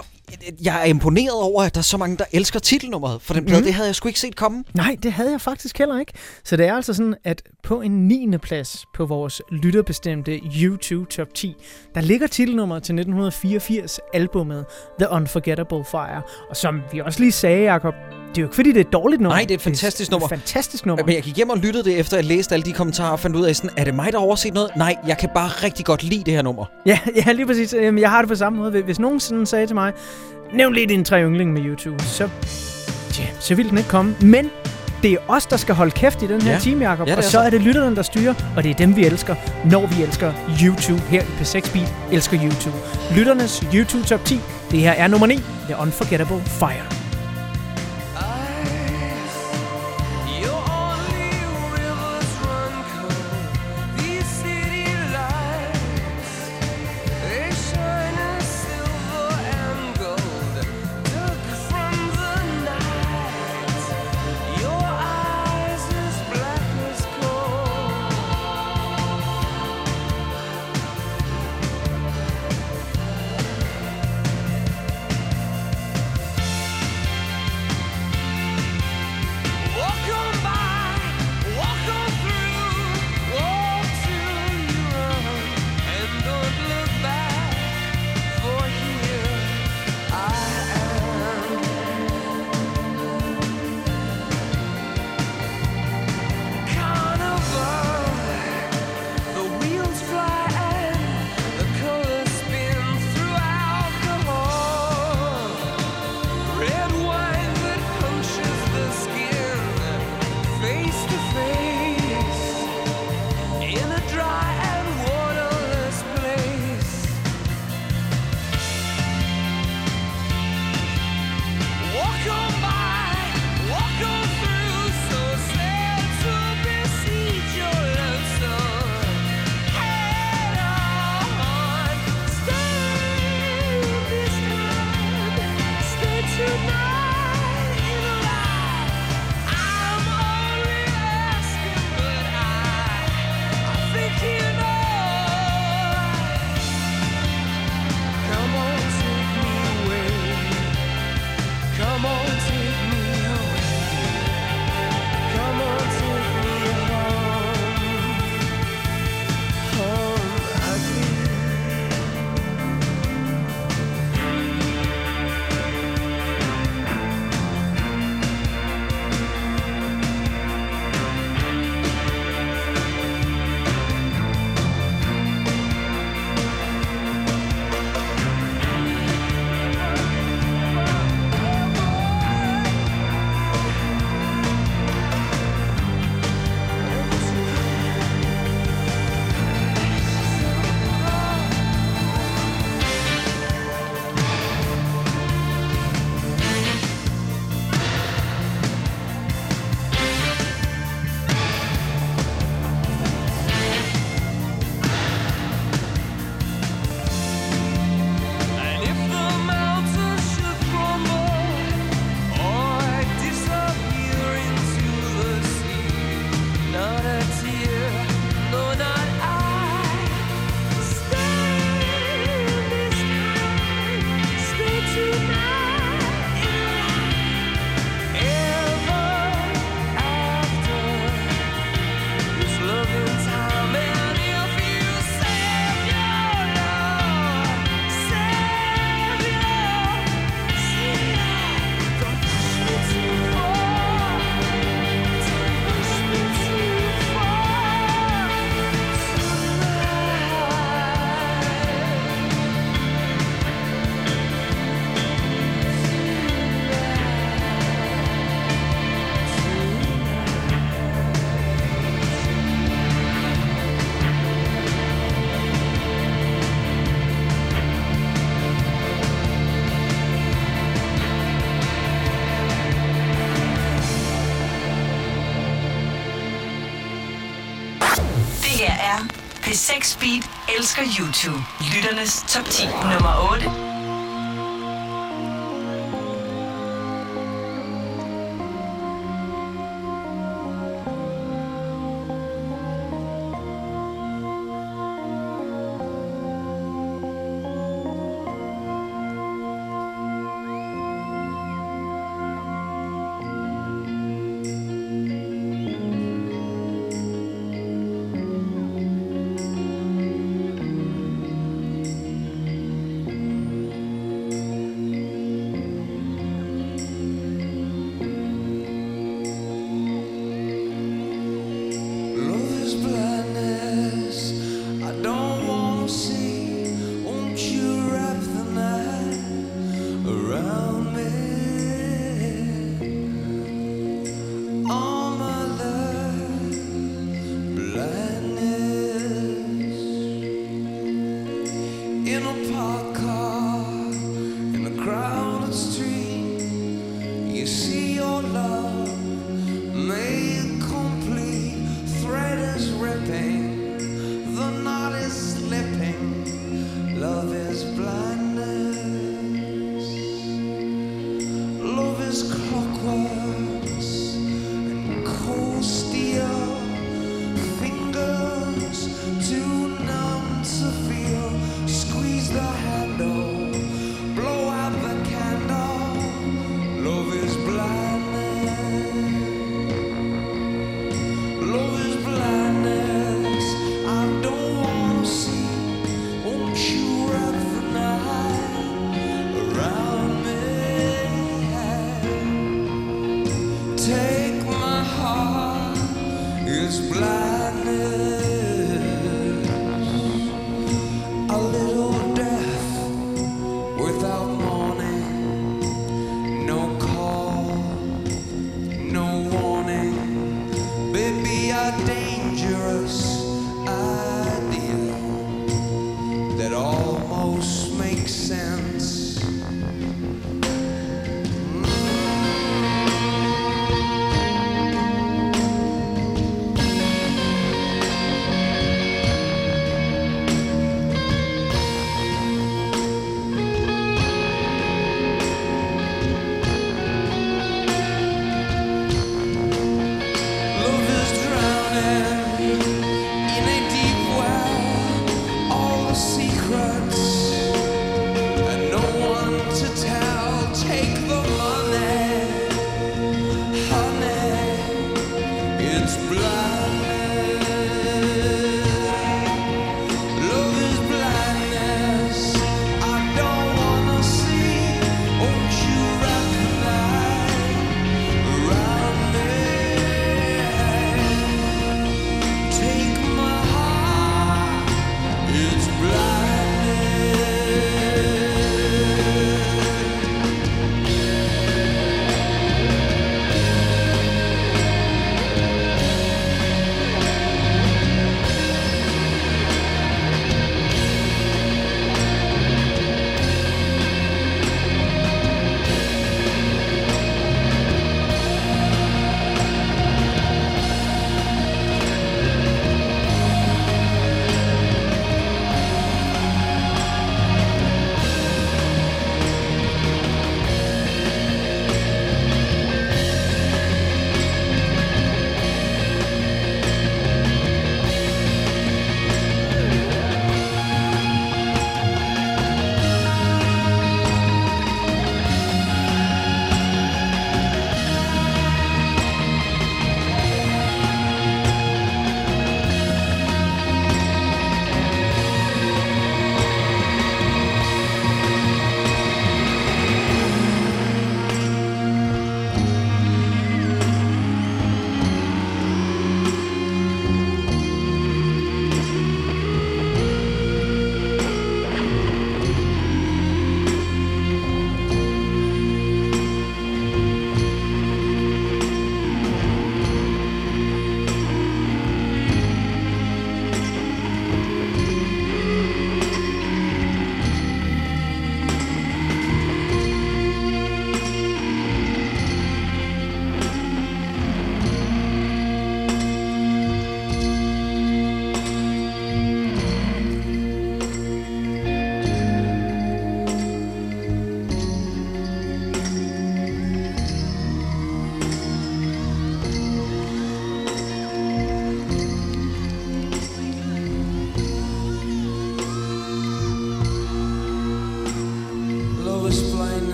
jeg er imponeret over, at der er så mange, der elsker titelnummeret for den plade. Mhm. Det havde jeg sgu ikke set komme. Nej, det havde jeg faktisk heller ikke. Så det er altså sådan, at på en 9. plads på vores lytterbestemte YouTube Top 10, der ligger titelnummeret til 1984 albummet The Unforgettable Fire. Og som vi også lige sagde, Jacob, det er jo ikke fordi, det er et dårligt nummer. Nej, det er et fantastisk nummer. Det er et fantastisk nummer. Men jeg gik hjem og lyttede det, efter jeg læste alle de kommentarer og fandt ud af, sådan, er det mig, der har overset noget? Nej, jeg kan bare rigtig godt lide det her nummer. (laughs) Ja, ja, lige præcis. Jamen, Jeg har det på samme måde. Hvis nogen sådan sagde til mig, nævn lige din tre yndling med YouTube, så, ja, så ville den ikke komme. Men det er os, der skal holde kæft i den her Ja. team, Jacob. Ja, og så så. er det lytterne, der styrer, og det er dem, vi elsker, når vi elsker YouTube her i P6 Beat. Elsker YouTube. Lytternes YouTube Top 10. Det her er nummer 9, The Unforgettable Fire. P6 Beat elsker YouTube. Lytternes top 10. Nummer 8.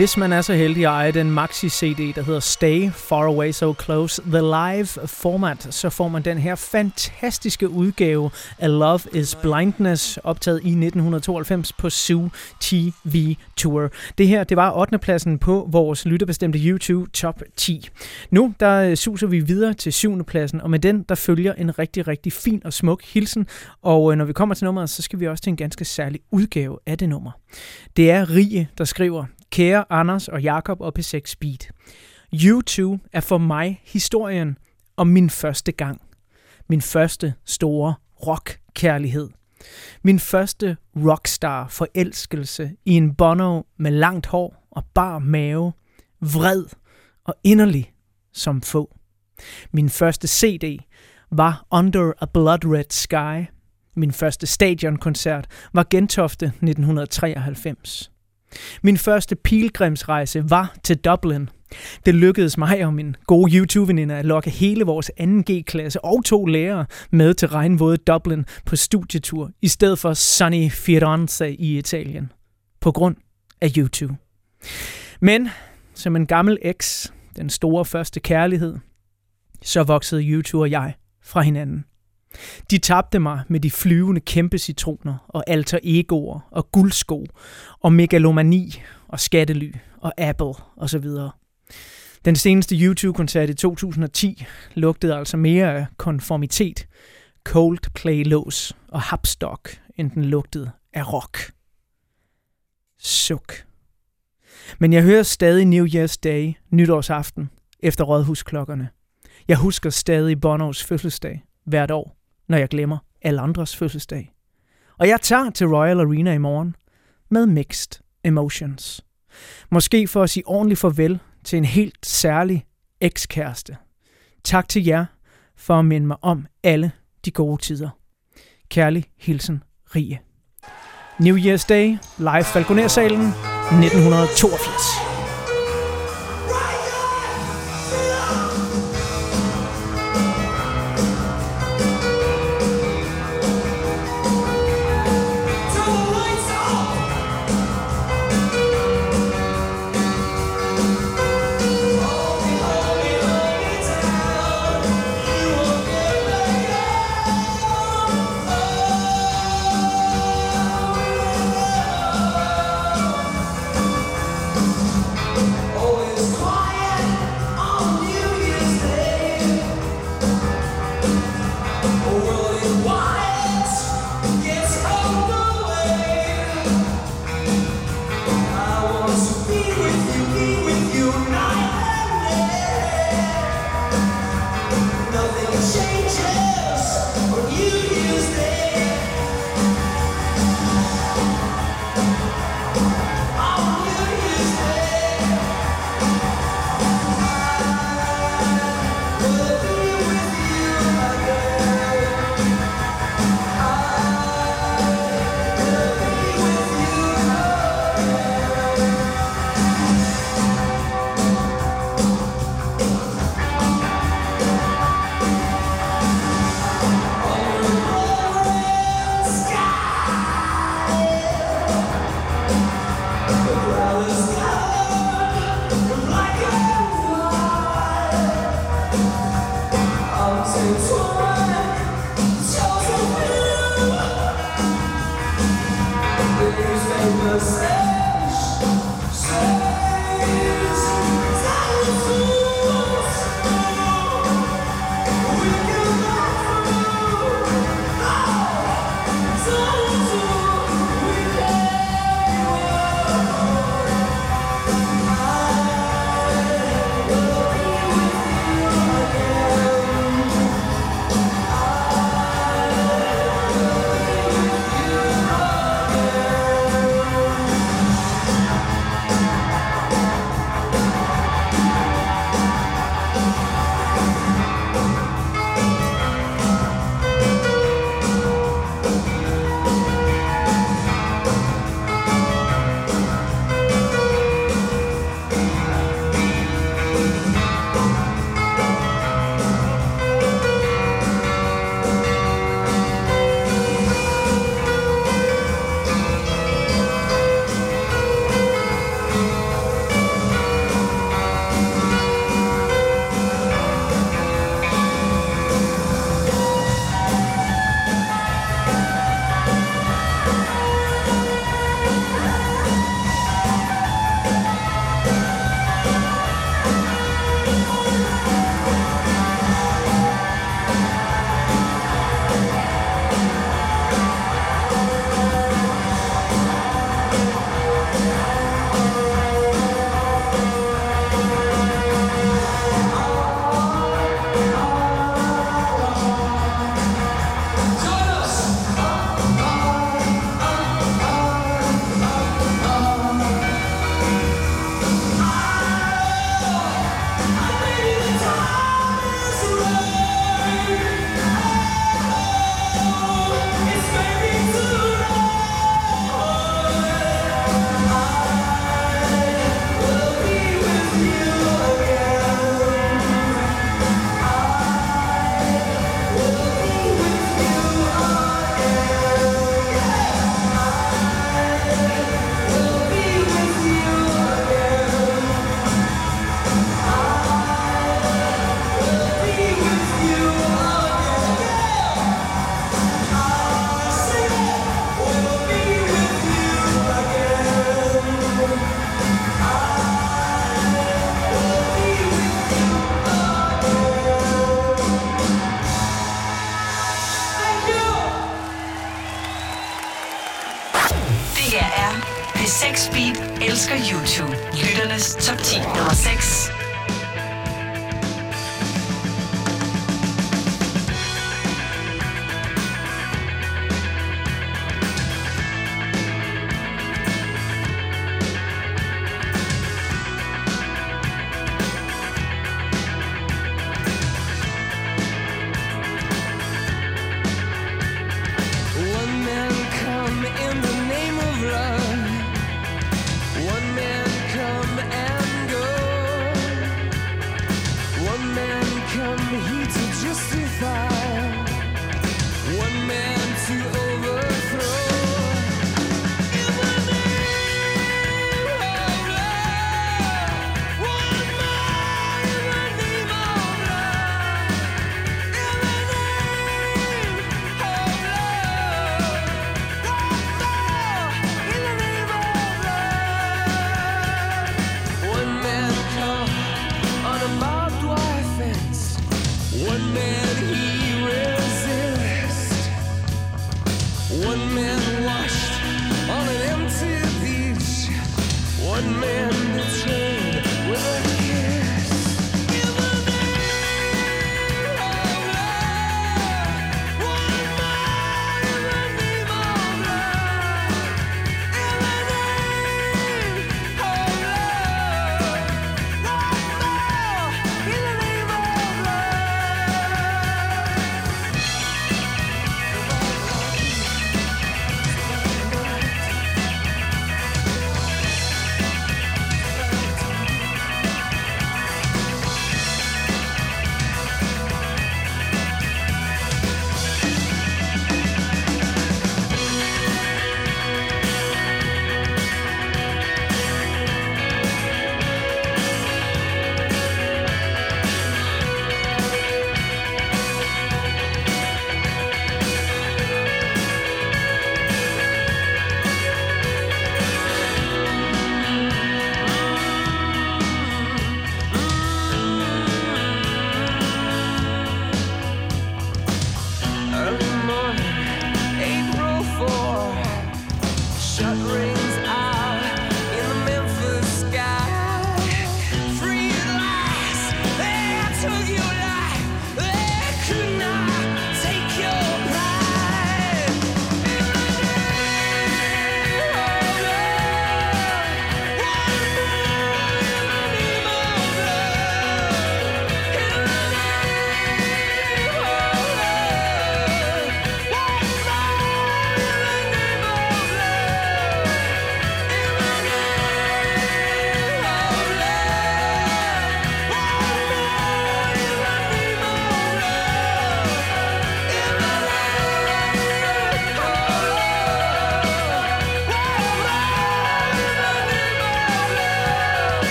Hvis man er så heldig at eje den maxi-CD, der hedder Stay Far Away So Close, The Live Format, så får man den her fantastiske udgave af Love is Blindness, optaget i 1992 på Zoo TV Tour. Det her, det var 8. pladsen på vores lytterbestemte YouTube Top 10. Nu, der øh, suser vi videre til 7. pladsen, og med den, der følger en rigtig, rigtig fin og smuk hilsen. Og øh, når vi kommer til nummeret, så skal vi også til en ganske særlig udgave af det nummer. Det er Rie, der skriver, Kære Anders og Jakob op i 6 Speed. U2 er for mig historien om min første gang. Min første store rockkærlighed. Min første rockstar forelskelse i en Bono med langt hår og bar mave, vred og inderlig som få. Min første CD var Under a Blood Red Sky. Min første stadionkoncert var Gentofte 1993. Min første pilgrimsrejse var til Dublin. Det lykkedes mig og min gode YouTube-veninder at lokke hele vores 2G-klasse og to lærere med til regnvåde Dublin på studietur, i stedet for sunny Firenze i Italien. På grund af YouTube. Men som en gammel eks, den store første kærlighed, så voksede YouTube og jeg fra hinanden. De tabte mig med de flyvende kæmpe citroner og alter egoer og guldsko og megalomani og skattely og Apple og så videre. Den seneste YouTube-koncert i 2010 lugtede altså mere af konformitet, Coldplay-lås og hapstok, end den lugtede af rock. Suk. Men jeg hører stadig New Year's Day, nytårsaften, efter rådhusklokkerne. Jeg husker stadig Bonos fødselsdag hvert år, når jeg glemmer alle andres fødselsdag. Og jeg tager til Royal Arena i morgen med mixed emotions. Måske for at sige ordentligt farvel til en helt særlig ekskæreste. Tak til jer for at minde mig om alle de gode tider. Kærlig hilsen, Rie. New Year's Day, live Falconer-salen, 1982.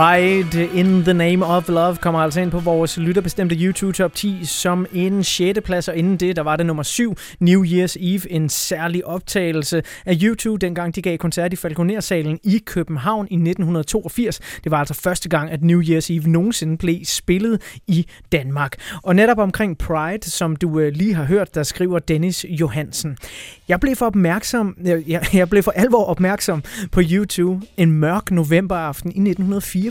Pride in the Name of Love kommer altså ind på vores lytterbestemte YouTube Top 10 som en 6. plads, og inden det, der var det nummer 7, New Year's Eve, en særlig optagelse af YouTube, dengang de gav koncert i Falconer-salen i København i 1982. Det var altså første gang, at New Year's Eve nogensinde blev spillet i Danmark. Og netop omkring Pride, som du øh, lige har hørt, der skriver Dennis Johansen. Jeg blev for opmærksom, øh, jeg, jeg blev for alvor opmærksom på YouTube en mørk novemberaften i 1984.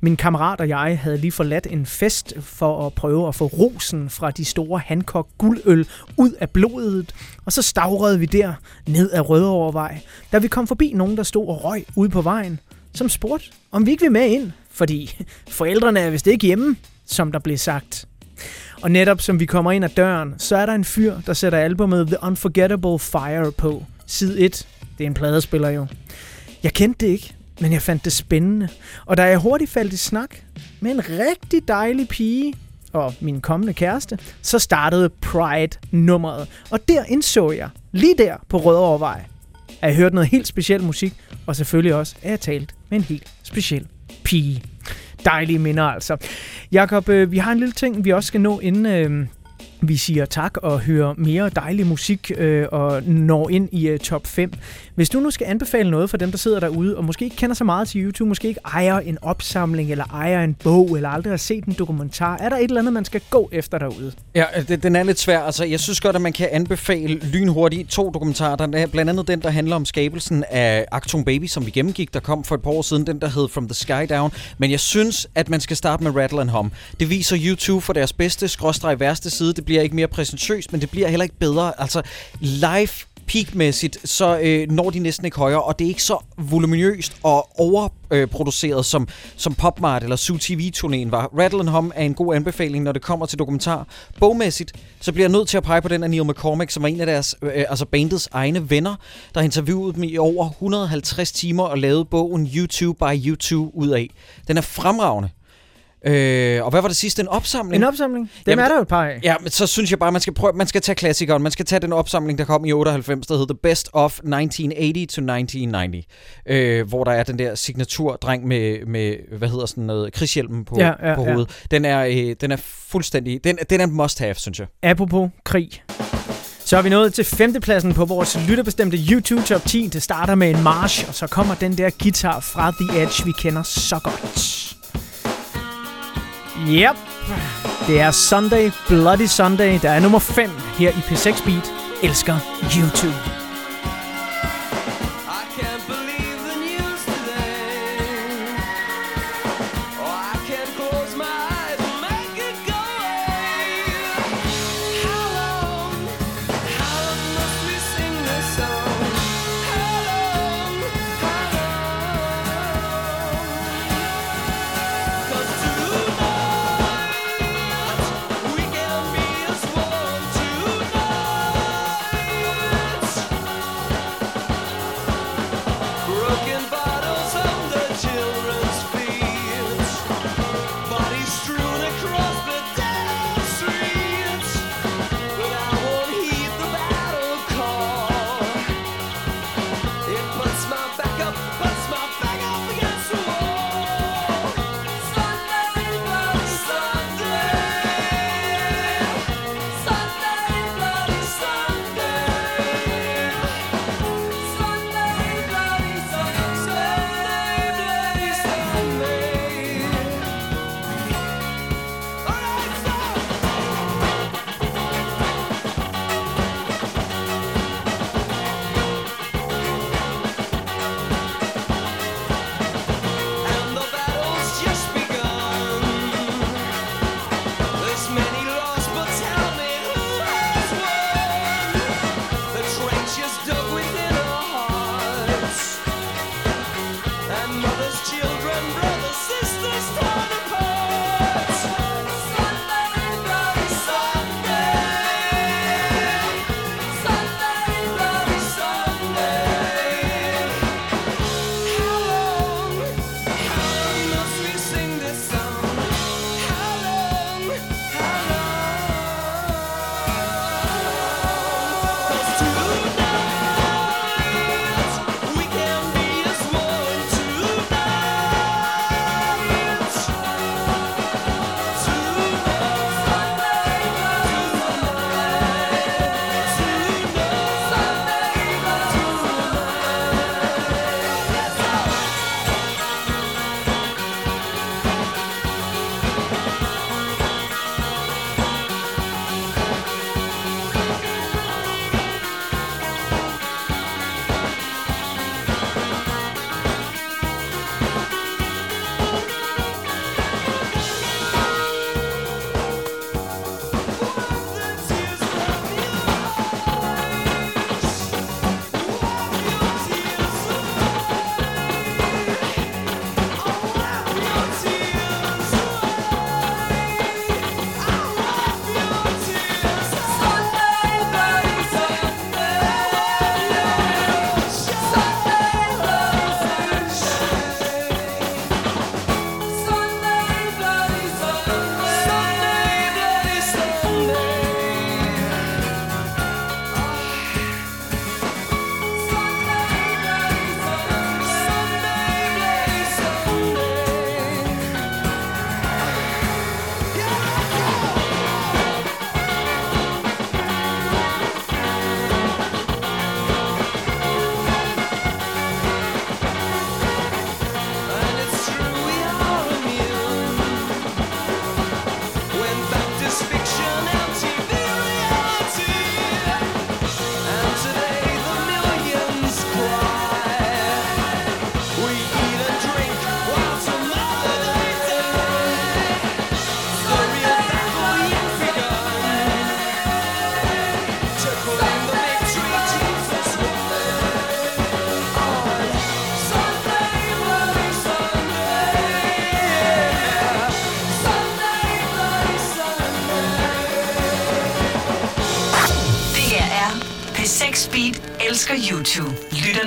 Min kammerat og jeg havde lige forladt en fest for at prøve at få rosen fra de store Hancock guldøl ud af blodet, og så stavrede vi der ned ad Rødovrevej, da vi kom forbi nogen, der stod og røg ude på vejen, som spurgte, om vi ikke vil med ind, fordi forældrene er vist ikke hjemme, som der blev sagt. Og netop som vi kommer ind ad døren, så er der en fyr, der sætter albumet The Unforgettable Fire på. Side 1. Det er en pladespiller jo. Jeg kendte det ikke, men jeg fandt det spændende. Og da jeg hurtigt faldt i snak med en rigtig dejlig pige og min kommende kæreste, så startede Pride-nummeret. Og der indså jeg, lige der på Rødovrevej, at jeg hørte noget helt speciel musik, og selvfølgelig også, at jeg talt med en helt speciel pige. Dejlige minder altså. Jakob, øh, vi har en lille ting, vi også skal nå, inden øh, vi siger tak og hører mere dejlig musik øh, og når ind i øh, top 5. Hvis du nu skal anbefale noget for dem, der sidder derude, og måske ikke kender så meget til YouTube, måske ikke ejer en opsamling, eller ejer en bog, eller aldrig har set en dokumentar, er der et eller andet, man skal gå efter derude? Ja, øh, det, den er lidt svær. Altså, jeg synes godt, at man kan anbefale lynhurtigt to dokumentarer. Der er blandt andet den, der handler om skabelsen af Acton Baby, som vi gennemgik, der kom for et par år siden. Den, der hed From the Sky Down. Men jeg synes, at man skal starte med Rattle and Hum. Det viser YouTube for deres bedste, skråstreg værste side. Det bliver ikke mere præsentøst, men det bliver heller ikke bedre. Altså, live peakmæssigt, så øh, når de næsten ikke højere, og det er ikke så voluminøst og overproduceret, som, som Popmart eller Su TV-turnéen var. Rattle and Hum er en god anbefaling, når det kommer til dokumentar. Bogmæssigt, så bliver jeg nødt til at pege på den af Neil McCormick, som var en af deres, øh, altså bandets egne venner, der interviewede dem i over 150 timer og lavede bogen YouTube by YouTube ud af. Den er fremragende. Øh, og hvad var det sidste? En opsamling? En opsamling? Dem er der jo et par af. Ja, men så synes jeg bare, man skal prøve, man skal tage klassikeren. Man skal tage den opsamling, der kom i 98, der hed The Best of 1980 to 1990. Øh, hvor der er den der signaturdreng med, med hvad hedder sådan noget, krigshjelmen på, Ja, ja, på ja. hovedet. Den er, øh, den er fuldstændig, den, den er en must have, synes jeg. Apropos krig. Så er vi nået til femtepladsen på vores lytterbestemte YouTube Top 10. Det starter med en march, og så kommer den der guitar fra The Edge, vi kender så godt. Yep. Det er Sunday, Bloody Sunday, der er nummer 5 her i P6 Beat. Elsker YouTube.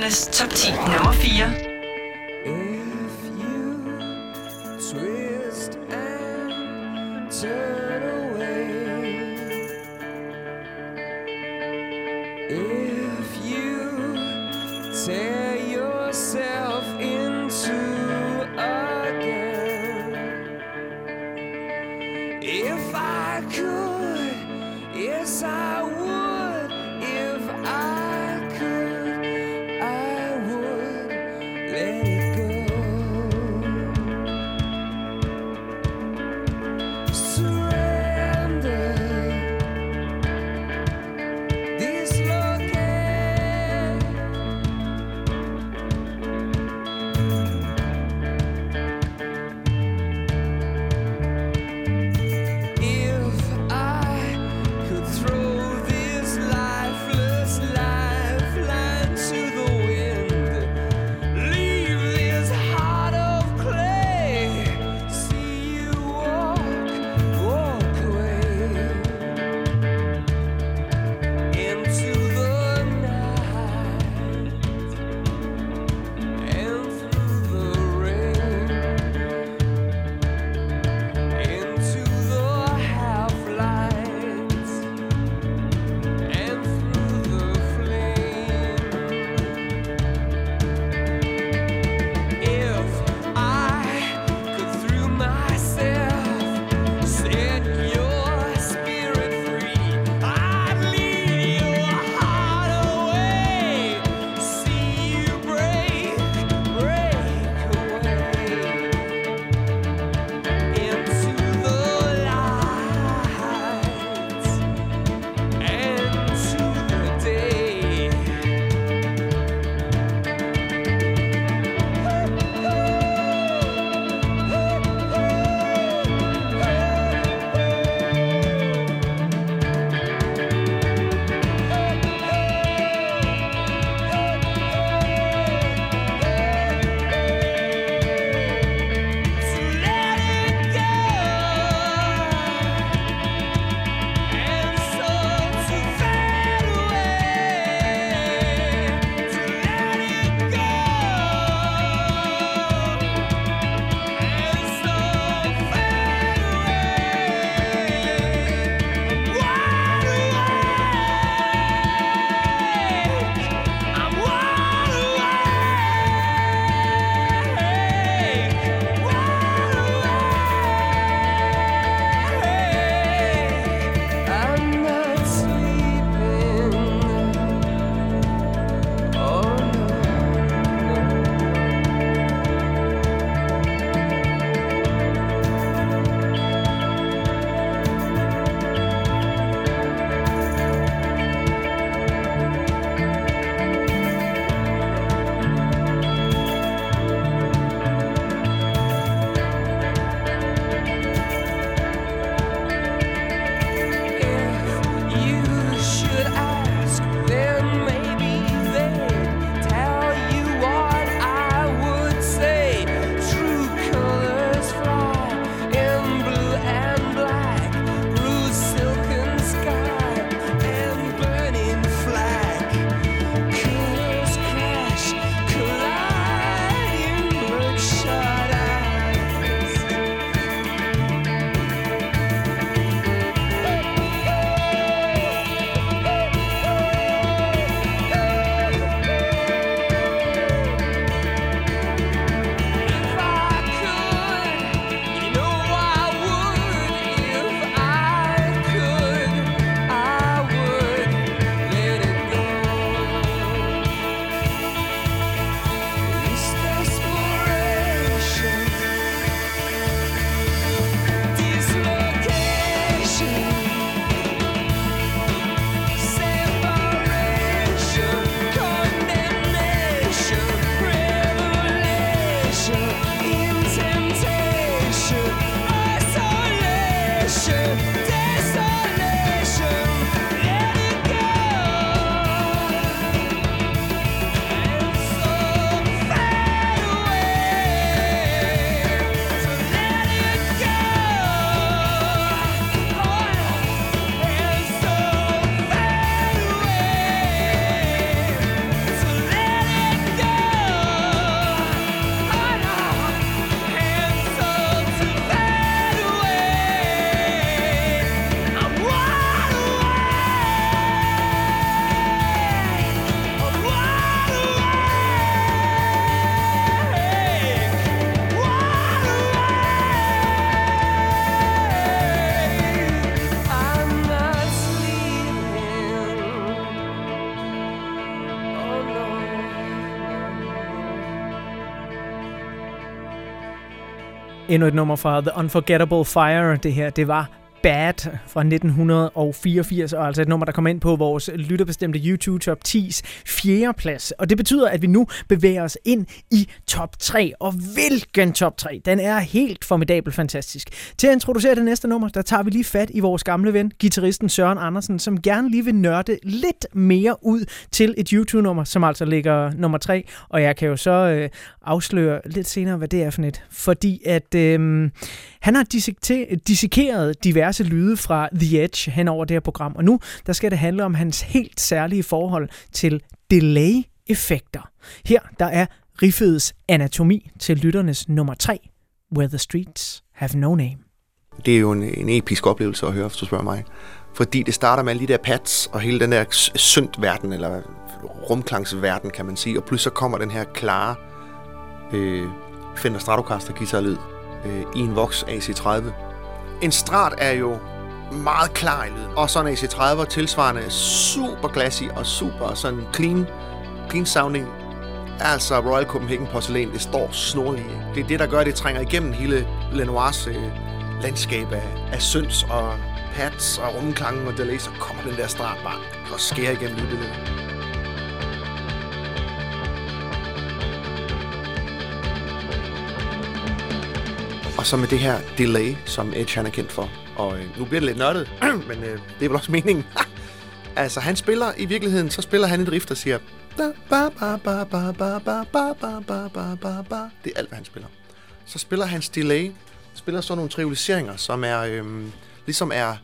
Lytternes top 10. Nummer 4. Endnu et nummer fra The Unforgettable Fire. Det her, det var Bad fra 1984, og altså et nummer, der kommer ind på vores lytterbestemte YouTube Top 10's fjerde plads. Og det betyder, at vi nu bevæger os ind i top 3. Og hvilken top 3! Den er helt formidabel fantastisk. Til at introducere det næste nummer, der tager vi lige fat i vores gamle ven, gitarristen Søren Andersen, som gerne lige vil nørde lidt mere ud til et YouTube-nummer, som altså ligger nummer 3. Og jeg kan jo så øh, afsløre lidt senere, hvad det er for et. Fordi at øh, han har dissekeret diverse lyde fra The Edge hen over det her program, og nu der skal det handle om hans helt særlige forhold til delay-effekter. Her der er riffets anatomi til lytternes nummer 3, Where the Streets Have No Name. Det er jo en, en episk oplevelse at høre, hvis du spørger mig. Fordi det starter med alle de der pads og hele den der s- verden eller rumklangsverden, kan man sige. Og pludselig så kommer den her klare øh, Fender Stratocaster guitarlyd øh, i en Vox AC30. En Strat er jo meget klar i lyden. Og sådan en AC30 tilsvarende super classy og super sådan clean, clean sounding. Altså Royal Copenhagen porcelæn, det står snorlige. Det er det, der gør, at det trænger igennem hele Lenoirs øh, landskab af, af synths og pads og rumklangen og delay, så kommer den der strat bare og skærer igennem lydbilledet. Og så med det her delay, som Edge han er kendt for. Og øh, nu bliver det lidt nørdet, men øh, det er vel også meningen. altså, han spiller i virkeligheden, så spiller han et riff, der siger... Det er alt, hvad han spiller. Så spiller hans delay, spiller så nogle trivialiseringer, som er øhm, ligesom er...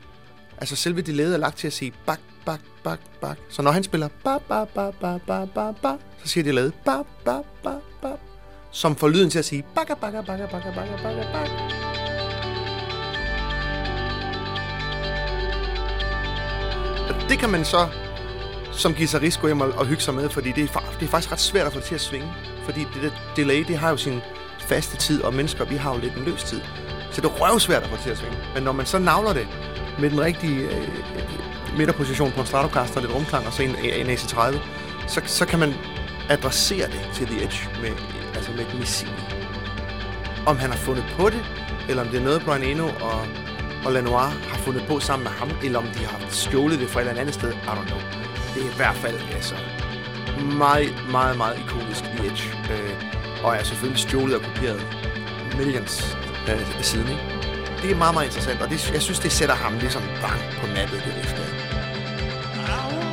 Altså selve delayet er lagt til at sige bak, bak, bak, bak. Så når han spiller ba, ba, ba, ba, ba, ba, ba, så siger de lavet ba, ba, ba, ba, som får lyden til at sige bakka, bakka, bakka, bakka, bakka, bakka, bakka. Og det kan man så som guitarist gå hjem og, og hygge sig med, fordi det er, det er faktisk ret svært at få det til at svinge. Fordi det der delay, det har jo sin faste tid, og mennesker, vi har jo lidt en løs tid. Så det er røvsvært at få det til at svinge. Men når man så navler det med den rigtige øh, øh midterposition på en Stratocaster, lidt rumklang og så en, en AC30, så, så kan man adresserer det til The Edge med, altså med et missil. Om han har fundet på det, eller om det er noget, Brian Eno og, og Lanoir har fundet på sammen med ham, eller om de har stjålet det fra et eller andet sted, I don't know. Det er i hvert fald altså, meget, meget, meget ikonisk The Edge. Øh, og er selvfølgelig stjålet og kopieret millions øh, siden, ikke? Det er meget, meget interessant, og det, jeg synes, det sætter ham ligesom bang på nappet, det efter. der.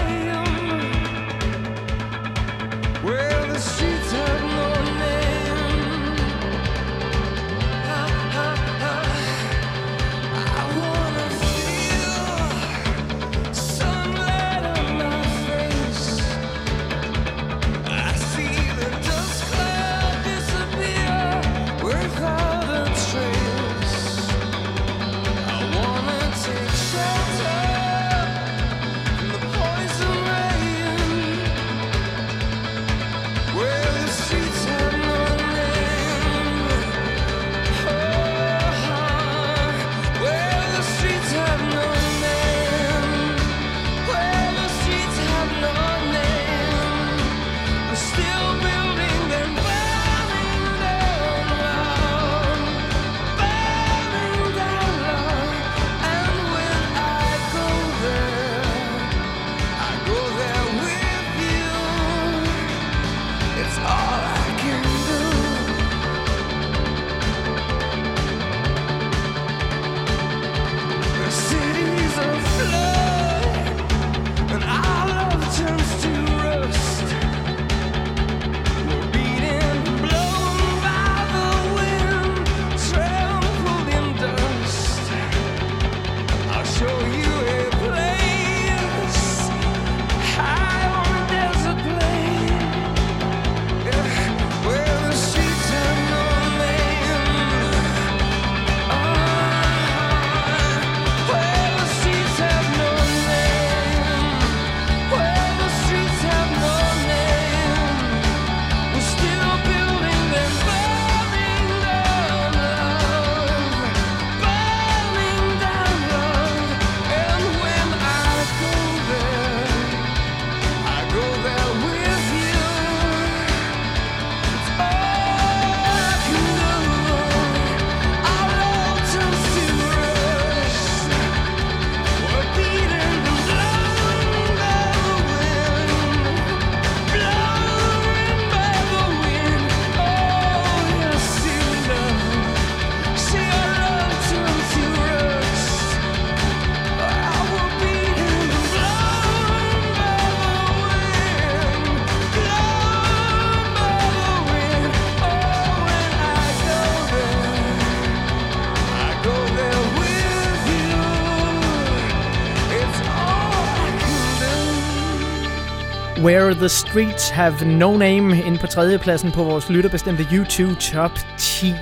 the Streets Have No Name ind på tredjepladsen på vores lytterbestemte YouTube Top 10.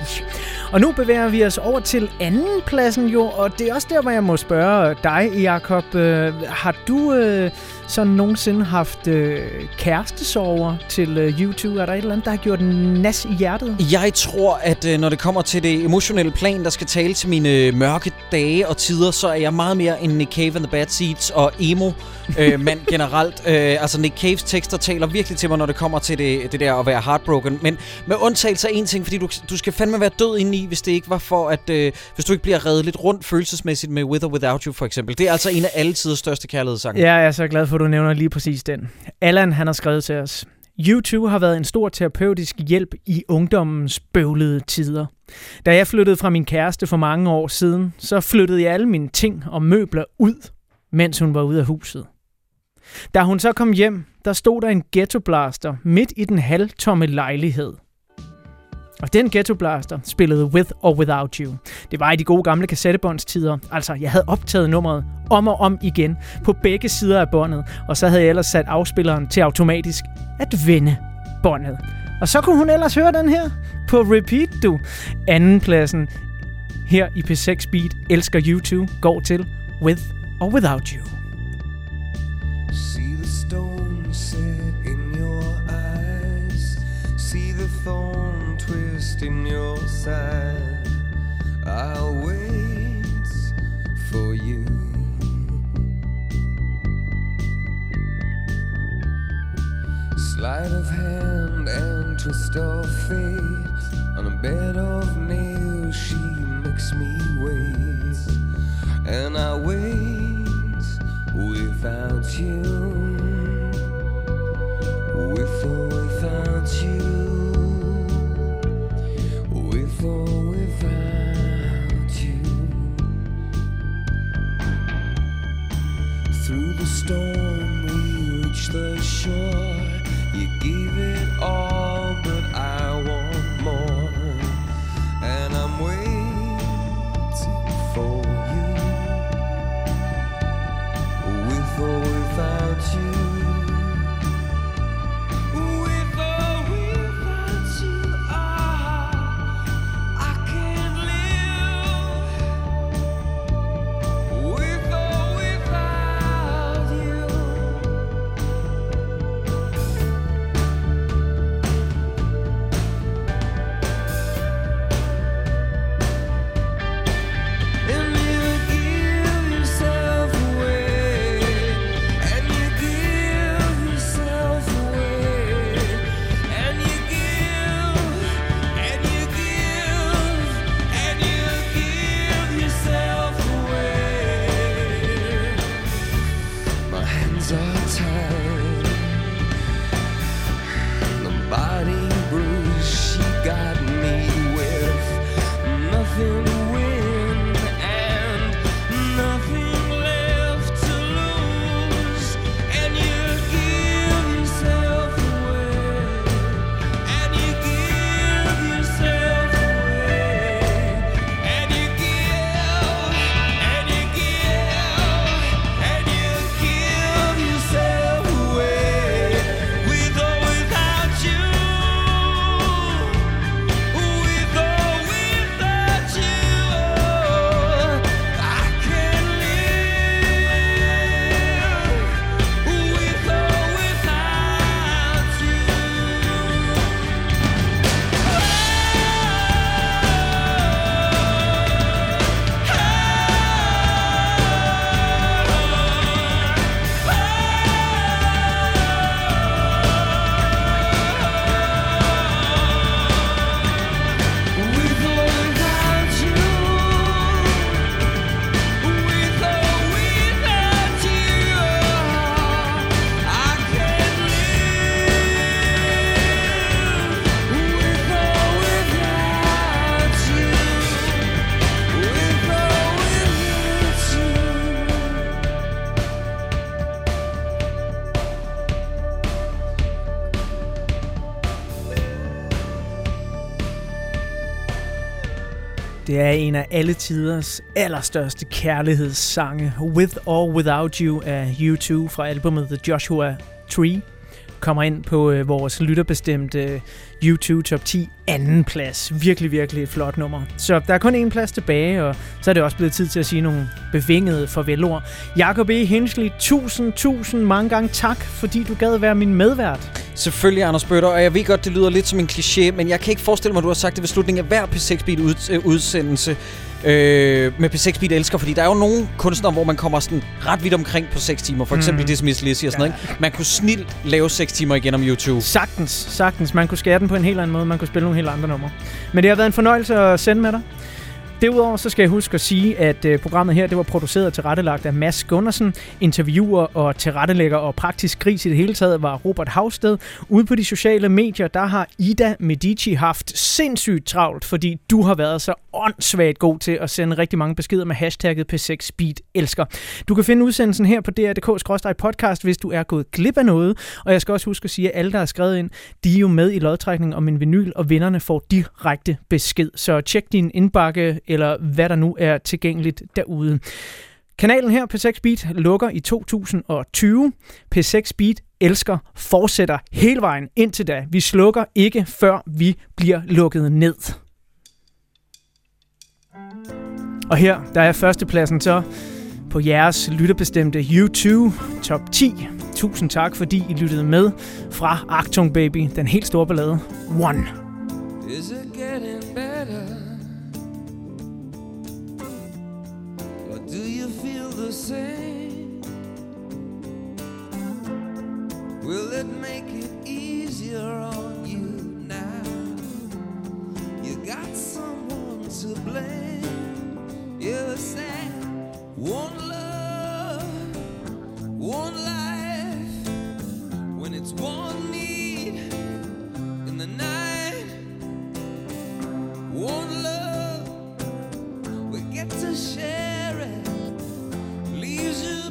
Og nu bevæger vi os over til anden pladsen jo, og det er også der, hvor jeg må spørge dig, Jakob. Øh, har du øh, så nogensinde haft øh, kærestesover til øh, YouTube? Er der et eller andet, der har gjort en nas i hjertet? Jeg tror, at øh, når det kommer til det emotionelle plan, der skal tale til mine øh, mørke dage og tider, så er jeg meget mere en Nick Cave and the Bad Seeds og emo øh, (laughs) mand generelt. Øh, altså Nick Caves tekster taler virkelig til mig, når det kommer til det, det der at være heartbroken. Men med undtagelse af en ting, fordi du, du skal fandme være død indeni, hvis det ikke var for, at øh, hvis du ikke bliver reddet lidt rundt følelsesmæssigt med With or Without You for eksempel. Det er altså en af alle tiders største kærlighedssange. Ja, jeg er så glad for, du nævner lige præcis den. Allan, han har skrevet til os. YouTube har været en stor terapeutisk hjælp i ungdommens bøvlede tider. Da jeg flyttede fra min kæreste for mange år siden, så flyttede jeg alle mine ting og møbler ud, mens hun var ude af huset. Da hun så kom hjem, der stod der en ghettoblaster midt i den halvtomme lejlighed. Og den Ghetto Blaster spillede With or Without You. Det var i de gode gamle kassettebåndstider. Altså, jeg havde optaget nummeret om og om igen på begge sider af båndet, og så havde jeg ellers sat afspilleren til automatisk at vende båndet. Og så kunne hun ellers høre den her på repeat, du. Anden pladsen her i P6 Beat elsker YouTube går til With or Without You. See the stone set in your eyes. See the thorn in your side. I'll wait for you. Sleight of hand and twist of fate. On a bed of nails, she makes me wait. And I wait without you. Without storm, we reach the shore. You gave it all, Det er en af alle tiders allerstørste kærlighedssange, With or Without You af U2 fra albumet The Joshua Tree kommer ind på øh, vores lytterbestemte øh, YouTube Top 10 anden plads. Virkelig, virkelig et flot nummer. Så der er kun én plads tilbage, og så er det også blevet tid til at sige nogle bevingede farvelord. Jakob E. Hensley, tusind, tusind mange gange tak, fordi du gad være min medvært. Selvfølgelig, Anders Bøtter, og jeg ved godt, det lyder lidt som en kliché, men jeg kan ikke forestille mig, at du har sagt det ved slutningen af hver P6-bit-udsendelse øh, med P6 Beat elsker, fordi der er jo nogle kunstnere, hvor man kommer sådan ret vidt omkring på 6 timer, for eksempel Mm. Dismiss Lizzy og sådan noget. Ikke? Man kunne snilt lave 6 timer igen om YouTube. Sagtens, sagtens. Man kunne skære den på en helt anden måde. Man kunne spille nogle helt andre numre. Men det har været en fornøjelse at sende med dig. Derudover så skal jeg huske at sige, at øh, programmet her det var produceret og tilrettelagt af Mads Gundersen. Interviewer og tilrettelægger og praktisk gris i det hele taget var Robert Havsted. Ude på de sociale medier, der har Ida Medici haft sindssygt travlt, fordi du har været så åndssvagt god til at sende rigtig mange beskeder med hashtagget P6Speed elsker. Du kan finde udsendelsen her på dr.dk-podcast, hvis du er gået glip af noget. Og jeg skal også huske at sige, at alle, der har skrevet ind, de er jo med i lodtrækningen om en vinyl, og vinderne får direkte besked. Så tjek din indbakke, eller hvad der nu er tilgængeligt derude. Kanalen her, P6 Beat, lukker i 2020. P6 Beat elsker fortsætter hele vejen indtil da. Vi slukker ikke, før vi bliver lukket ned. Og her, der er førstepladsen så på jeres lytterbestemte YouTube Top 10. Tusind tak, fordi I lyttede med fra Actung Baby, den helt store ballade One. Is it getting better? Will it make it easier on you now? You got someone to blame. You said one love, one life. When it's one need in the night. One love, we get to share it. Leaves you,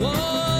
want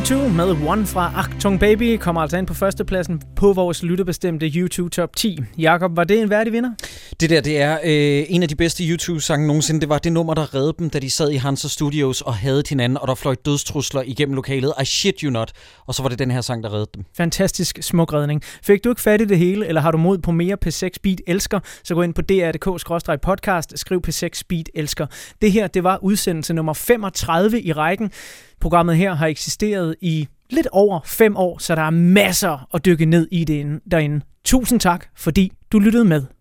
U2 med One fra Achtung Baby kommer altså ind på førstepladsen på vores lytterbestemte U2 Top 10. Jakob, var det en værdig vinder? Det der, det er øh, en af de bedste YouTube-sange nogensinde. Det var det nummer, der redde dem, da de sad i Hansa Studios og havde hinanden, og der fløj dødstrusler igennem lokalet. I shit you not. Og så var det den her sang, der reddede dem. Fantastisk smuk redning. Fik du ikke fat i det hele, eller har du mod på mere P6 Beat Elsker, så gå ind på dr.dk-podcast, skriv P6 Beat Elsker. Det her, det var udsendelse nummer 35 i rækken. Programmet her har eksisteret i lidt over fem år, så der er masser at dykke ned i det derinde. Tusind tak, fordi du lyttede med.